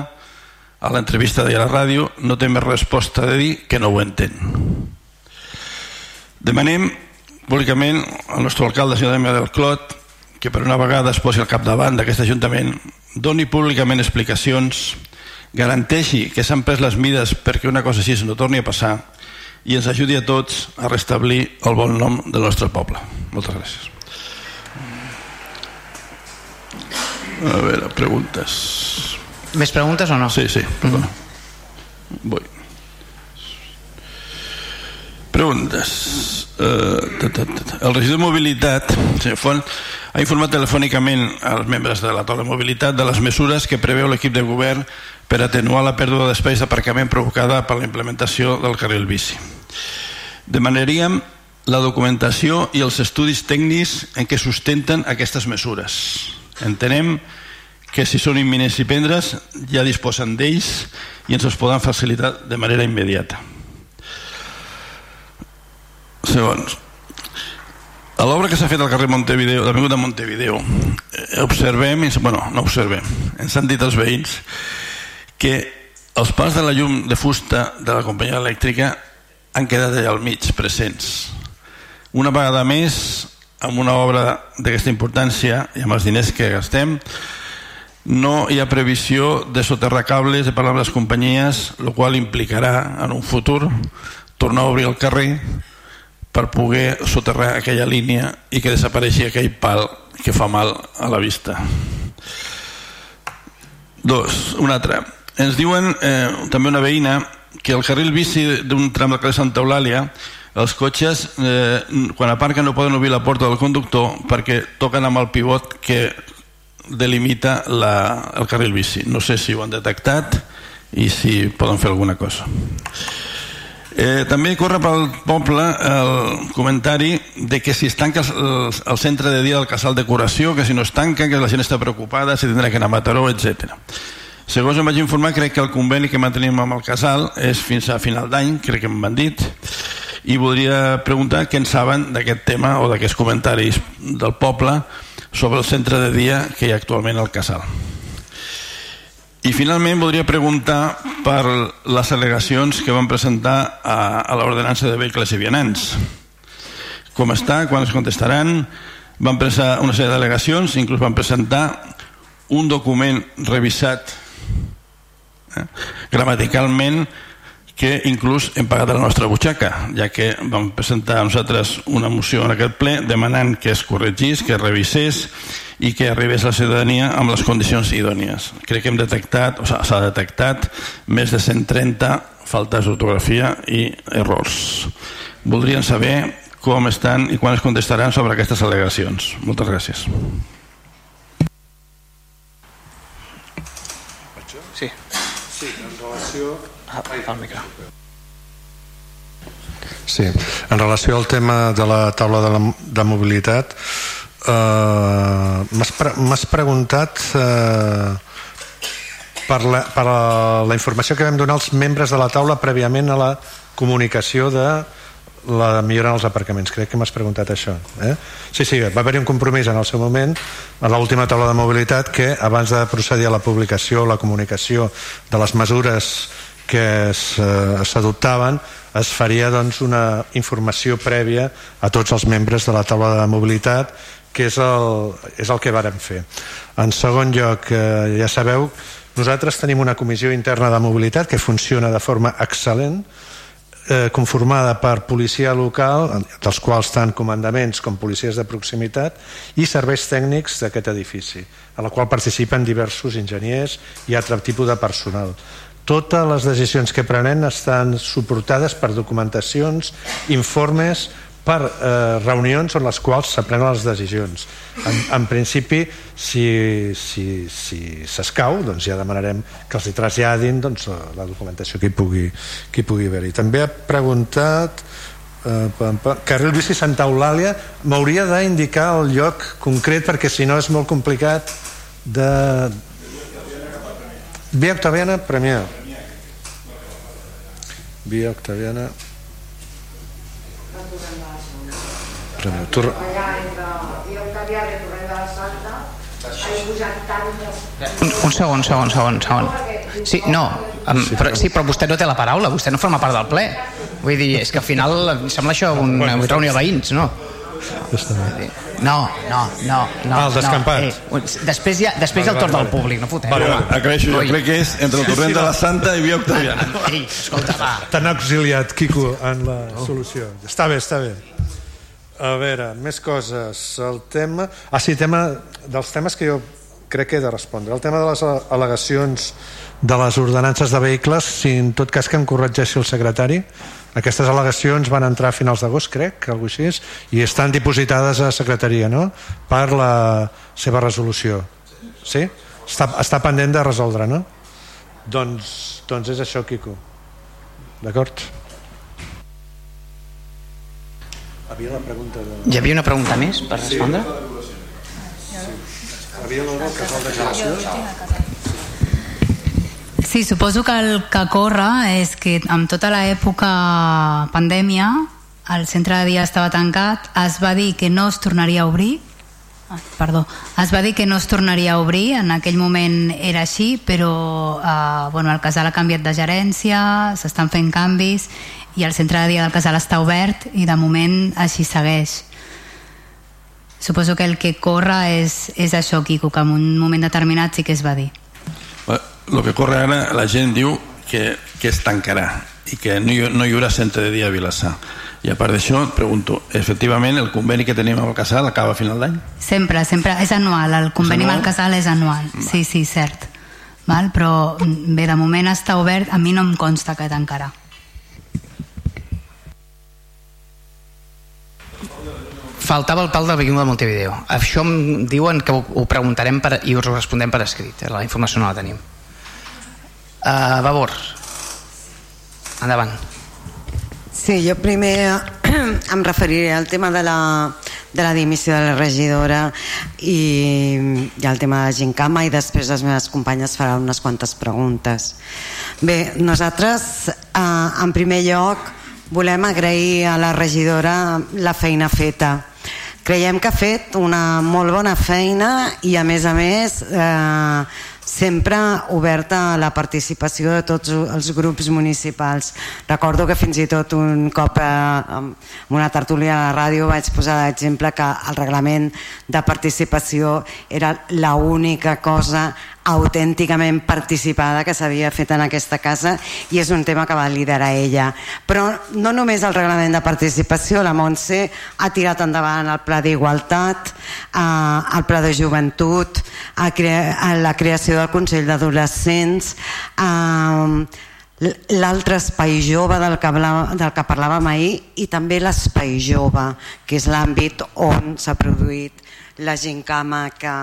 a l'entrevista de la ràdio no té més resposta de dir que no ho entén demanem públicament al nostre alcalde senyor Damià del Clot que per una vegada es posi al capdavant d'aquest ajuntament doni públicament explicacions garanteixi que s'han pres les mides perquè una cosa així no torni a passar i ens ajudi a tots a restablir el bon nom del nostre poble. Moltes gràcies. A veure, preguntes. Més preguntes o no? Sí, sí, perdona. Mm. Vull. Preguntes. Uh, el regidor de mobilitat, senyor Font, ha informat telefònicament als membres de la taula de mobilitat de les mesures que preveu l'equip de govern per atenuar la pèrdua d'espais d'aparcament provocada per la implementació del carril bici. Demanaríem la documentació i els estudis tècnics en què sustenten aquestes mesures. Entenem que si són imminents i prendre's ja disposen d'ells i ens els poden facilitar de manera immediata. Segons, a l'obra que s'ha fet al carrer Montevideo, de Montevideo, eh, observem, bueno, no observem, ens han dit els veïns que els pals de la llum de fusta de la companyia elèctrica han quedat allà al mig, presents. Una vegada més, amb una obra d'aquesta importància i amb els diners que gastem, no hi ha previsió de soterrar cables de parlar amb les companyies, el qual implicarà en un futur tornar a obrir el carrer per poder soterrar aquella línia i que desapareixi aquell pal que fa mal a la vista. Dos, un altre. Ens diuen eh, també una veïna que el carril bici d'un tram del carrer Santa Eulàlia els cotxes eh, quan aparquen no poden obrir la porta del conductor perquè toquen amb el pivot que delimita la, el carril bici. No sé si ho han detectat i si poden fer alguna cosa. Eh, també corre pel poble el comentari de que si es tanca el, el centre de dia del casal de curació que si no es tanca, que la gent està preocupada si tindrà que anar a Mataró, etc segons em vaig informar crec que el conveni que mantenim amb el casal és fins a final d'any crec que em van dit i voldria preguntar què en saben d'aquest tema o d'aquests comentaris del poble sobre el centre de dia que hi ha actualment al casal. I finalment voldria preguntar per les al·legacions que van presentar a, a l'ordenança de vehicles i vianants. Com està, quan es contestaran? Van presentar una sèrie d'al·legacions, inclús van presentar un document revisat eh, gramaticalment que inclús hem pagat la nostra butxaca, ja que vam presentar nosaltres una moció en aquest ple demanant que es corregís, que es revisés i que arribés a la ciutadania amb les condicions idònies. Crec que hem detectat, o s'ha detectat més de 130 faltes d'ortografia i errors. Voldrien saber com estan i quan es contestaran sobre aquestes al·legacions. Moltes gràcies. Sí. Sí, en relació El micro. Sí, en relació al tema de la taula de, la, de mobilitat eh, m'has pre preguntat eh, per, la, per la, la informació que vam donar als membres de la taula prèviament a la comunicació de la millora en els aparcaments crec que m'has preguntat això eh? sí, sí, va haver-hi un compromís en el seu moment a l'última taula de mobilitat que abans de procedir a la publicació la comunicació de les mesures que eh, s'adoptaven es faria doncs, una informació prèvia a tots els membres de la taula de mobilitat que és el, és el que vàrem fer. En segon lloc eh, ja sabeu nosaltres tenim una comissió interna de mobilitat que funciona de forma excel·lent eh, conformada per policia local, dels quals tant comandaments com policies de proximitat, i serveis tècnics d'aquest edifici, a la qual participen diversos enginyers i altre tipus de personal totes les decisions que prenen estan suportades per documentacions, informes, per eh, reunions on les quals s'aprenen les decisions. En, en principi, si s'escau, si, si doncs ja demanarem que els hi traslladin doncs, la documentació que hi pugui, que hi pugui haver-hi. També ha preguntat eh, Carril Bici Santa Eulàlia m'hauria d'indicar el lloc concret perquè si no és molt complicat de... Via Octaviana, Premià. Via Octaviana... Premià. Tor... Un, un segon, segon, segon, segon. Sí, no, però, sí, però vostè no té la paraula, vostè no forma part del ple. Vull dir, és que al final em sembla això una reunió de veïns, no? No, no, no, no. Ah, el descampat. No. Eh, després ja, després vale, el torn del públic, no fotem. Vale, vale. Aclareixo, jo crec que és entre el torrent de la Santa i Via Octaviana. Ei, escolta, va. T'han auxiliat, Quico, en la solució. Està bé, està bé. A veure, més coses. El tema... Ah, sí, tema dels temes que jo crec que he de respondre. El tema de les al·legacions de les ordenances de vehicles, si en tot cas que em corregeixi el secretari, aquestes al·legacions van entrar a finals d'agost, crec, que així, i estan dipositades a secretaria, no?, per la seva resolució. Sí? Està, està pendent de resoldre, no? Doncs, doncs és això, Quico. D'acord? Havia la pregunta de... Hi havia una pregunta més per respondre? Sí. sí. Havia l'hora que casal de generació? Sí, suposo que el que corre és que amb tota l'època pandèmia el centre de dia estava tancat, es va dir que no es tornaria a obrir Ah, perdó, es va dir que no es tornaria a obrir, en aquell moment era així, però eh, bueno, el casal ha canviat de gerència, s'estan fent canvis i el centre de dia del casal està obert i de moment així segueix. Suposo que el que corre és, és això, Quico, que en un moment determinat sí que es va dir el que corre ara la gent diu que, que es tancarà i que no hi, no hi haurà centre de dia a Vilassar. I a part d'això, et pregunto, efectivament el conveni que tenim amb el casal acaba a final d'any? Sempre, sempre, és anual, el conveni amb el casal és anual, sí, sí, cert. Val? Però bé, de moment està obert, a mi no em consta que tancarà. Faltava el pal del Viking de Montevideo. Això em diuen que ho, ho preguntarem per, i us ho respondem per escrit. Eh? La informació no la tenim. Uh, Vavor. Endavant. Sí, jo primer em referiré al tema de la, de la dimissió de la regidora i, i al tema de la gincama i després les meves companyes faran unes quantes preguntes. Bé, nosaltres eh, en primer lloc volem agrair a la regidora la feina feta creiem que ha fet una molt bona feina i a més a més eh, sempre oberta a la participació de tots els grups municipals. Recordo que fins i tot un cop eh, en una tertúlia a la ràdio vaig posar d'exemple que el reglament de participació era l'única cosa autènticament participada que s'havia fet en aquesta casa i és un tema que va liderar ella. Però no només el reglament de participació, la Montse ha tirat endavant el pla d'igualtat, eh, el pla de joventut, a crea la creació del Consell d'Adolescents, eh, l'altre espai jove del que, hablava, del que parlàvem ahir i també l'espai jove, que és l'àmbit on s'ha produït la gincama que,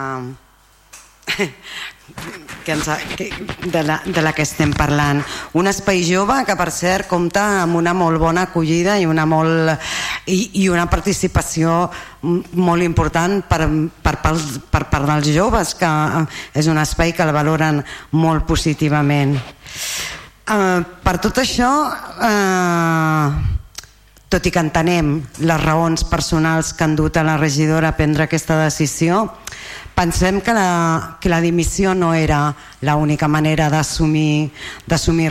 que ens que, de, la, de la que estem parlant. Un espai jove que, per cert, compta amb una molt bona acollida i una, molt, i, i una participació molt important per, per, per, per part dels joves, que és un espai que el valoren molt positivament. Uh, per tot això, uh, tot i que entenem les raons personals que han dut a la regidora a prendre aquesta decisió, Pensem que la, que la dimissió no era l'única manera d'assumir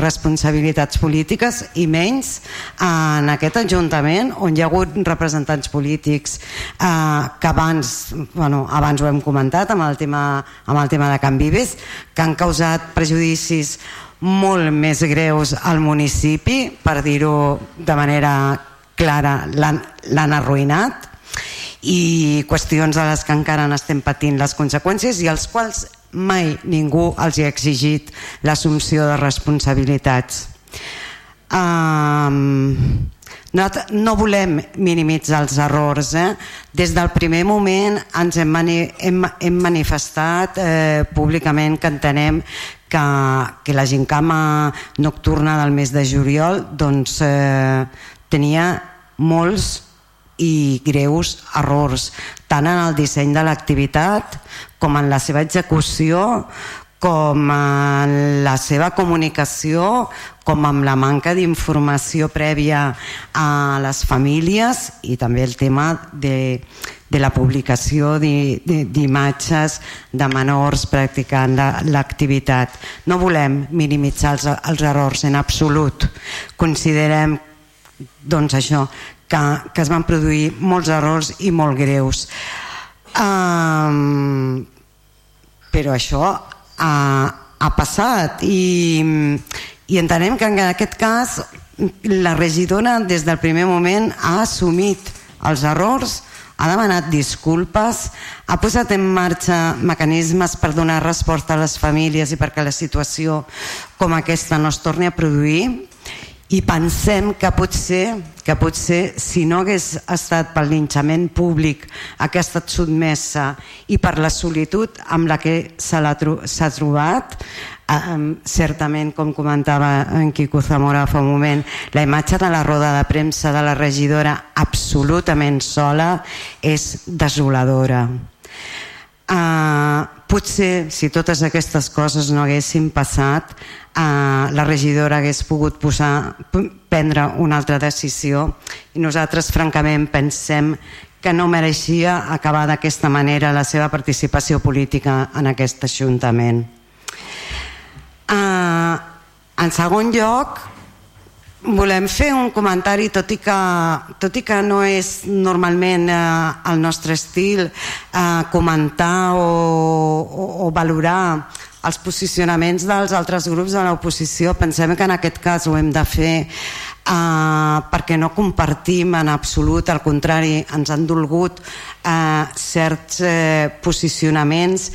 responsabilitats polítiques i menys en aquest Ajuntament on hi ha hagut representants polítics eh, que abans, bueno, abans ho hem comentat amb el tema, amb el tema de Can Vives que han causat prejudicis molt més greus al municipi per dir-ho de manera clara l'han arruïnat i qüestions de les que encara n'estem patint les conseqüències i als quals mai ningú els ha exigit l'assumpció de responsabilitats. Um, no, no volem minimitzar els errors. Eh? Des del primer moment ens hem, mani, hem, hem manifestat eh, públicament que entenem que, que la gincama nocturna del mes de juliol doncs, eh, tenia molts i greus errors, tant en el disseny de l'activitat com en la seva execució, com en la seva comunicació, com amb la manca d'informació prèvia a les famílies i també el tema de, de la publicació d'imatges de menors practicant l'activitat. No volem minimitzar els, els errors en absolut. Considerem doncs això, que, que es van produir molts errors i molt greus. Um, però això ha, ha passat i, i entenem que en aquest cas la regidora des del primer moment ha assumit els errors, ha demanat disculpes, ha posat en marxa mecanismes per donar resposta a les famílies i perquè la situació com aquesta no es torni a produir i pensem que potser, que potser si no hagués estat pel linxament públic que ha estat sotmesa i per la solitud amb la que s'ha tro trobat eh, certament com comentava en Quico Zamora fa un moment la imatge de la roda de premsa de la regidora absolutament sola és desoladora Uh, potser si totes aquestes coses no haguessin passat uh, la regidora hagués pogut posar, prendre una altra decisió i nosaltres francament pensem que no mereixia acabar d'aquesta manera la seva participació política en aquest Ajuntament. Uh, en segon lloc, Volem fer un comentari, tot i que, tot i que no és normalment eh, el nostre estil eh, comentar o, o, o valorar els posicionaments dels altres grups de l'oposició pensem que en aquest cas ho hem de fer eh, perquè no compartim en absolut, al contrari ens han dolgut eh, certs eh, posicionaments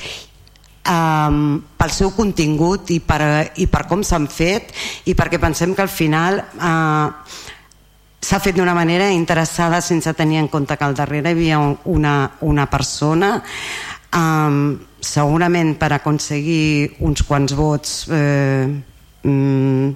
um, pel seu contingut i per, i per com s'han fet i perquè pensem que al final uh, s'ha fet d'una manera interessada sense tenir en compte que al darrere hi havia una, una persona. Um, segurament per aconseguir uns quants vots eh, mm,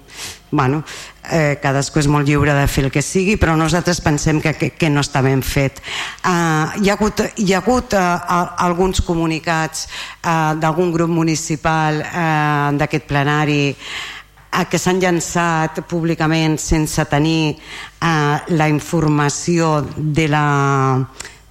bueno, eh, cadascú és molt lliure de fer el que sigui però nosaltres pensem que, que, que no està ben fet. Uh, hi ha hagut, hi ha hagut uh, alguns comunicats uh, d'algun grup municipal uh, d'aquest plenari uh, que s'han llançat públicament sense tenir uh, la informació de la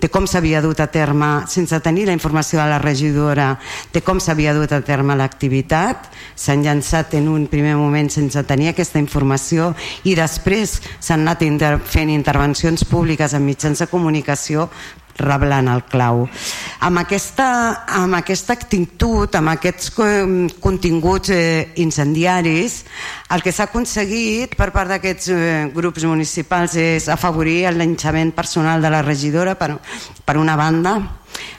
de com s'havia dut a terme, sense tenir la informació de la regidora de com s'havia dut a terme l'activitat, s'han llançat en un primer moment sense tenir aquesta informació i després s'han anat inter fent intervencions públiques en mitjans de comunicació reblant el clau. Amb aquesta, amb aquesta actitud, amb aquests continguts eh, incendiaris, el que s'ha aconseguit per part d'aquests eh, grups municipals és afavorir el linxament personal de la regidora per, per una banda,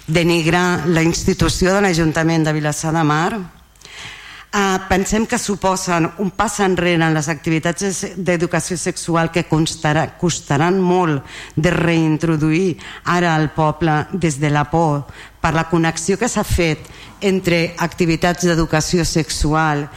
denigrar la institució de l'Ajuntament de Vilassar de Mar, Uh, pensem que suposen un pas enrere en les activitats d'educació sexual que constarà, costaran molt de reintroduir ara al poble des de la por per la connexió que s'ha fet entre activitats d'educació sexual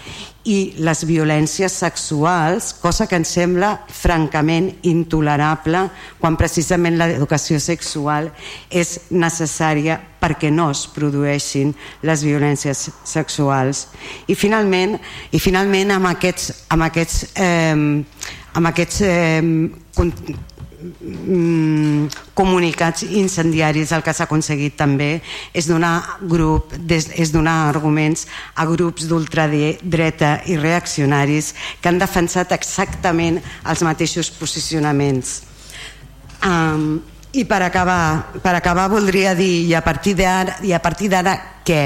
i les violències sexuals, cosa que ens sembla francament intolerable quan precisament l'educació sexual és necessària perquè no es produeixin les violències sexuals. I finalment, i finalment amb aquests, amb aquests, eh, amb aquests eh, comunicats incendiaris el que s'ha aconseguit també és donar, grup, és donar arguments a grups d'ultradreta i reaccionaris que han defensat exactament els mateixos posicionaments um, i per acabar, per acabar voldria dir i a partir d'ara i a partir d'ara què?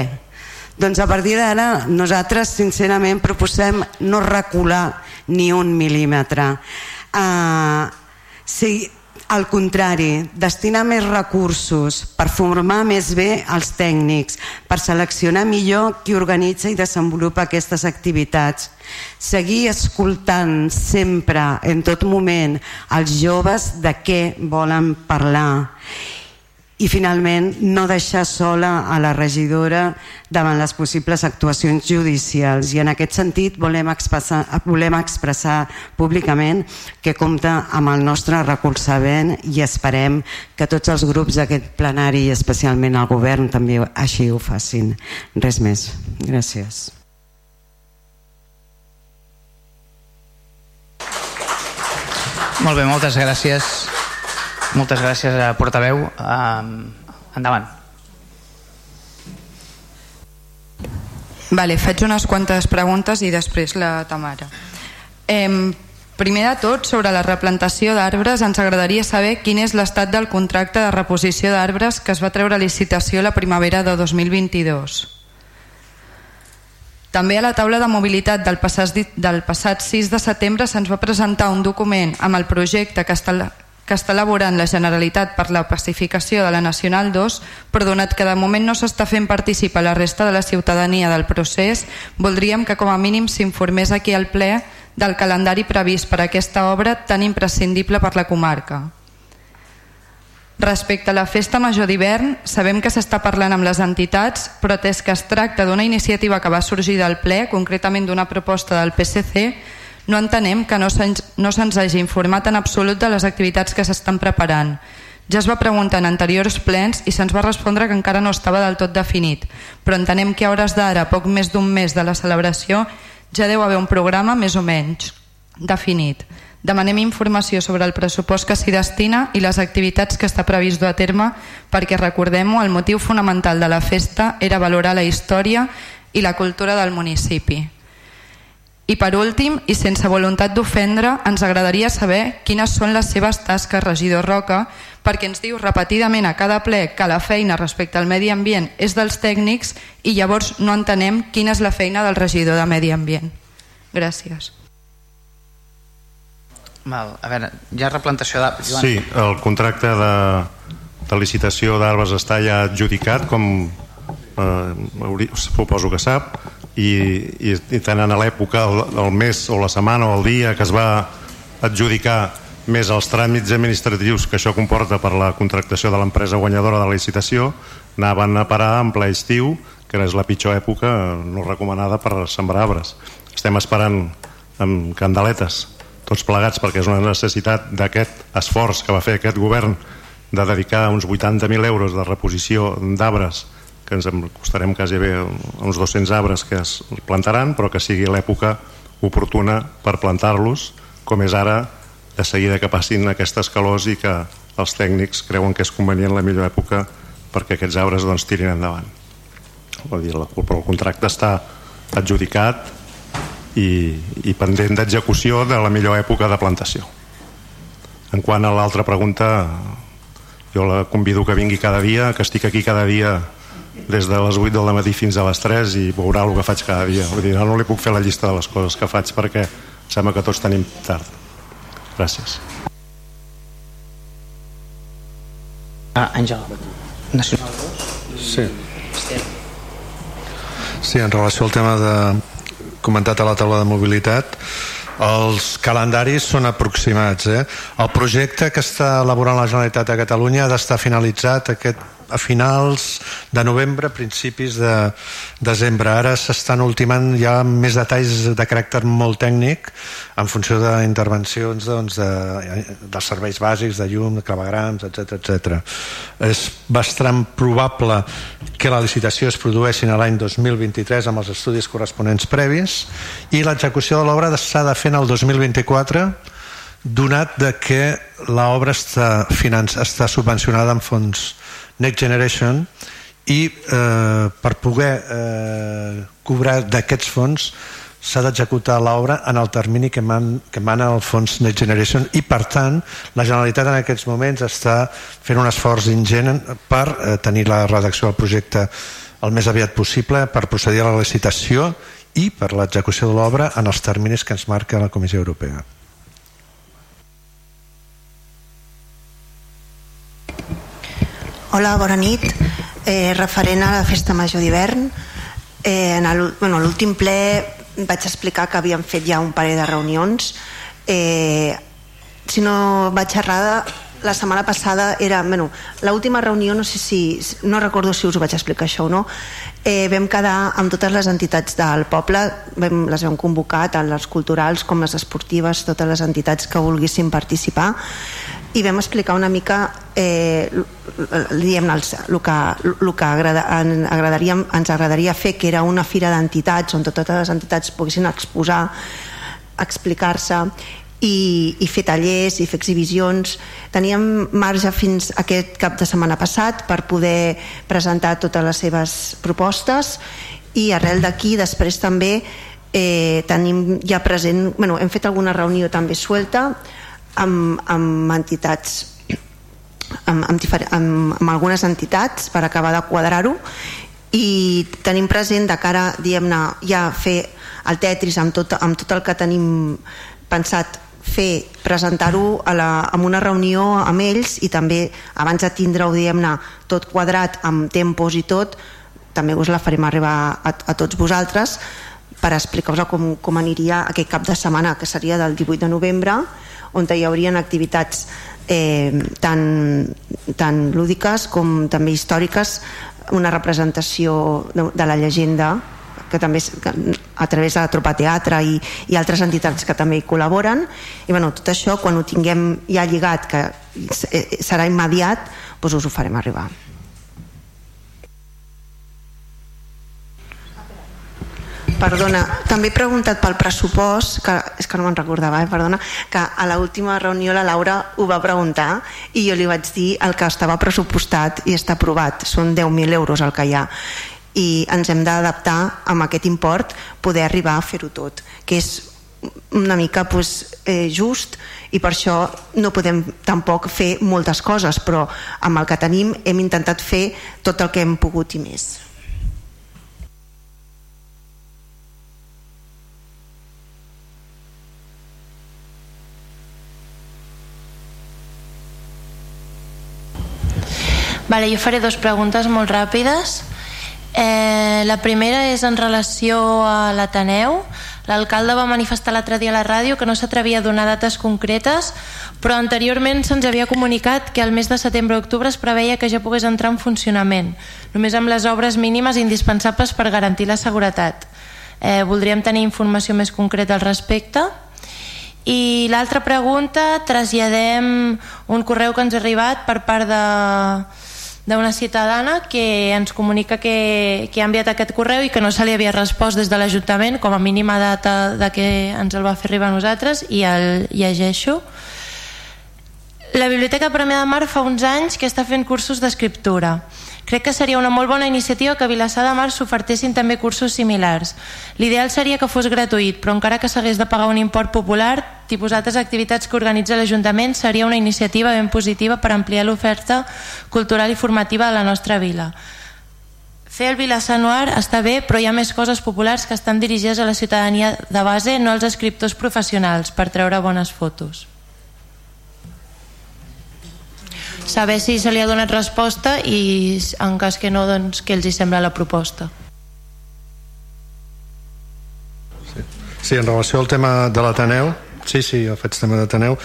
Doncs a partir d'ara nosaltres sincerament proposem no recular ni un mil·límetre. Uh, Sí, al contrari, destinar més recursos per formar més bé els tècnics, per seleccionar millor qui organitza i desenvolupa aquestes activitats, seguir escoltant sempre, en tot moment, els joves de què volen parlar i finalment no deixar sola a la regidora davant les possibles actuacions judicials i en aquest sentit volem expressar, volem expressar públicament que compta amb el nostre recolzament i esperem que tots els grups d'aquest plenari i especialment el govern també així ho facin. Res més. Gràcies. Molt bé, moltes gràcies. Moltes gràcies, a portaveu. Um, endavant. Vale, faig unes quantes preguntes i després la Tamara. Eh, primer de tot, sobre la replantació d'arbres, ens agradaria saber quin és l'estat del contracte de reposició d'arbres que es va treure a licitació la primavera de 2022. També a la taula de mobilitat del passat, del passat 6 de setembre se'ns va presentar un document amb el projecte que està, que està elaborant la Generalitat per la pacificació de la Nacional 2, però donat que de moment no s'està fent participar la resta de la ciutadania del procés, voldríem que com a mínim s'informés aquí al ple del calendari previst per a aquesta obra tan imprescindible per la comarca. Respecte a la festa major d'hivern, sabem que s'està parlant amb les entitats, però atès que es tracta d'una iniciativa que va sorgir del ple, concretament d'una proposta del PSC, no entenem que no se'ns no se hagi informat en absolut de les activitats que s'estan preparant. Ja es va preguntar en anteriors plens i se'ns va respondre que encara no estava del tot definit, però entenem que a hores d'ara, poc més d'un mes de la celebració, ja deu haver un programa més o menys definit. Demanem informació sobre el pressupost que s'hi destina i les activitats que està previst dur a terme perquè, recordem-ho, el motiu fonamental de la festa era valorar la història i la cultura del municipi. I per últim, i sense voluntat d'ofendre, ens agradaria saber quines són les seves tasques, regidor Roca, perquè ens diu repetidament a cada ple que la feina respecte al medi ambient és dels tècnics i llavors no entenem quina és la feina del regidor de medi ambient. Gràcies. Val, a veure, hi ha replantació d'arbres. Sí, el contracte de, de licitació d'arbres està ja adjudicat, com eh, suposo que sap, i, i, i tenen a l'època, el, el mes o la setmana o el dia que es va adjudicar més els tràmits administratius que això comporta per la contractació de l'empresa guanyadora de la licitació, anaven a parar en ple estiu, que és la pitjor època no recomanada per sembrar arbres. Estem esperant amb candeletes tots plegats perquè és una necessitat d'aquest esforç que va fer aquest govern de dedicar uns 80.000 euros de reposició d'arbres que ens costarem quasi bé uns 200 arbres que es plantaran però que sigui l'època oportuna per plantar-los com és ara de seguida que passin aquestes calors i que els tècnics creuen que és convenient la millor època perquè aquests arbres doncs, tirin endavant Vull dir, però el contracte està adjudicat i, i pendent d'execució de la millor època de plantació. En quant a l'altra pregunta, jo la convido que vingui cada dia, que estic aquí cada dia des de les 8 del matí fins a les 3 i veurà el que faig cada dia. Vull dir, no, no li puc fer la llista de les coses que faig perquè sembla que tots tenim tard. Gràcies. Ah, Àngel. Nacional 2? Sí. Sí, en relació al tema de, comentat a la taula de mobilitat els calendaris són aproximats eh? el projecte que està elaborant la Generalitat de Catalunya ha d'estar finalitzat aquest a finals de novembre, principis de desembre. Ara s'estan ultimant ja més detalls de caràcter molt tècnic en funció d'intervencions doncs, de, de serveis bàsics, de llum, de clavegrams, etc etc. És bastant probable que la licitació es produeixi en l'any 2023 amb els estudis corresponents previs i l'execució de l'obra s'ha de fer en el 2024 donat de que l'obra està, està subvencionada amb fons Next Generation i eh, per poder eh, cobrar d'aquests fons s'ha d'executar l'obra en el termini que, man, que mana el fons Next Generation i per tant la Generalitat en aquests moments està fent un esforç ingent per eh, tenir la redacció del projecte el més aviat possible per procedir a la licitació i per l'execució de l'obra en els terminis que ens marca la Comissió Europea. Hola, bona nit. Eh, referent a la festa major d'hivern, eh, en l'últim bueno, ple vaig explicar que havíem fet ja un parell de reunions. Eh, si no vaig errada, la setmana passada era... Bueno, l'última reunió, no sé si... No recordo si us ho vaig explicar això o no. Eh, vam quedar amb totes les entitats del poble, vam, les vam convocar, tant les culturals com les esportives, totes les entitats que volguessin participar i vam explicar una mica eh, diguem el, el que, el que agrada, en, agradaria, ens agradaria fer que era una fira d'entitats on totes les entitats poguessin exposar explicar-se i, i fer tallers i fer exhibicions. Teníem marge fins aquest cap de setmana passat per poder presentar totes les seves propostes i arrel d'aquí després també eh, tenim ja present bueno, hem fet alguna reunió també suelta amb, amb entitats amb, amb, amb, amb algunes entitats per acabar de quadrar-ho i tenim present de cara diguem-ne ja fer el Tetris amb tot, amb tot el que tenim pensat fer, presentar-ho en una reunió amb ells i també abans de tindre-ho diguem-ne tot quadrat amb tempos i tot també us la farem arribar a, a tots vosaltres per explicar-vos com, com aniria aquest cap de setmana que seria del 18 de novembre on hi haurien activitats eh, tan, tan lúdiques com també històriques, una representació de, de la llegenda que també a través de la Tropa Teatre i, i altres entitats que també hi col·laboren. I bueno, tot això quan ho tinguem ja lligat que serà immediat doncs us ho farem arribar Perdona, també he preguntat pel pressupost, que és que no me'n recordava, eh? perdona, que a l'última reunió la Laura ho va preguntar i jo li vaig dir el que estava pressupostat i està aprovat, són 10.000 euros el que hi ha. i ens hem d'adaptar amb aquest import poder arribar a fer-ho tot que és una mica pues, eh, just i per això no podem tampoc fer moltes coses però amb el que tenim hem intentat fer tot el que hem pogut i més Vale, jo faré dues preguntes molt ràpides. Eh, la primera és en relació a l'Ateneu. L'alcalde va manifestar l'altre dia a la ràdio que no s'atrevia a donar dates concretes, però anteriorment se'ns havia comunicat que al mes de setembre o octubre es preveia que ja pogués entrar en funcionament, només amb les obres mínimes indispensables per garantir la seguretat. Eh, voldríem tenir informació més concreta al respecte. I l'altra pregunta, traslladem un correu que ens ha arribat per part de d'una ciutadana que ens comunica que, que ha enviat aquest correu i que no se li havia respost des de l'Ajuntament. Com a mínima data de que ens el va fer arribar a nosaltres i el llegeixo. La Biblioteca Premià de Mar fa uns anys que està fent cursos d'escriptura Crec que seria una molt bona iniciativa que a Vilassar de Mar s'ofertessin també cursos similars. L'ideal seria que fos gratuït, però encara que s'hagués de pagar un import popular, tipus altres activitats que organitza l'Ajuntament, seria una iniciativa ben positiva per ampliar l'oferta cultural i formativa de la nostra vila. Fer el Vilassar Noir està bé, però hi ha més coses populars que estan dirigides a la ciutadania de base, no als escriptors professionals, per treure bones fotos. Saber si se li ha donat resposta i en cas que no, doncs què els hi sembla la proposta. Sí, sí en relació al tema de l'Ateneu, sí, sí, jo faig tema d'Ateneu,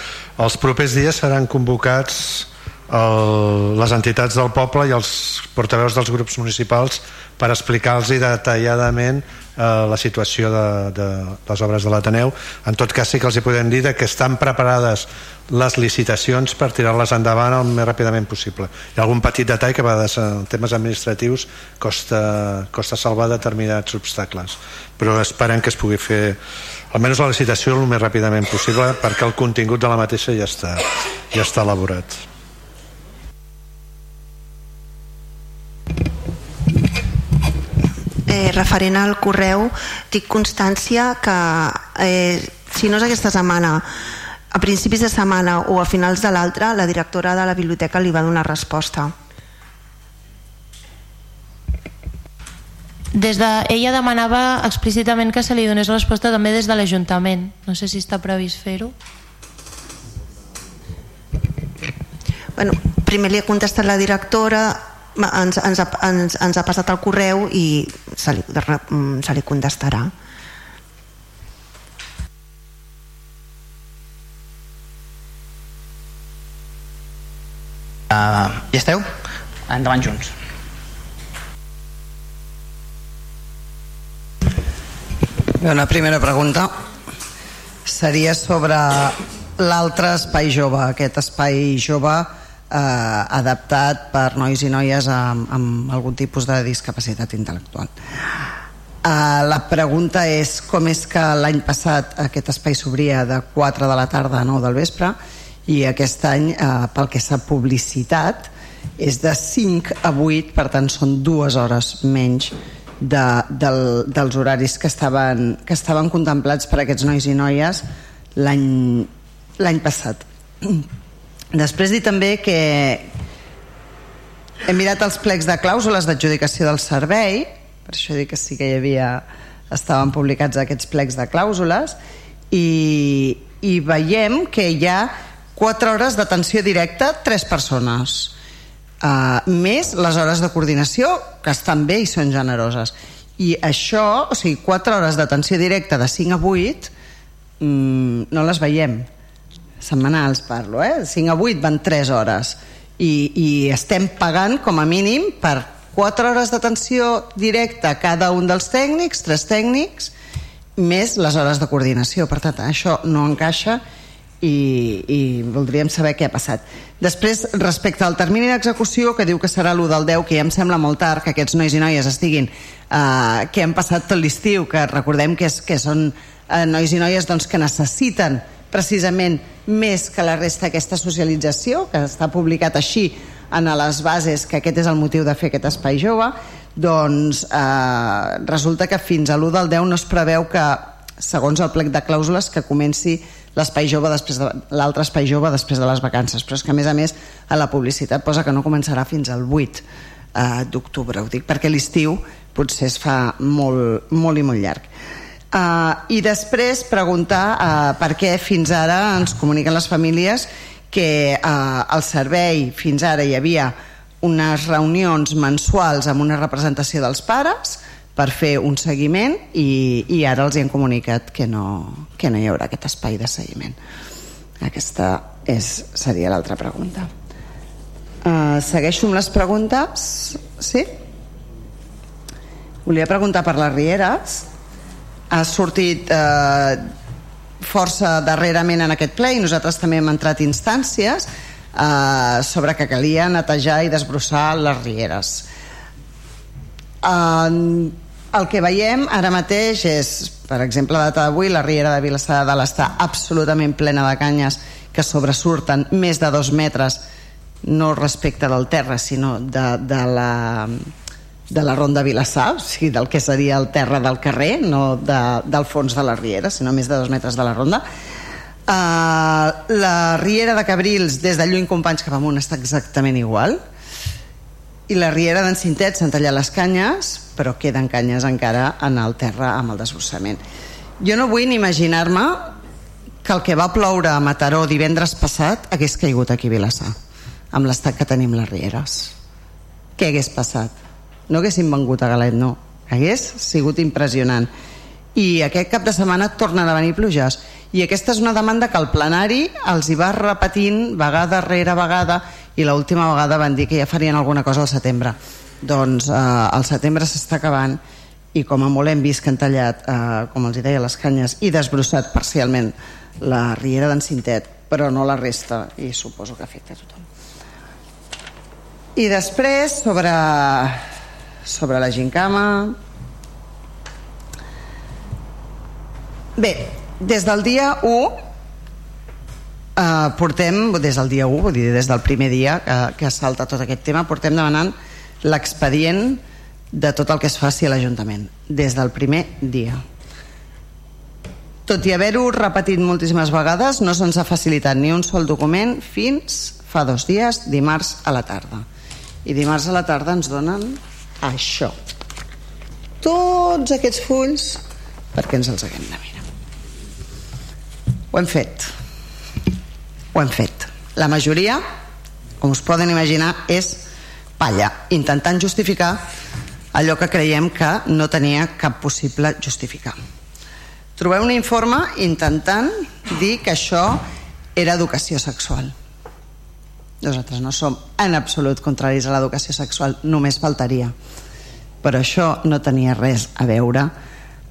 els propers dies seran convocats el, les entitats del poble i els portaveus dels grups municipals per explicar-los detalladament eh, la situació de, de les obres de l'Ateneu. En tot cas sí que els hi podem dir que estan preparades les licitacions per tirar-les endavant el més ràpidament possible. Hi ha algun petit detall que a vegades en temes administratius costa, costa salvar determinats obstacles, però esperem que es pugui fer almenys la licitació el més ràpidament possible perquè el contingut de la mateixa ja està, ja està elaborat. Eh, referent al correu tinc constància que eh, si no és aquesta setmana a principis de setmana o a finals de l'altra la directora de la biblioteca li va donar resposta. Des de, ella demanava explícitament que se li donés resposta també des de l'Ajuntament. No sé si està previst fer-ho. Bueno, primer li ha contestat la directora ens, ens, ha, ens, ens ha passat el correu i se li, mm, se li contestarà Uh, ja esteu? Endavant junts. Una primera pregunta seria sobre l'altre espai jove, aquest espai jove eh, adaptat per nois i noies amb, amb algun tipus de discapacitat intel·lectual. Eh, la pregunta és com és que l'any passat aquest espai s'obria de 4 de la tarda a 9 del vespre i aquest any, eh, pel que s'ha publicitat, és de 5 a 8, per tant són dues hores menys de, del, dels horaris que estaven, que estaven contemplats per aquests nois i noies l'any passat. Després dir també que he mirat els plecs de clàusules d'adjudicació del servei, per això dic que sí que hi havia, estaven publicats aquests plecs de clàusules, i, i veiem que hi ha 4 hores d'atenció directa, 3 persones. Uh, més les hores de coordinació, que estan bé i són generoses. I això, o sigui, 4 hores d'atenció directa de 5 a 8, mm, no les veiem setmanals parlo, eh? 5 a 8 van 3 hores. I, i estem pagant com a mínim per 4 hores d'atenció directa a cada un dels tècnics, 3 tècnics més les hores de coordinació. Per tant això no encaixa i, i voldríem saber què ha passat. Després respecte al termini d'execució que diu que serà l'1 del 10 que ja em sembla molt tard que aquests nois i noies estiguin eh, que han passat tot l'estiu que recordem que, és, que són eh, nois i noies doncs, que necessiten precisament més que la resta aquesta socialització, que està publicat així en les bases, que aquest és el motiu de fer aquest espai jove. doncs eh, resulta que fins a l'1 del 10 no es preveu que segons el plec de clàusules que comenci l'espai jove després de l'altre espai jove després de les vacances però és que a més a més a la publicitat posa que no començarà fins al 8 eh, d'octubre ho dic perquè l'estiu potser es fa molt, molt i molt llarg Uh, I després preguntar uh, per què fins ara ens comuniquen les famílies que uh, al servei fins ara hi havia unes reunions mensuals amb una representació dels pares per fer un seguiment i, i ara els hi han comunicat que no, que no hi haurà aquest espai de seguiment. Aquesta és, seria l'altra pregunta. Uh, segueixo amb les preguntes. Sí? Volia preguntar per les rieres ha sortit eh, força darrerament en aquest ple i nosaltres també hem entrat instàncies eh, sobre que calia netejar i desbrossar les rieres. Eh, el que veiem ara mateix és per exemple la data d'avui la riera de Vilassar de Dalt està absolutament plena de canyes que sobresurten més de dos metres no respecte del terra sinó de, de la de la Ronda Vilassar, o sigui, del que seria el terra del carrer, no de, del fons de la riera, sinó més de dos metres de la Ronda. Uh, la riera de Cabrils, des de lluny companys cap amunt, està exactament igual. I la riera d'en Cintet s'han tallat les canyes, però queden canyes encara en el terra amb el desbrossament. Jo no vull ni imaginar-me que el que va ploure a Mataró divendres passat hagués caigut aquí a Vilassar, amb l'estat que tenim les rieres. Què hagués passat? No haguessin vengut a Galet, no. Hagués sigut impressionant. I aquest cap de setmana tornen a venir pluges. I aquesta és una demanda que el plenari els hi va repetint vegada rere vegada i l'última vegada van dir que ja farien alguna cosa al setembre. Doncs eh, el setembre s'està acabant i com a molt hem vist que han tallat, eh, com els deia, les canyes i desbrossat parcialment la riera d'en Cintet, però no la resta i suposo que afecta a tothom. I després, sobre sobre la gincama. Bé, des del dia 1 eh, portem, des del dia 1, vull dir, des del primer dia que, que salta tot aquest tema, portem demanant l'expedient de tot el que es faci a l'Ajuntament, des del primer dia. Tot i haver-ho repetit moltíssimes vegades, no se'ns ha facilitat ni un sol document fins fa dos dies, dimarts a la tarda. I dimarts a la tarda ens donen això. Tots aquests fulls perquè ens els haguem de mirar? Ho hem fet. Ho hem fet. La majoria com us poden imaginar és palla intentant justificar allò que creiem que no tenia cap possible justificar. Trobeu un informe intentant dir que això era educació sexual nosaltres no som en absolut contraris a l'educació sexual, només faltaria. Però això no tenia res a veure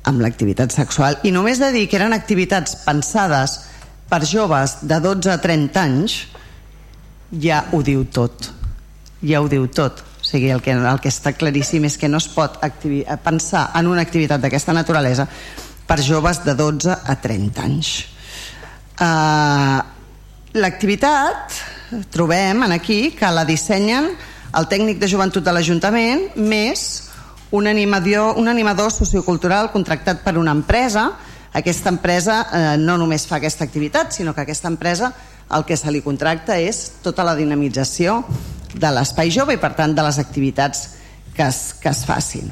amb l'activitat sexual. I només de dir que eren activitats pensades per joves de 12 a 30 anys ja ho diu tot. Ja ho diu tot. O sigui, el que, el que està claríssim és que no es pot pensar en una activitat d'aquesta naturalesa per joves de 12 a 30 anys. Uh, l'activitat trobem en aquí que la dissenyen el tècnic de joventut de l'Ajuntament més un animador, un animador sociocultural contractat per una empresa. Aquesta empresa eh, no només fa aquesta activitat sinó que aquesta empresa el que se li contracta és tota la dinamització de l'espai jove i per tant de les activitats que es, que es facin.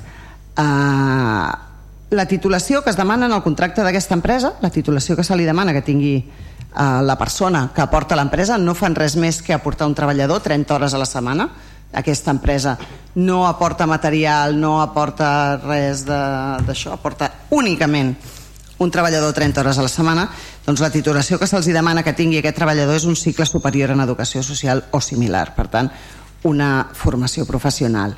Eh, la titulació que es demana en el contracte d'aquesta empresa la titulació que se li demana que tingui la persona que aporta l'empresa no fan res més que aportar un treballador 30 hores a la setmana. Aquesta empresa no aporta material no aporta res d'això aporta únicament un treballador 30 hores a la setmana. Doncs la titulació que se'ls demana que tingui aquest treballador és un cicle superior en educació social o similar. Per tant una formació professional.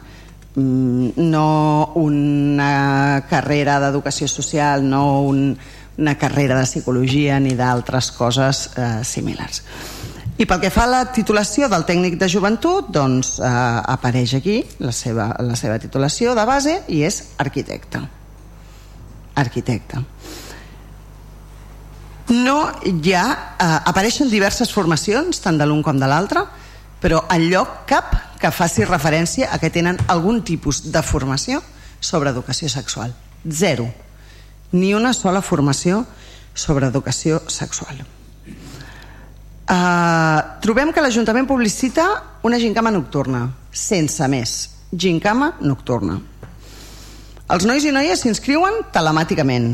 Mm, no una carrera d'educació social no un, una carrera de psicologia ni d'altres coses eh, similars. I pel que fa a la titulació del tècnic de joventut, doncs eh, apareix aquí la seva, la seva titulació de base i és arquitecte. Arquitecte. No hi ha... Eh, apareixen diverses formacions, tant de l'un com de l'altre, però en lloc cap que faci referència a que tenen algun tipus de formació sobre educació sexual. Zero. Ni una sola formació sobre educació sexual. Uh, trobem que l'Ajuntament publicita una gincama nocturna, sense més. Gincama nocturna. Els nois i noies s'inscriuen telemàticament.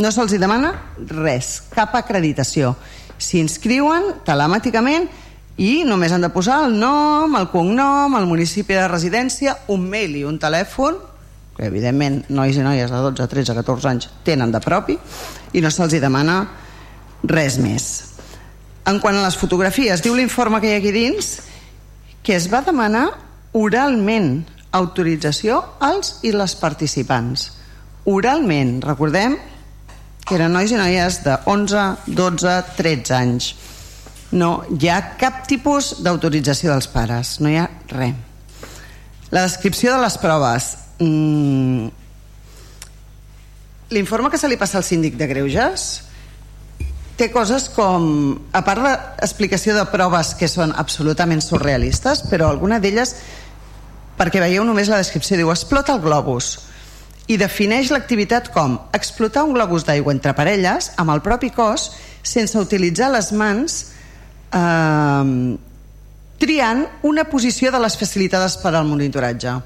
No se'ls demana res, cap acreditació. S'inscriuen telemàticament i només han de posar el nom, el cognom, el municipi de residència, un mail i un telèfon, que evidentment nois i noies de 12, 13, 14 anys tenen de propi, i no se'ls demana res més. En quant a les fotografies, diu l'informe que hi ha aquí dins que es va demanar oralment autorització als i les participants. Oralment, recordem que eren nois i noies de 11, 12, 13 anys. No hi ha cap tipus d'autorització dels pares, no hi ha res. La descripció de les proves. Mm. L'informe que se li passa al síndic de Greuges té coses com, a part d'explicació de proves que són absolutament surrealistes, però alguna d'elles, perquè veieu només la descripció, diu explota el globus i defineix l'activitat com explotar un globus d'aigua entre parelles amb el propi cos sense utilitzar les mans eh, triant una posició de les facilitades per al monitoratge.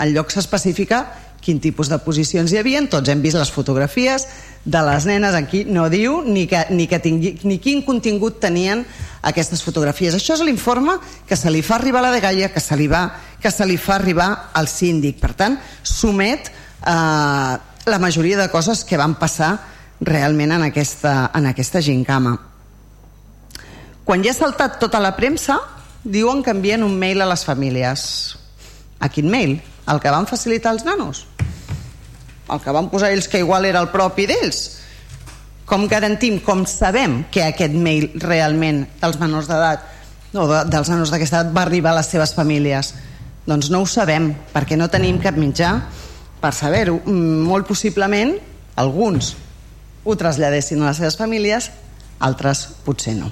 En lloc s'especifica quin tipus de posicions hi havia, tots hem vist les fotografies de les nenes, aquí no diu ni, que, ni, que tingui, ni quin contingut tenien aquestes fotografies. Això és l'informe que se li fa arribar a la de Gaia, que se li, va, que se li fa arribar al síndic. Per tant, somet eh, la majoria de coses que van passar realment en aquesta, en aquesta gincama. Quan ja ha saltat tota la premsa, diuen que envien un mail a les famílies. A quin mail? El que van facilitar els nanos? El que van posar ells que igual era el propi d'ells? Com garantim, com sabem que aquest mail realment dels menors d'edat no, de, dels nanos d'aquesta edat va arribar a les seves famílies? Doncs no ho sabem, perquè no tenim cap mitjà per saber-ho. Mm, molt possiblement, alguns ho traslladessin a les seves famílies, altres potser no.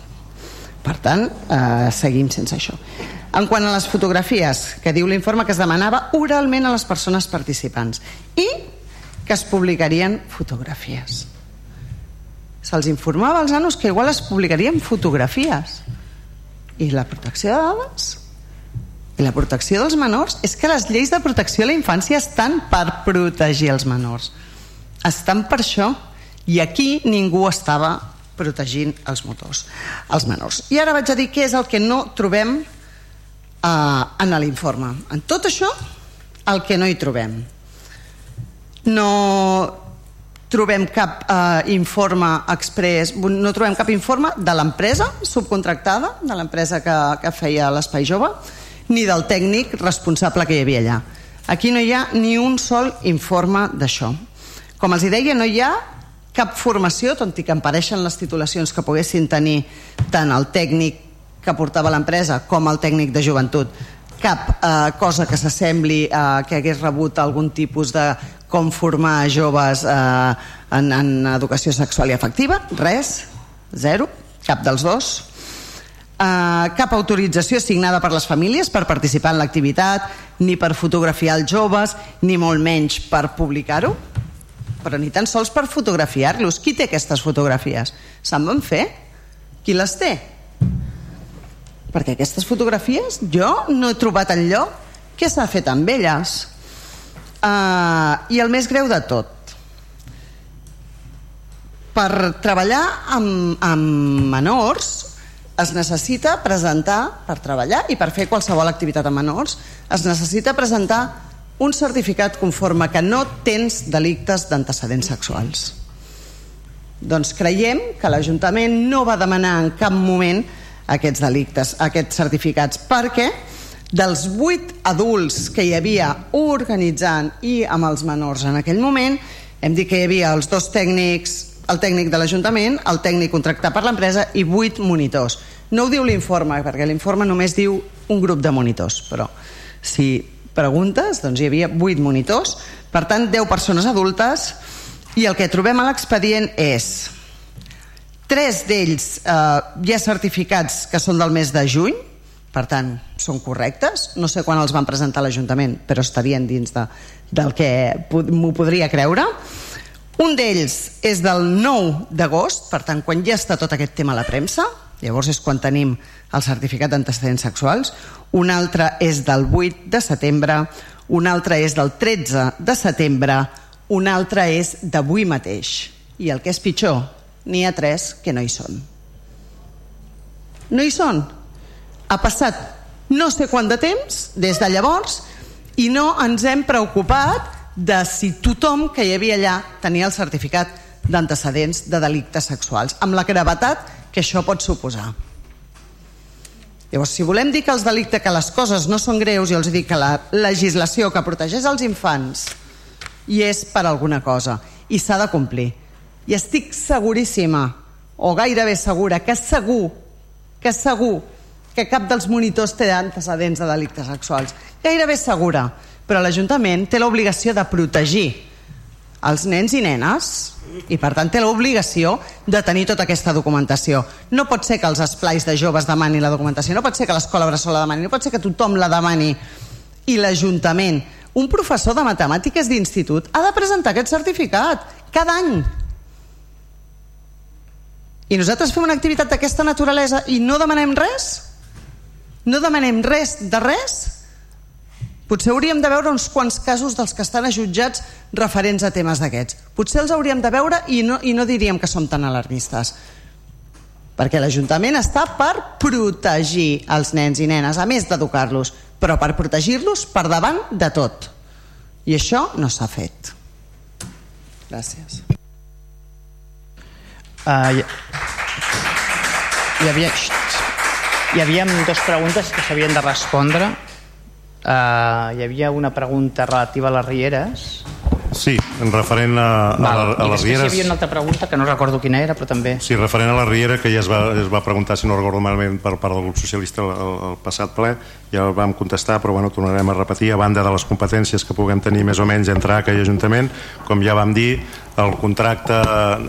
Per tant, eh, seguim sense això. En quant a les fotografies, que diu l'informe que es demanava oralment a les persones participants i que es publicarien fotografies. Se'ls informava als nanos que igual es publicarien fotografies. I la protecció de dades? I la protecció dels menors? És que les lleis de protecció a la infància estan per protegir els menors. Estan per això. I aquí ningú estava protegint els motors, els menors. I ara vaig a dir què és el que no trobem eh, en l'informe. En tot això, el que no hi trobem. No trobem cap eh, informe express, no trobem cap informe de l'empresa subcontractada, de l'empresa que, que feia l'Espai Jove, ni del tècnic responsable que hi havia allà. Aquí no hi ha ni un sol informe d'això. Com els deia, no hi ha cap formació, tot i que em pareixen les titulacions que poguessin tenir tant el tècnic que portava l'empresa com el tècnic de joventut cap eh, cosa que s'assembli eh, que hagués rebut algun tipus de com formar joves eh, en, en educació sexual i afectiva, res, zero, cap dels dos. Eh, cap autorització signada per les famílies per participar en l'activitat, ni per fotografiar els joves, ni molt menys per publicar-ho però ni tan sols per fotografiar-los. Qui té aquestes fotografies? Se'n van fer? Qui les té? Perquè aquestes fotografies jo no he trobat en lloc què s'ha fet amb elles. Uh, I el més greu de tot, per treballar amb, amb menors es necessita presentar, per treballar i per fer qualsevol activitat amb menors, es necessita presentar un certificat conforme que no tens delictes d'antecedents sexuals. Doncs creiem que l'Ajuntament no va demanar en cap moment aquests delictes, aquests certificats, perquè dels vuit adults que hi havia organitzant i amb els menors en aquell moment, hem dit que hi havia els dos tècnics, el tècnic de l'Ajuntament, el tècnic contractat per l'empresa i vuit monitors. No ho diu l'informe, perquè l'informe només diu un grup de monitors, però si preguntes, doncs hi havia 8 monitors, per tant 10 persones adultes, i el que trobem a l'expedient és tres d'ells eh, ja certificats que són del mes de juny, per tant, són correctes. No sé quan els van presentar a l'Ajuntament, però estarien dins de, del que m'ho podria creure. Un d'ells és del 9 d'agost, per tant, quan ja està tot aquest tema a la premsa, llavors és quan tenim el certificat d'antecedents sexuals. Un altre és del 8 de setembre, un altre és del 13 de setembre, un altre és d'avui mateix. I el que és pitjor, n'hi ha tres que no hi són. No hi són. Ha passat no sé quant de temps des de llavors i no ens hem preocupat de si tothom que hi havia allà tenia el certificat d'antecedents de delictes sexuals, amb la gravetat que això pot suposar. Llavors, si volem dir que els delictes, que les coses no són greus, jo els dic que la legislació que protegeix els infants i és per alguna cosa i s'ha de complir. I estic seguríssima, o gairebé segura, que segur, que segur que cap dels monitors té antecedents de delictes sexuals. Gairebé segura. Però l'Ajuntament té l'obligació de protegir els nens i nenes i per tant té l'obligació de tenir tota aquesta documentació. No pot ser que els esplais de joves demanin la documentació, no pot ser que l'escola Bressol la demani, no pot ser que tothom la demani i l'Ajuntament. Un professor de matemàtiques d'institut ha de presentar aquest certificat cada any. I nosaltres fem una activitat d'aquesta naturalesa i no demanem res? No demanem res de res? Potser hauríem de veure uns quants casos dels que estan jutjats referents a temes d'aquests. Potser els hauríem de veure i no, i no diríem que som tan alarmistes. Perquè l'Ajuntament està per protegir els nens i nenes, a més d'educar-los, però per protegir-los per davant de tot. I això no s'ha fet. Gràcies. Uh, hi, hi havia... Hi havia dues preguntes que s'havien de respondre Uh, hi havia una pregunta relativa a les rieres. Sí, en referent a, a, Val. a, a les rieres... hi havia una altra pregunta que no recordo quina era, però també... Sí, referent a la riera, que ja es va, es va preguntar, si no recordo malament, per part del grup socialista el, el, passat ple, ja el vam contestar, però bueno, tornarem a repetir, a banda de les competències que puguem tenir més o menys entre aquell Ajuntament, com ja vam dir, el contracte,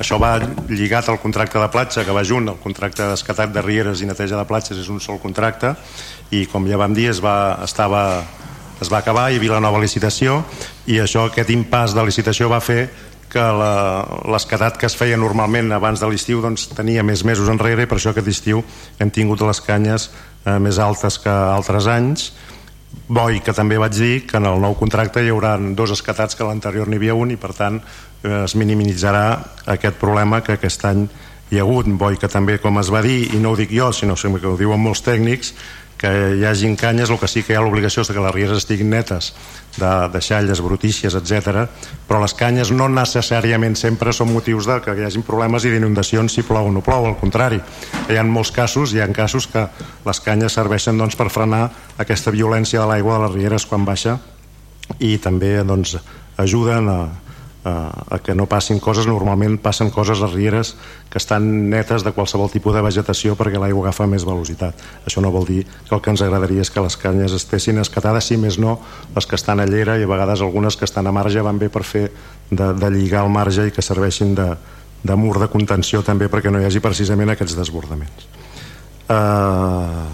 això va lligat al contracte de platja, que va junt, el contracte d'escatat de rieres i neteja de platges és un sol contracte, i com ja vam dir es va, estava, es va acabar, hi havia la nova licitació i això, aquest impàs de licitació va fer que l'escatat que es feia normalment abans de l'estiu doncs, tenia més mesos enrere i per això aquest estiu hem tingut les canyes eh, més altes que altres anys Boi, que també vaig dir que en el nou contracte hi haurà dos escatats que l'anterior n'hi havia un i per tant eh, es minimitzarà aquest problema que aquest any hi ha hagut. Boi, que també com es va dir, i no ho dic jo, sinó que ho diuen molts tècnics, que hi hagin canyes, el que sí que hi ha l'obligació és que les rieres estiguin netes de, de xalles, brutícies, etc. però les canyes no necessàriament sempre són motius de que hi hagin problemes i d'inundacions si plou o no plou, al contrari hi ha molts casos, hi ha casos que les canyes serveixen doncs, per frenar aquesta violència de l'aigua de les rieres quan baixa i també doncs, ajuden a, a que no passin coses, normalment passen coses a rieres que estan netes de qualsevol tipus de vegetació perquè l'aigua agafa més velocitat. Això no vol dir que el que ens agradaria és que les canyes estessin escatades, si més no, les que estan a llera i a vegades algunes que estan a marge van bé per fer de, de lligar el marge i que serveixin de, de mur de contenció també perquè no hi hagi precisament aquests desbordaments. Uh,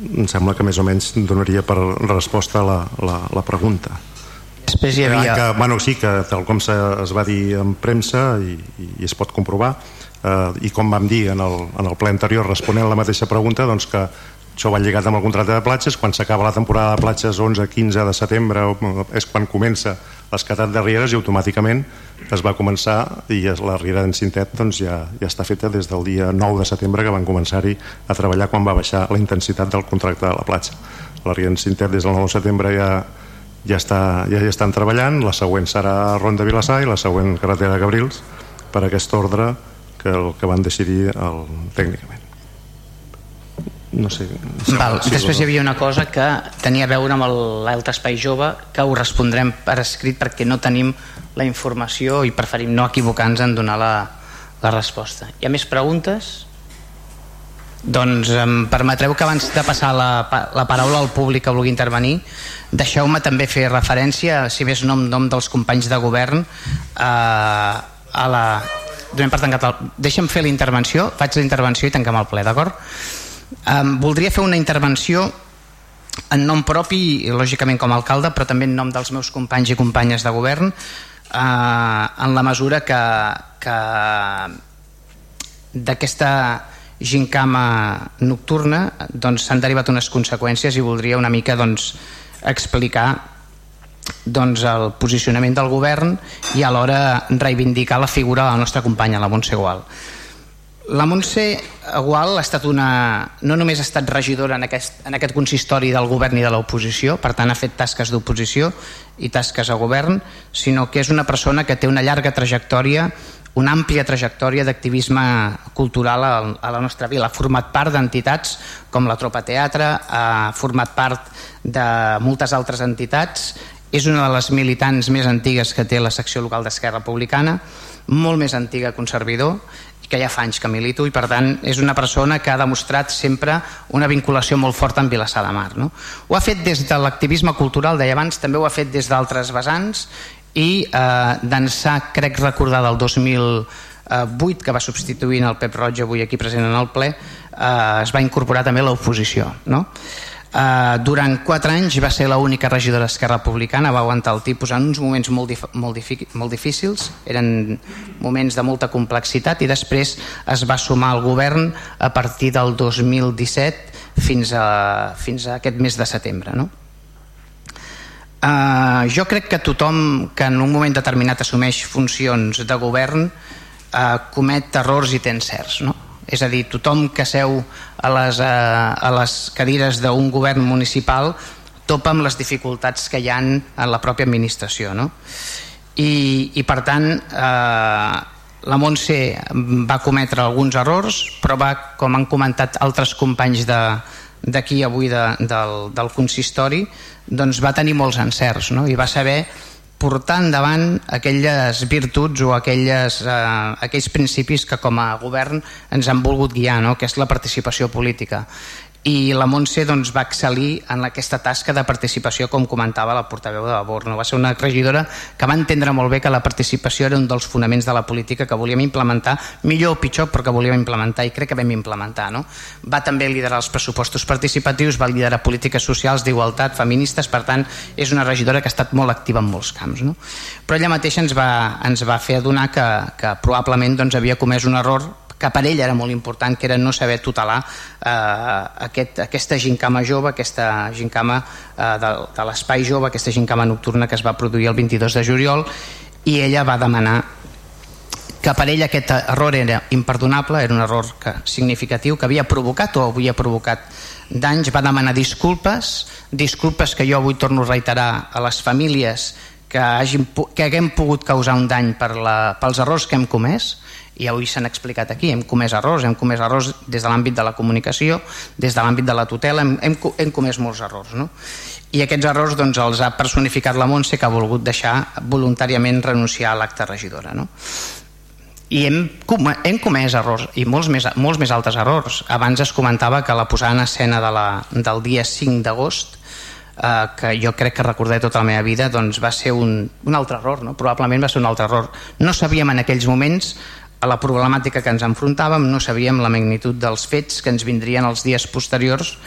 em sembla que més o menys donaria per resposta a la, la, la pregunta. Després hi havia... Que, bueno, sí, que tal com se, es va dir en premsa i, i es pot comprovar, eh, i com vam dir en el, en el ple anterior responent a la mateixa pregunta, doncs que això va lligat amb el contracte de platges, quan s'acaba la temporada de platges 11-15 de setembre és quan comença l'escatat de rieres i automàticament es va començar i la riera d'en Cintet doncs, ja, ja està feta des del dia 9 de setembre que van començar-hi a treballar quan va baixar la intensitat del contracte de la platja. La riera d'en Cintet des del 9 de setembre ja ja, està, ja hi estan treballant, la següent serà Ronda Vilassar i la següent carretera de Cabrils per aquest ordre que el que van decidir el, tècnicament. No sé. Val, si després hi havia una cosa que tenia a veure amb l'altre espai jove que ho respondrem per escrit perquè no tenim la informació i preferim no equivocar-nos en donar la, la resposta. Hi ha més preguntes? Doncs em permetreu que abans de passar la, la paraula al públic que vulgui intervenir deixeu-me també fer referència si més nom nom dels companys de govern eh, a la... Donem per tancat el... Deixa'm fer la intervenció, faig la intervenció i tanquem el ple, d'acord? Um, voldria fer una intervenció en nom propi, lògicament com a alcalde, però també en nom dels meus companys i companyes de govern, eh, en la mesura que, que d'aquesta gincama nocturna doncs, s'han derivat unes conseqüències i voldria una mica doncs, explicar doncs, el posicionament del govern i alhora reivindicar la figura de la nostra companya, la Montse Gual. La Montse Gual ha estat una, no només ha estat regidora en aquest, en aquest consistori del govern i de l'oposició, per tant ha fet tasques d'oposició i tasques a govern, sinó que és una persona que té una llarga trajectòria, una àmplia trajectòria d'activisme cultural a, la nostra vila. Ha format part d'entitats com la Tropa Teatre, ha format part de moltes altres entitats, és una de les militants més antigues que té la secció local d'Esquerra Republicana, molt més antiga que un servidor, que ja fa anys que milito i per tant és una persona que ha demostrat sempre una vinculació molt forta amb Vilassar de Mar. No? Ho ha fet des de l'activisme cultural, deia abans, també ho ha fet des d'altres vessants i eh, d'ençà, crec recordar, del 2008 que va substituint el Pep Roig avui aquí present en el ple, eh, es va incorporar també l'oposició. No? Uh, durant quatre anys va ser l'única regidora d'Esquerra Republicana, va aguantar el tipus en uns moments molt, dif molt, molt difícils, eren moments de molta complexitat i després es va sumar al govern a partir del 2017 fins a, fins a aquest mes de setembre. No? Uh, jo crec que tothom que en un moment determinat assumeix funcions de govern uh, comet errors i té encerts. No? és a dir, tothom que seu a les, eh, a les cadires d'un govern municipal topa amb les dificultats que hi han en la pròpia administració no? I, i per tant eh, la Montse va cometre alguns errors però va, com han comentat altres companys de, d'aquí avui de, del, del consistori doncs va tenir molts encerts no? i va saber portar endavant aquelles virtuts o aquelles, eh, aquells principis que com a govern ens han volgut guiar, no? que és la participació política i la Montse doncs, va excel·lir en aquesta tasca de participació com comentava la portaveu de Borno va ser una regidora que va entendre molt bé que la participació era un dels fonaments de la política que volíem implementar, millor o pitjor però que volíem implementar i crec que vam implementar no? va també liderar els pressupostos participatius va liderar polítiques socials d'igualtat feministes, per tant és una regidora que ha estat molt activa en molts camps no? però ella mateixa ens va, ens va fer adonar que, que probablement doncs, havia comès un error que per ell era molt important, que era no saber tutelar eh, aquest, aquesta gincama jove, aquesta gincama eh, de, de l'espai jove, aquesta gincama nocturna que es va produir el 22 de juliol i ella va demanar que per ell aquest error era imperdonable, era un error que, significatiu que havia provocat o havia provocat danys, va demanar disculpes, disculpes que jo avui torno a reiterar a les famílies que, hagin, que haguem pogut causar un dany per la, pels errors que hem comès, i avui s'han explicat aquí, hem comès errors, hem comès errors des de l'àmbit de la comunicació, des de l'àmbit de la tutela, hem, hem, hem comès molts errors. No? I aquests errors doncs, els ha personificat la Montse que ha volgut deixar voluntàriament renunciar a l'acte regidora. No? i hem, hem comès errors i molts més, molts més altres errors abans es comentava que la posada en escena de la, del dia 5 d'agost eh, que jo crec que recordaré tota la meva vida doncs va ser un, un altre error no? probablement va ser un altre error no sabíem en aquells moments a la problemàtica que ens enfrontàvem, no sabíem la magnitud dels fets que ens vindrien els dies posteriors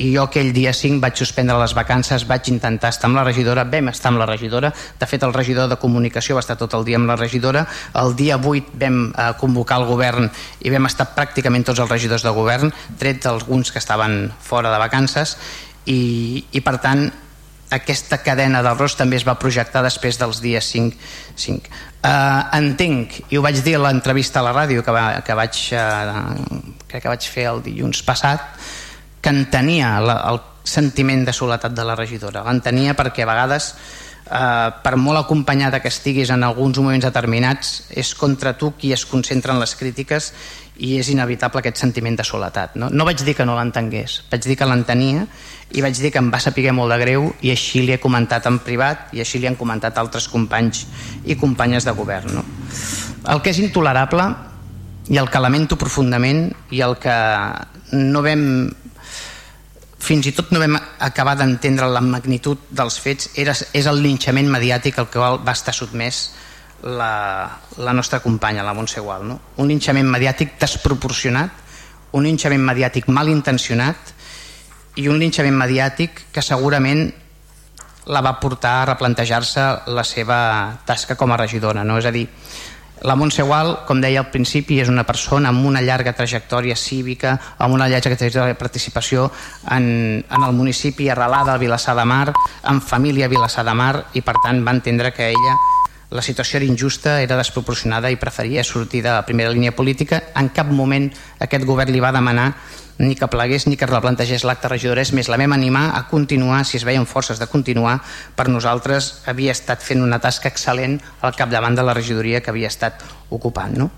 i jo aquell dia 5 vaig suspendre les vacances, vaig intentar estar amb la regidora, vam estar amb la regidora, de fet el regidor de comunicació va estar tot el dia amb la regidora, el dia 8 vam eh, convocar el govern i vam estar pràcticament tots els regidors de govern, tret alguns que estaven fora de vacances i, i per tant aquesta cadena d'errors també es va projectar després dels dies 5. 5. Uh, entenc, i ho vaig dir a l'entrevista a la ràdio que, va, que, vaig, uh, crec que vaig fer el dilluns passat, que entenia la, el sentiment de soledat de la regidora. L'entenia perquè a vegades eh, per molt acompanyada que estiguis en alguns moments determinats és contra tu qui es concentra en les crítiques i és inevitable aquest sentiment de soledat. No, no vaig dir que no l'entengués, vaig dir que l'entenia i vaig dir que em va saber molt de greu i així li he comentat en privat i així li han comentat altres companys i companyes de govern. No? El que és intolerable i el que lamento profundament i el que no vam fins i tot no vam acabar d'entendre la magnitud dels fets era, és el linxament mediàtic al qual va estar sotmès la, la nostra companya, la Montse Gual. No? Un linxament mediàtic desproporcionat, un linxament mediàtic mal intencionat i un linxament mediàtic que segurament la va portar a replantejar-se la seva tasca com a regidora. No? És a dir, la Montse Gual, com deia al principi, és una persona amb una llarga trajectòria cívica, amb una llarga trajectòria de participació en, en el municipi arrelada a Vilassar de Mar, amb família a Vilassar de Mar, i per tant va entendre que ella la situació era injusta, era desproporcionada i preferia sortir de la primera línia política. En cap moment aquest govern li va demanar ni que plegués ni que replantegés l'acte regidor. És més, la vam animar a continuar, si es veien forces de continuar, per nosaltres havia estat fent una tasca excel·lent al capdavant de la regidoria que havia estat ocupant. No?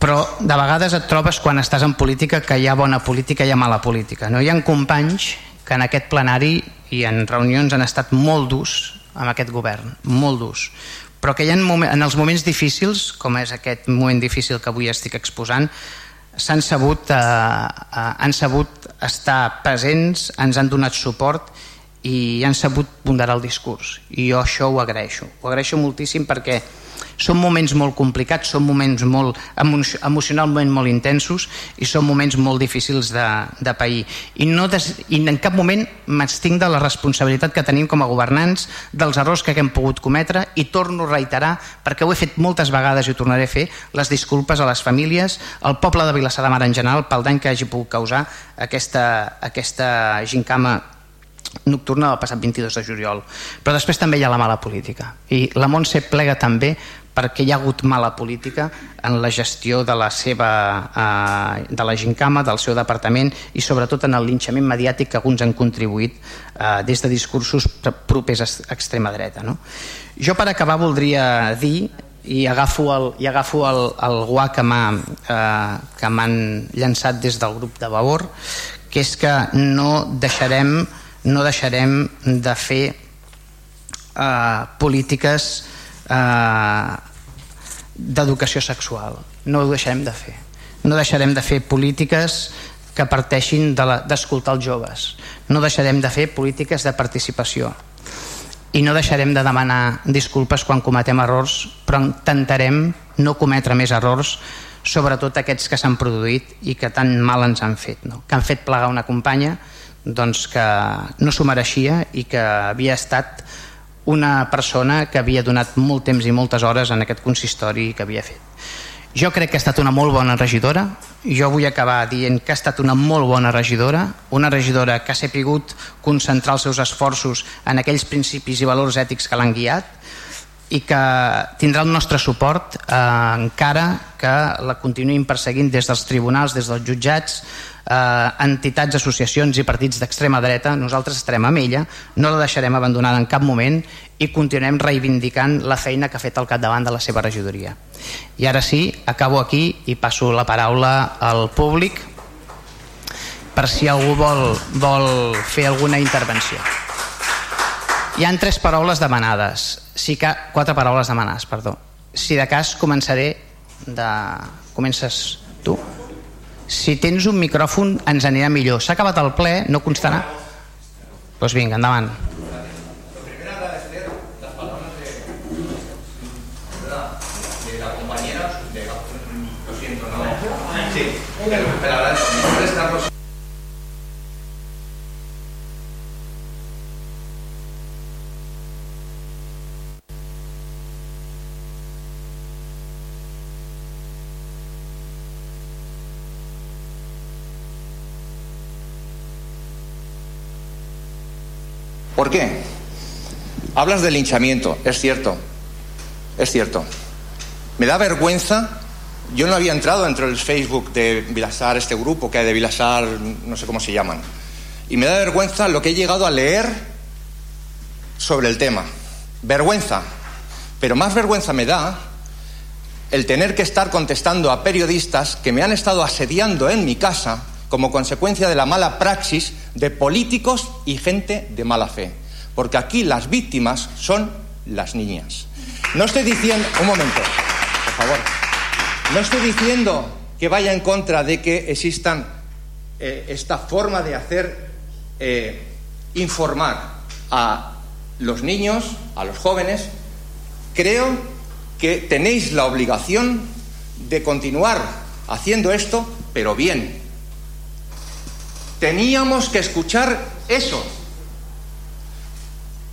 Però de vegades et trobes quan estàs en política que hi ha bona política i hi ha mala política. No? Hi ha companys que en aquest plenari i en reunions han estat molt durs amb aquest govern, molt durs. Però que hi ha en els moments difícils, com és aquest moment difícil que avui estic exposant, s'han sabut, eh, eh, han sabut estar presents, ens han donat suport i han sabut ponderar el discurs. I jo això ho agraeixo. Ho agraeixo moltíssim perquè són moments molt complicats, són moments molt emocionalment molt intensos i són moments molt difícils de, de pair. I, no des, I en cap moment m'estinc de la responsabilitat que tenim com a governants, dels errors que hem pogut cometre i torno a reiterar, perquè ho he fet moltes vegades i ho tornaré a fer, les disculpes a les famílies, al poble de Vilassar de Mar en general, pel dany que hagi pogut causar aquesta, aquesta gincama nocturna del passat 22 de juliol. Però després també hi ha la mala política. I la Montse plega també perquè hi ha hagut mala política en la gestió de la seva eh, de la gincama, del seu departament i sobretot en el linxament mediàtic que alguns han contribuït eh, des de discursos propers a extrema dreta. No? Jo per acabar voldria dir i agafo el, i agafo el, el guà que m'han eh, llançat des del grup de Vavor que és que no deixarem no deixarem de fer eh, polítiques eh, d'educació sexual. No ho deixarem de fer. No deixarem de fer polítiques que parteixin d'escoltar de els joves. No deixarem de fer polítiques de participació. I no deixarem de demanar disculpes quan cometem errors, però intentarem no cometre més errors, sobretot aquests que s'han produït i que tan mal ens han fet. No? Que han fet plegar una companya doncs, que no s'ho mereixia i que havia estat una persona que havia donat molt temps i moltes hores en aquest consistori que havia fet. Jo crec que ha estat una molt bona regidora, jo vull acabar dient que ha estat una molt bona regidora, una regidora que ha sapigut concentrar els seus esforços en aquells principis i valors ètics que l'han guiat i que tindrà el nostre suport eh, encara que la continuïn perseguint des dels tribunals, des dels jutjats, eh, entitats, associacions i partits d'extrema dreta, nosaltres estarem amb ella, no la deixarem abandonada en cap moment i continuem reivindicant la feina que ha fet al capdavant de la seva regidoria. I ara sí, acabo aquí i passo la paraula al públic per si algú vol, vol fer alguna intervenció. Hi han tres paraules demanades, si que, quatre paraules demanades, perdó. Si de cas començaré de... Comences tu? Si tens un micròfon ens anirà millor. S'ha acabat el ple, no constarà. Doncs pues vinga, endavant ¿Por qué? Hablas del linchamiento, es cierto, es cierto. Me da vergüenza, yo no había entrado dentro del Facebook de Vilasar, este grupo que hay de Vilasar, no sé cómo se llaman, y me da vergüenza lo que he llegado a leer sobre el tema. Vergüenza. Pero más vergüenza me da el tener que estar contestando a periodistas que me han estado asediando en mi casa como consecuencia de la mala praxis de políticos y gente de mala fe. Porque aquí las víctimas son las niñas. No estoy diciendo, un momento, por favor, no estoy diciendo que vaya en contra de que existan eh, esta forma de hacer eh, informar a los niños, a los jóvenes. Creo que tenéis la obligación de continuar haciendo esto pero bien. Teníamos que escuchar eso.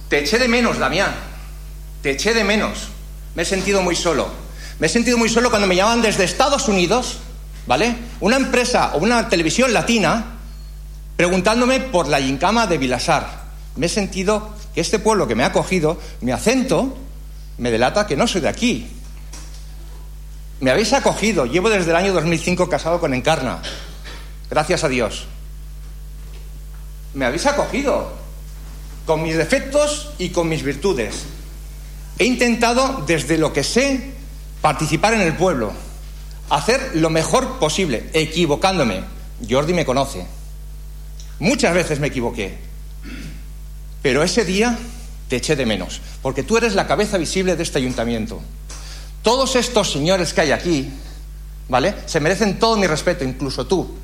Te eché de menos, Damián. Te eché de menos. Me he sentido muy solo. Me he sentido muy solo cuando me llamaban desde Estados Unidos, ¿vale? Una empresa o una televisión latina preguntándome por la Yincama de Vilasar. Me he sentido que este pueblo que me ha acogido, mi acento, me delata que no soy de aquí. Me habéis acogido. Llevo desde el año 2005 casado con Encarna. Gracias a Dios. Me habéis acogido. Con mis defectos y con mis virtudes. He intentado, desde lo que sé, participar en el pueblo. Hacer lo mejor posible, equivocándome. Jordi me conoce. Muchas veces me equivoqué. Pero ese día te eché de menos, porque tú eres la cabeza visible de este ayuntamiento. Todos estos señores que hay aquí, ¿vale? Se merecen todo mi respeto, incluso tú.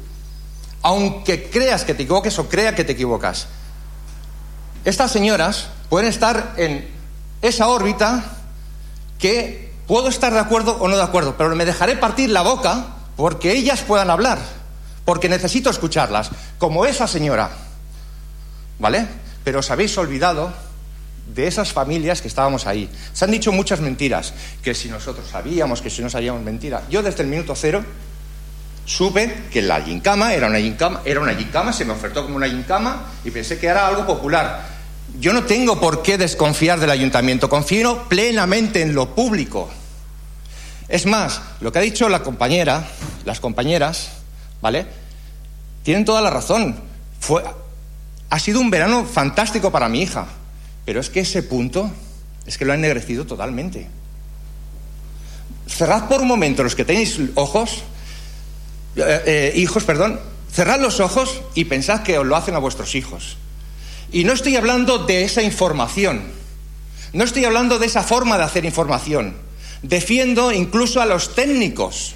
Aunque creas que te equivoques o crea que te equivocas. Estas señoras pueden estar en esa órbita que puedo estar de acuerdo o no de acuerdo, pero me dejaré partir la boca porque ellas puedan hablar, porque necesito escucharlas, como esa señora. ¿Vale? Pero os habéis olvidado de esas familias que estábamos ahí. Se han dicho muchas mentiras, que si nosotros sabíamos, que si no sabíamos mentira. Yo desde el minuto cero supe que la gincama era una gincama, era una gincama, se me ofertó como una gincama y pensé que era algo popular. Yo no tengo por qué desconfiar del ayuntamiento, confío plenamente en lo público. Es más, lo que ha dicho la compañera, las compañeras, ¿vale? Tienen toda la razón. Fue, ha sido un verano fantástico para mi hija. Pero es que ese punto es que lo ha ennegrecido totalmente. Cerrad por un momento los que tenéis ojos, eh, eh, hijos, perdón, cerrad los ojos y pensad que os lo hacen a vuestros hijos. Y no estoy hablando de esa información, no estoy hablando de esa forma de hacer información. Defiendo incluso a los técnicos,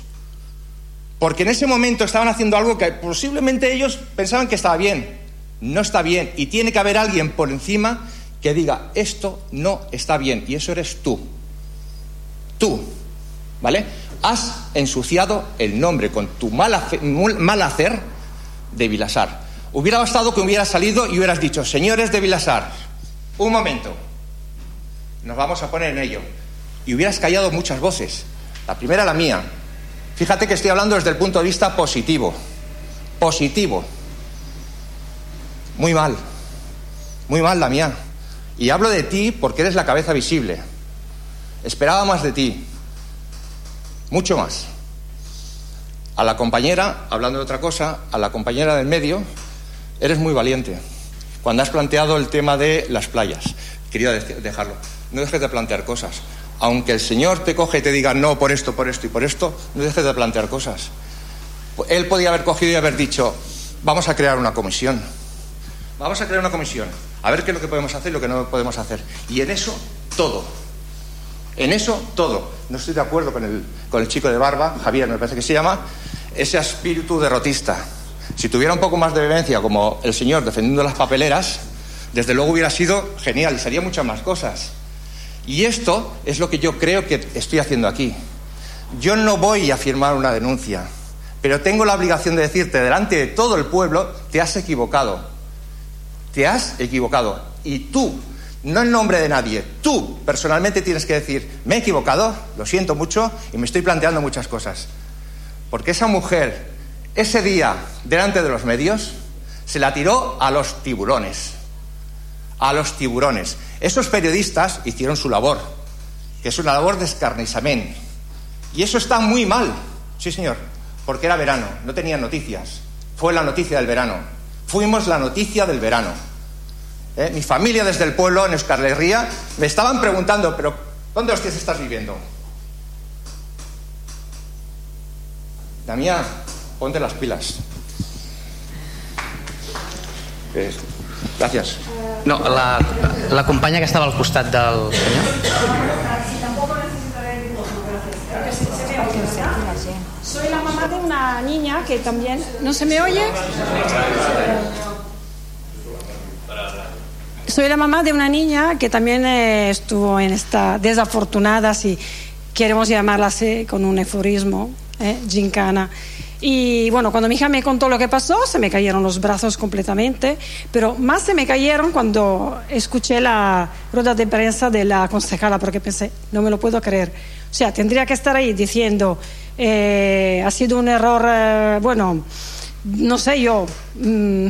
porque en ese momento estaban haciendo algo que posiblemente ellos pensaban que estaba bien. No está bien y tiene que haber alguien por encima que diga, esto no está bien, y eso eres tú. Tú, ¿vale? Has ensuciado el nombre con tu mal, hacer de Vilasar. Hubiera bastado que hubieras salido y hubieras dicho, señores de Vilasar, un momento, nos vamos a poner en ello. Y hubieras callado muchas voces. La primera, la mía. Fíjate que estoy hablando desde el punto de vista positivo. Positivo. Muy mal. Muy mal la mía. Y hablo de ti porque eres la cabeza visible. Esperaba más de ti, mucho más. A la compañera, hablando de otra cosa, a la compañera del medio, eres muy valiente. Cuando has planteado el tema de las playas, quería dejarlo. No dejes de plantear cosas. Aunque el Señor te coge y te diga no por esto, por esto y por esto, no dejes de plantear cosas. Él podía haber cogido y haber dicho, vamos a crear una comisión. Vamos a crear una comisión a ver qué es lo que podemos hacer y lo que no podemos hacer. Y en eso todo. En eso todo. No estoy de acuerdo con el, con el chico de barba, Javier me parece que se llama, ese espíritu derrotista. Si tuviera un poco más de vivencia como el señor defendiendo las papeleras, desde luego hubiera sido genial y sería muchas más cosas. Y esto es lo que yo creo que estoy haciendo aquí. Yo no voy a firmar una denuncia, pero tengo la obligación de decirte delante de todo el pueblo, te has equivocado te has equivocado. Y tú, no en nombre de nadie, tú personalmente tienes que decir, me he equivocado, lo siento mucho y me estoy planteando muchas cosas. Porque esa mujer, ese día, delante de los medios, se la tiró a los tiburones. A los tiburones. Esos periodistas hicieron su labor, que es una labor de escarnizamiento. Y eso está muy mal, sí señor, porque era verano, no tenían noticias. Fue la noticia del verano. Fuimos la noticia del verano. ¿Eh? Mi familia desde el pueblo, en Escarlerría, me estaban preguntando, pero ¿dónde hostias estás viviendo? Damián, ponte las pilas. Gracias. No, la, la companya que estava al costat del senyor. Soy la mamá de una niña que también... ¿No se me oye? Soy la mamá de una niña que también eh, estuvo en esta desafortunada, si queremos llamarla así, con un efurismo, eh, gincana. Y bueno, cuando mi hija me contó lo que pasó, se me cayeron los brazos completamente, pero más se me cayeron cuando escuché la rueda de prensa de la concejala, porque pensé, no me lo puedo creer. O sea, tendría que estar ahí diciendo, eh, ha sido un error, eh, bueno, no sé yo, mm,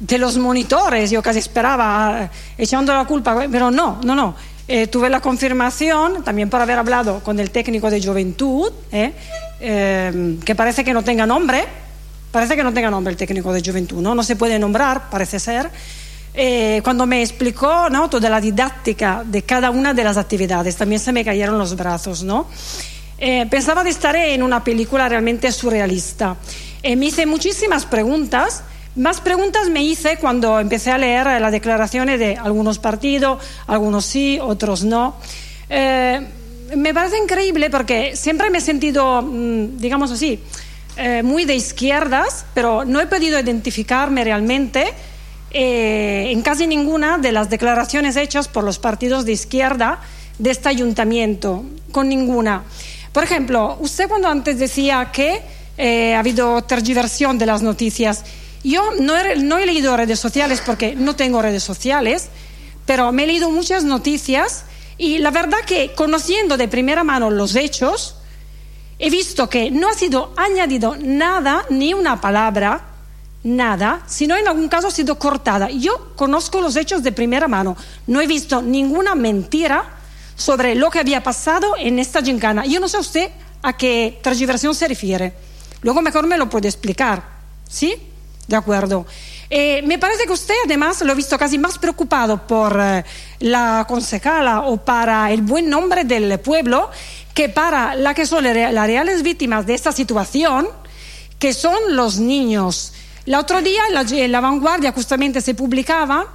de los monitores, yo casi esperaba, eh, echando la culpa, pero no, no, no. Eh, tuve la confirmación, también por haber hablado con el técnico de juventud, eh, eh, que parece que no tenga nombre, parece que no tenga nombre el técnico de juventud, no, no se puede nombrar, parece ser. Cuando me explicó ¿no? toda la didáctica de cada una de las actividades, también se me cayeron los brazos, ¿no? Pensaba de estar en una película realmente surrealista. Me hice muchísimas preguntas. Más preguntas me hice cuando empecé a leer las declaraciones de algunos partidos, algunos sí, otros no. Eh, me parece increíble porque siempre me he sentido, mm, digamos así, eh, muy de izquierdas, pero no he podido identificarme realmente eh, en casi ninguna de las declaraciones hechas por los partidos de izquierda de este ayuntamiento, con ninguna. Por ejemplo, usted cuando antes decía que eh, ha habido tergiversión de las noticias, yo no he, no he leído redes sociales porque no tengo redes sociales, pero me he leído muchas noticias y la verdad que conociendo de primera mano los hechos, he visto que no ha sido añadido nada, ni una palabra, nada, sino en algún caso ha sido cortada. Yo conozco los hechos de primera mano, no he visto ninguna mentira sobre lo que había pasado en esta gincana. Yo no sé usted a qué tergiversión se refiere. Luego mejor me lo puede explicar. ¿Sí? De acuerdo. Eh, me parece que usted además lo he visto casi más preocupado por eh, la concejala o para el buen nombre del pueblo que para la que son las reales víctimas de esta situación, que son los niños. El otro día la, en la vanguardia justamente se publicaba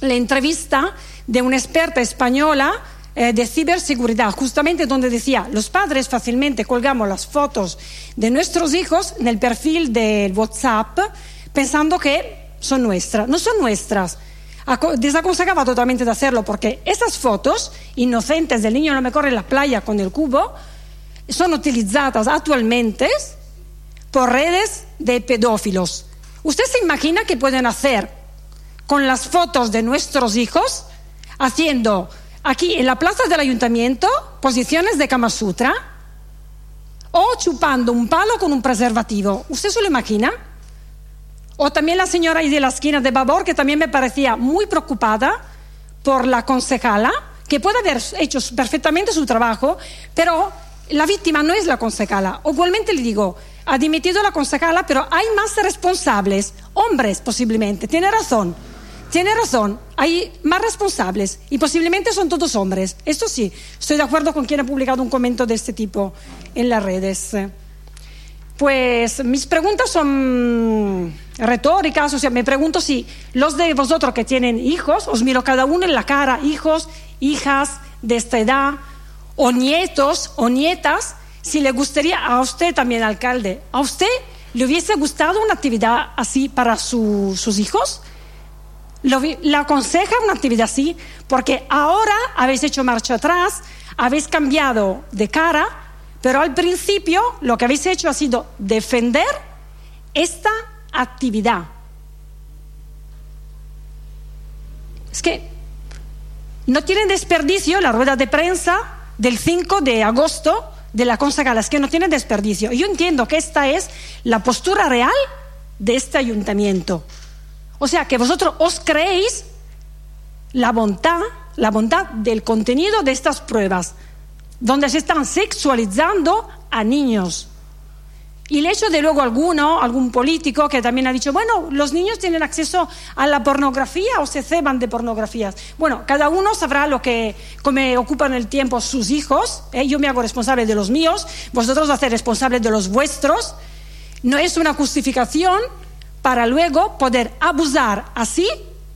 la entrevista de una experta española eh, de ciberseguridad, justamente donde decía, los padres fácilmente colgamos las fotos de nuestros hijos en el perfil del WhatsApp pensando que son nuestras. No son nuestras. Aco- Desaconsejaba totalmente de hacerlo porque esas fotos inocentes del niño no me corre en la playa con el cubo son utilizadas actualmente por redes de pedófilos. ¿Usted se imagina qué pueden hacer con las fotos de nuestros hijos haciendo aquí en la plaza del ayuntamiento posiciones de Kama Sutra o chupando un palo con un preservativo? ¿Usted se lo imagina? O también la señora ahí de la esquina de Babor, que también me parecía muy preocupada por la concejala, que puede haber hecho perfectamente su trabajo, pero la víctima no es la concejala. Igualmente le digo, ha dimitido la concejala, pero hay más responsables, hombres posiblemente, tiene razón. Tiene razón, hay más responsables y posiblemente son todos hombres. Esto sí, estoy de acuerdo con quien ha publicado un comentario de este tipo en las redes. Pues mis preguntas son retóricas, o sea, me pregunto si los de vosotros que tienen hijos, os miro cada uno en la cara, hijos, hijas de esta edad, o nietos o nietas, si le gustaría a usted también, alcalde, a usted le hubiese gustado una actividad así para su- sus hijos. Lo ¿Le aconseja una actividad así? Porque ahora habéis hecho marcha atrás, habéis cambiado de cara, pero al principio lo que habéis hecho ha sido defender esta actividad. Es que no tiene desperdicio la rueda de prensa del 5 de agosto de la concejala, es que no tiene desperdicio. Yo entiendo que esta es la postura real de este ayuntamiento. O sea, que vosotros os creéis la bondad, la bondad del contenido de estas pruebas, donde se están sexualizando a niños. Y el hecho de luego alguno, algún político que también ha dicho, bueno, los niños tienen acceso a la pornografía o se ceban de pornografías. Bueno, cada uno sabrá lo que, ocupan el tiempo sus hijos. ¿eh? Yo me hago responsable de los míos, vosotros hacéis responsables de los vuestros. No es una justificación para luego poder abusar así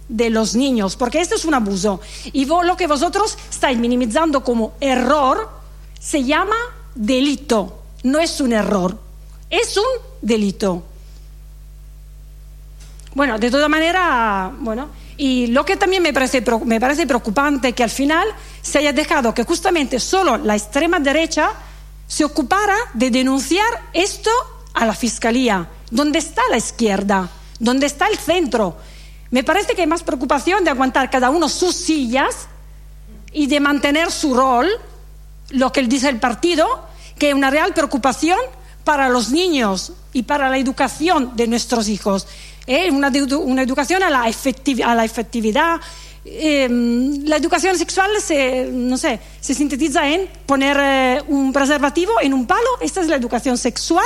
de los niños, porque esto es un abuso. Y lo que vosotros estáis minimizando como error se llama delito, no es un error, es un delito. Bueno, de toda manera, bueno, y lo que también me parece, me parece preocupante que al final se haya dejado que justamente solo la extrema derecha se ocupara de denunciar esto a la fiscalía. ¿Dónde está la izquierda? ¿Dónde está el centro? Me parece que hay más preocupación de aguantar cada uno sus sillas y de mantener su rol, lo que dice el partido, que una real preocupación para los niños y para la educación de nuestros hijos. ¿eh? Una, educación a la, efectividad. Eh, la educación sexual se, no sé, se sintetiza en poner eh, un preservativo en un palo. ¿Esta es la educación sexual?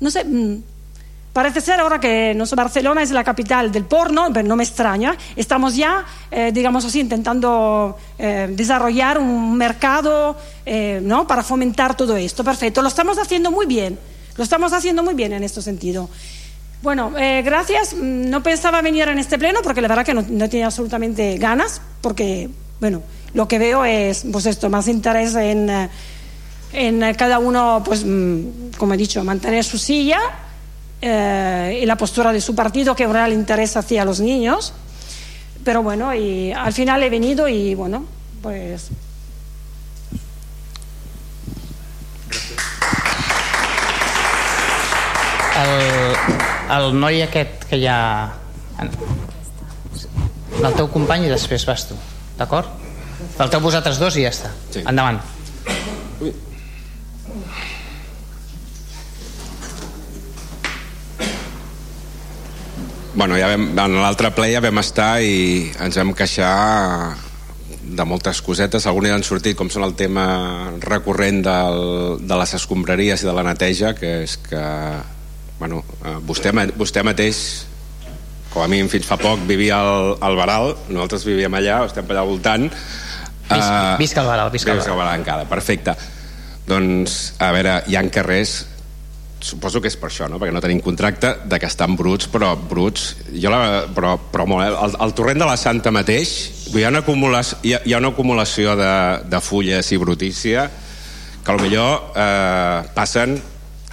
No sé, mm, Parece ser ahora que no sé, Barcelona es la capital del porno, pero no me extraña. Estamos ya, eh, digamos así, intentando eh, desarrollar un mercado eh, ¿no? para fomentar todo esto. Perfecto, lo estamos haciendo muy bien. Lo estamos haciendo muy bien en este sentido. Bueno, gracias. No pensaba venir en este pleno porque la verdad que no, no, tenía absolutamente ganas, porque, bueno, lo que veo es, pues esto, más interés en, en cada uno, pues, mm, como he dicho, mantener su silla eh, y la postura de su partido que un real interés hacia los niños. Pero bueno, y al final he venido y bueno, pues el, el noi aquest que hi ha el teu company i després vas tu d'acord? falteu vosaltres dos i ja està sí. endavant Ui. Bueno, ja vam, en l'altre ple ja vam estar i ens vam queixar de moltes cosetes, algunes han sortit com són el tema recurrent del, de les escombraries i de la neteja que és que bueno, eh, vostè, vostè mateix com a mínim fins fa poc vivia al, al Baral nosaltres vivíem allà, estem allà al voltant. Visca, uh, visca el Baral visca, visca el Baral encara, perfecte. Doncs a veure, hi han carrers suposo que és per això, no? perquè no tenim contracte de que estan bruts, però bruts jo la, però, però molt, eh? el, el torrent de la Santa mateix hi ha una acumulació, hi ha, hi ha una acumulació de, de fulles i brutícia que millor eh, passen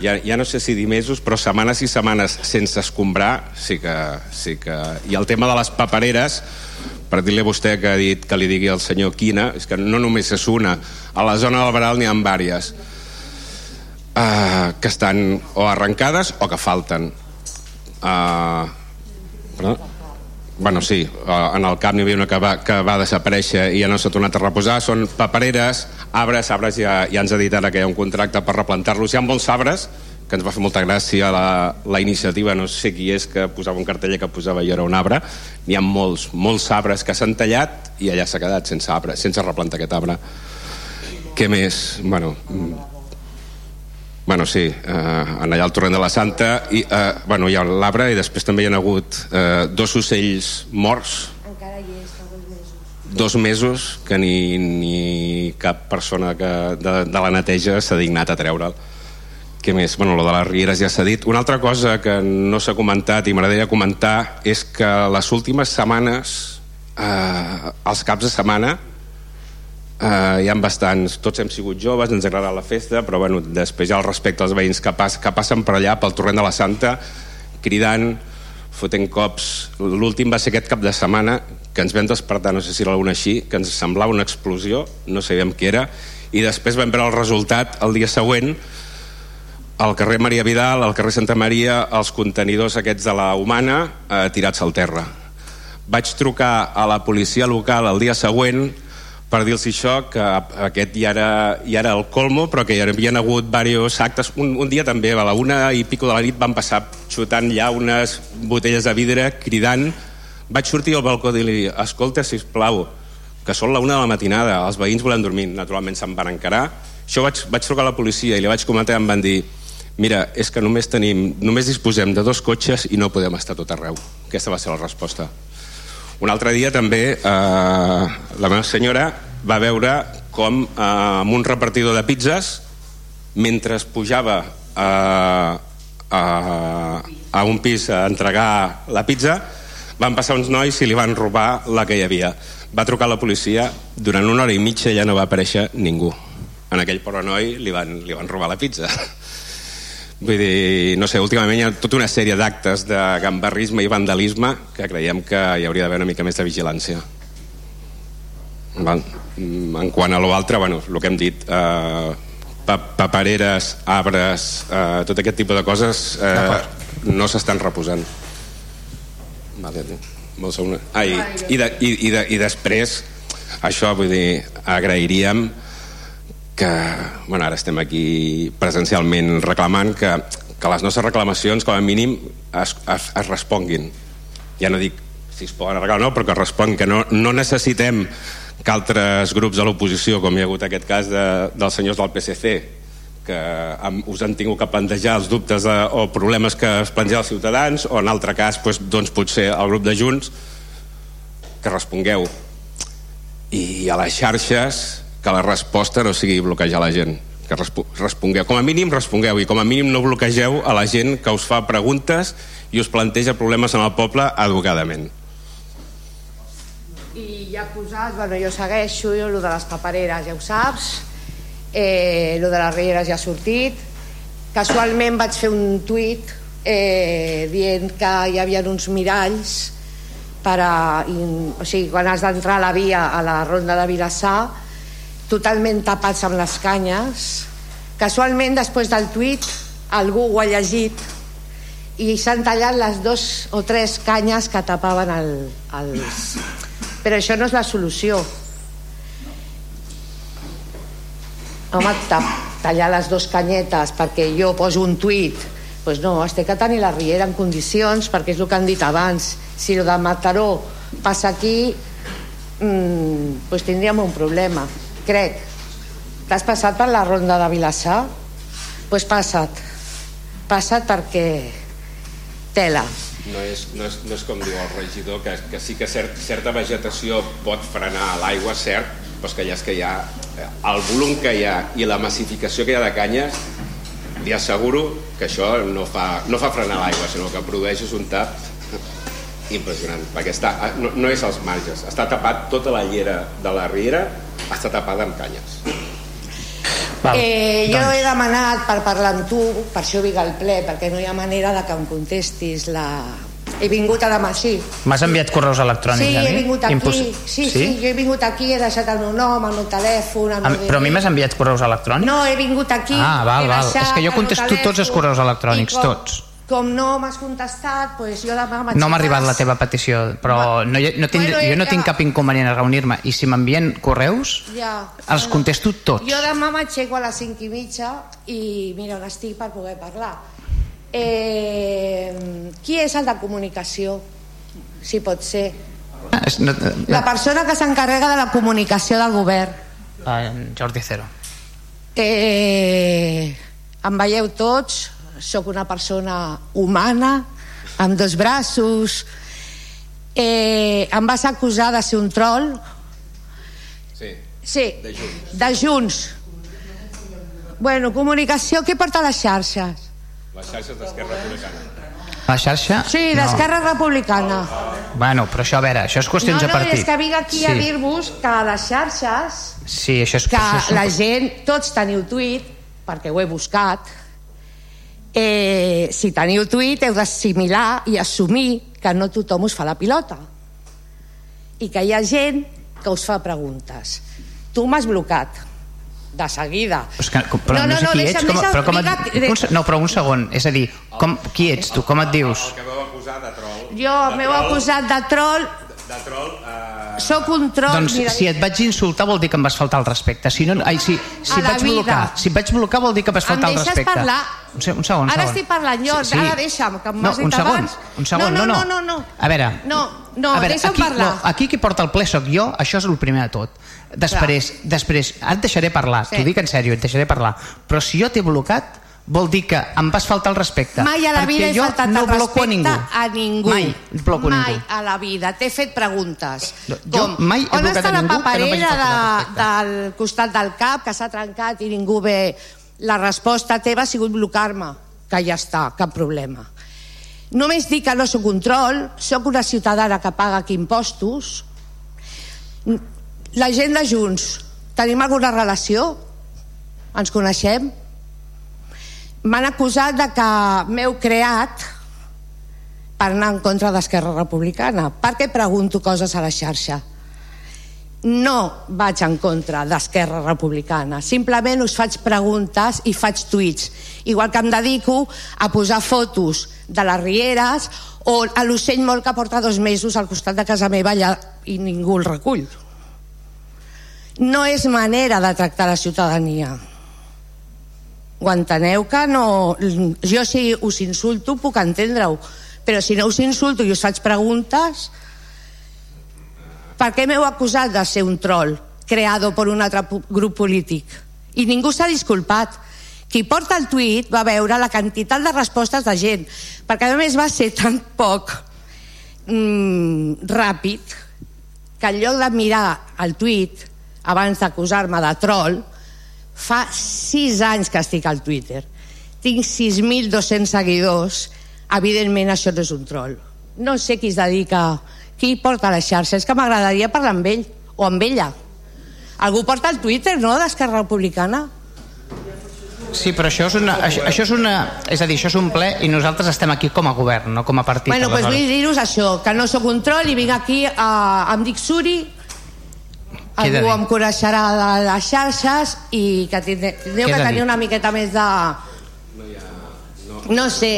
ja, ja no sé si dir mesos, però setmanes i setmanes sense escombrar, sí que, sí que... I el tema de les papereres, per dir-li a vostè que ha dit que li digui al senyor Quina, és que no només és una, a la zona del Baral n'hi ha diverses uh, que estan o arrencades o que falten. Uh, perdó? bueno, sí, uh, en el camp n'hi havia una que va, que va desaparèixer i ja no s'ha tornat a reposar, són papereres arbres, arbres ja, ja ens ha dit ara que hi ha un contracte per replantar-los, hi ha molts arbres que ens va fer molta gràcia la, la iniciativa, no sé qui és que posava un cartell que posava i era un arbre. N'hi ha molts, molts arbres que s'han tallat i allà s'ha quedat sense arbre, sense replantar aquest arbre. Què més? Bueno, Bueno, sí, eh, en allà al torrent de la Santa i, eh, bueno, hi ha l'arbre i després també hi ha hagut eh, dos ocells morts. Encara hi és, dos mesos. Dos mesos que ni, ni cap persona que de, de la neteja s'ha dignat a treure'l. Què més? Bueno, lo de les rieres ja s'ha dit. Una altra cosa que no s'ha comentat i m'agradaria comentar és que les últimes setmanes eh, els caps de setmana Uh, hi ha bastants, tots hem sigut joves, ens agrada la festa, però bueno, després ha el respecte als veïns que, pas, que passen per allà, pel torrent de la Santa, cridant, fotent cops. L'últim va ser aquest cap de setmana, que ens vam despertar, no sé si era alguna així, que ens semblava una explosió, no sabíem què era, i després vam veure el resultat el dia següent, al carrer Maria Vidal, al carrer Santa Maria, els contenidors aquests de la Humana eh, tirats al terra. Vaig trucar a la policia local el dia següent, per dir-los això que aquest ja era, ja era el colmo però que hi havia hagut diversos actes. Un, un dia també a la una i pico de la nit van passar xutant ja unes botelles de vidre cridant vaig sortir al balcó i dir escolta sisplau que són la una de la matinada els veïns volen dormir. Naturalment se'n van encarar. Això vaig, vaig trucar a la policia i li vaig comentar i em van dir mira, és que només tenim només disposem de dos cotxes i no podem estar tot arreu. Aquesta va ser la resposta un altre dia també eh, la meva senyora va veure com eh, amb un repartidor de pizzas mentre pujava a, a, a un pis a entregar la pizza van passar uns nois i li van robar la que hi havia. Va trucar la policia. Durant una hora i mitja ja no va aparèixer ningú. En aquell pobre noi li van, li van robar la pizza Vull dir, no sé, últimament hi ha tota una sèrie d'actes de gambarrisme i vandalisme que creiem que hi hauria d'haver una mica més de vigilància. Val. Mm, en quant a l'altre, bueno, el que hem dit, eh, pa papereres, arbres, eh, tot aquest tipus de coses eh, no s'estan reposant. Vale, molt segona. Ah, i, i, de, i, i, de, I després, això, vull dir, agrairíem que, bueno, ara estem aquí presencialment reclamant que, que les nostres reclamacions, com a mínim, es, es, es responguin. Ja no dic si es poden arreglar o no, però que responguin, que no, no necessitem que altres grups de l'oposició, com hi ha hagut aquest cas de, dels senyors del PSC, que us han tingut que plantejar els dubtes de, o problemes que es plantegen els ciutadans, o en altre cas, doncs, doncs potser el grup de Junts, que respongueu. I a les xarxes, que la resposta no sigui bloquejar la gent, que respongueu. Com a mínim respongueu i com a mínim no bloquegeu a la gent que us fa preguntes i us planteja problemes en el poble educadament. I ja posat, bueno, jo segueixo jo, el de les papereres ja ho saps. Eh, el de les rieres ja ha sortit. Casualment vaig fer un tuit eh, dient que hi havia uns miralls per a, i, o sigui, quan has d'entrar a la via a la ronda de Vilassar totalment tapats amb les canyes. Casualment després del tuit algú ho ha llegit i s'han tallat les dos o tres canyes que tapaven el, els, però això no és la solució. Home, tallar les dues canyetes perquè jo poso un tuit. Pues no, es té que tenir la riera en condicions perquè és el que han dit abans. Si el de Mataró passa aquí mmm, pues tindríem un problema crec t'has passat per la ronda de Vilassar? doncs pues passa't passa't perquè tela no és, no és, no és com diu el regidor que, que sí que cert, certa vegetació pot frenar l'aigua, cert però que ja és que hi ha eh, el volum que hi ha i la massificació que hi ha de canyes li asseguro que això no fa, no fa frenar l'aigua sinó que produeix un tap impressionant perquè està, no, no és als marges està tapat tota la llera de la riera està tapada amb canyes Val, eh, jo doncs... he demanat per parlar amb tu, per això vinc al ple, perquè no hi ha manera de que em contestis la... He vingut a demà, sí. M'has enviat correus electrònics sí, a mi? he vingut aquí, Impos... sí, sí, sí, jo he vingut aquí, he deixat el meu nom, el meu telèfon... El meu Però a mi m'has enviat correus electrònics? No, he vingut aquí... Ah, val, val. És que jo contesto tots els correus electrònics, com... tots com no m'has contestat pues jo demà no m'ha arribat la teva petició però no, no tinc, bueno, jo no tinc cap inconvenient a reunir-me i si m'envien correus ja, els no, contesto tots. jo demà m'aixeco a les 5 i mitja i mira on estic per poder parlar. Eh, qui és el de comunicació si pot ser? Ah, la persona que s'encarrega de la comunicació del govern. Uh, Jordi Cero. Eh, em veieu tots sóc una persona humana amb dos braços eh, em vas acusar de ser un troll sí, sí de Junts, de junts. bueno, comunicació què porta les xarxes? les xarxes d'Esquerra Republicana la xarxa? Sí, d'Esquerra no. Republicana. Bueno, però això, a veure, això és qüestions no, no, de partit. No, és que vinc aquí sí. a dir-vos que a les xarxes... Sí, això és... Que això és... la gent, tots teniu tuit, perquè ho he buscat, eh, si teniu tuit heu d'assimilar i assumir que no tothom us fa la pilota i que hi ha gent que us fa preguntes. Tu m'has blocat de seguida. Però, que, però no, no, no, sé qui ets com, però com et, un, no, però un segon és a dir, com, qui ets tu, com et dius? El que m'heu acusat de troll. Jo m'heu acusat de troll de troll eh... Soc un troll doncs mira, si et vaig insultar vol dir que em vas faltar el respecte si, no, ai, si, si, vaig blocar, si vaig blocar vol dir que em vas faltar el respecte em parlar un, se, un segon, un ara segon. estic parlant jo, sí, sí. ara deixa'm que m'has no, dit segon, abans un segon, no, no, no, no, no. a veure, no, no, a veure deixa'm aquí, parlar no, aquí qui porta el ple sóc jo això és el primer de tot després, Clar. després ara et deixaré parlar, sí. t'ho dic en sèrio et deixaré parlar, però si jo t'he blocat vol dir que em vas faltar el respecte mai a la vida he faltat no el respecte a ningú. a ningú mai bloco mai ningú. a la vida t'he fet preguntes jo com, mai he on està la paperera no de, del costat del cap que s'ha trencat i ningú ve la resposta teva ha sigut blocar-me que ja està, cap problema només dic que no sóc un troll sóc una ciutadana que paga aquí impostos la gent de Junts tenim alguna relació? ens coneixem? M'han acusat de que m'heu creat per anar en contra d'Esquerra Republicana perquè pregunto coses a la xarxa no vaig en contra d'Esquerra Republicana, simplement us faig preguntes i faig tuits, igual que em dedico a posar fotos de les rieres o a l'ocell molt que porta dos mesos al costat de casa meva allà i ningú el recull. No és manera de tractar la ciutadania. Ho enteneu que no... Jo si us insulto puc entendre-ho, però si no us insulto i us faig preguntes per què m'heu acusat de ser un troll creado per un altre grup polític? I ningú s'ha disculpat. Qui porta el tuit va veure la quantitat de respostes de gent, perquè a més va ser tan poc mm, ràpid que en lloc de mirar el tuit abans d'acusar-me de troll, fa sis anys que estic al Twitter. Tinc 6.200 seguidors. Evidentment això no és un troll. No sé qui es dedica qui porta les xarxes? És que m'agradaria parlar amb ell o amb ella. Algú porta el Twitter, no?, d'Esquerra Republicana. Sí, però això és, una, això, això és una... És a dir, això és un ple i nosaltres estem aquí com a govern, no com a partit. Bueno, doncs vull dir-vos això, que no sóc un troll i vinc aquí, a, em dic Suri, algú em coneixerà de les xarxes i que tindreu que tenir una miqueta més de... No sé,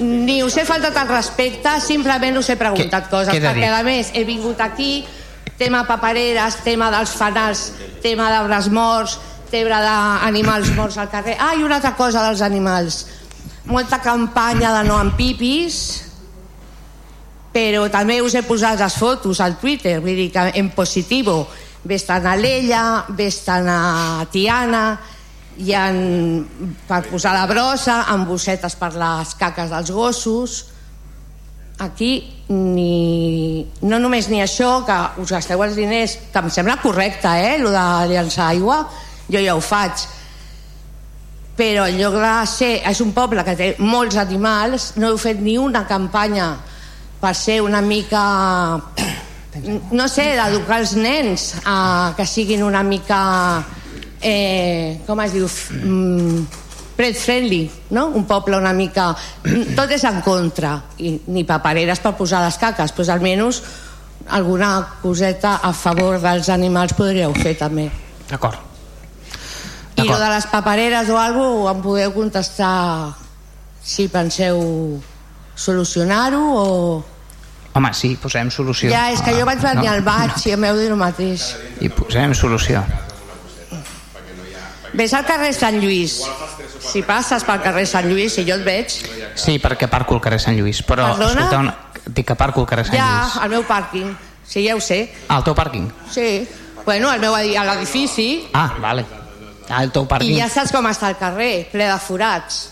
ni us he faltat el respecte, simplement us he preguntat que, coses, perquè a més he vingut aquí, tema papereres, tema dels fanals, tema d'arbres morts, tema d'animals morts al carrer. Ah, i una altra cosa dels animals. Molta campanya de no en pipis, però també us he posat les fotos al Twitter, vull dir que en positiu. Ves-te'n a l'Ella, ves-te'n a Tiana, hi ha per posar la brossa, amb bossetes per les caques dels gossos. Aquí ni, no només ni això, que us gasteu els diners, que em sembla correcte, eh, el de llançar aigua, jo ja ho faig, però en lloc de ser, és un poble que té molts animals, no heu fet ni una campanya per ser una mica no sé, d'educar els nens a que siguin una mica eh, com es diu? Mm, pet friendly no? un poble una mica tot és en contra. I ni papereres per posar les caques doncs almenys alguna coseta a favor dels animals podríeu fer també. D'acord. I lo de les papereres o alguna cosa em podeu contestar si penseu solucionar-ho o... Home, sí, posem solució. Ja, és que jo vaig venir no, al baig no. i em heu dit el mateix. I posem solució. Ves al carrer Sant Lluís. Si passes pel carrer Sant Lluís i jo et veig... Sí, perquè parco al carrer Sant Lluís, però... Perdona? Escolta, una... dic que parco al carrer Sant ja, Lluís. Ja, al meu pàrquing. Sí, ja ho sé. El teu pàrquing? Sí. Bueno, al meu a l'edifici. Ah, vale. El teu pàrquing. I ja saps com està el carrer, ple de forats.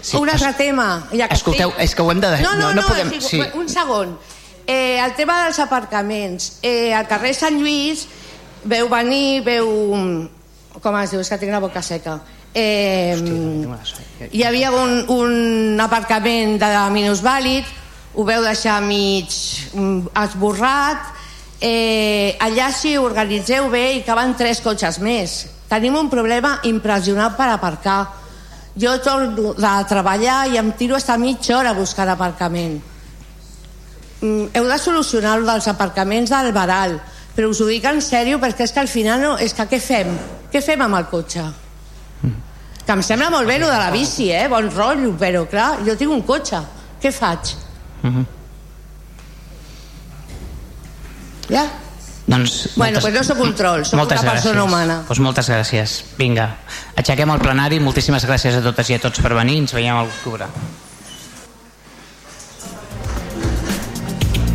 Sí, un altre es... tema. Ja que Escolteu, estic... és que ho hem de... No, no, no, no, podem... sí. un segon. Eh, el tema dels aparcaments. Eh, al carrer Sant Lluís veu venir, veu com es diu, és que tinc la boca seca eh, hi havia un, un aparcament de minusvàlid ho veu deixar mig mm, esborrat eh, allà si organitzeu bé i caben tres cotxes més tenim un problema impressionant per aparcar jo torno de treballar i em tiro hasta mitja hora buscant aparcament mm, heu de solucionar el dels aparcaments del Baral però us ho dic en sèrio perquè és que al final no, és que què fem? Què fem amb el cotxe? Que em sembla molt bé el de la bici, eh? Bon rotllo, però clar, jo tinc un cotxe. Què faig? Uh -huh. Ja? Doncs, bueno, moltes, pues no soc un troll, soc una persona gràcies. humana. Pues moltes gràcies. Vinga, aixequem el plenari. Moltíssimes gràcies a totes i a tots per venir. Ens veiem a l'octubre.